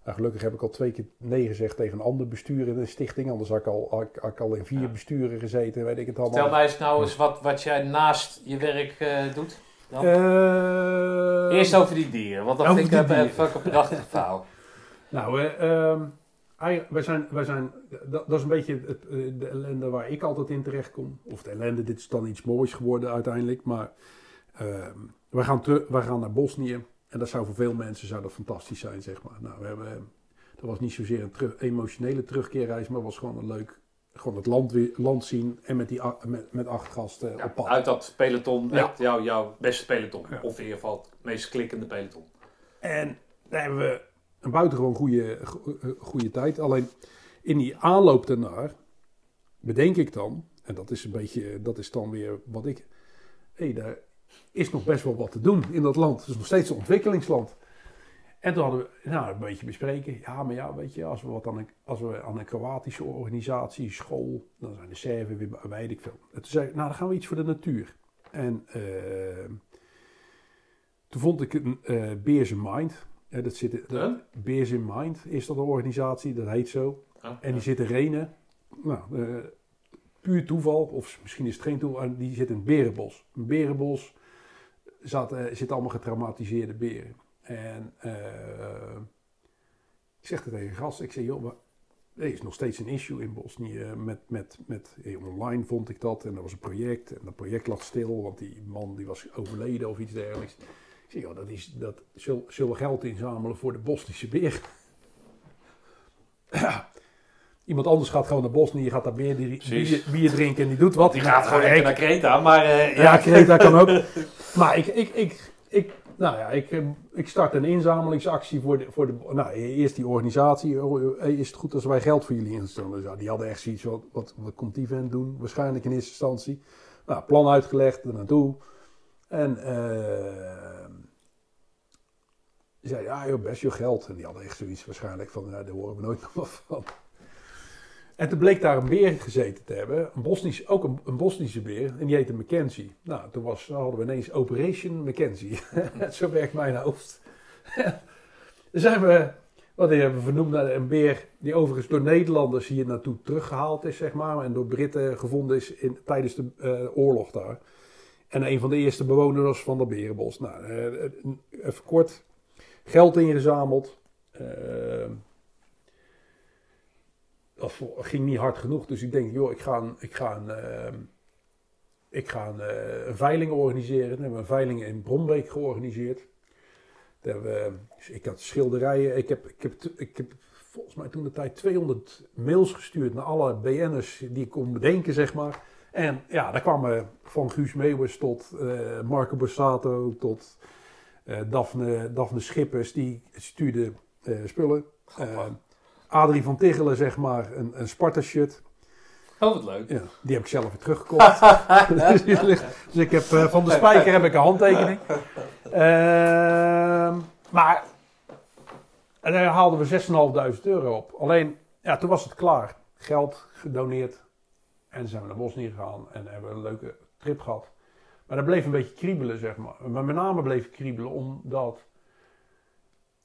B: Nou, gelukkig heb ik al twee keer nee gezegd tegen een ander bestuur in een stichting. Anders had ik al, had ik, had ik al in vier
A: Ja.
B: besturen gezeten, weet ik het allemaal.
A: Vertel mij eens nou eens wat, wat jij naast je werk eh, doet. Dan.
B: Eh,
A: Eerst over die dieren, want dat vind ik een, prachtig verhaal.
B: Nou, wij zijn, wij zijn, dat, dat is een beetje het, de ellende waar ik altijd in terecht kom. Of de ellende, dit is dan iets moois geworden uiteindelijk. Maar ehm, gaan wij gaan naar Bosnië. En dat zou voor veel mensen zou dat fantastisch zijn, zeg maar. Nou, we hebben, dat was niet zozeer een terug- emotionele terugkeerreis, maar was gewoon een leuk, gewoon het land, weer, land zien. En met, die, met, met acht gasten
A: Ja,
B: op pad.
A: uit dat peloton,
B: Ja.
A: jou, jouw beste peloton.
B: Ja.
A: Of in ieder geval het meest klikkende peloton.
B: En daar hebben we een buitengewoon goede, go- eh, goede tijd. Alleen in die aanloop daarnaar bedenk ik dan, en dat is een beetje, dat is dan weer wat ik. Hé, daar is nog best wel wat te doen in dat land. Het is nog steeds een ontwikkelingsland. En toen hadden we nou, een beetje bespreken. Ja, maar ja, weet je, als we, wat aan een, als we aan een Kroatische organisatie, school, dan zijn de Serven weer, weet ik veel. En toen zei ik, nou, dan gaan we iets voor de natuur. En eh, toen vond ik een eh Beers in Mind. Ja, dat zit,
A: Huh?
B: Beers in Mind is dat een organisatie, dat heet zo. En die zit in Renen. Nou, eh, puur toeval, of misschien is het geen toeval, die zit in het Berenbos. Een Berenbos zat, eh, zit allemaal getraumatiseerde beren. En eh, ik zeg tegen een gast, ik zeg, joh, maar er is nog steeds een issue in Bosnië met, met, met eh, online vond ik dat en er was een project en dat project lag stil, want die man die was overleden of iets dergelijks. Ik zeg, joh, dat is, dat, zul- zullen we geld inzamelen voor de Bosnische beer? Iemand anders gaat gewoon naar Bosnië, gaat daar bier, bier, bier drinken en die doet wat.
A: Die gaat gewoon naar Kreta, maar eh,
B: ja, Kreta kan ook. Maar ik, ik, ik, ik, nou ja, ik, eh, ik start een inzamelingsactie voor de, voor de. Nou, eerst die organisatie. eh, Is het goed als wij geld voor jullie instellen? Dus ja, die hadden echt zoiets. Wat, wat, wat komt die vent doen? Waarschijnlijk in eerste instantie. Nou, plan uitgelegd, er naartoe. En. eh die zei, ja joh, best je geld. En die hadden echt zoiets waarschijnlijk van, ja, daar horen we nooit nog wat van. En toen bleek daar een beer gezeten te hebben. Een Bosnisch, ook een, Bosnische beer. En die heette Mackenzie. Nou, toen was, hadden we ineens Operation Mackenzie. Zo werkt mijn hoofd. Dan zijn we, wat hebben we vernoemd naar een beer die overigens door Nederlanders hier naartoe teruggehaald is, zeg maar. En door Britten gevonden is in, tijdens de eh, oorlog daar. En een van de eerste bewoners van dat berenbos. Nou, eh, even kort. Geld ingezameld. Dat ging niet hard genoeg. Dus ik denk, joh, ik ga een, ik ga een, ehm, ik ga een, eh, een veiling organiseren. Dan hebben we een veiling in Brombeek georganiseerd. Daar hebben we, dus ik had schilderijen. Ik heb, ik, heb, ik heb volgens mij toen de tijd 200 mails gestuurd naar alle BN'ers die ik kon bedenken, zeg maar. En ja, daar kwamen van Guus Meeuwis tot eh, Marco Borsato tot eh, Daphne, Daphne Schippers. Die stuurden eh, spullen. Adrie van Tichelen, zeg maar, een, een Sparta-shirt.
A: Oh, wat leuk.
B: Ja, die heb ik zelf weer teruggekocht. dus, dus ik heb eh, van de spijker heb ik een handtekening. Ehm, maar en daar haalden we 6.500 euro op. Alleen, ja, toen was het klaar. Geld gedoneerd. En zijn we naar Bosnië gegaan en hebben we een leuke trip gehad. Maar dat bleef een beetje kriebelen, zeg maar. Maar met name bleef kriebelen omdat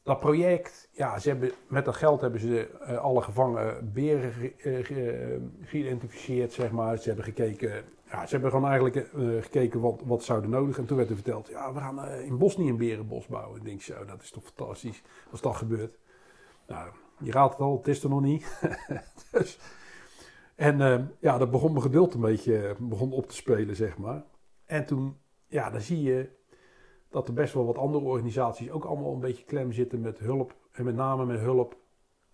B: dat project, ja, ze hebben, met dat geld hebben ze eh, alle gevangen beren ge- eh, ge- geïdentificeerd, zeg maar. Ze hebben gekeken, ja, ze hebben gewoon eigenlijk eh, gekeken wat, wat zouden nodig. En toen werd er verteld, ja, we gaan eh, in Bosnië een berenbos bouwen. Ik denk zo, dat is toch fantastisch als dat gebeurt. Nou, je raadt het al, het is er nog niet. dus, en eh, ja, dat begon mijn geduld een beetje eh, begon op te spelen, zeg maar. En toen, ja, dan zie je dat er best wel wat andere organisaties ook allemaal een beetje klem zitten met hulp. En met name met hulp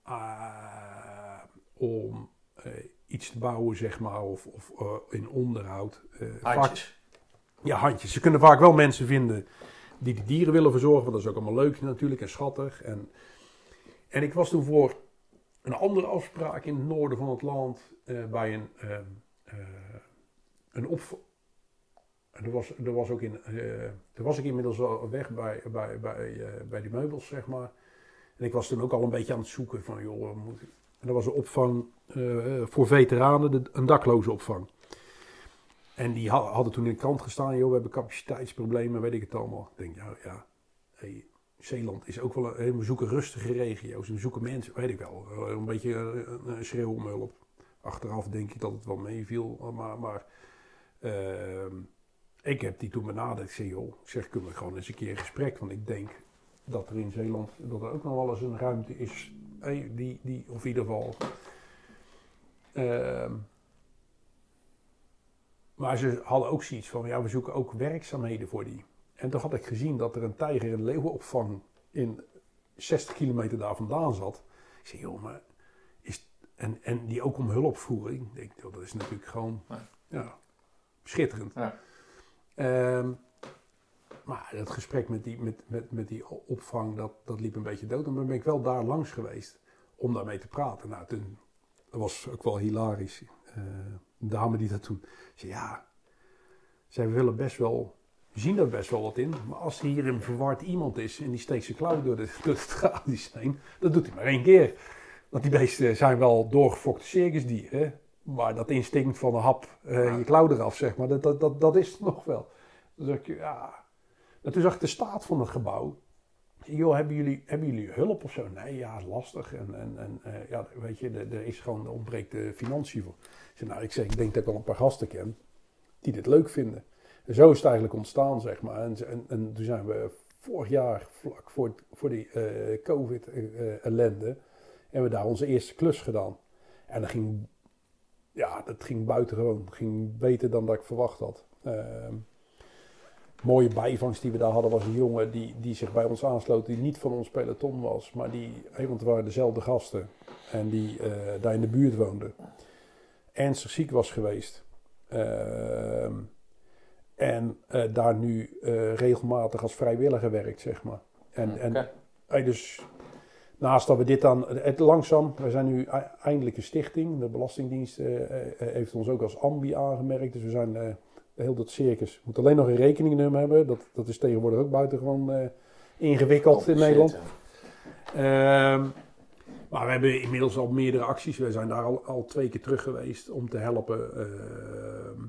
B: eh, om eh, iets te bouwen, zeg maar, of, of eh, in onderhoud. Vaak-
A: Handjes.
B: ja, handjes. Ze kunnen vaak wel mensen vinden die de dieren willen verzorgen. Want dat is ook allemaal leuk natuurlijk en schattig. En, en ik was toen voor een andere afspraak in het noorden van het land. bij een, een, op, En er was, er was ook in, eh toen was ik inmiddels al weg bij, bij, bij, eh, bij die meubels, zeg maar. En ik was toen ook al een beetje aan het zoeken van, joh, moet ik... En er was een opvang eh, voor veteranen, een dakloze opvang. En die ha- hadden toen in de krant gestaan, joh, we hebben capaciteitsproblemen, weet ik het allemaal. Ik denk, ja, ja, hey, Zeeland is ook wel een, we zoeken rustige regio's, we zoeken mensen, weet ik wel, eh, een beetje een, een schreeuw om hulp. Achteraf denk ik dat het wel meeviel, maar, maar ehm, ik heb die toen benaderd. Ik zei, joh, ik zeg, kunnen we gewoon eens een keer in gesprek, want ik denk dat er in Zeeland, dat er ook nog wel eens een ruimte is, hey, die, die, of in ieder geval... ehm, maar ze hadden ook zoiets van, ja, we zoeken ook werkzaamheden voor die. En toen had ik gezien dat er een tijger- en leeuwenopvang in 60 kilometer daar vandaan zat. Ik zei, joh, maar is... En, en die ook om hulp vroegen. Ik denk, joh, dat is natuurlijk gewoon,
A: Ja.
B: ja, schitterend.
A: Ja.
B: Ehm, maar het gesprek met die, met, met, met die opvang, dat, dat liep een beetje dood. En dan ben ik wel daar langs geweest om daarmee te praten. Nou, toen, dat was ook wel hilarisch. Eh, een dame die dat toen zei, ja, zij willen best wel, we zien er best wel wat in. Maar als er hier een verward iemand is en die steekt zijn klauw door de, door de heen, dat doet hij maar één keer. Want die beesten zijn wel doorgefokte circusdieren. Maar dat instinct van een hap eh, je klauw eraf, zeg maar, dat, dat, dat, dat is het nog wel. Dus ik, ja. En toen zag ik de staat van het gebouw. Joh, hebben jullie, hebben jullie hulp of zo? Nee, ja, lastig. En, en, en eh, ja, weet je, er, er is gewoon, er ontbreekt de financiën voor. Ik zei, nou, ik, zeg, ik denk dat ik wel een paar gasten ken die dit leuk vinden. En zo is het eigenlijk ontstaan, zeg maar. En, en, en toen zijn we vorig jaar, vlak voor, voor die eh, COVID-ellende, hebben we daar onze eerste klus gedaan. En dat ging, ja, dat ging buitengewoon. Het ging beter dan dat ik verwacht had. Ehm, mooie bijvangst die we daar hadden was een jongen die, die zich bij ons aansloot, die niet van ons peloton was, maar die, want het waren dezelfde gasten en die eh, daar in de buurt woonde. Ernstig ziek was geweest. Ehm, en eh, daar nu eh, regelmatig als vrijwilliger werkt, zeg maar. En, en dus naast dat we dit dan, het langzaam, we zijn nu e- eindelijk een stichting. De Belastingdienst eh, eh, heeft ons ook als ambi aangemerkt. Dus we zijn eh, heel dat circus. We moeten alleen nog een rekeningnummer hebben. Dat, dat is tegenwoordig ook buitengewoon ingewikkeld in Nederland. Ehm, maar we hebben inmiddels al meerdere acties. We zijn daar al, al twee keer terug geweest om te helpen. Ehm,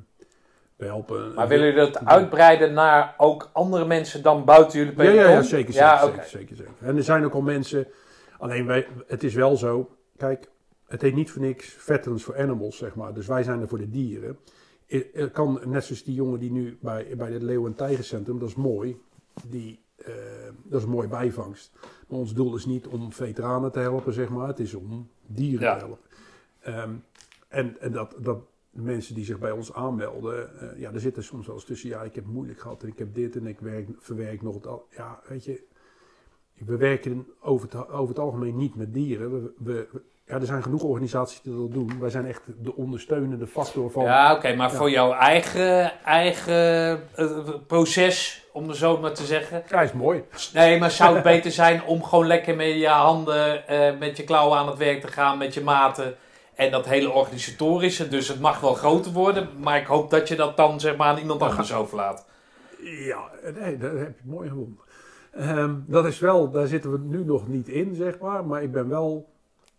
B: we helpen.
A: Maar willen jullie dat uitbreiden naar ook andere mensen dan buiten jullie
B: Ja, ja, ja, zeker, zeker,
A: Ja,
B: zeker, zeker, zeker. En er zijn ook al mensen, alleen wij, het is wel zo, kijk, het heet niet voor niks Veterans for Animals, zeg maar. Dus wij zijn er voor de dieren. Het het kan, net zoals die jongen die nu bij, bij het Leeuw- en Tijgercentrum, dat is mooi, die, eh, dat is een mooie bijvangst. Maar ons doel is niet om veteranen te helpen, zeg maar. Het is om dieren
A: Ja.
B: te helpen. Ehm, en en dat, dat mensen die zich bij ons aanmelden, eh, ja, er zitten soms wel eens tussen, ja, ik heb moeilijk gehad en ik heb dit en ik werk, verwerk nog het al. Ja, weet je, we werken over het, over het algemeen niet met dieren. We, we, ja, er zijn genoeg organisaties die dat doen. Wij zijn echt de ondersteunende factor van.
A: Ja, oké, maar
B: Ja.
A: voor jouw eigen, eigen eh, proces, om het zo maar te zeggen.
B: Ja, is mooi.
A: Nee, maar zou het beter zijn om gewoon lekker met je handen, eh, met je klauwen aan het werk te gaan, met je maten. En dat hele organisatorische, dus het mag wel groter worden. Maar ik hoop dat je dat dan zeg maar aan iemand anders overlaat.
B: Ja, nee, dat heb je mooi gevonden. Ehm, dat is wel, daar zitten we nu nog niet in, zeg maar. Maar ik ben wel.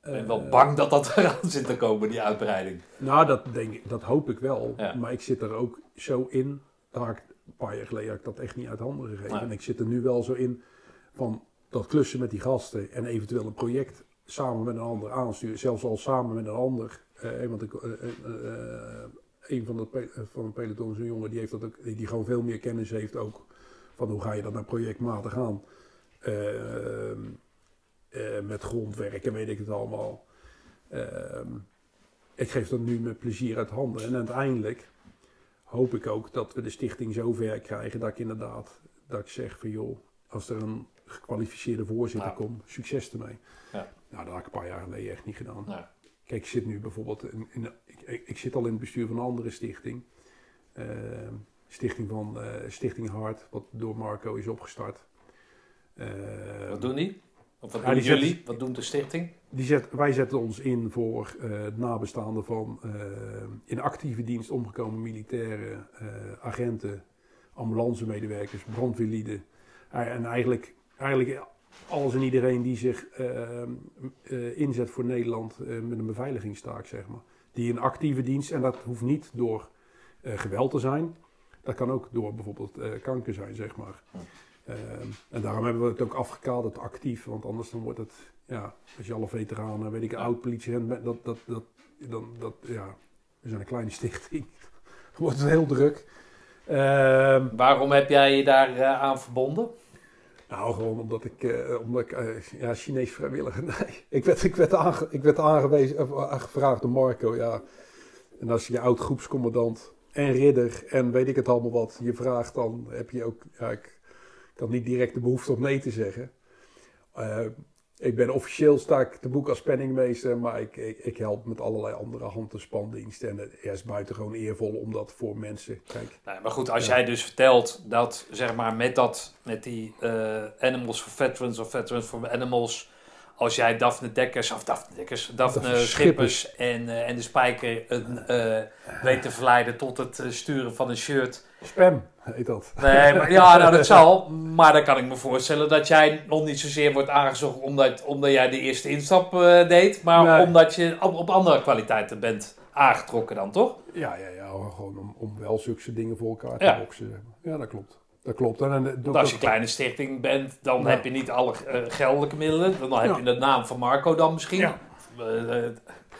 A: Ik ben
B: eh,
A: wel bang dat dat eraan zit te komen, die uitbreiding.
B: Nou, dat, denk ik, dat hoop ik wel.
A: Ja.
B: Maar ik zit er ook zo in. Daar ik, een paar jaar geleden had ik dat echt niet uit handen gegeven.
A: Nee.
B: En ik zit er nu wel zo in van dat klussen met die gasten. En eventueel een project samen met een ander aansturen. Zelfs al samen met een ander. Eh, want ik, eh, eh, eh, een van, de, eh, van een peloton is een jongen die, heeft dat ook, die gewoon veel meer kennis heeft ook. Van hoe ga je dat naar projectmatig aan. Ehm, eh, met grondwerk en weet ik het allemaal. Ehm, ik geef dat nu met plezier uit handen. En uiteindelijk hoop ik ook dat we de stichting zo ver krijgen dat ik inderdaad dat ik zeg van joh, als er een gekwalificeerde voorzitter
A: Ja.
B: komt, succes ermee.
A: Ja.
B: Nou, dat had ik een paar jaar geleden echt niet gedaan.
A: Ja.
B: Kijk, ik zit nu bijvoorbeeld in, in ik, ik, ik zit al in het bestuur van een andere stichting. Stichting van eh, Stichting Hart, wat door Marco is opgestart. Ehm,
A: Wat doen die? Of wat
B: Ja,
A: doen
B: zet-
A: jullie? Wat doet de stichting?
B: Die zet, wij zetten ons in voor eh, het nabestaanden van eh, in actieve dienst omgekomen militaire eh, agenten ambulancemedewerkers, brandweerlieden. Eh, En eigenlijk, eigenlijk alles en iedereen die zich eh, inzet voor Nederland eh, met een beveiligingstaak, zeg maar. Die een actieve dienst, en dat hoeft niet door eh, geweld te zijn. Dat kan ook door bijvoorbeeld eh, kanker zijn, zeg maar. Ehm, en daarom hebben we het ook afgekaderd actief, want anders dan wordt het, ja, als je alle veteranen, weet ik, een oud politieagent bent, dat, dat, dat, dan, dat, ja, we zijn een kleine stichting. wordt het heel druk. Ehm,
A: Waarom heb jij je daar eh, aan verbonden?
B: nou, gewoon omdat ik, eh, omdat ik eh, ja, Chinees vrijwilliger, nee. Ik werd, ik werd, aange, ik werd aangewezen, of aangevraagd door Marco, ja. En als je oud groepscommandant en ridder en weet ik het allemaal wat je vraagt, dan heb je ook, ik, had niet direct de behoefte om nee te zeggen. Eh, ik ben officieel sta ik te boek als penningmeester, maar ik, ik, help met allerlei andere hand- en spandiensten. En het is buitengewoon eervol om dat voor mensen, kijk,
A: Nee, maar goed, als jij dus vertelt dat, zeg maar, met, dat, met die eh, Animals for Veterans of Veterans for Animals, als jij Daphne Dekkers, of Daphne Dekkers, Daphne
B: Daphne
A: Schippers en, eh, en de Spijker een, eh, weet te verleiden tot het eh, sturen van een shirt.
B: spam heet dat.
A: Nee, maar, ja, nou dat zal. Maar dan kan ik me voorstellen dat jij nog niet zozeer wordt aangezocht omdat, omdat jij de eerste instap eh, deed, maar
B: Nee.
A: omdat je op, op andere kwaliteiten bent aangetrokken dan, toch?
B: Ja, ja, ja, gewoon om, om wel zulke dingen voor elkaar te
A: Ja.
B: boksen. Ja, dat klopt. Dat klopt. En,
A: Want als je een kleine stichting bent, dan
B: Ja.
A: heb je niet alle eh, geldelijke middelen. Dan heb
B: Ja.
A: je de naam van Marco dan misschien.
B: Ja.
A: Eh, eh,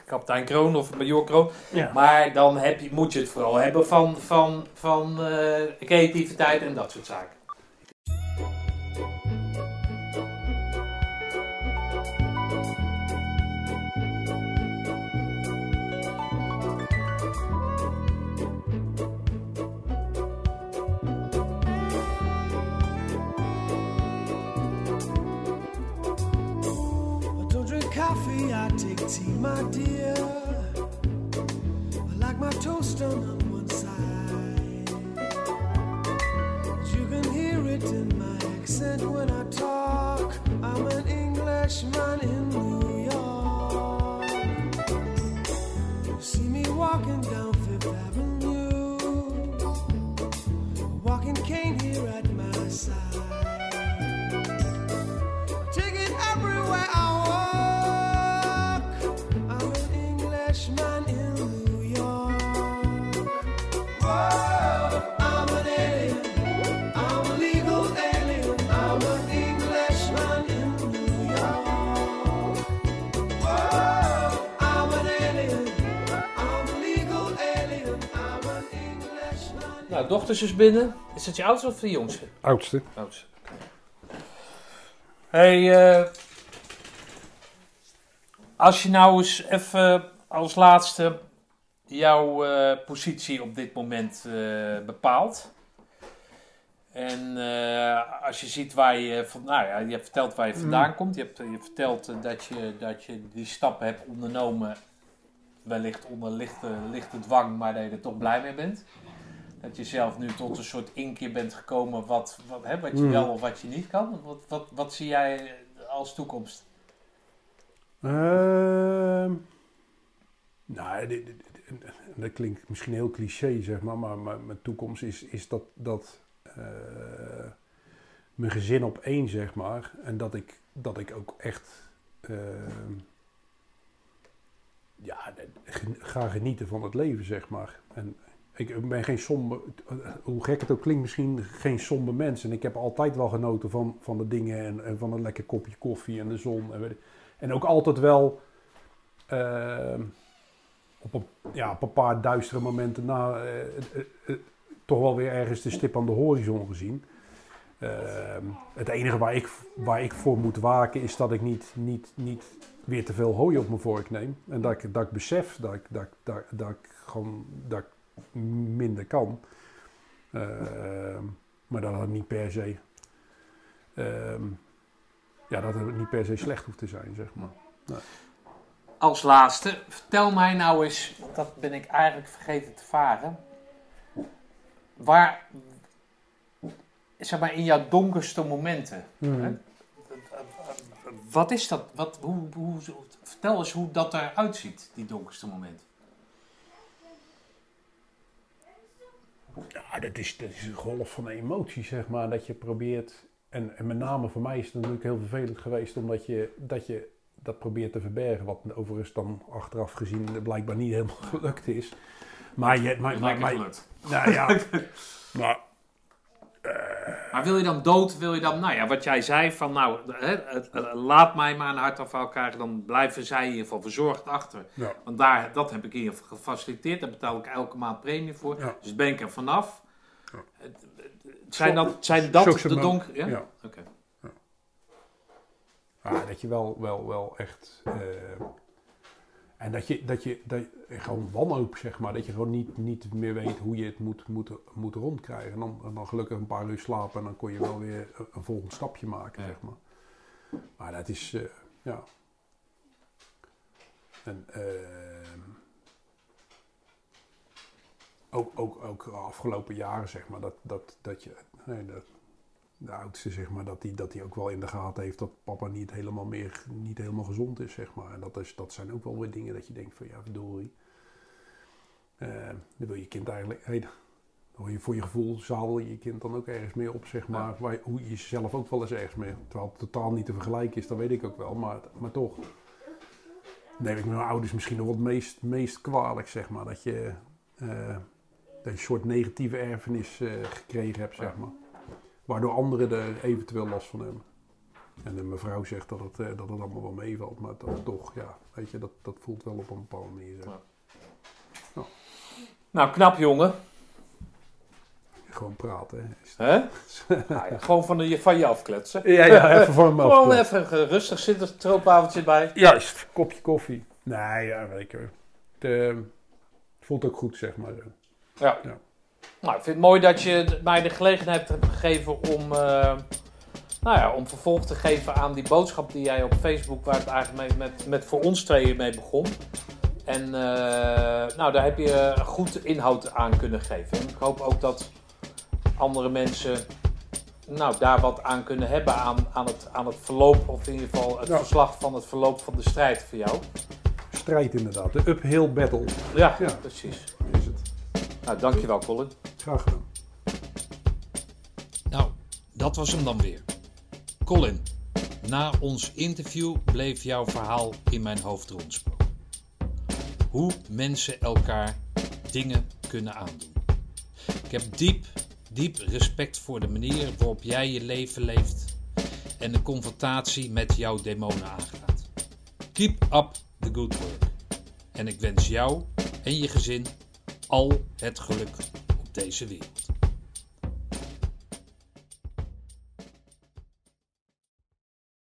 A: kapitein Kroon of major Kroon. Maar dan heb je, moet je het vooral hebben van, van, van eh, creativiteit en dat soort zaken.
C: Tea, my dear. I like my toast done on one side. You can hear it in my accent when I talk. I'm an Englishman in New
A: Nou, dochters is binnen. Is het je oudste of de jongste?
B: Oudste.
A: Oudste. Hey, eh, als je nou eens even als laatste jouw eh, positie op dit moment eh, bepaalt. En als je ziet waar je, van, nou ja, je hebt verteld waar je vandaan komt. Je hebt, je hebt verteld dat, je, dat je die stappen hebt ondernomen. Wellicht onder lichte, lichte dwang, maar dat je er toch blij mee bent. Dat je zelf nu tot een soort inkeer bent gekomen wat, wat, hè, wat je
B: Mm.
A: wel of wat je niet kan. Wat, wat, wat zie jij als toekomst?
B: Ehm, nou, dit, dit- dit- dat klinkt misschien heel cliché, zeg maar, maar, mijn toekomst is, is dat, dat eh, mijn gezin op één, zeg maar, en dat ik, dat ik ook echt ehm, ja, ga genieten van het leven, zeg maar. En ik ben geen somber, hoe gek het ook klinkt, misschien geen somber mens. En ik heb altijd wel genoten van, van de dingen en, van een lekker kopje koffie en de zon. En, en ook altijd wel ehm, op, een, ja, op een paar duistere momenten na eh, eh, eh, toch wel weer ergens de stip aan de horizon gezien. Ehm, het enige waar ik, waar ik voor moet waken is dat ik niet, niet, niet weer te veel hooi op mijn vork neem. En dat ik, dat ik besef dat ik, dat, dat, dat ik gewoon dat ik minder kan. Ehm, maar dat het niet per se. ehm, ja, dat het niet per se slecht hoeft te zijn, zeg maar.
A: Als laatste, vertel mij nou eens, want dat ben ik eigenlijk vergeten te vragen. Waar, zeg maar, in jouw donkerste momenten, hè, wat is dat? Wat, hoe, hoe, vertel eens hoe dat eruit ziet, die donkerste momenten.
B: Ja, dat, is, dat is een golf van emotie, zeg maar. Dat je probeert. En, en met name voor mij is het natuurlijk heel vervelend geweest, omdat je dat, je dat probeert te verbergen. Wat overigens dan achteraf gezien blijkbaar niet helemaal gelukt is. Maar je. Maar, maar, maar, nou ja. maar
A: Maar wil je dan dood, wil je dan, nou ja, wat jij zei van, nou, hè, laat mij maar een hartaanval krijgen, dan blijven zij in ieder geval verzorgd achter.
B: Ja.
A: Want daar, dat heb ik hier gefaciliteerd, daar betaal ik elke maand premie voor.
B: Ja.
A: Dus ben ik er vanaf.
B: Ja.
A: Zijn dat, zijn dat de donker... Ja?
B: ja.
A: Oké.
B: Ja, dat je wel, wel, wel echt. eh, en dat je, dat je, dat je gewoon wanhoop, zeg maar. Dat je gewoon niet, niet meer weet hoe je het moet, moet, moet rondkrijgen. En dan, dan gelukkig een paar uur slapen en dan kon je wel weer een, een volgend stapje maken,
A: Ja.
B: zeg maar. Maar dat is, eh, ja. En, ehm, ook, ook, ook afgelopen jaren, zeg maar, dat, dat, dat je, nee, dat, de oudste, zeg maar, dat die, dat die ook wel in de gaten heeft dat papa niet helemaal meer, niet helemaal gezond is, zeg maar. En dat, is, dat zijn ook wel weer dingen dat je denkt van, ja, verdorie. Eh dan wil je kind eigenlijk, hey, dan je voor je gevoel zadel je kind dan ook ergens meer op, zeg maar. Waar, je- hoe je jezelf ook wel eens ergens mee, terwijl het totaal niet te vergelijken is, dat weet ik ook wel, maar, maar toch. Neem ik mijn ouders misschien nog wel het meest, meest kwalijk, zeg maar. Dat je, eh, dat je een soort negatieve erfenis eh, gekregen hebt, zeg
A: Ja.
B: Waardoor anderen er eventueel last van hebben. En de mevrouw zegt dat het, eh, dat het allemaal wel meevalt, maar dat toch, ja, weet je, dat, dat voelt wel op een bepaalde manier.
A: Ja. Nou, knap jongen.
B: Gewoon praten, hè.
A: Nou ja, gewoon van, de, van je afkletsen.
B: Ja, ja, even voor me
A: Gewoon even een rustig zitten, stroopavondje bij.
B: Juist, kopje koffie. Nee, ja, weet ik wel. Het eh, voelt ook goed, zeg maar.
A: Ja.
B: Ja.
A: Nou, ik vind het mooi dat je mij de gelegenheid hebt gegeven om, eh, nou ja, om vervolg te geven aan die boodschap die jij op Facebook, waar het eigenlijk mee, met, met voor ons tweeën mee begon. En eh, nou, daar heb je goed inhoud aan kunnen geven. En ik hoop ook dat andere mensen nou, daar wat aan kunnen hebben aan, aan, het, aan het verloop, of in ieder geval het
B: Ja.
A: verslag van het verloop van de strijd voor jou.
B: Strijd inderdaad, de uphill battle
A: Ja,
B: Ja.
A: precies.
B: is het.
A: Nou, dankjewel Colin.
B: Graag gedaan.
D: Nou, dat was hem dan weer. Colin, na ons interview bleef jouw verhaal in mijn hoofd rondspoken. Hoe mensen elkaar dingen kunnen aandoen. Ik heb diep, diep respect voor de manier waarop jij je leven leeft en de confrontatie met jouw demonen aangaat. Keep up the good work. En ik wens jou en je gezin al het geluk op deze wereld.